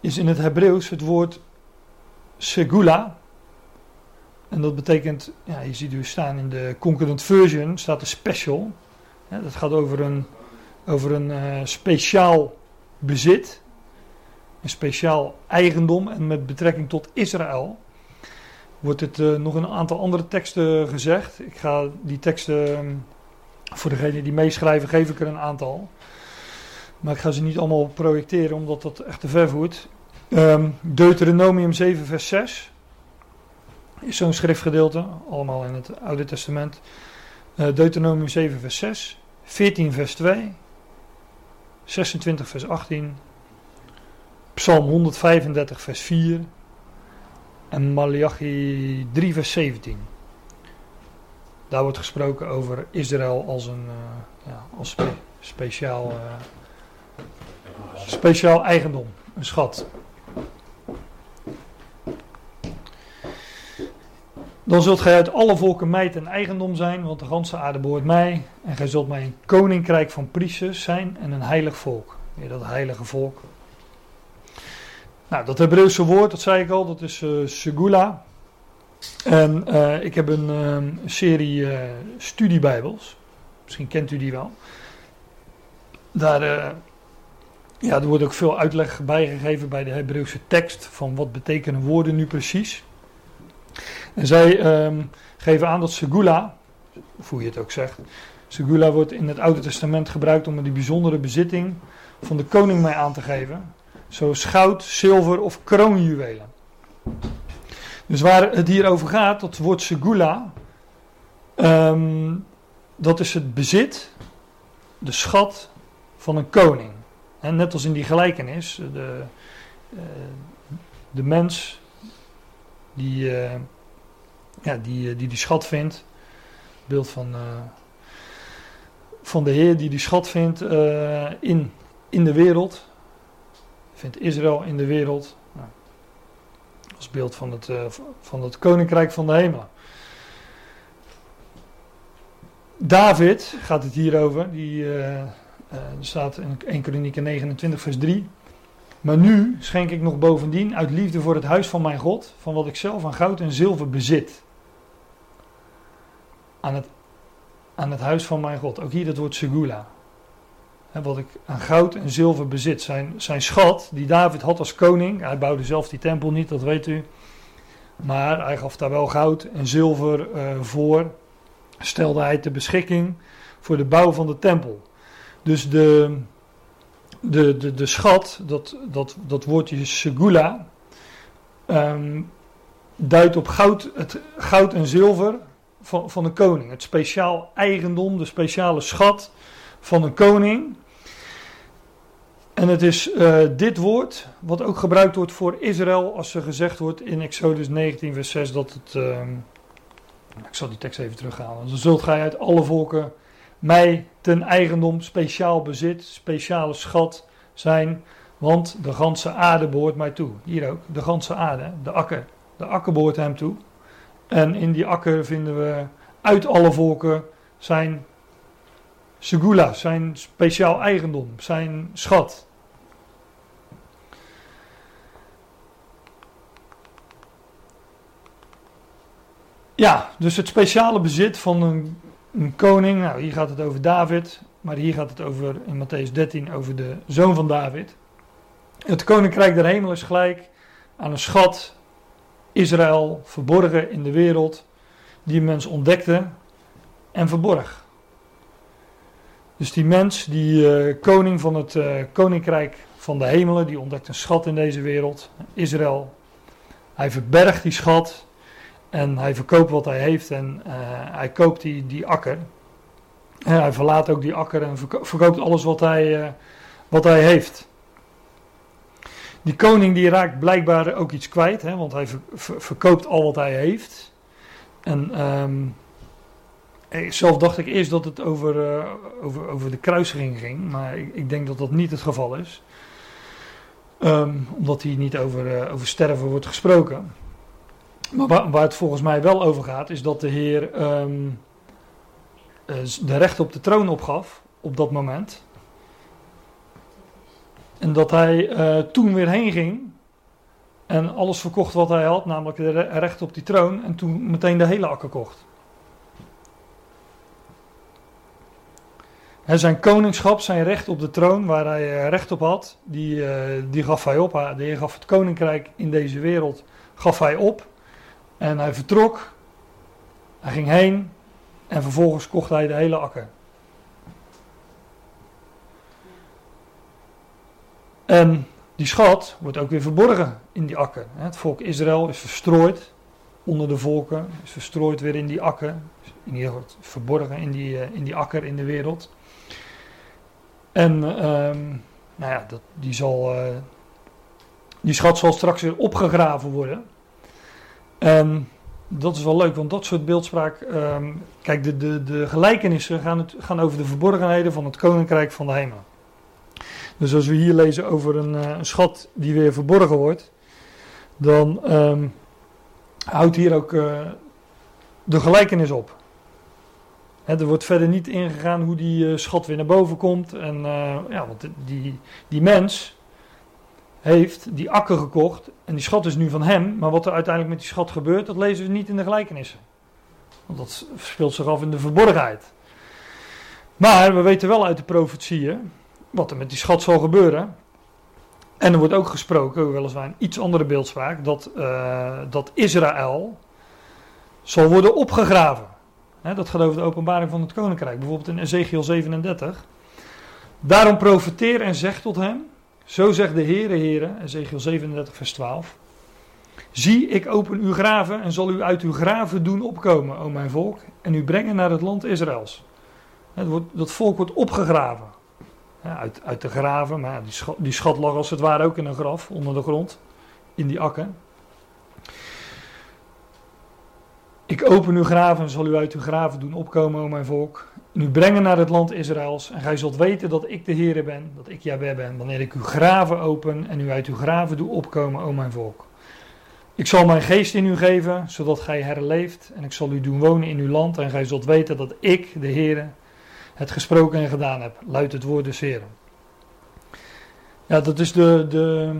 Speaker 1: is in het Hebreeuws het woord segula. En dat betekent, ja, je ziet dus staan in de concurrent version, staat er special. Dat gaat over een, over een uh, speciaal bezit, een speciaal eigendom. En met betrekking tot Israël wordt het uh, nog in een aantal andere teksten gezegd. Ik ga die teksten, um, voor degenen die meeschrijven, geef ik er een aantal. Maar ik ga ze niet allemaal projecteren, omdat dat echt te ver voert. Ehm, Deuteronomium 7, vers 6 is zo'n schriftgedeelte, allemaal in het Oude Testament. Uh, Deuteronomium 7, vers 6, 14, vers 2, 26, vers 18, Psalm 135, vers 4 en Malachi 3, vers 17. Daar wordt gesproken over Israël als een uh, ja, als spe speciaal, uh, speciaal eigendom, een schat. Dan zult gij uit alle volken mij ten eigendom zijn, want de ganse aarde behoort mij. En gij zult mij een koninkrijk van priesters zijn en een heilig volk. Weer dat heilige volk. Nou, dat Hebreeuwse woord, dat zei ik al, dat is uh, segula. En uh, ik heb een uh, serie uh, studiebijbels. Misschien kent u die wel. Daar ja, er wordt ook veel uitleg bijgegeven bij de Hebreeuwse tekst. Van wat betekenen woorden nu precies. En zij um, geven aan dat segula, of hoe je het ook zegt. Segula wordt in het Oude Testament gebruikt om die bijzondere bezitting van de koning mee aan te geven. Zoals goud, zilver of kroonjuwelen. Dus waar het hier over gaat, dat woord segula, um, dat is het bezit, de schat van een koning. En net als in die gelijkenis, de, uh, de mens die, uh, ja, die, die die schat vindt, beeld van, van de Heer die die schat vindt in, in de wereld, vindt Israël in de wereld, als beeld van het, van het koninkrijk van de hemel. David gaat het hier over. Die uh, staat in 1 Kronieken 29, vers 3. Maar nu schenk ik nog bovendien uit liefde voor het huis van mijn God, van wat ik zelf aan goud en zilver bezit. Aan het, aan het huis van mijn God. Ook hier dat woord segula. Wat ik aan goud en zilver bezit. Zijn, zijn schat, die David had als koning. Hij bouwde zelf die tempel niet, dat weet u. Maar hij gaf daar wel goud en zilver uh, voor. Stelde hij ter beschikking voor de bouw van de tempel. Dus de, de, de, de schat, dat, dat, dat woordje segula, um, duidt op goud, het goud en zilver van, van een koning. Het speciaal eigendom, de speciale schat van een koning. En het is uh, dit woord wat ook gebruikt wordt voor Israël als er gezegd wordt in Exodus 19 vers 6 dat het... Uh, ik zal die tekst even terughalen. Dan zult gij uit alle volken mij ten eigendom speciaal bezit, speciale schat zijn, want de ganse aarde behoort mij toe. Hier ook, de ganse aarde, de akker. De akker behoort hem toe. En in die akker vinden we uit alle volken zijn segula, zijn speciaal eigendom, zijn schat. Ja, dus het speciale bezit van een, een, koning. Nou, hier gaat het over David, maar hier gaat het over in Matthäus 13 over de zoon van David. Het koninkrijk der hemel is gelijk aan een schat, Israël, verborgen in de wereld, die een mens ontdekte en verborg. Dus die mens, die uh, koning van het uh, koninkrijk van de hemelen, die ontdekt een schat in deze wereld, Israël. Hij verbergt die schat en hij verkoopt wat hij heeft en uh, hij koopt die, die akker. En hij verlaat ook die akker en verkoopt alles wat hij, wat hij heeft. Die koning die raakt blijkbaar ook iets kwijt, hè, want hij ver, ver, verkoopt al wat hij heeft. En... Um, zelf dacht ik eerst dat het over, over, over de kruisiging ging, maar ik, ik, denk dat dat niet het geval is. Um, omdat hier niet over, over sterven wordt gesproken. Maar waar, het volgens mij wel over gaat, is dat de Heer um, uh, de recht op de troon opgaf op dat moment. En dat hij toen weer heen ging en alles verkocht wat hij had, namelijk de recht op die troon, en toen meteen de hele akker kocht. Zijn koningschap, zijn recht op de troon, waar hij recht op had, die, die gaf hij op. De Heer gaf het koninkrijk in deze wereld, gaf hij op. En hij vertrok, hij ging heen en vervolgens kocht hij de hele akker. En die schat wordt ook weer verborgen in die akker. Het volk Israël is verstrooid onder de volken, is verstrooid weer in die akker. In geval verborgen in die, eh, in die akker in de wereld. En ehm, nou ja, dat, die, zal, eh, die schat zal straks weer opgegraven worden. En dat is wel leuk, want dat soort beeldspraak. ehm, kijk, de, de, de gelijkenissen gaan, het, gaan over de verborgenheden van het koninkrijk van de hemel. Dus als we hier lezen over een, eh, een schat die weer verborgen wordt, dan ehm, houdt hier ook eh, de gelijkenis op. Er wordt verder niet ingegaan hoe die eh, schat weer naar boven komt. En, ja, want die, die mens heeft die akker gekocht en die schat is nu van hem. Maar wat er uiteindelijk met die schat gebeurt, dat lezen we niet in de gelijkenissen. Want dat speelt zich af in de verborgenheid. Maar we weten wel uit de profetieën wat er met die schat zal gebeuren. En er wordt ook gesproken, weliswaar een iets andere beeldspraak, dat, eh, dat Israël zal worden opgegraven. Dat gaat over de openbaring van het koninkrijk, bijvoorbeeld in Ezekiel 37. Daarom profeteer en zeg tot hem, zo zegt de Heere, Heere, Ezekiel 37 vers 12. Zie, ik open uw graven en zal u uit uw graven doen opkomen, o mijn volk, en u brengen naar het land Israëls. Het wordt- Dat volk wordt opgegraven. Uit, uit de graven, maar die, schat, die schat lag als het ware ook in een graf onder de grond, in die akker. Ik open uw graven en zal u uit uw graven doen opkomen, o mijn volk. En u brengen naar het land Israëls. En gij zult weten dat ik de Heere ben, dat ik Jahweh ben, wanneer ik uw graven open en u uit uw graven doe opkomen, o mijn volk. Ik zal mijn geest in u geven, zodat gij herleeft. En ik zal u doen wonen in uw land. En gij zult weten dat ik, de Heere, het gesproken en gedaan heb, luidt het woord des Heren. Ja, dat is de, de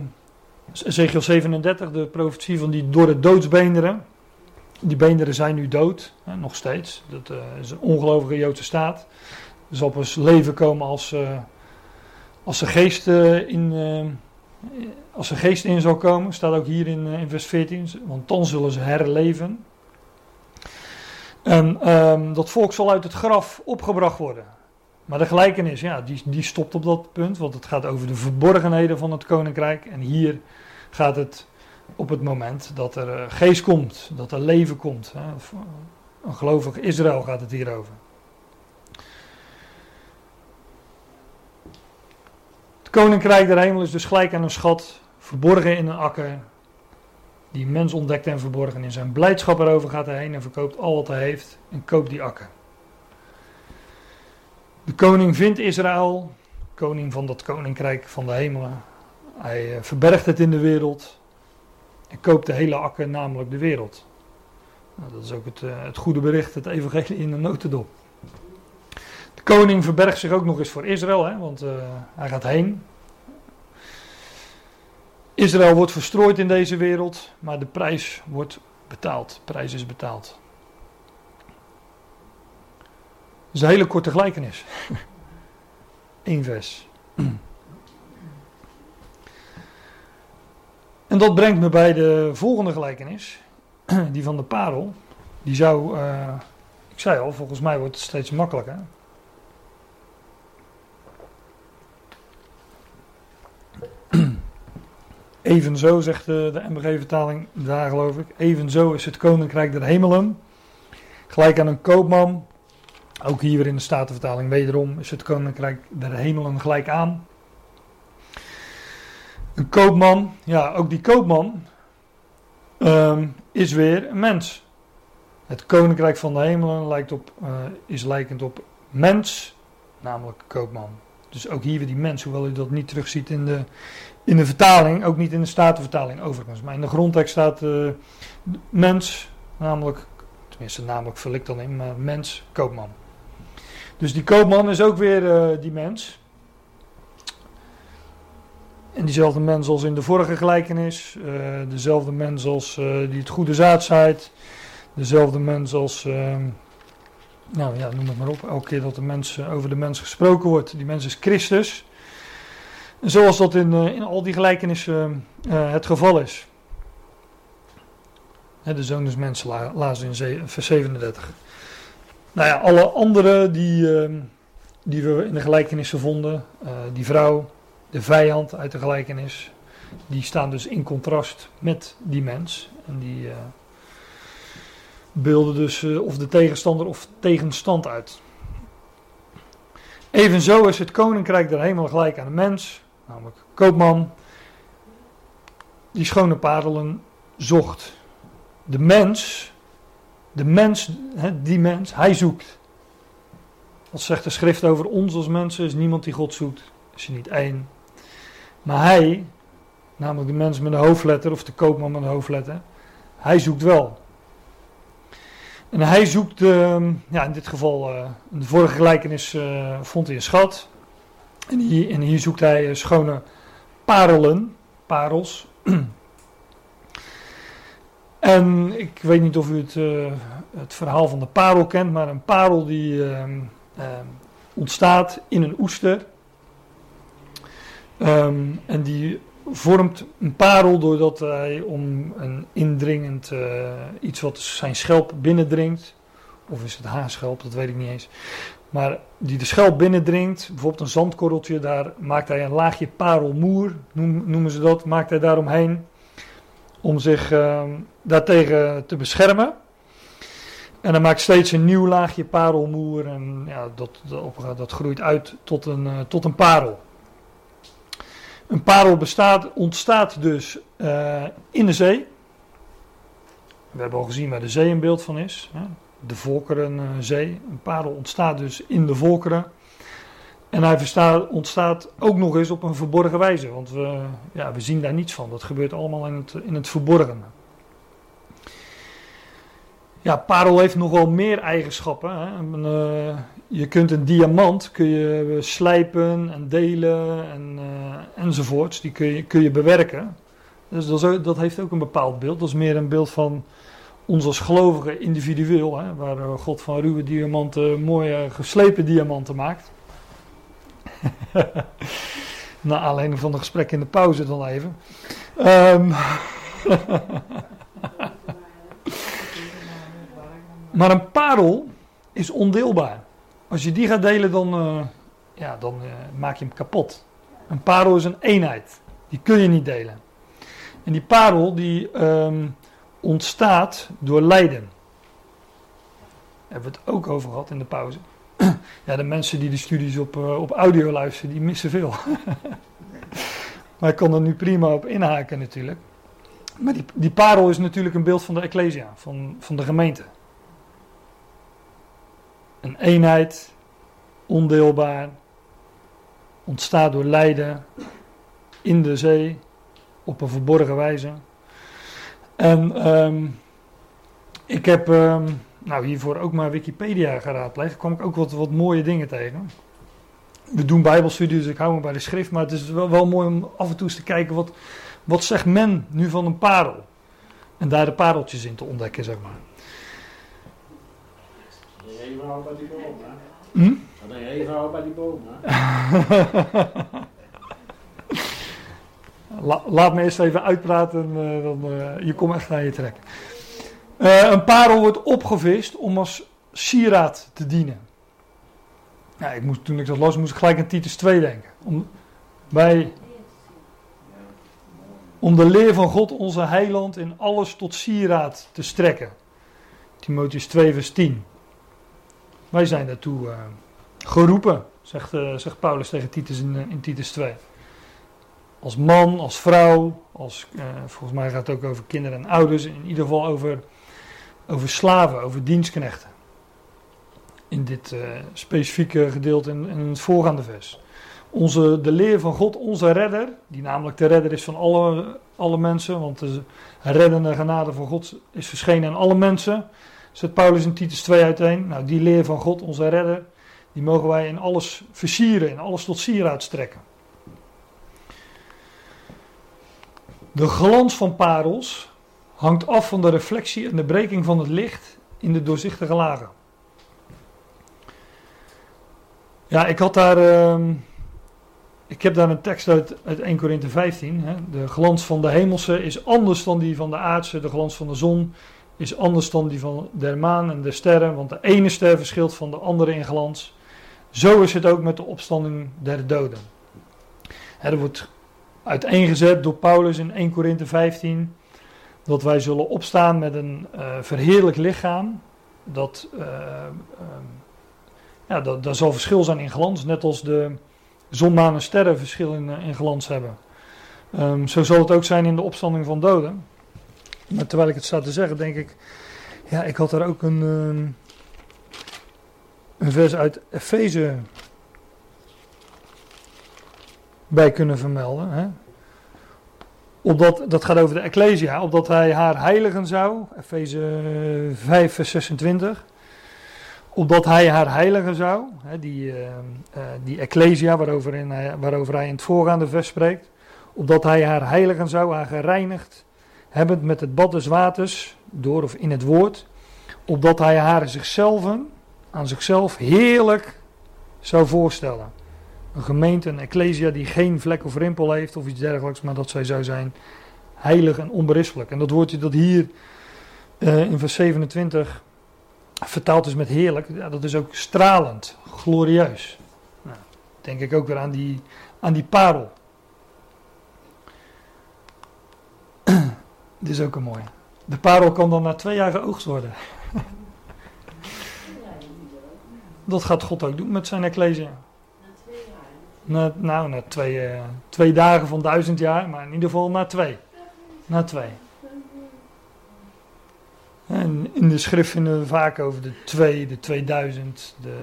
Speaker 1: Ezekiel 37, de profetie van die door de doodsbeenderen. Die beenderen zijn nu dood, hè, nog steeds. Dat eh, is een ongelovige Joodse staat. Er zal pas leven komen als, eh, als zijn geest, eh, in, als zijn geest in zal komen. Staat ook hier in, in vers 14. Want dan zullen ze herleven. En ehm, dat volk zal uit het graf opgebracht worden. Maar de gelijkenis, ja, die, die stopt op dat punt. Want het gaat over de verborgenheden van het koninkrijk. En hier gaat het op het moment dat er eh, geest komt, dat er leven komt. Een gelovig Israël gaat het hier over. Het koninkrijk der hemel is dus gelijk aan een schat, verborgen in een akker, die mens ontdekt en verborgen in zijn blijdschap erover gaat hij heen en verkoopt al wat hij heeft en koopt die akker. De koning vindt Israël, koning van dat koninkrijk van de hemelen. Hij eh, verbergt het in de wereld en koopt de hele akker, namelijk de wereld. Nou, dat is ook het, eh, het goede bericht, het evangelie in de notendop. De koning verbergt zich ook nog eens voor Israël, hè, want eh, hij gaat heen. Israël wordt verstrooid in deze wereld, maar de prijs wordt betaald. De prijs is betaald. Dat is een hele korte gelijkenis. (laughs) Eén vers. En dat brengt me bij de volgende gelijkenis, (clears throat) die van de parel. Die zou, eh, ik zei al, volgens mij wordt het steeds makkelijker. (clears throat) Evenzo, zegt de, de MBG-vertaling daar geloof ik. Evenzo is het koninkrijk der hemelen. Gelijk aan een koopman. Ook hier weer in de Statenvertaling wederom is het koninkrijk der hemelen gelijk aan. Een koopman, ja, ook die koopman ehm, is weer een mens. Het koninkrijk van de hemelen lijkt op, eh, is lijkend op mens, namelijk koopman. Dus ook hier weer die mens, hoewel u dat niet terugziet in de, in de vertaling, ook niet in de statenvertaling overigens. Maar in de grondtekst staat eh, mens, namelijk, tenminste namelijk vul ik dan in, maar mens, koopman. Dus die koopman is ook weer eh, die mens. En diezelfde mens als in de vorige gelijkenis. eh, dezelfde mens als eh, die het goede zaad zaait. Dezelfde mens als. ehm, nou ja, noem het maar op. Elke keer dat de mens, eh, over de mens gesproken wordt. Die mens is Christus. Zoals dat in, in al die gelijkenissen het geval is. Hè, de zoon mensen la, lazen in vers 37. Nou ja, alle andere die, ehm, die we in de gelijkenissen vonden. die vrouw de vijand uit de gelijkenis, die staan dus in contrast met die mens. En die uh, beelden dus uh, of de tegenstander of tegenstand uit. Evenzo is het koninkrijk der hemel gelijk aan een mens, namelijk koopman, die schone parelen zocht. De mens, de mens, die mens, hij zoekt. Wat zegt de schrift over ons als mensen? Is niemand die God zoekt. Is er niet één. Maar hij, namelijk de mens met een hoofdletter of de koopman met een hoofdletter, hij zoekt wel. En hij zoekt, uh, ja, in dit geval, uh, in de vorige gelijkenis uh, vond hij een schat. En hier, en hier zoekt hij schone parelen, parels. (clears throat) en ik weet niet of u het, het verhaal van de parel kent, maar een parel die ehm, ehm, ontstaat in een oester. Um, en die vormt een parel doordat hij om een indringend uh, iets wat zijn schelp binnendringt, of is het haarschelp, dat weet ik niet eens, maar die de schelp binnendringt, bijvoorbeeld een zandkorreltje, daar maakt hij een laagje parelmoer, noemen ze dat, maakt hij daaromheen om zich uh, daartegen te beschermen. En dan maakt steeds een nieuw laagje parelmoer en ja, dat, dat, groeit uit tot een, uh, tot een parel. Een parel bestaat, ontstaat dus uh, in de zee. We hebben al gezien waar de zee een beeld van is. Hè? De Volkerenzee. Een parel ontstaat dus in de volkeren. En hij ontstaat ook nog eens op een verborgen wijze. Want we, ja, we zien daar niets van. Dat gebeurt allemaal in het, in het verborgene. Ja, parel heeft nogal meer eigenschappen. Hè? Een, uh, je kunt een diamant kun je slijpen en delen en, uh, enzovoorts. Die kun je, kun je bewerken. Dus dat, dat, heeft ook een bepaald beeld. Dat is meer een beeld van ons als gelovigen individueel. Hè? Waar uh, God van ruwe diamanten mooie geslepen diamanten maakt. (laughs) Naar aanleiding van de gesprek in de pauze dan even. Um, (laughs) Maar een parel is ondeelbaar. Als je die gaat delen, dan, uh, ja, dan uh, maak je hem kapot. Een parel is een eenheid. Die kun je niet delen. En die parel die um, ontstaat door lijden. Daar hebben we het ook over gehad in de pauze. (clears throat) ja, de mensen die de studies op, uh, op audio luisteren, die missen veel. (laughs) maar ik kan er nu prima op inhaken natuurlijk. Maar die, die parel is natuurlijk een beeld van de Ecclesia, van, van de gemeente. Een eenheid, ondeelbaar, ontstaat door lijden in de zee op een verborgen wijze. En um, ik heb um, nou, hiervoor ook maar Wikipedia geraadpleegd. kwam ik ook wat, wat mooie dingen tegen. We doen bijbelstudies, dus ik hou me bij de schrift. Maar het is wel, wel mooi om af en toe eens te kijken wat, wat zegt men nu van een parel. En daar de pareltjes in te ontdekken, zeg maar
Speaker 5: even houden bij die boom, hè?
Speaker 1: Hm?
Speaker 5: Dat je even houden bij die boom, hè?
Speaker 1: La, laat me eerst even uitpraten, uh, dan, uh, je komt echt naar je trek. Uh, een parel wordt opgevist om als sieraad te dienen. Ja, ik moest, toen ik dat las, moest ik gelijk aan Titus 2 denken. Om, bij, om de leer van God, onze heiland, in alles tot sieraad te strekken. Timotheus 2 vers 10. Wij zijn daartoe uh, geroepen, zegt, uh, zegt, Paulus tegen Titus in, uh, in, Titus 2. Als man, als vrouw, als, volgens mij gaat het ook over kinderen en ouders, in ieder geval over, over slaven, over dienstknechten. In dit specifieke gedeelte in, in, het voorgaande vers. Onze, de leer van God, onze redder, die namelijk de redder is van alle, alle mensen, want de reddende genade van God is verschenen aan alle mensen zet Paulus in Titus 2 uiteen. Nou, die leer van God, onze redder, die mogen wij in alles versieren, in alles tot sieraad strekken. De glans van parels hangt af van de reflectie en de breking van het licht in de doorzichtige lagen. Ja, ik had daar. Uh, ik heb daar een tekst uit, uit 1 Korinthe 15. Hè. De glans van de hemelse is anders dan die van de aardse. De glans van de zon is anders dan die van de maan en de sterren, want de ene ster verschilt van de andere in glans. Zo is het ook met de opstanding der doden. Er wordt uiteengezet door Paulus in 1 Korinthe 15 dat wij zullen opstaan met een uh, verheerlijk lichaam. Dat, uh, ja, dat, zal verschil zijn in glans, net als de zon, maan en sterren verschil in, in glans hebben. Um, zo zal het ook zijn in de opstanding van doden. Maar terwijl ik het sta te zeggen, denk ik, ja, ik had er ook een, um, een vers uit Efeze bij kunnen vermelden. Hè? Dat gaat over de Ecclesia, opdat hij haar heiligen zou, Efeze 5 vers 26. Opdat hij haar heiligen zou, hè, die, uh, uh, die Ecclesia waarover, in, waarover hij in het voorgaande vers spreekt. Opdat hij haar heiligen zou, haar gereinigd, hebbend met het bad des waters, door of in het woord. Opdat hij haar zichzelf, aan zichzelf heerlijk zou voorstellen. Een gemeente, een ecclesia die geen vlek of rimpel heeft of iets dergelijks, maar dat zij zou zijn heilig en onberispelijk. En dat woordje dat hier uh, in vers 27 vertaald is met heerlijk, ja, dat is ook stralend, glorieus. Nou, denk ik ook weer aan die, aan die parel. Dit is ook een mooie. De parel kan dan na twee jaar geoogst worden. dat gaat God ook doen met zijn ecclesia. Na, nou, na twee, uh, twee dagen van duizend jaar, maar in ieder geval na twee. Na twee. En in de schrift vinden we vaak over de twee, de 2000, de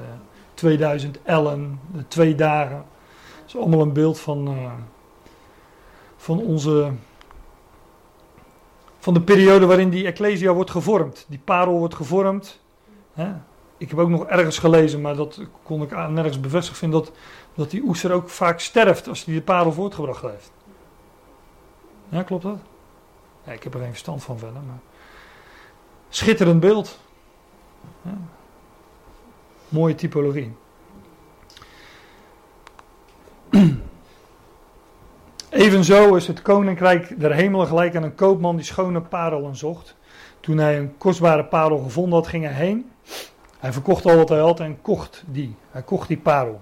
Speaker 1: 2000 ellen, de twee dagen. Dat is allemaal een beeld van, uh, van onze. Van de periode waarin die Ecclesia wordt gevormd. Die parel wordt gevormd. Hè? Ik heb ook nog ergens gelezen, maar dat kon ik nergens bevestigd vinden, dat dat die oester ook vaak sterft als hij de parel voortgebracht heeft. Ja, klopt dat? Ja, ik heb er geen verstand van verder, maar... Schitterend beeld. Mooie typologie. Evenzo is het koninkrijk der hemelen gelijk aan een koopman die schone parelen zocht. Toen hij een kostbare parel gevonden had, ging hij heen. Hij verkocht al wat hij had en kocht die. Hij kocht die parel.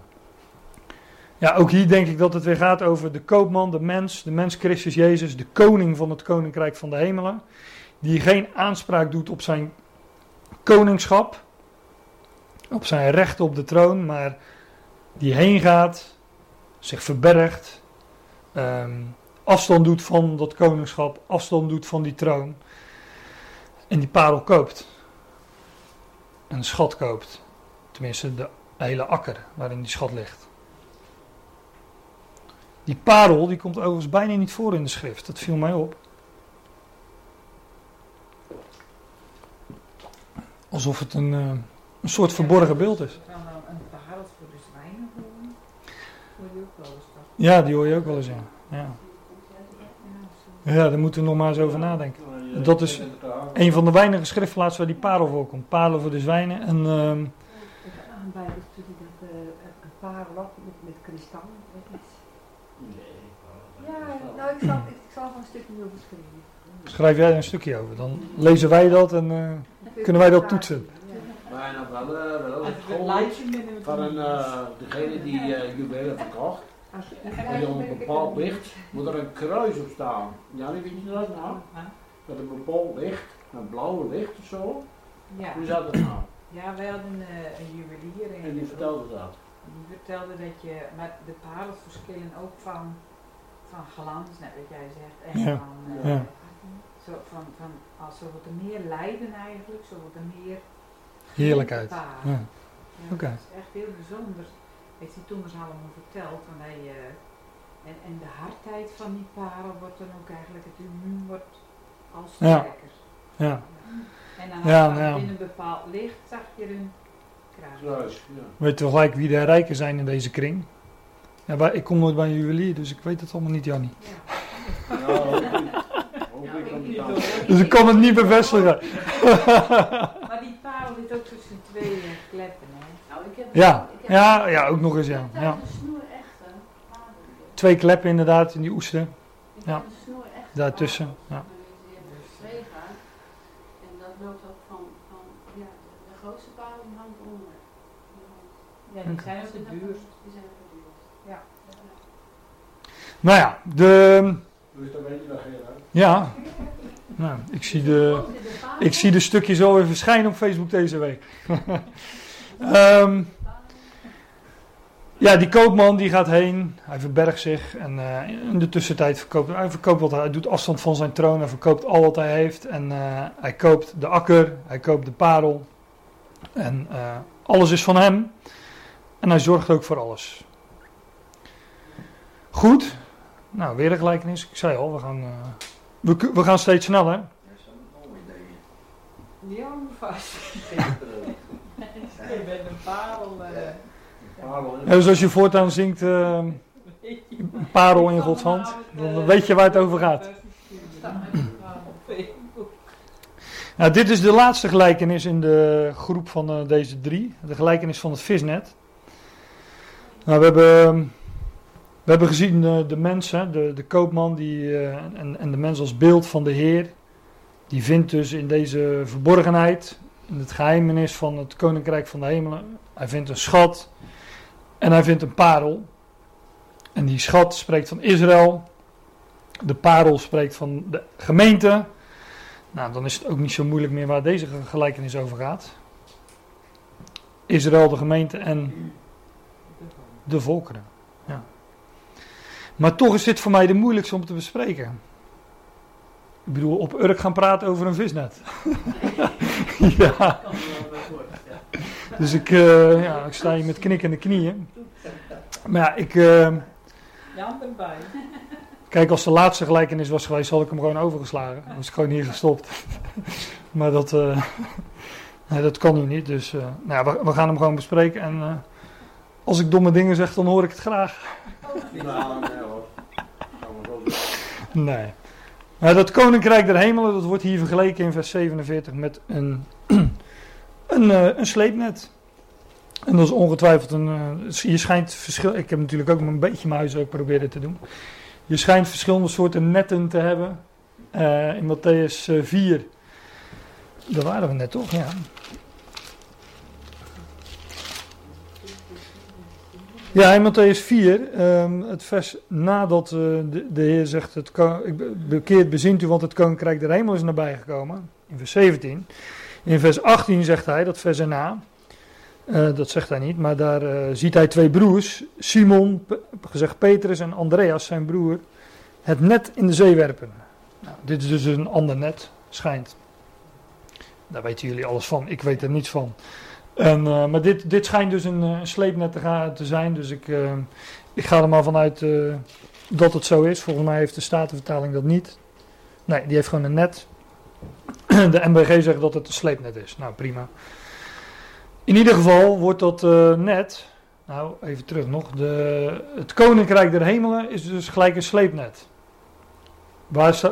Speaker 1: Ja, ook hier denk ik dat het weer gaat over de koopman, de mens, de mens Christus Jezus, de koning van het koninkrijk van de hemelen. Die geen aanspraak doet op zijn koningschap, op zijn recht op de troon, maar die heen gaat, zich verbergt, um, afstand doet van dat koningschap, afstand doet van die troon. En die parel koopt. Een schat koopt. Tenminste, de hele akker waarin die schat ligt. Die parel die komt overigens bijna niet voor in de schrift. Dat viel mij op. Alsof het een, uh, een soort verborgen beeld is.
Speaker 2: Kan dan een parel voor de zwijnen horen? Hoor je ook wel eens dat?
Speaker 1: Ja, die hoor je ook wel eens, ja. Ja, ja daar moeten we nog maar eens over nadenken. Dat is een van de weinige schriftplaatsen waar die parel voorkomt. Parel voor de zwijnen en... Uh,
Speaker 3: Ik heb aanbij studie dat een parel met, met kristal. Is ja, nou ik zal, ik zal een stukje over schrijven.
Speaker 1: Schrijf jij een stukje over, dan lezen wij dat en uh, kunnen wij dat toetsen.
Speaker 5: Maar wel, uh, wel het gewoon van een, uh, degene die uh, juwelen verkocht. En die op een bepaald licht moet er een kruis op staan. Ja, weet je dat nou? Met een bepaald licht, een blauwe licht of zo.
Speaker 2: Ja.
Speaker 5: Hoe zat dat nou?
Speaker 2: Ja, wij hadden uh, een juwelier
Speaker 5: En die vertelde dat.
Speaker 2: Die vertelde dat je, maar de parels verschillen ook van van glans, net wat jij zegt. En
Speaker 1: Ja,
Speaker 2: van, eh,
Speaker 1: ja.
Speaker 2: zo van, van, als wordt er meer lijden eigenlijk, zo wordt er meer
Speaker 1: Heerlijkheid. Ja.
Speaker 2: Ja,
Speaker 1: Oké.
Speaker 2: Dat is echt heel bijzonder. Heeft die Thomas allemaal verteld. Want hij, eh, en, en de hardheid van die parel wordt dan ook eigenlijk, het immuun wordt al
Speaker 1: Ja.
Speaker 2: sterker.
Speaker 1: Ja.
Speaker 2: En dan
Speaker 1: Ja,
Speaker 2: als
Speaker 1: ja.
Speaker 2: in een bepaald licht zag je een kruis.
Speaker 5: Ja.
Speaker 1: Weet je wel gelijk wie de rijken zijn in deze kring? Ja, maar ik kom nooit bij een juwelier, dus ik weet het allemaal niet, Jannie.
Speaker 2: Ja. (laughs)
Speaker 5: Ja, dan-
Speaker 1: Dus ik kan het niet bevestigen. (laughs)
Speaker 2: Maar die parel zit ook tussen twee eh, kleppen. Hè.
Speaker 3: Nou, ik heb
Speaker 1: Ja,
Speaker 3: ik heb
Speaker 1: ja, ja, ook nog eens, ja. Ja.
Speaker 3: parel.
Speaker 1: Twee kleppen inderdaad in die oester.
Speaker 3: Ik
Speaker 1: Ja.
Speaker 3: heb een snoer echte
Speaker 1: Daartussen, ja.
Speaker 3: Dat ja. Die
Speaker 2: zijn ook de duurst.
Speaker 3: Die zijn ook de duurst.
Speaker 2: Ja.
Speaker 1: Nou ja, de... Ja. Nou, ik zie de, ik zie de stukjes alweer verschijnen op Facebook deze week. um, (laughs) ja, die koopman die gaat heen, hij verbergt zich en uh, in de tussentijd verkoopt hij verkoopt wat hij doet afstand van zijn troon, hij verkoopt al wat hij heeft en uh, hij koopt de akker, hij koopt de parel en uh, alles is van hem en hij zorgt ook voor alles. Goed, nou weer een gelijkenis, ik zei al, we gaan, we, we gaan steeds sneller.
Speaker 2: Ja, vast. (laughs) Je bent een parel.
Speaker 1: Ja, dus als je voortaan zingt uh, parel in Gods hand, dan weet je waar het over gaat. Nou, dit is de laatste gelijkenis in de groep van uh, deze drie. De gelijkenis van het visnet. Nou, we, hebben, we hebben gezien uh, de mensen, de, de koopman die, uh, en, en de mens als beeld van de Heer. Die vindt dus in deze verborgenheid, in het geheimenis van het koninkrijk van de hemelen, hij vindt een schat. En hij vindt een parel. En die schat spreekt van Israël. De parel spreekt van de gemeente. Nou, dan is het ook niet zo moeilijk meer waar deze gelijkenis over gaat. Israël, de gemeente en de volkeren. Ja. Maar toch is dit voor mij de moeilijkste om te bespreken. Ik bedoel, op Urk gaan praten over een visnet. (laughs) ja. Dus ik, uh, ja, ik sta hier met knikkende knieën. Maar ja, ik... Uh,
Speaker 2: erbij.
Speaker 1: Kijk, als de laatste gelijkenis was geweest, had ik hem gewoon overgeslagen. Dan was ik gewoon hier gestopt. (laughs) maar dat, uh, nee, dat kan nu niet. Dus nou ja, we, we, gaan hem gewoon bespreken. En als ik domme dingen zeg, dan hoor ik het graag. Nee hoor. Nee. Maar dat koninkrijk der hemelen, dat wordt hier vergeleken in vers 47 met een een, uh, een sleepnet. En dat is ongetwijfeld een. Uh, je schijnt verschil. Ik heb natuurlijk ook een beetje mijn huiswerk proberen te doen. Je schijnt verschillende soorten netten te hebben. Uh, in Matthäus 4. Daar waren we net toch, ja. Ja, in Matthäus 4, um, ehm, het vers nadat de, de, Heer zegt: het Bekeerd bezint u, want het koninkrijk der hemel is nabijgekomen. In vers 17. In vers 18 zegt hij, dat vers erna, uh, dat zegt hij niet, maar daar uh, ziet hij twee broers, Simon, gezegd Petrus en Andreas, zijn broer, het net in de zee werpen. Nou, dit is dus een ander net, schijnt. Daar weten jullie alles van, ik weet er niets van. En, uh, maar dit, dit schijnt dus een sleepnet te, gaan, te zijn, dus ik, ik ga er maar vanuit dat het zo is. Volgens mij heeft de Statenvertaling dat niet. Nee, die heeft gewoon een net. (clears throat) De MBG zegt dat het een sleepnet is. Nou, prima. In ieder geval wordt dat uh, net, nou even terug nog, de, het koninkrijk der hemelen is dus gelijk een sleepnet. Waar,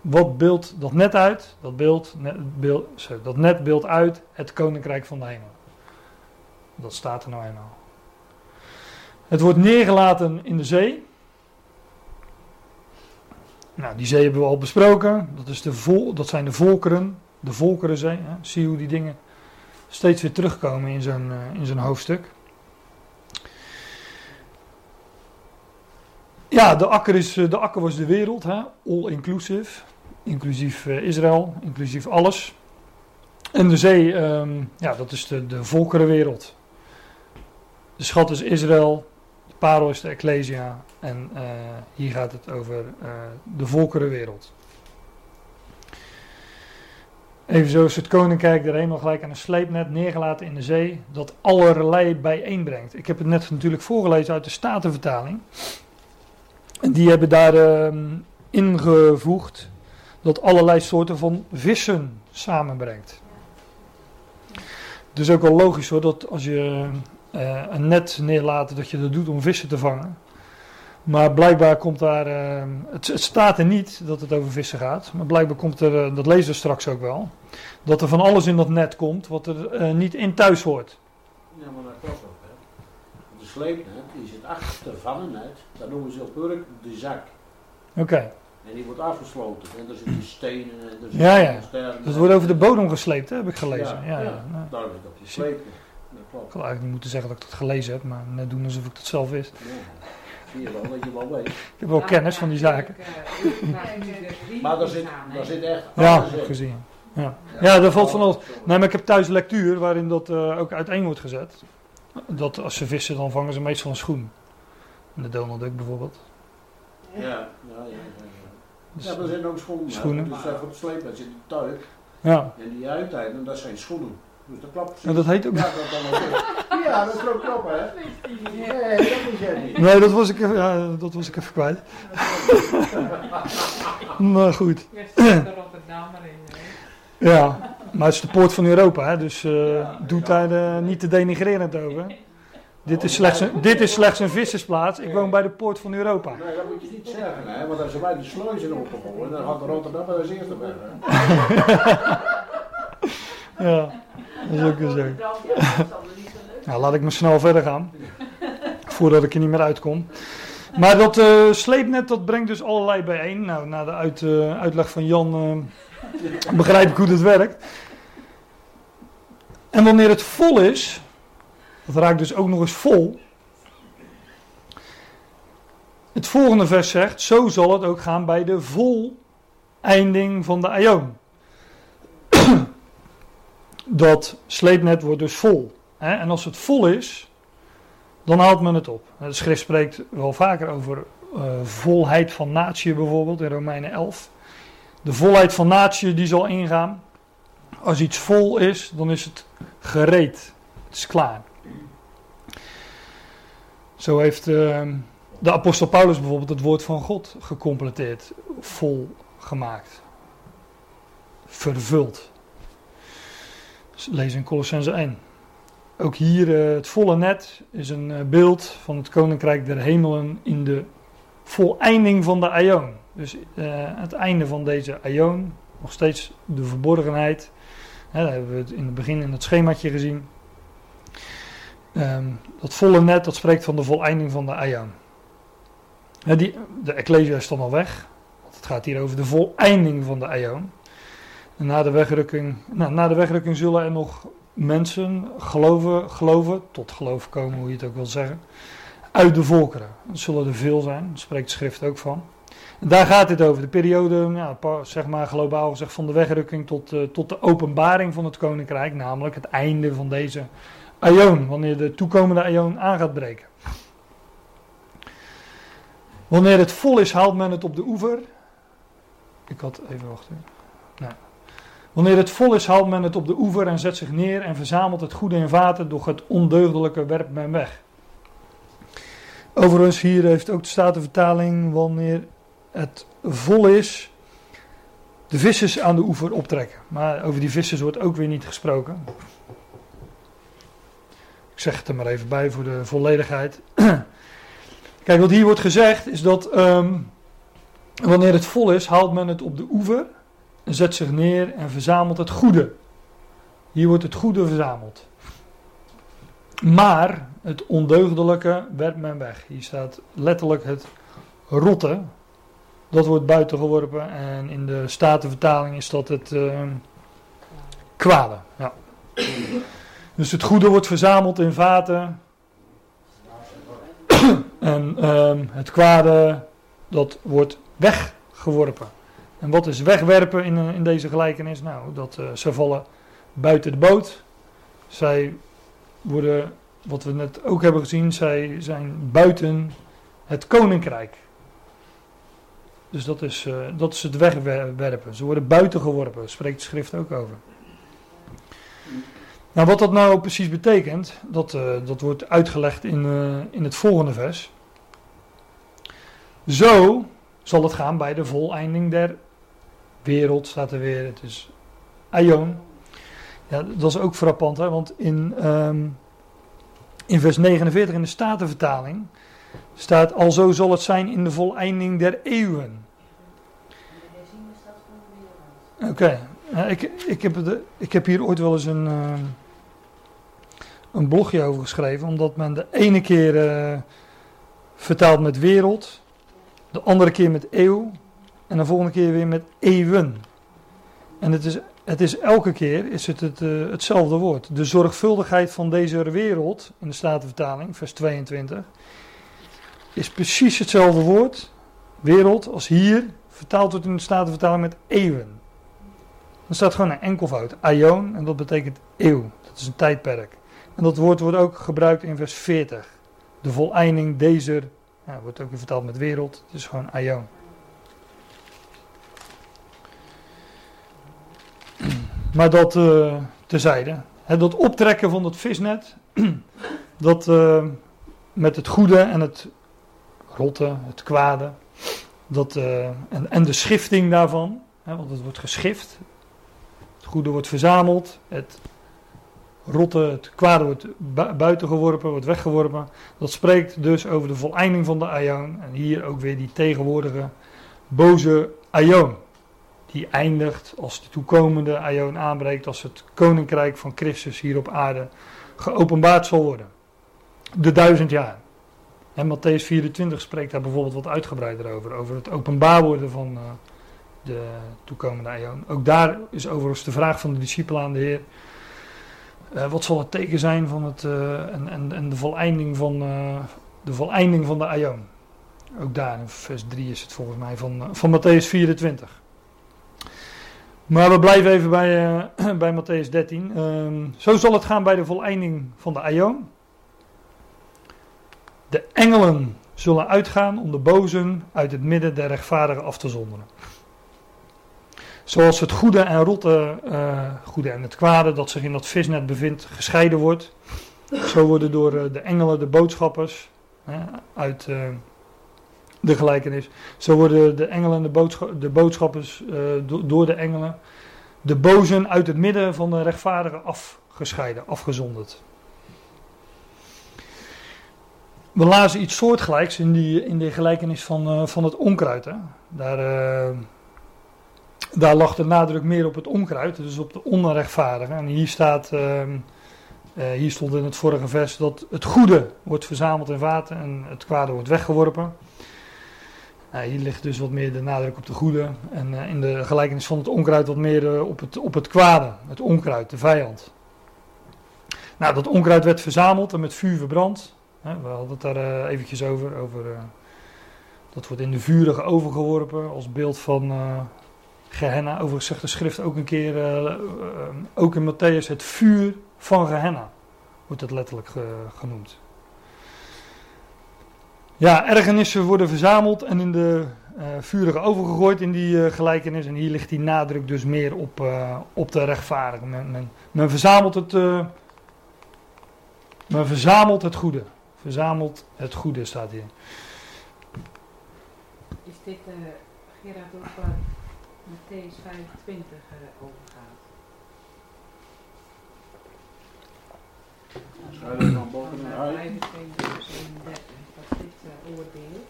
Speaker 1: wat beeldt dat net uit? Dat, beeld, net, beeld, dat net beeldt uit het koninkrijk van de hemel. Dat staat er nou eenmaal. Het wordt neergelaten in de zee. Nou, die zee hebben we al besproken. Dat, is de vol, dat zijn de volkeren, de volkerenzee. Hè. Zie hoe die dingen steeds weer terugkomen in zo'n uh, in zo'n hoofdstuk. Ja, de akker, is, eh, de akker was de wereld, hè. all inclusive. Inclusief uh, Israël, inclusief alles. En de zee, um, ja, dat is de, de volkerenwereld. De schat is Israël, parel is de Ecclesia en uh, hier gaat het over uh, de volkerenwereld. Evenzo is het koninkrijk der hemel gelijk aan een sleepnet neergelaten in de zee, dat allerlei bijeenbrengt. Ik heb het net natuurlijk voorgelezen uit de Statenvertaling. En die hebben daar uh, ingevoegd dat allerlei soorten van vissen samenbrengt. Dus ook wel logisch hoor, dat als je uh, een net neerlaten, dat je dat doet om vissen te vangen. Maar blijkbaar komt daar, uh, het, het, staat er niet dat het over vissen gaat, maar blijkbaar komt er, uh, dat lezen we straks ook wel, dat er van alles in dat net komt wat er niet in thuis hoort.
Speaker 5: Ja, maar dat klopt ook. Hè. De sleepnet, die zit achter van een net, dat noemen ze op Urk de zak.
Speaker 1: Oké. Okay.
Speaker 5: En die wordt afgesloten. En er zitten stenen en er zitten
Speaker 1: ja, ja. Dat wordt over de bodem gesleept, hè, heb ik gelezen. Ja, ja, ja.
Speaker 5: ja. daar wordt op die sleepnet.
Speaker 1: Ik had eigenlijk niet moeten zeggen dat ik dat gelezen heb, maar net doen alsof ik dat zelf wist.
Speaker 5: zie je wel dat je wel weet. Ik
Speaker 1: heb wel kennis van die zaken.
Speaker 5: maar daar zit, daar zit echt
Speaker 1: Ja, gezien. Ja, ja daar valt van alles. Nee, maar ik heb thuis lectuur waarin dat uh, ook uiteen wordt gezet. Dat als ze vissen, dan vangen ze meestal een schoen. De Donald Duck bijvoorbeeld.
Speaker 5: Ja, ja, ja. ja, ja. Dus, ja er zijn ook schoenen. schoenen. Dus voor de sleepnet zit een tuig. Ja. En die uiteinden, dat zijn schoenen. Dus dat klopt.
Speaker 1: En dat heet ook.
Speaker 5: Ja, dat, dan ook. ja, dat is ook klopt, hè? Nee, dat jij niet.
Speaker 1: Nee, dat was ik even, ja, dat was ik even kwijt. (laughs) maar goed. Ja, maar het is de poort van Europa, hè, dus uh, doet daar uh, niet te denigrerend over. Dit is, slechts een, dit is slechts een vissersplaats. Ik woon bij de poort van Europa.
Speaker 5: Nee, dat moet je niet zeggen, hè? want als ze bij de sluizen opgegooid, dan gaat Rotterdam als eerste weg. (laughs)
Speaker 1: ja, dat is ook zo. Nou, laat ik maar snel verder gaan. Voordat ik er niet meer uitkom. Maar dat uh, sleepnet dat brengt dus allerlei bijeen. Nou, na de uit, uh, uitleg van Jan uh, begrijp ik hoe dat werkt. En wanneer het vol is, dat raakt dus ook nog eens vol. Het volgende vers zegt: Zo zal het ook gaan bij de voleinding van de aion. Dat sleepnet wordt dus vol. Hè? En als het vol is, dan haalt men het op. De schrift spreekt wel vaker over uh, volheid van natie bijvoorbeeld in Romeinen 11. De volheid van natie die zal ingaan. Als iets vol is, dan is het gereed. Het is klaar. Zo heeft uh, de apostel Paulus bijvoorbeeld het woord van God gecompleteerd, vol gemaakt, vervuld. Lees in Colossense 1. Ook hier uh, het volle net is een uh, beeld van het koninkrijk der hemelen in de voleinding van de aion. Dus uh, het einde van deze aion, nog steeds de verborgenheid. Hè, dat hebben we het in het begin in het schemaatje gezien. Um, dat volle net, dat spreekt van de voleinding van de aion. Die, de Ecclesia is dan al weg. Het gaat hier over de voleinding van de aion. Na de wegrukking, nou, na de wegrukking zullen er nog mensen geloven, geloven, tot geloof komen, hoe je het ook wil zeggen, uit de volkeren. Dat zullen er veel zijn, daar spreekt de schrift ook van. En daar gaat het over, de periode, ja, zeg maar globaal gezegd, van de wegrukking tot, uh, tot de openbaring van het koninkrijk, namelijk het einde van deze aion, wanneer de toekomende aion aan gaat breken. Wanneer het vol is, haalt men het op de oever. Ik had even wachten. Nee. Wanneer het vol is, haalt men het op de oever en zet zich neer en verzamelt het goede in vaten, doch het ondeugdelijke werpt men weg. Overigens, hier heeft ook de Statenvertaling, wanneer het vol is, de vissers aan de oever optrekken. Maar over die vissers wordt ook weer niet gesproken. Ik zeg het er maar even bij voor de volledigheid. (clears throat) Kijk, wat hier wordt gezegd is dat um, wanneer het vol is, haalt men het op de oever, zet zich neer en verzamelt het goede. Hier wordt het goede verzameld. Maar het ondeugdelijke werpt men weg. Hier staat letterlijk het rotte. Dat wordt buiten geworpen en in de Statenvertaling is dat het uh, kwade. Ja. Dus het goede wordt verzameld in vaten. en um, het kwade, dat wordt weggeworpen. En wat is wegwerpen in, in deze gelijkenis? Nou, dat uh, ze vallen buiten de boot. Zij worden, wat we net ook hebben gezien, zij zijn buiten het koninkrijk. Dus dat is, uh, dat is het wegwerpen. Ze worden buiten geworpen, spreekt de schrift ook over. Nou, wat dat nou precies betekent, dat, dat wordt uitgelegd in, in het volgende vers. Zo zal het gaan bij de voleinding der wereld, staat er weer. Het is Aion. Ja, dat is ook frappant, hè, want in, um, in vers 49 in de Statenvertaling staat: Alzo zal het zijn in de voleinding der eeuwen. Oké, okay. ja, ik, ik, heb ik heb hier ooit wel eens een. Uh, een blogje over geschreven, omdat men de ene keer uh, vertaalt met wereld, de andere keer met eeuw en de volgende keer weer met eeuwen. En het is, het is elke keer is het, het uh, hetzelfde woord. De zorgvuldigheid van deze wereld, in de Statenvertaling, vers 22, is precies hetzelfde woord, wereld, als hier vertaald wordt in de Statenvertaling met eeuwen. Dan staat gewoon een enkelvoud, aion, en dat betekent eeuw. Dat is een tijdperk. En dat woord wordt ook gebruikt in vers 40. De voleinding deze, ja, wordt ook vertaald met wereld, het is gewoon aion. Maar dat uh, tezijde. He, dat optrekken van dat visnet, (clears throat) dat uh, met het goede en het rotte, het kwade, dat, uh, en, en, de schifting daarvan, want het wordt geschift. Het goede wordt verzameld, het rotte, het kwade wordt bu buiten geworpen, wordt weggeworpen. Dat spreekt dus over de voleinding van de aion. En hier ook weer die tegenwoordige boze aion die eindigt als de toekomende aion aanbreekt, als het koninkrijk van Christus hier op aarde geopenbaard zal worden. De duizend jaar. En Matthäus 24 spreekt daar bijvoorbeeld wat uitgebreider over, over het openbaar worden van uh, de toekomende aion. Ook daar is overigens de vraag van de discipelen aan de Heer. Uh, wat zal het teken zijn van het, uh, en, en, de voleinding van, de voleinding van de aion? Ook daar in vers 3 is het volgens mij van, van Matthäus 24. Maar we blijven even bij, uh, (clears throat) bij Matthäus 13. Uh, ehm, zo zal het gaan bij de voleinding van de Aion. De engelen zullen uitgaan om de bozen uit het midden der rechtvaardigen af te zonderen. Zoals het goede en rotte, uh, goede en het kwade dat zich in dat visnet bevindt, gescheiden wordt. Zo worden door uh, de engelen de boodschappers uit de gelijkenis. Zo worden de engelen, de, boodsch de boodschappers do door de engelen, de bozen uit het midden van de rechtvaardigen afgescheiden, afgezonderd. We lazen iets soortgelijks in die, in de gelijkenis van, uh, van het onkruid. Hè. Daar, uh, daar lag de nadruk meer op het onkruid, dus op de onrechtvaardigen. En hier staat, hier stond in het vorige vers dat het goede wordt verzameld in water en het kwade wordt weggeworpen. Nou, hier ligt dus wat meer de nadruk op de goede. En uh, in de gelijkenis van het onkruid wat meer uh, op, het, op het kwade. Het onkruid, de vijand. Nou, dat onkruid werd verzameld en met vuur verbrand. We hadden het daar uh, eventjes over. over dat wordt in de vurige oven geworpen als beeld van Gehenna. Overigens zegt de schrift ook een keer, ook in Matthäus, het vuur van Gehenna. Wordt het letterlijk genoemd. Ja, ergernissen worden verzameld en in de uh, vurige oven gegooid in die uh, gelijkenis. En hier ligt die nadruk dus meer op, uh, op de rechtvaardigen. Men, men, men, verzamelt het, men verzamelt het goede. Verzamelt het goede staat hier.
Speaker 2: Is dit, Gerard, op Matthäus 25 overgaat?
Speaker 5: Schuilen van boven uit.
Speaker 2: 25, 37 dit oordeel?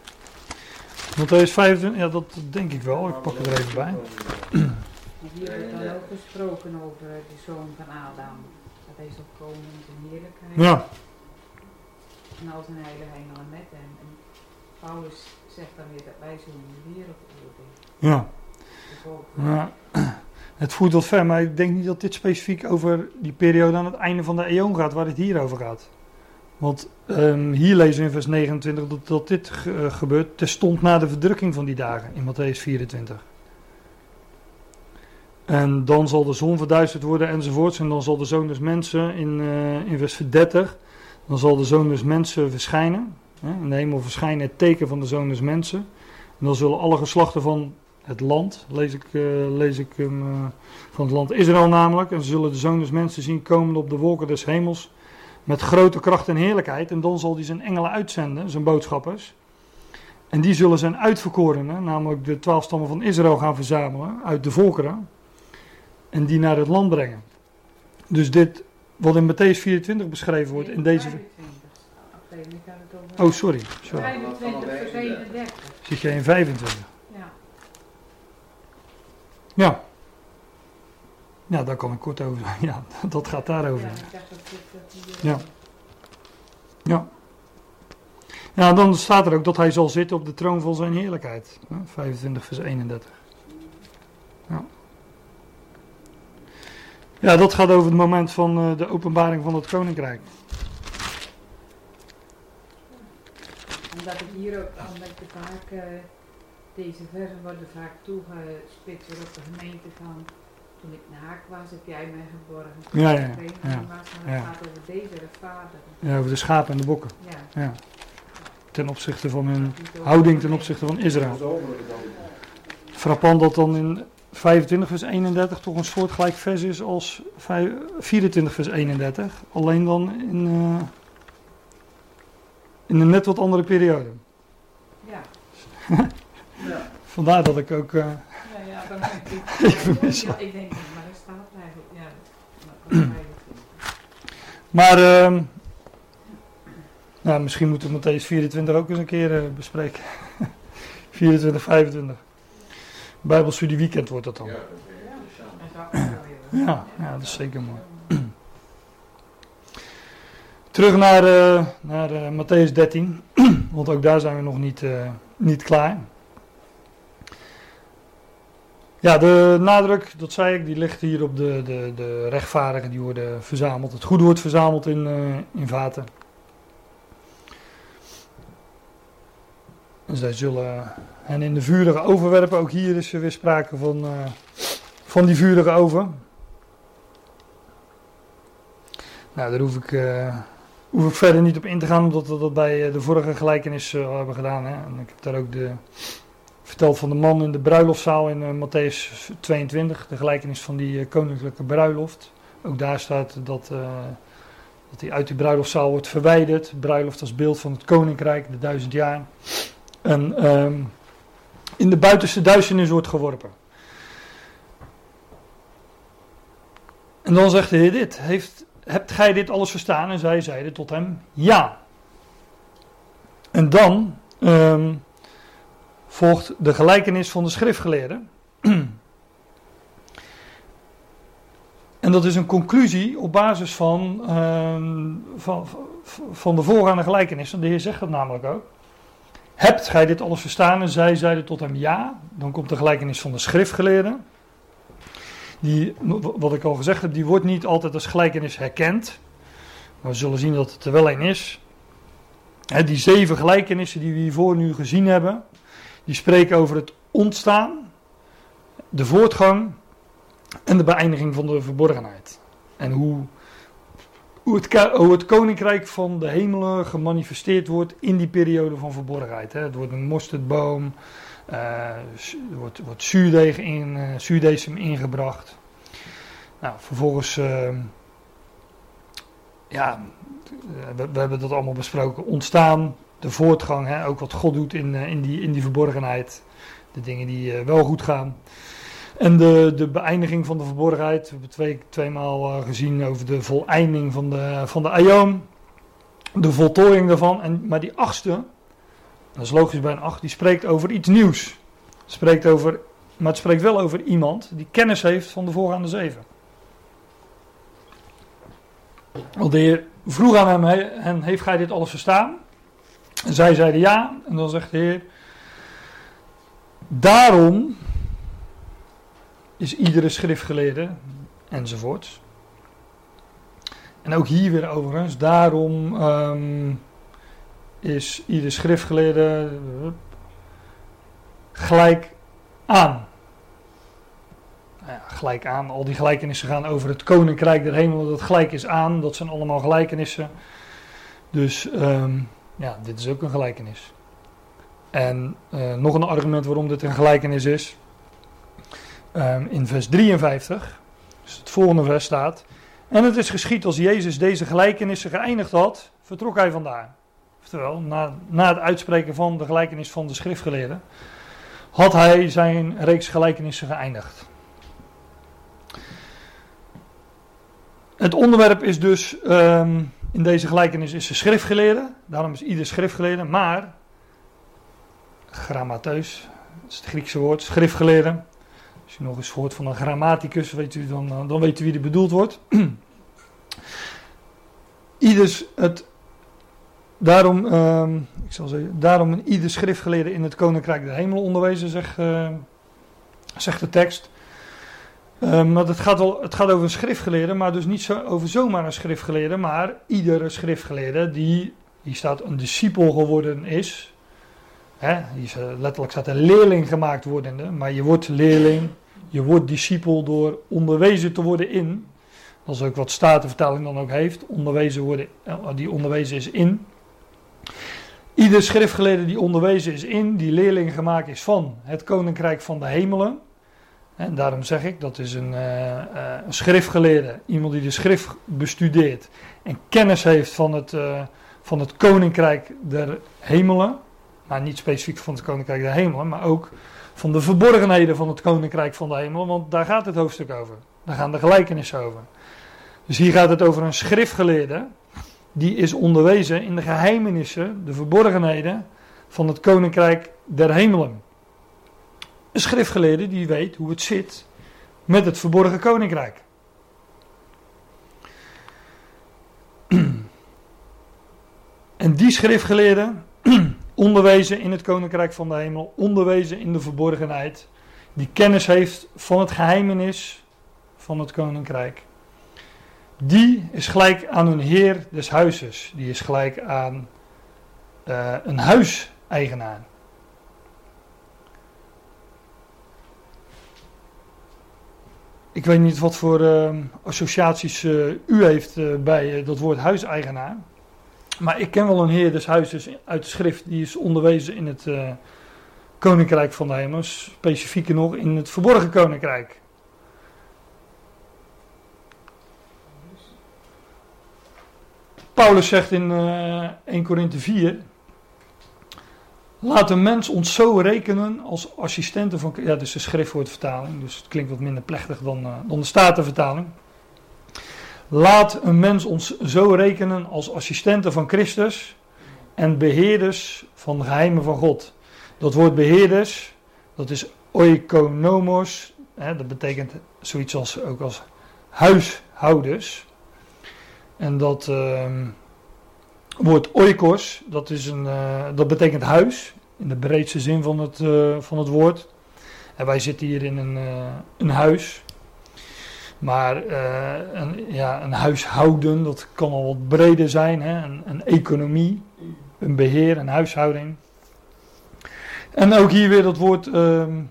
Speaker 1: Matthäus 25, ja dat denk ik wel, ik pak het er even bij.
Speaker 2: Hier wordt dan ook gesproken over de zoon van Adam. Dat hij zal komen in zijn heerlijkheid.
Speaker 1: Ja.
Speaker 2: En al zijn heilige engelen met hem. En Paulus zegt dan weer dat wij zullen de wereld oordelen.
Speaker 1: Ja. ja. Het voert wat ver, maar ik denk niet dat dit specifiek over die periode aan het einde van de eeuw gaat, waar het hier over gaat. Want um, hier lezen we in vers 29 dat, dit uh, gebeurt terstond na de verdrukking van die dagen in Matthäus 24. En dan zal de zon verduisterd worden enzovoorts. En dan zal de zoon des mensen in, uh, in vers 30. Dan zal de zoon des mensen verschijnen. Hè, in de hemel verschijnen het teken van de zoon des mensen. En dan zullen alle geslachten van het land, lees ik, uh, lees ik van het land Israël namelijk. En ze zullen de zoon des mensen zien komen op de wolken des hemels met grote kracht en heerlijkheid. En dan zal hij zijn engelen uitzenden, zijn boodschappers. En die zullen zijn uitverkorenen, namelijk de twaalf stammen van Israël, gaan verzamelen uit de volkeren. En die naar het land brengen. Dus dit, wat in Matthäus 24 beschreven wordt, in deze... Oh, sorry. sorry.
Speaker 2: 25 vers 31.
Speaker 1: Zit je in 25?
Speaker 2: Ja.
Speaker 1: Ja. Ja, daar kan ik kort over. (laughs) Ja, dat gaat daarover. Ja. Ja. Ja, dan staat er ook dat hij zal zitten op de troon van zijn heerlijkheid. 25 vers 31. Ja. Ja, dat gaat over het moment van uh, de openbaring van het koninkrijk.
Speaker 2: Omdat ik hier ook, omdat ik vaak, uh, deze versen worden vaak toegespitst op de gemeente van, toen ik naar Haak was, heb jij mij geborgen.
Speaker 1: Ja, ja, ja.
Speaker 2: Was, maar het gaat over deze vader.
Speaker 1: Ja, over de schapen en de bokken. Ja. ja. Ten opzichte van hun houding ten opzichte van Israël. Frappant dat dan in 25 vers 31 toch een soortgelijk vers is als 24 vers 31. Alleen dan in, uh, in een net wat andere periode.
Speaker 2: Ja.
Speaker 1: ja. (laughs) Vandaar dat ik ook... Uh,
Speaker 2: ja, ja, dan denk (laughs) ik... Denk, maar er staat eigenlijk... Ja,
Speaker 1: maar... Uh, nou, misschien moeten we Matthäus 24 ook eens een keer uh, bespreken. (laughs) 24, 25. Bijbelstudie weekend wordt dat dan. Ja, ja, dat is zeker mooi. (clears throat) Terug naar, uh, naar uh, Matthäus 13, want ook daar zijn we nog niet, uh, niet klaar. Ja, de nadruk, dat zei ik, die ligt hier op de, de, de rechtvaardigen die worden verzameld. Het goede wordt verzameld in, in vaten. En zij zullen hen in de vurige oven werpen. Ook hier is er weer sprake van, uh, van die vurige oven. Nou, daar hoef ik, uh, hoef ik verder niet op in te gaan, omdat we dat bij eh, de vorige gelijkenis hebben gedaan. Hè. En ik heb daar ook de, verteld van de man in de bruiloftzaal in uh, Matthäus 22, de gelijkenis van die koninklijke bruiloft. Ook daar staat dat, dat hij uit die bruiloftzaal wordt verwijderd. Bruiloft als beeld van het koninkrijk, de duizend jaar. En um, in de buitenste duisternis wordt geworpen. En dan zegt de Heer dit: heeft, Hebt gij dit alles verstaan? En zij zeiden tot hem: Ja. En dan um, volgt de gelijkenis van de schriftgeleerden. En dat is een conclusie op basis van, um, van, van de voorgaande gelijkenissen. De Heer zegt dat namelijk ook. Hebt gij dit alles verstaan? En zij zeiden tot hem ja. Dan komt de gelijkenis van de schriftgeleerden. Die, wat ik al gezegd heb, die wordt niet altijd als gelijkenis herkend. Maar we zullen zien dat het er wel een is. die zeven gelijkenissen die we hiervoor nu gezien hebben, die spreken over het ontstaan, de voortgang en de beëindiging van de verborgenheid. En hoe hoe het, koninkrijk van de hemelen gemanifesteerd wordt in die periode van verborgenheid. Hè. Het wordt een mosterdboom, uh, er wordt, wordt zuurdeeg in, uh, ingebracht. Nou, vervolgens, uh, ja, we, we, hebben dat allemaal besproken. Ontstaan, de voortgang, hè, ook wat God doet in, in, die, in die verborgenheid. De dingen die wel goed gaan. En de, de beëindiging van de verborgenheid. We hebben twee, tweemaal uh, gezien over de voleinding van de, van de aion. De voltooiing daarvan. En, maar die achtste, dat is logisch bij een acht, die spreekt over iets nieuws. Spreekt over, maar het spreekt wel over iemand die kennis heeft van de voorgaande zeven. Want de Heer vroeg aan hem, en heeft gij dit alles verstaan? En zij zeiden ja. En dan zegt de Heer, daarom is iedere schriftgeleerde enzovoort. En ook hier weer overigens, daarom um, is iedere schriftgeleerde gelijk aan. Nou ja, gelijk aan, al die gelijkenissen gaan over het koninkrijk der hemel, dat gelijk is aan, dat zijn allemaal gelijkenissen. Dus um, ja, dit is ook een gelijkenis. En uh, nog een argument waarom dit een gelijkenis is. Um, in vers 53, dus het volgende vers staat. En het is geschied als Jezus deze gelijkenissen geëindigd had, vertrok hij vandaar. Oftewel, na, na het uitspreken van de gelijkenis van de schriftgeleerden, had hij zijn reeks gelijkenissen geëindigd. Het onderwerp is dus, um, in deze gelijkenis is de schriftgeleerde, daarom is ieder schriftgeleerde, maar, grammateus, dat is het Griekse woord, schriftgeleerde, als je nog eens hoort van een grammaticus, weet dan, eh, dan weet u wie er bedoeld wordt. (clears throat) Ieders het, daarom, uh, ik zal zeggen, daarom ieder schriftgeleerde in het koninkrijk der hemelen onderwezen, zegt, zegt de tekst. Maar het gaat, wel, het gaat over een schriftgeleerde, maar dus niet zo, over zomaar een schriftgeleerde, maar iedere schriftgeleerde die, die staat een discipel geworden is, Hè, is, letterlijk staat er leerling gemaakt wordende, maar je wordt leerling, je wordt discipel door onderwezen te worden in. Dat is ook wat Statenvertaling dan ook heeft, onderwezen worden, die onderwezen is in. Ieder schriftgeleerde die onderwezen is in, die leerling gemaakt is van het koninkrijk van de hemelen. En daarom zeg ik, dat is een, uh, schriftgeleerde, iemand die de schrift bestudeert en kennis heeft van het, uh, van het koninkrijk der hemelen. Maar niet specifiek van het koninkrijk der hemelen, maar ook van de verborgenheden van het koninkrijk van de hemelen, want daar gaat het hoofdstuk over. Daar gaan de gelijkenissen over. Dus hier gaat het over een schriftgeleerde die is onderwezen in de geheimenissen, de verborgenheden van het koninkrijk der hemelen. Een schriftgeleerde die weet hoe het zit met het verborgen koninkrijk. En die schriftgeleerde, onderwezen in het koninkrijk van de hemel, onderwezen in de verborgenheid, die kennis heeft van het geheimenis van het koninkrijk die is gelijk aan een heer des huizes. Die is gelijk aan uh, een huiseigenaar. Ik weet niet wat voor uh, associaties uh, u heeft bij dat woord huiseigenaar. Maar ik ken wel een heer des huizes uit de schrift. Die is onderwezen in het koninkrijk van de hemel. Specifieker nog in het verborgen koninkrijk. Paulus zegt in uh, eh, 1 Korinthe 4. Laat een mens ons zo rekenen als assistenten van. Ja, is de schriftwoordvertaling, dus het klinkt wat minder plechtig dan, uh, dan de statenvertaling. Laat een mens ons zo rekenen als assistenten van Christus en beheerders van de geheimen van God. Dat woord beheerders, dat is oikonomos, hè, dat betekent zoiets als ook als huishouders. En dat uh, woord oikos, dat, is een, uh, dat betekent huis, in de breedste zin van het, uh, van het woord. En wij zitten hier in een, uh, een huis. Maar een, ja, een huishouden, dat kan al wat breder zijn. Hè? Een, een economie, een beheer, een huishouding. En ook hier weer dat woord, ehm,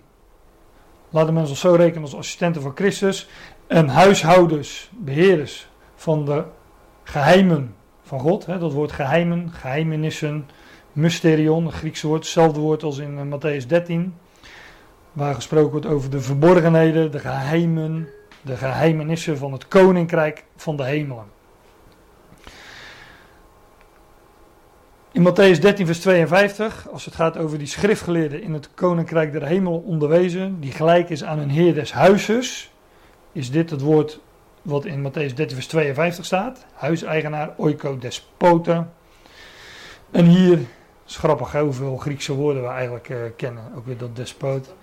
Speaker 1: laten mensen zo rekenen als assistenten van Christus. En huishoudens, beheerders van de geheimen van God. Hè, dat woord geheimen, geheimenissen, mysterion, een Griekse woord, hetzelfde woord als in uh, Matthäus 13. Waar gesproken wordt over de verborgenheden, de geheimen, de geheimenissen van het koninkrijk van de hemelen. In Matthäus 13, vers 52, als het gaat over die schriftgeleerden in het koninkrijk der hemel onderwezen, die gelijk is aan een heer des huizes, is dit het woord wat in Matthäus 13 vers 52 staat. Huiseigenaar, oiko despoten. En hier, is grappig hoeveel Griekse woorden we eigenlijk uh, kennen. Ook weer dat despoot.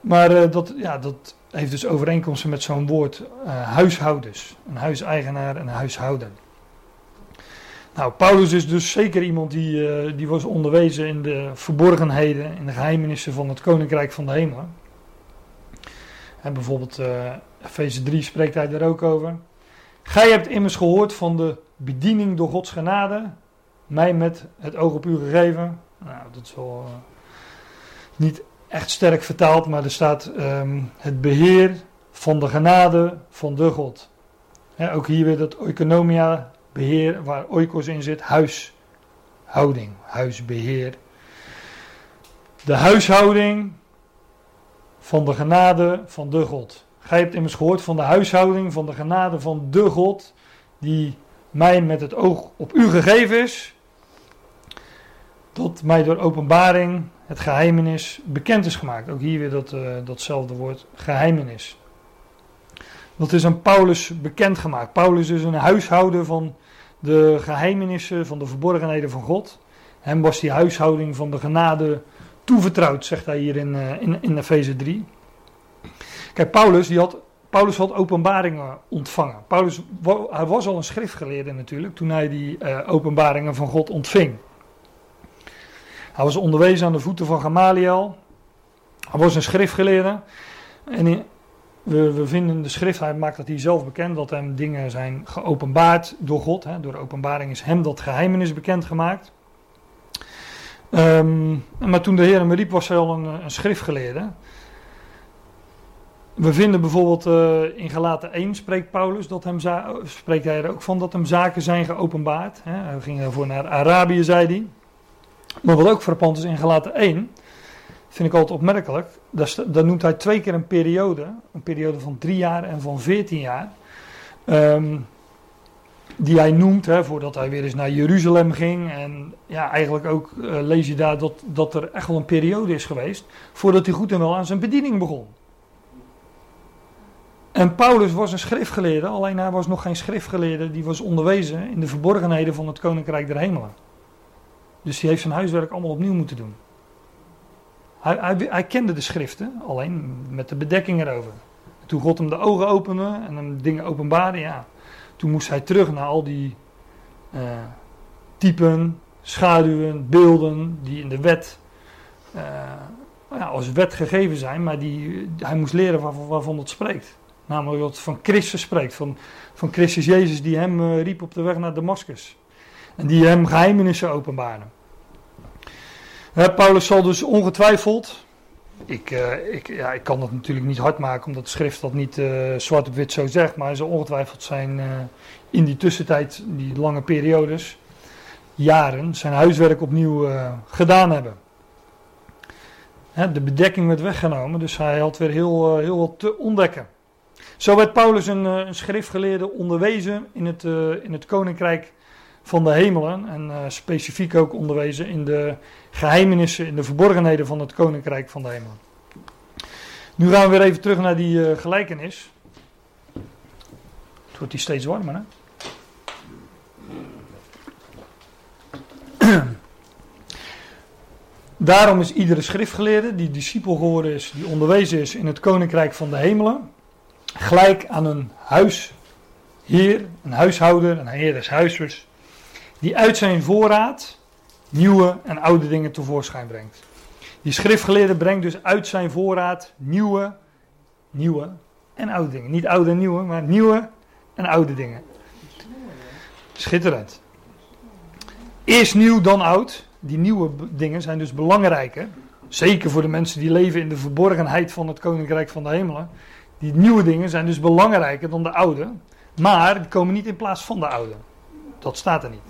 Speaker 1: Maar uh, dat, ja, dat heeft dus overeenkomsten met zo'n woord uh, huishoudens. Een huiseigenaar en een huishouden. Nou, Paulus is dus zeker iemand die, die was onderwezen in de verborgenheden, in de geheimenissen van het koninkrijk van de hemel. En bijvoorbeeld Efeze 3 spreekt hij daar ook over. Gij hebt immers gehoord van de bediening door Gods genade, mij met het oog op u gegeven. Nou, dat is wel uh, niet echt sterk vertaald, maar er staat um, het beheer van de genade van de God. ook hier weer dat oikonomia, beheer, waar oikos in zit, huishouding, huisbeheer. De huishouding van de genade van de God. Gij hebt immers gehoord van de huishouding, van de genade van de God, die mij met het oog op u gegeven is, dat mij door openbaring het geheimenis bekend is gemaakt. Ook hier weer dat, uh, datzelfde woord, geheimenis. Dat is aan Paulus bekendgemaakt. Paulus is een huishouder van de geheimenissen, van de verborgenheden van God. Hem was die huishouding van de genade toevertrouwd, zegt hij hier in, uh, in, in Efeze 3. Kijk, Paulus, die had, Paulus had openbaringen ontvangen. Paulus hij was al een schriftgeleerde natuurlijk toen hij die uh, openbaringen van God ontving. Hij was onderwezen aan de voeten van Gamaliel. Hij was een schriftgeleerde. En we, we, vinden de schrift, hij maakt dat hij zelf bekend, dat hem dingen zijn geopenbaard door God. Hè. Door de openbaring is hem dat geheimenis bekendgemaakt. Ehm, maar toen de Heer hem riep, was hij al een, een schriftgeleerde. We vinden bijvoorbeeld uh, in Galaten 1 spreekt Paulus dat hem spreekt hij er ook van dat hem zaken zijn geopenbaard. Hè? Hij ging daarvoor naar Arabië, zei hij. Maar wat ook frappant is in Galaten 1, vind ik altijd opmerkelijk. Daar, noemt hij twee keer een periode, een periode van drie jaar en van veertien jaar. Um, die hij noemt, hè, voordat hij weer eens naar Jeruzalem ging. En ja, eigenlijk ook uh, lees je daar dat, dat er echt wel een periode is geweest voordat hij goed en wel aan zijn bediening begon. En Paulus was een schriftgeleerde, alleen hij was nog geen schriftgeleerde, die was onderwezen in de verborgenheden van het Koninkrijk der Hemelen. Dus hij heeft zijn huiswerk allemaal opnieuw moeten doen. Hij, hij, kende de schriften, alleen met de bedekking erover. Toen God hem de ogen opende en hem dingen openbaarde, ja, toen moest hij terug naar al die uh, typen, schaduwen, beelden die in de wet uh, ja, als wet gegeven zijn, maar die, hij moest leren waarvan, waarvan het spreekt. Namelijk wat van Christus spreekt, van, van Christus Jezus die hem uh, riep op de weg naar Damascus. En die hem geheimenissen openbaarde. Paulus zal dus ongetwijfeld, ik, uh, ik, ja, ik kan dat natuurlijk niet hard maken omdat de schrift dat niet uh, zwart op wit zo zegt, maar hij zal ongetwijfeld zijn in die tussentijd, die lange periodes, jaren, zijn huiswerk opnieuw gedaan hebben. de bedekking werd weggenomen, dus hij had weer heel, heel wat te ontdekken. Zo werd Paulus een, eh, een schriftgeleerde onderwezen in het, uh, in het koninkrijk van de hemelen. En uh, specifiek ook onderwezen in de geheimenissen, in de verborgenheden van het koninkrijk van de hemelen. Nu gaan we weer even terug naar die gelijkenis. Het wordt hier steeds warmer, hè? (clears throat) Daarom is iedere schriftgeleerde die discipel geworden is, die onderwezen is in het koninkrijk van de hemelen, gelijk aan een huisheer, een huishouder, een heer des huizes, die uit zijn voorraad nieuwe en oude dingen tevoorschijn brengt. Die schriftgeleerde brengt dus uit zijn voorraad nieuwe, nieuwe en oude dingen. Niet oude en nieuwe, maar nieuwe en oude dingen. Schitterend. Eerst nieuw, dan oud. Die nieuwe dingen zijn dus belangrijker. Zeker voor de mensen die leven in de verborgenheid van het koninkrijk van de hemelen. Die nieuwe dingen zijn dus belangrijker dan de oude, maar die komen niet in plaats van de oude. Dat staat er niet.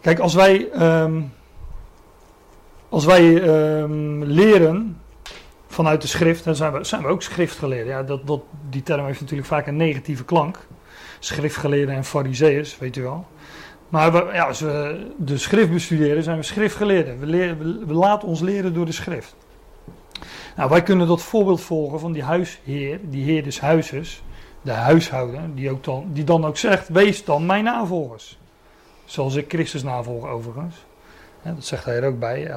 Speaker 1: Kijk, als wij, um, als wij um, leren vanuit de schrift, dan zijn we, zijn we ook schriftgeleerden. Ja, dat, dat, die term heeft natuurlijk vaak een negatieve klank. Schriftgeleerden en fariseeërs, weet u wel. Maar we, ja, als we de schrift bestuderen, zijn we schriftgeleerden. We, we laten ons leren door de schrift. Nou, wij kunnen dat voorbeeld volgen van die huisheer, die heer des huizes, de huishouder, die, ook dan, die dan ook zegt: Wees dan mijn navolgers. Zoals ik Christus navolg, overigens. dat zegt hij er ook bij.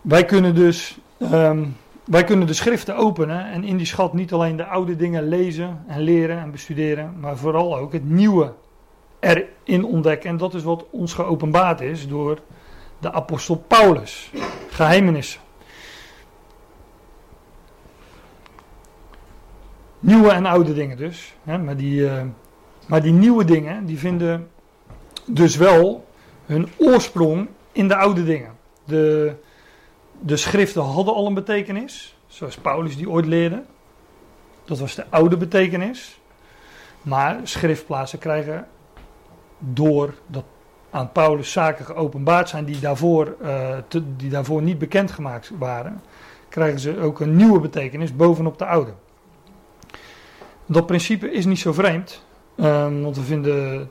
Speaker 1: wij kunnen dus. Ehm, wij kunnen de schriften openen en in die schat niet alleen de oude dingen lezen en leren en bestuderen, maar vooral ook het nieuwe erin ontdekken. En dat is wat ons geopenbaard is door de apostel Paulus. Geheimenissen. Nieuwe en oude dingen dus. Hè, maar, die, uh, maar die nieuwe dingen, die vinden dus wel hun oorsprong in de oude dingen. De, de schriften hadden al een betekenis, zoals Paulus die ooit leerde. Dat was de oude betekenis. Maar schriftplaatsen krijgen door dat aan Paulus zaken geopenbaard zijn die daarvoor, uh, die daarvoor niet bekendgemaakt waren, krijgen ze ook een nieuwe betekenis bovenop de oude. Dat principe is niet zo vreemd, um, want we vinden,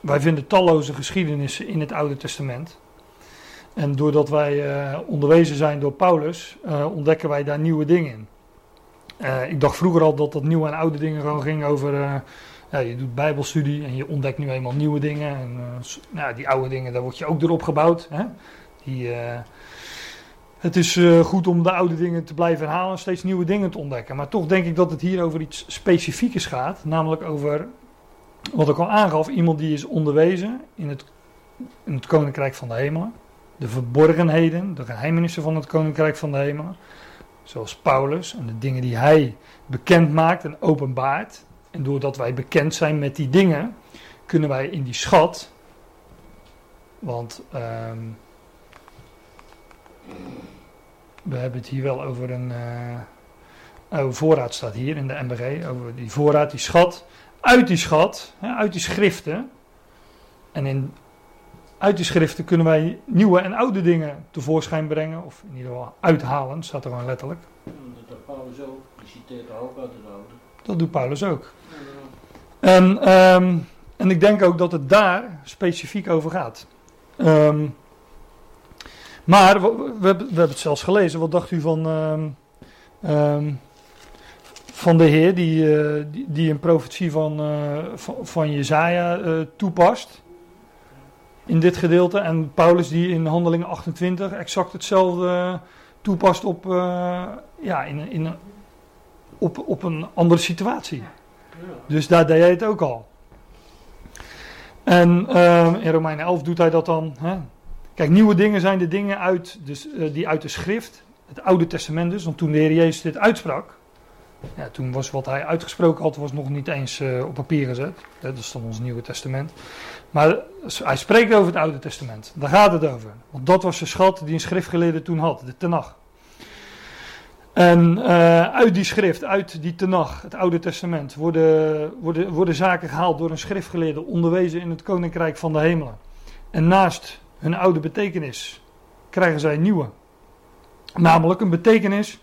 Speaker 1: wij vinden talloze geschiedenissen in het Oude Testament. En doordat wij uh, onderwezen zijn door Paulus, uh, ontdekken wij daar nieuwe dingen in. Uh, ik dacht vroeger al dat dat nieuwe en oude dingen gewoon ging over. ja, je doet Bijbelstudie en je ontdekt nu eenmaal nieuwe dingen. En nou, die oude dingen, daar word je ook door opgebouwd. Hè? Die, het is uh, goed om de oude dingen te blijven herhalen en steeds nieuwe dingen te ontdekken. Maar toch denk ik dat het hier over iets specifiekers gaat. Namelijk over, wat ik al aangaf, iemand die is onderwezen in het, in het Koninkrijk van de Hemelen. De verborgenheden, de geheimenissen van het Koninkrijk van de Hemelen. Zoals Paulus en de dingen die hij bekend maakt en openbaart. En doordat wij bekend zijn met die dingen, kunnen wij in die schat Want ehm, we hebben het hier wel over een uh, voorraad staat hier in de MBG. Over die voorraad, die schat. Uit die schat, hè, uit die schriften. En in, uit die schriften kunnen wij nieuwe en oude dingen tevoorschijn brengen. Of in ieder geval uithalen, staat er gewoon letterlijk.
Speaker 5: Dat doet Paulus ook. Die citeert ook uit het oude.
Speaker 1: Dat doet Paulus ook. En, um, en ik denk ook dat het daar specifiek over gaat. Um, maar we, we, hebben, we, hebben het zelfs gelezen. Wat dacht u van, um, van de Heer die, uh, die, die, een profetie van, uh, van, van Jezaja uh, toepast? In dit gedeelte. En Paulus die in handelingen 28 exact hetzelfde toepast op, ja, in, in, op, op een andere situatie. Dus daar deed hij het ook al. En uh, in Romeinen 11 doet hij dat dan. Hè? Kijk, nieuwe dingen zijn de dingen uit, uh, die uit de schrift, het Oude Testament dus. Want toen de Heer Jezus dit uitsprak, ja, toen was wat hij uitgesproken had, was nog niet eens uh, op papier gezet. Dat is dan ons Nieuwe Testament. Maar hij spreekt over het Oude Testament. Daar gaat het over. Want dat was de schat die een schriftgeleerde toen had, de Tenach. En uh, uit die schrift, uit die Tenach, het Oude Testament, worden, worden, worden zaken gehaald door een schriftgeleerde, onderwezen in het Koninkrijk van de Hemelen. En naast hun oude betekenis krijgen zij een nieuwe. Namelijk een betekenis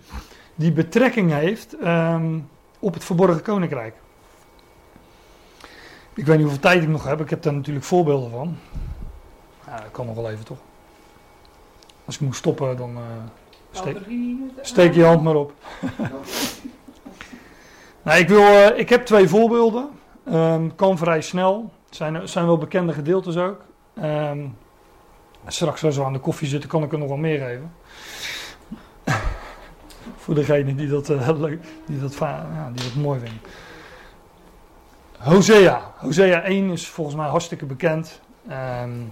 Speaker 1: die betrekking heeft um, op het verborgen Koninkrijk. Ik weet niet hoeveel tijd ik nog heb, ik heb daar natuurlijk voorbeelden van. Ja, dat kan nog wel even toch? Als ik moet stoppen, dan. Uh, Steek, steek je hand maar op. (laughs) nou, ik, wil, uh, ik heb twee voorbeelden. Um, kan vrij snel. Het zijn, zijn wel bekende gedeeltes ook. Um, straks als we aan de koffie zitten kan ik er nog wel meer geven. (laughs) Voor degene die dat, uh, (laughs) leuk, die dat, ja, die dat mooi vinden. Hosea. Hosea 1 is volgens mij hartstikke bekend. Um,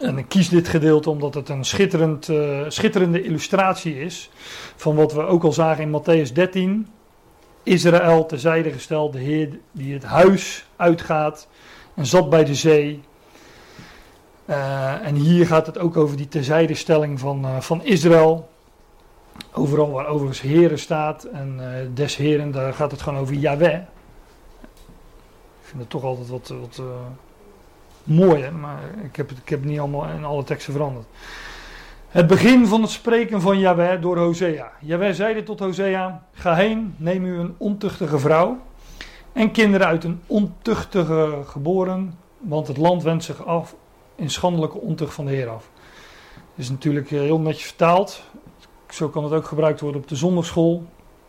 Speaker 1: en ik kies dit gedeelte omdat het een schitterend, uh, schitterende illustratie is van wat we ook al zagen in Matthäus 13. Israël terzijde gesteld, de Heer die het huis uitgaat en zat bij de zee. Uh, en hier gaat het ook over die terzijdestelling van, uh, van Israël. Overal waar overigens Heren staat en des Heren, daar gaat het gewoon over Yahweh. Ik vind het toch altijd wat, wat mooi, maar ik heb, het, ik heb niet allemaal in alle teksten veranderd. Het begin van het spreken van Yahweh door Hosea. Yahweh zeide tot Hosea: Ga heen, neem u een ontuchtige vrouw en kinderen uit een ontuchtige geboren, want het land wendt zich af in schandelijke ontucht van de Heer af. Dat is natuurlijk eh, heel netjes vertaald. Zo kan het ook gebruikt worden op de zondagschool.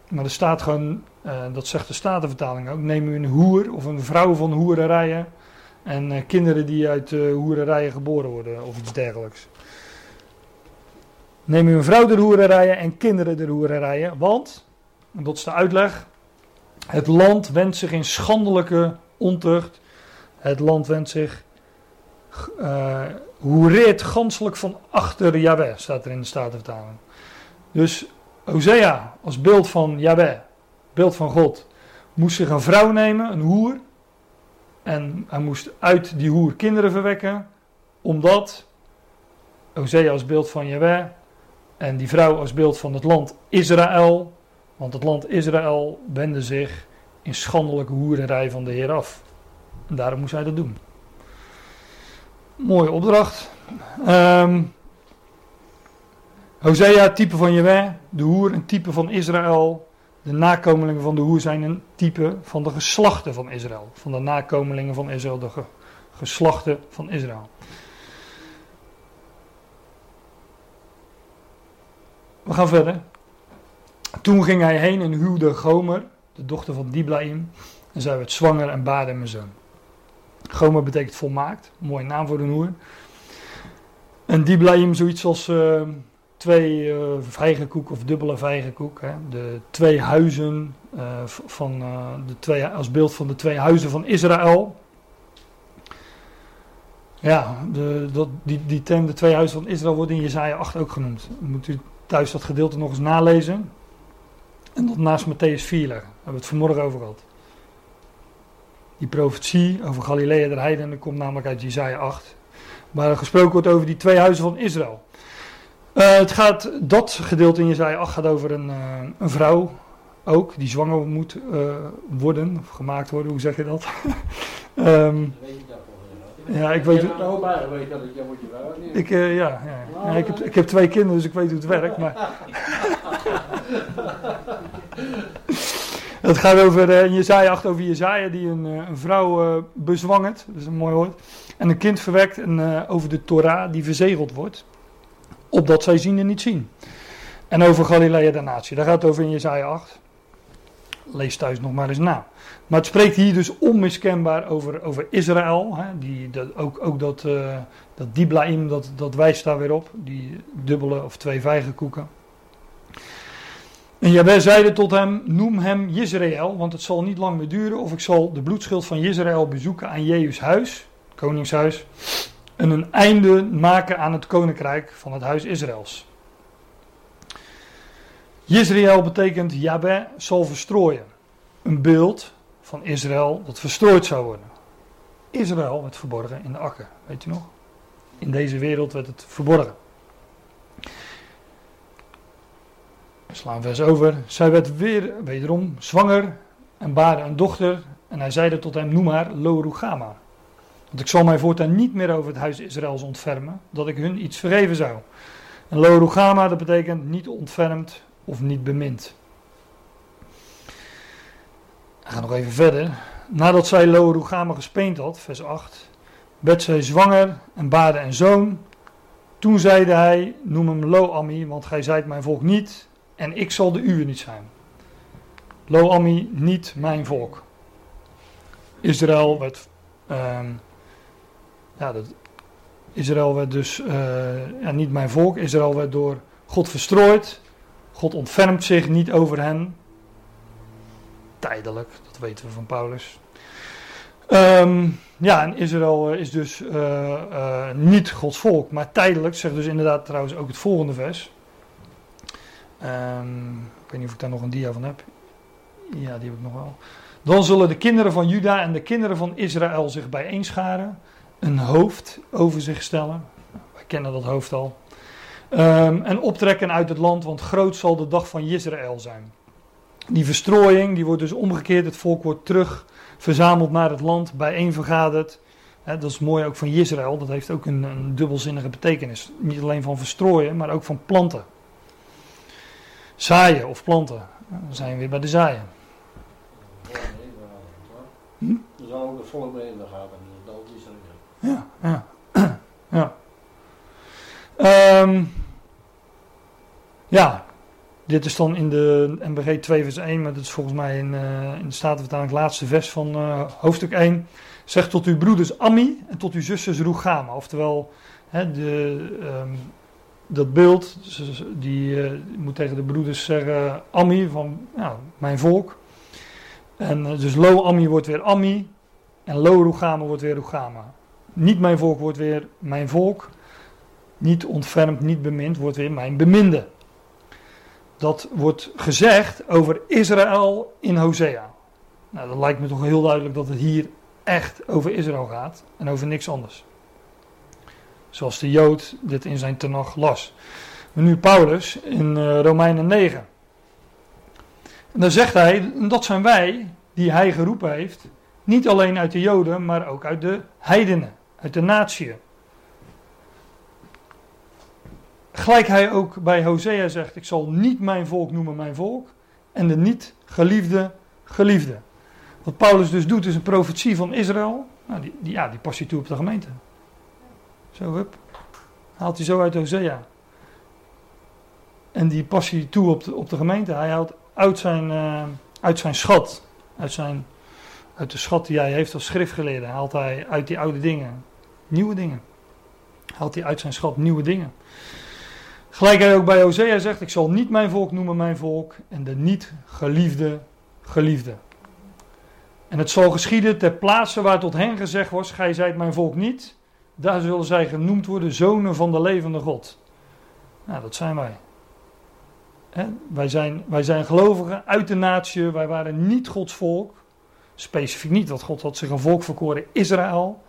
Speaker 1: Maar er staat gewoon, uh, dat zegt de Statenvertaling ook: neem u een hoer of een vrouw van hoererijen en uh, kinderen die uit uh, hoererijen geboren worden of iets dergelijks. Neem u een vrouw der hoererijen en kinderen der hoererijen, want, en dat is de uitleg, het land wendt zich in schandelijke ontucht. Het land wendt zich, uh, hoereert ganselijk van achter Yahweh, staat er in de Statenvertaling. Dus Hosea als beeld van Yahweh, beeld van God, moest zich een vrouw nemen, een hoer, en hij moest uit die hoer kinderen verwekken, omdat Hosea als beeld van Jehovah en die vrouw als beeld van het land Israël, want het land Israël wendde zich in schandelijke hoererij van de Heer af. En daarom moest hij dat doen. Mooie opdracht. Um, Hosea, type van Jehovah, de hoer, een type van Israël. De nakomelingen van de hoer zijn een type van de geslachten van Israël. Van de nakomelingen van Israël, de geslachten van Israël. We gaan verder. Toen ging hij heen en huwde Gomer, de dochter van Diblaim. En zij werd zwanger en baarde mijn zoon. Gomer betekent volmaakt. Mooie naam voor een hoer. En Diblaim zoiets als... Uh, twee uh, vijgenkoek of dubbele vijgenkoek. Hè. De twee huizen uh, van uh, de twee, als beeld van de twee huizen van Israël. Ja, de, dat, die, die term de twee huizen van Israël wordt in Jezaja 8 ook genoemd. Moet u thuis dat gedeelte nog eens nalezen. En dat naast Matthäus 4 leggen. Daar hebben we het vanmorgen over gehad. Die profetie over Galilea der Heidenen komt namelijk uit Jezaja 8. waar gesproken wordt over die twee huizen van Israël. Uh, het gaat, dat gedeelte in Jezaja 8 gaat over een, uh, een vrouw ook, die zwanger moet uh, worden, of gemaakt worden, hoe zeg je dat? um, (laughs) ja, ik weet... Ik, ja, ja. ja ik, heb, ik heb twee kinderen, dus ik weet hoe het werkt, maar... (laughs) Het gaat over uh, Jezaja 8 over Jezaja die een, een vrouw uh, bezwangert, dat is een mooi woord, en een kind verwekt en over de Torah die verzegeld wordt opdat zij zien en niet zien. En over Galilea de natie, daar gaat het over in Jezaja 8. Lees thuis nog maar eens na. Maar het spreekt hier dus onmiskenbaar over, over Israël. Hè, die, dat, ook ook dat, dat Diblaim, dat, dat wijst daar weer op. Die dubbele of twee vijgenkoeken. En Jabez zeide tot hem, noem hem Jezreel, want het zal niet lang meer duren of ik zal de bloedschuld van Jezreel bezoeken aan Jehus huis, koningshuis en een einde maken aan het koninkrijk van het huis Israëls. Israël betekent Yahweh zal verstrooien. Een beeld van Israël dat verstrooid zou worden. Israël werd verborgen in de akker, weet je nog? In deze wereld werd het verborgen. We slaan vers over. Zij werd weer wederom zwanger en baarde een dochter. En hij zeide tot hem, noem haar Lo want ik zal mij voortaan niet meer over het huis Israëls ontfermen, dat ik hun iets vergeven zou. En Lorugama, dat betekent niet ontfermd of niet bemind. We gaan nog even verder. Nadat zij Lorugama gespeend had, vers 8, werd zij zwanger en baarde een zoon. Toen zeide hij, noem hem Lo-Ami, want gij zijt mijn volk niet en ik zal de uwe niet zijn. Lo-Ami, niet mijn volk. Israël werd um, ja, dat, Israël werd dus uh, ja, niet mijn volk. Israël werd door God verstrooid. God ontfermt zich niet over hen. Tijdelijk, dat weten we van Paulus. Um, ja, en Israël is dus uh, niet Gods volk, maar tijdelijk, zegt dus inderdaad trouwens ook het volgende vers. Um, ik weet niet of ik daar nog een dia van heb. Ja, die heb ik nog wel. Dan zullen de kinderen van Juda en de kinderen van Israël zich bijeenscharen een hoofd over zich stellen. Wij kennen dat hoofd al. Um, en optrekken uit het land, want groot zal de dag van Israël zijn. Die verstrooiing, die wordt dus omgekeerd. Het volk wordt terug verzameld naar het land, bijeen vergaderd. dat is mooi ook van Israël. Dat heeft ook een, een, dubbelzinnige betekenis. Niet alleen van verstrooien, maar ook van planten. Zaaien of planten. Dan zijn we weer bij de zaaien.
Speaker 5: Hm? Er zal ook het volk mee in de gaten.
Speaker 1: Ja, ja, (clears throat) ja. Um, ja, dit is dan in de MBG 2 vers 1, maar dat is volgens mij in, uh, in de Statenvertaling het laatste vers van uh, hoofdstuk 1. Zeg tot uw broeders Ammi en tot uw zusters Rugama. Oftewel, hè, de, um, dat beeld, die uh, moet tegen de broeders zeggen Ammi, van ja, mijn volk. En dus Lo Ammi wordt weer Ammi en Lo Rugama wordt weer Rugama. Niet mijn volk wordt weer mijn volk. Niet ontfermd, niet bemind wordt weer mijn beminde. Dat wordt gezegd over Israël in Hosea. Nou, dat lijkt me toch heel duidelijk dat het hier echt over Israël gaat en over niks anders. Zoals de Jood dit in zijn tenag las. Maar nu Paulus in uh, Romeinen 9. En dan zegt hij, dat zijn wij die hij geroepen heeft, niet alleen uit de Joden, maar ook uit de heidenen uit de natie. Gelijk hij ook bij Hosea zegt: Ik zal niet mijn volk noemen mijn volk. En de niet geliefde geliefde. Wat Paulus dus doet is een profetie van Israël. Nou, die, die, ja, die past hij toe op de gemeente. Zo, hup. Haalt hij zo uit Hosea. En die past hij toe op de, op de gemeente. Hij haalt uit zijn, uh, uit zijn schat. Uit zijn uit de schat die hij heeft als schriftgeleerde haalt hij uit die oude dingen nieuwe dingen. Haalt hij uit zijn schat nieuwe dingen. Gelijk hij ook bij Hosea zegt: Ik zal niet mijn volk noemen mijn volk en de niet geliefde geliefde. En het zal geschieden ter plaatse waar tot hen gezegd was: Gij zijt mijn volk niet. Daar zullen zij genoemd worden zonen van de levende God. Nou, dat zijn wij. Wij, zijn wij zijn gelovigen uit de natie. Wij waren niet Gods volk specifiek niet, want God had zich een volk verkoren, Israël.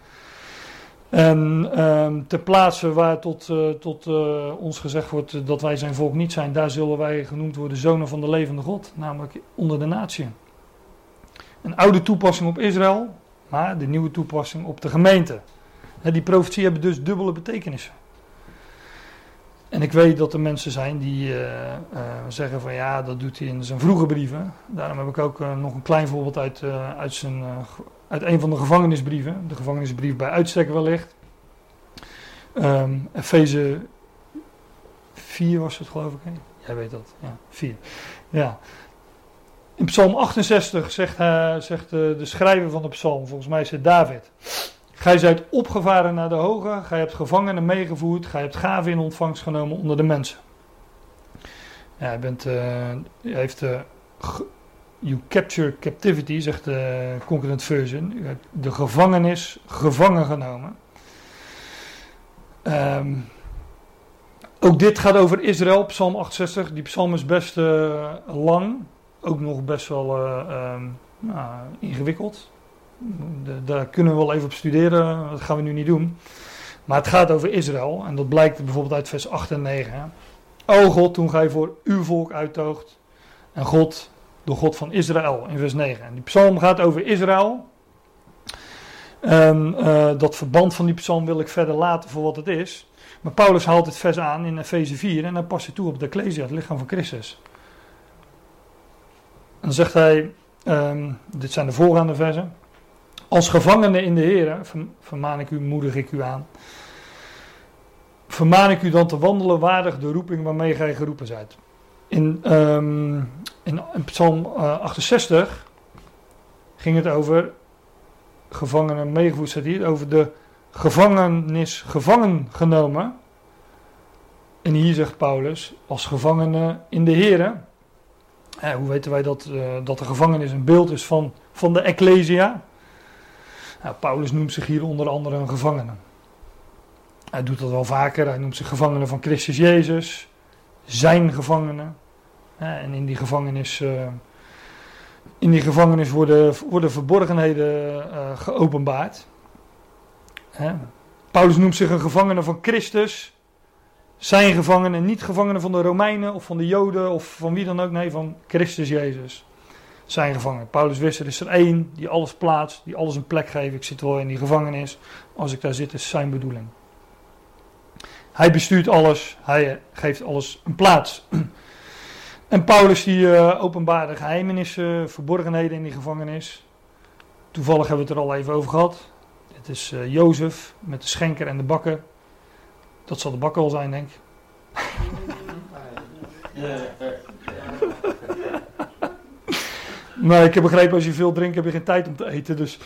Speaker 1: En um, ter plaatse waar tot, uh, tot uh, ons gezegd wordt dat wij zijn volk niet zijn, daar zullen wij genoemd worden zonen van de levende God, namelijk onder de natie. Een oude toepassing op Israël, maar de nieuwe toepassing op de gemeente. Die profetie hebben dus dubbele betekenissen. En ik weet dat er mensen zijn die uh, zeggen van ja, dat doet hij in zijn vroege brieven. Daarom heb ik ook nog een klein voorbeeld uit, uit zijn uit een van de gevangenisbrieven, de gevangenisbrief bij uitstek wellicht. Um, Efeze 4 was het geloof ik. Hè? Jij weet dat, ja, 4. Ja. In Psalm 68 zegt, zegt de schrijver van de psalm, volgens mij is het David. Gij zijt opgevaren naar de hoge, gij hebt gevangenen meegevoerd, gij hebt gaven in ontvangst genomen onder de mensen. Ja, hij, bent, hij heeft uh, You capture captivity, zegt de concurrent version. U hebt de gevangenis gevangen genomen. Um, ook dit gaat over Israël, Psalm 68. Die psalm is best uh, lang. Ook nog best wel um, nou, ingewikkeld. De, daar kunnen we wel even op studeren. Dat gaan we nu niet doen. Maar het gaat over Israël. En dat blijkt bijvoorbeeld uit vers 8 en 9. Hè. O God, toen gij voor uw volk uittoogt. En God door God van Israël in vers 9. En die psalm gaat over Israël. En uh, dat verband van die psalm wil ik verder laten voor wat het is. Maar Paulus haalt het vers aan in Efeze 4 en dan past hij toe op de Ecclesia, het lichaam van Christus. En dan zegt hij, um, dit zijn de voorgaande versen. Als gevangene in de Heer, vermaan ik u, moedig ik u aan. Vermaan ik u dan te wandelen waardig de roeping waarmee gij geroepen zijt. In, um, in, Psalm 68 uh, ging het over gevangenen meegevoerd, staat hier, over de gevangenis gevangen genomen. En hier zegt Paulus, als gevangene in de Here. Eh, hoe weten wij dat, uh, dat de gevangenis een beeld is van, van de Ecclesia? Nou, Paulus noemt zich hier onder andere een gevangene. Hij doet dat wel vaker, hij noemt zich gevangene van Christus Jezus zijn gevangenen. En in die gevangenis, uh, in die gevangenis worden, worden verborgenheden uh, geopenbaard. Paulus noemt zich een gevangene van Christus. Zijn gevangenen, niet gevangenen van de Romeinen of van de Joden of van wie dan ook. Nee, van Christus Jezus. Zijn gevangenen. Paulus wist er is er één die alles plaatst, die alles een plek geeft. Ik zit wel in die gevangenis. Als ik daar zit is zijn bedoeling. Hij bestuurt alles, hij geeft alles een plaats. (clears throat) En Paulus die uh, openbaarde geheimenissen, verborgenheden in die gevangenis. Toevallig hebben we het er al even over gehad. Dit is uh, Jozef met de schenker en de bakker. Dat zal de bakker al zijn, denk ik. (laughs) maar ik heb begrepen, als je veel drinkt, heb je geen tijd om te eten. Dus.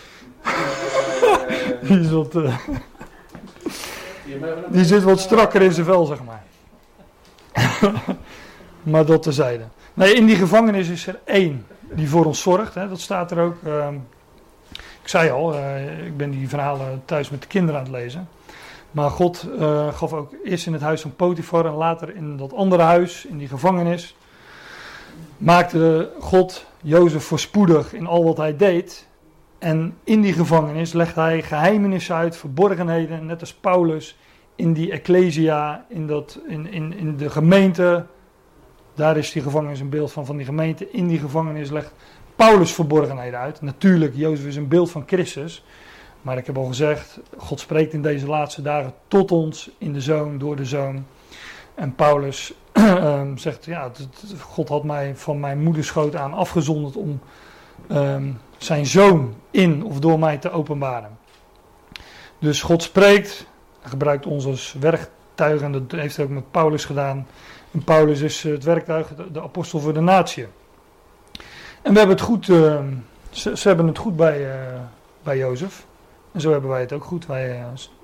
Speaker 1: Die. Uh... Die zit wat strakker in zijn vel, zeg maar. (laughs) maar dat tezijde. Nee, in die gevangenis is er één die voor ons zorgt. Hè, dat staat er ook. Uh, ik zei al, uh, ik ben die verhalen thuis met de kinderen aan het lezen. Maar God uh, gaf ook eerst in het huis van Potifar en later in dat andere huis, in die gevangenis. Maakte God Jozef voorspoedig in al wat hij deed. En in die gevangenis legde hij geheimenissen uit, verborgenheden, net als Paulus in die ecclesia, in, dat, in, in, in de gemeente. Daar is die gevangenis een beeld van, van die gemeente. In die gevangenis legt Paulus verborgenheden uit. Natuurlijk, Jozef is een beeld van Christus. Maar ik heb al gezegd, God spreekt in deze laatste dagen tot ons in de zoon, door de zoon. En Paulus um, (clears throat) zegt, ja, God had mij van mijn moederschoot aan afgezonderd om um, zijn zoon in of door mij te openbaren. Dus God spreekt, gebruikt ons als werktuig en dat heeft hij ook met Paulus gedaan. Paulus is het werktuig, de, apostel voor de natie. En we hebben het goed, uh, ze, hebben het goed bij, uh, bij Jozef. En zo hebben wij het ook goed. Uh,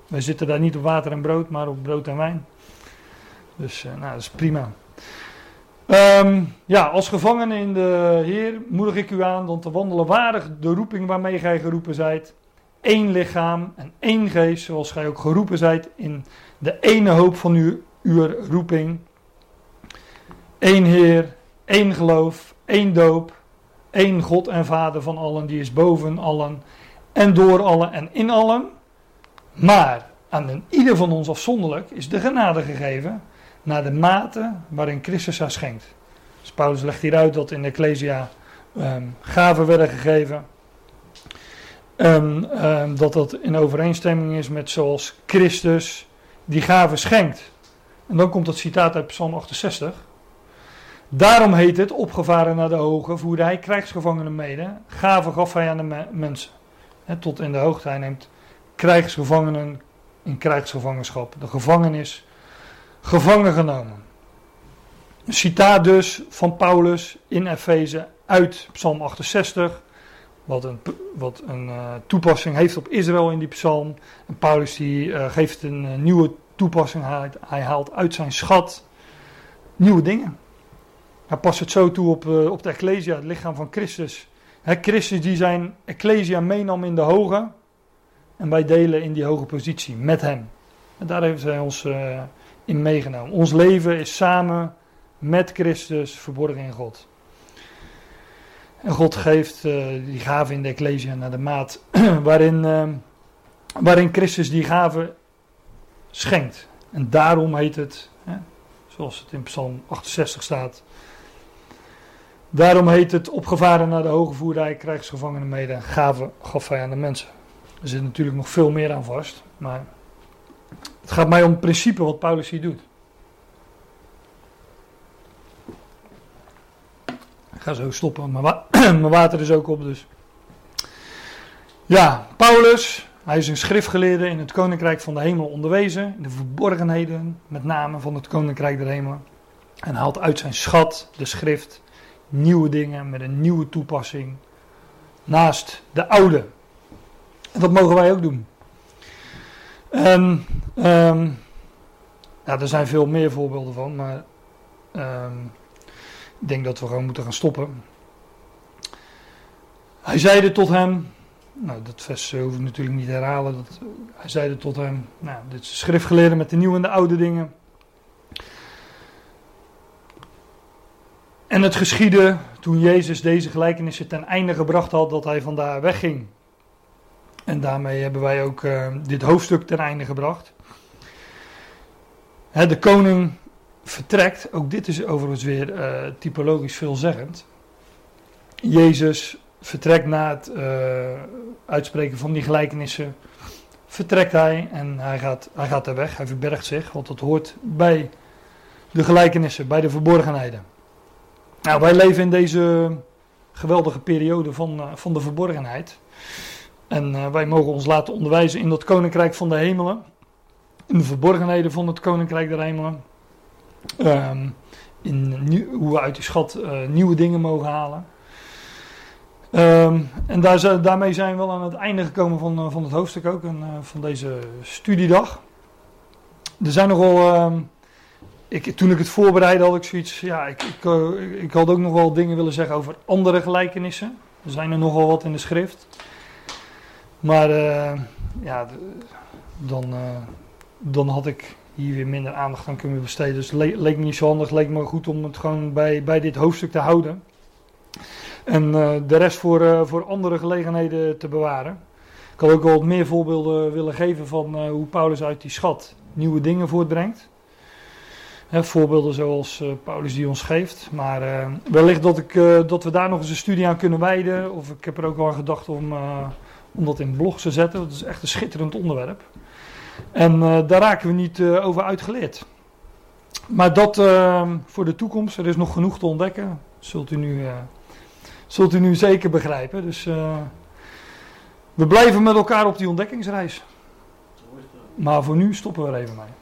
Speaker 1: wij zitten daar niet op water en brood, maar op brood en wijn. Dus nou, dat is prima. Um, ja, als gevangene in de Heer moedig ik u aan dan te wandelen waardig de roeping waarmee gij geroepen zijt. Eén lichaam en één geest, zoals gij ook geroepen zijt in de ene hoop van uw, uw roeping. Eén Heer, één geloof, één doop, één God en Vader van allen, die is boven allen en door allen en in allen. Maar aan ieder van ons afzonderlijk is de genade gegeven naar de mate waarin Christus haar schenkt. Dus Paulus legt hieruit dat in de Ecclesia um, gaven werden gegeven. En um, dat dat in overeenstemming is met zoals Christus die gaven schenkt. En dan komt het citaat uit Psalm 68. Daarom heet het, opgevaren naar de hoge, voerde hij krijgsgevangenen mede. Gaven gaf hij aan de mensen. tot in de hoogte. Hij neemt krijgsgevangenen in krijgsgevangenschap. De gevangenis gevangen genomen. Een citaat dus van Paulus in Efeze uit Psalm 68. Wat een, wat een uh, toepassing heeft op Israël in die psalm. En Paulus die, uh, geeft een uh, nieuwe toepassing. Hij, hij, haalt uit zijn schat nieuwe dingen. Hij past het zo toe op, op de Ecclesia, het lichaam van Christus. Christus die zijn Ecclesia meenam in de hoge. En wij delen in die hoge positie met hem. En daar heeft hij ons in meegenomen. Ons leven is samen met Christus verborgen in God. En God geeft uh, die gave in de Ecclesia naar de maat (clears throat) waarin, uh, waarin Christus die gave schenkt. En daarom heet het, hè, zoals het in Psalm 68 staat. Daarom heet het opgevaren naar de hoge voerrij, krijgsgevangenen mede, gave gaf hij aan de mensen. Er zit natuurlijk nog veel meer aan vast, maar het gaat mij om het principe wat Paulus hier doet. Ik ga zo stoppen, wa (clears throat) mijn water is ook op dus. Ja, Paulus, hij is een schriftgeleerde in het koninkrijk van de hemel onderwezen, in de verborgenheden, met name van het koninkrijk der hemel. En haalt uit zijn schat, de schrift, nieuwe dingen met een nieuwe toepassing naast de oude. En dat mogen wij ook doen. En um, ja, er zijn veel meer voorbeelden van, maar um, ik denk dat we gewoon moeten gaan stoppen. Hij zeide tot hem, nou dat vers hoef ik natuurlijk niet te herhalen, dat, hij zeide tot hem, nou dit is schriftgeleerde met de nieuwe en de oude dingen. En het geschiedde toen Jezus deze gelijkenissen ten einde gebracht had dat hij vandaar wegging. En daarmee hebben wij ook uh, dit hoofdstuk ten einde gebracht. Hè, de koning vertrekt, ook dit is overigens weer uh, typologisch veelzeggend. Jezus vertrekt na het uh, uitspreken van die gelijkenissen, vertrekt hij en hij gaat, hij gaat er weg, hij verbergt zich, want dat hoort bij de gelijkenissen, bij de verborgenheden. Nou, wij leven in deze geweldige periode van, van de verborgenheid. En uh, wij mogen ons laten onderwijzen in dat koninkrijk van de hemelen. In de verborgenheden van het koninkrijk der hemelen. Um, in hoe we uit die schat uh, nieuwe dingen mogen halen. Um, en daar, daarmee zijn we wel aan het einde gekomen van, uh, van het hoofdstuk ook. En van deze studiedag. Er zijn nogal. Um, ik, toen ik het voorbereidde had ik zoiets. Ja, ik, ik, ik had ook nog wel dingen willen zeggen over andere gelijkenissen. Er zijn er nogal wat in de schrift. Maar uh, ja, dan, uh, dan had ik hier weer minder aandacht aan kunnen besteden. Dus leek me niet zo handig. Leek me goed om het gewoon bij, bij dit hoofdstuk te houden. En uh, de rest voor, voor andere gelegenheden te bewaren. Ik had ook wel wat meer voorbeelden willen geven van hoe Paulus uit die schat nieuwe dingen voortbrengt. Voorbeelden zoals Paulus die ons geeft. Maar wellicht dat, ik, dat we daar nog eens een studie aan kunnen wijden. Of ik heb er ook wel aan gedacht om om dat in blog te zetten. Dat is echt een schitterend onderwerp. En uh, daar raken we niet uh, over uitgeleerd. Maar dat uh, voor de toekomst, er is nog genoeg te ontdekken. Zult u nu, zult u nu zeker begrijpen. Dus we blijven met elkaar op die ontdekkingsreis. Maar voor nu stoppen we er even mee.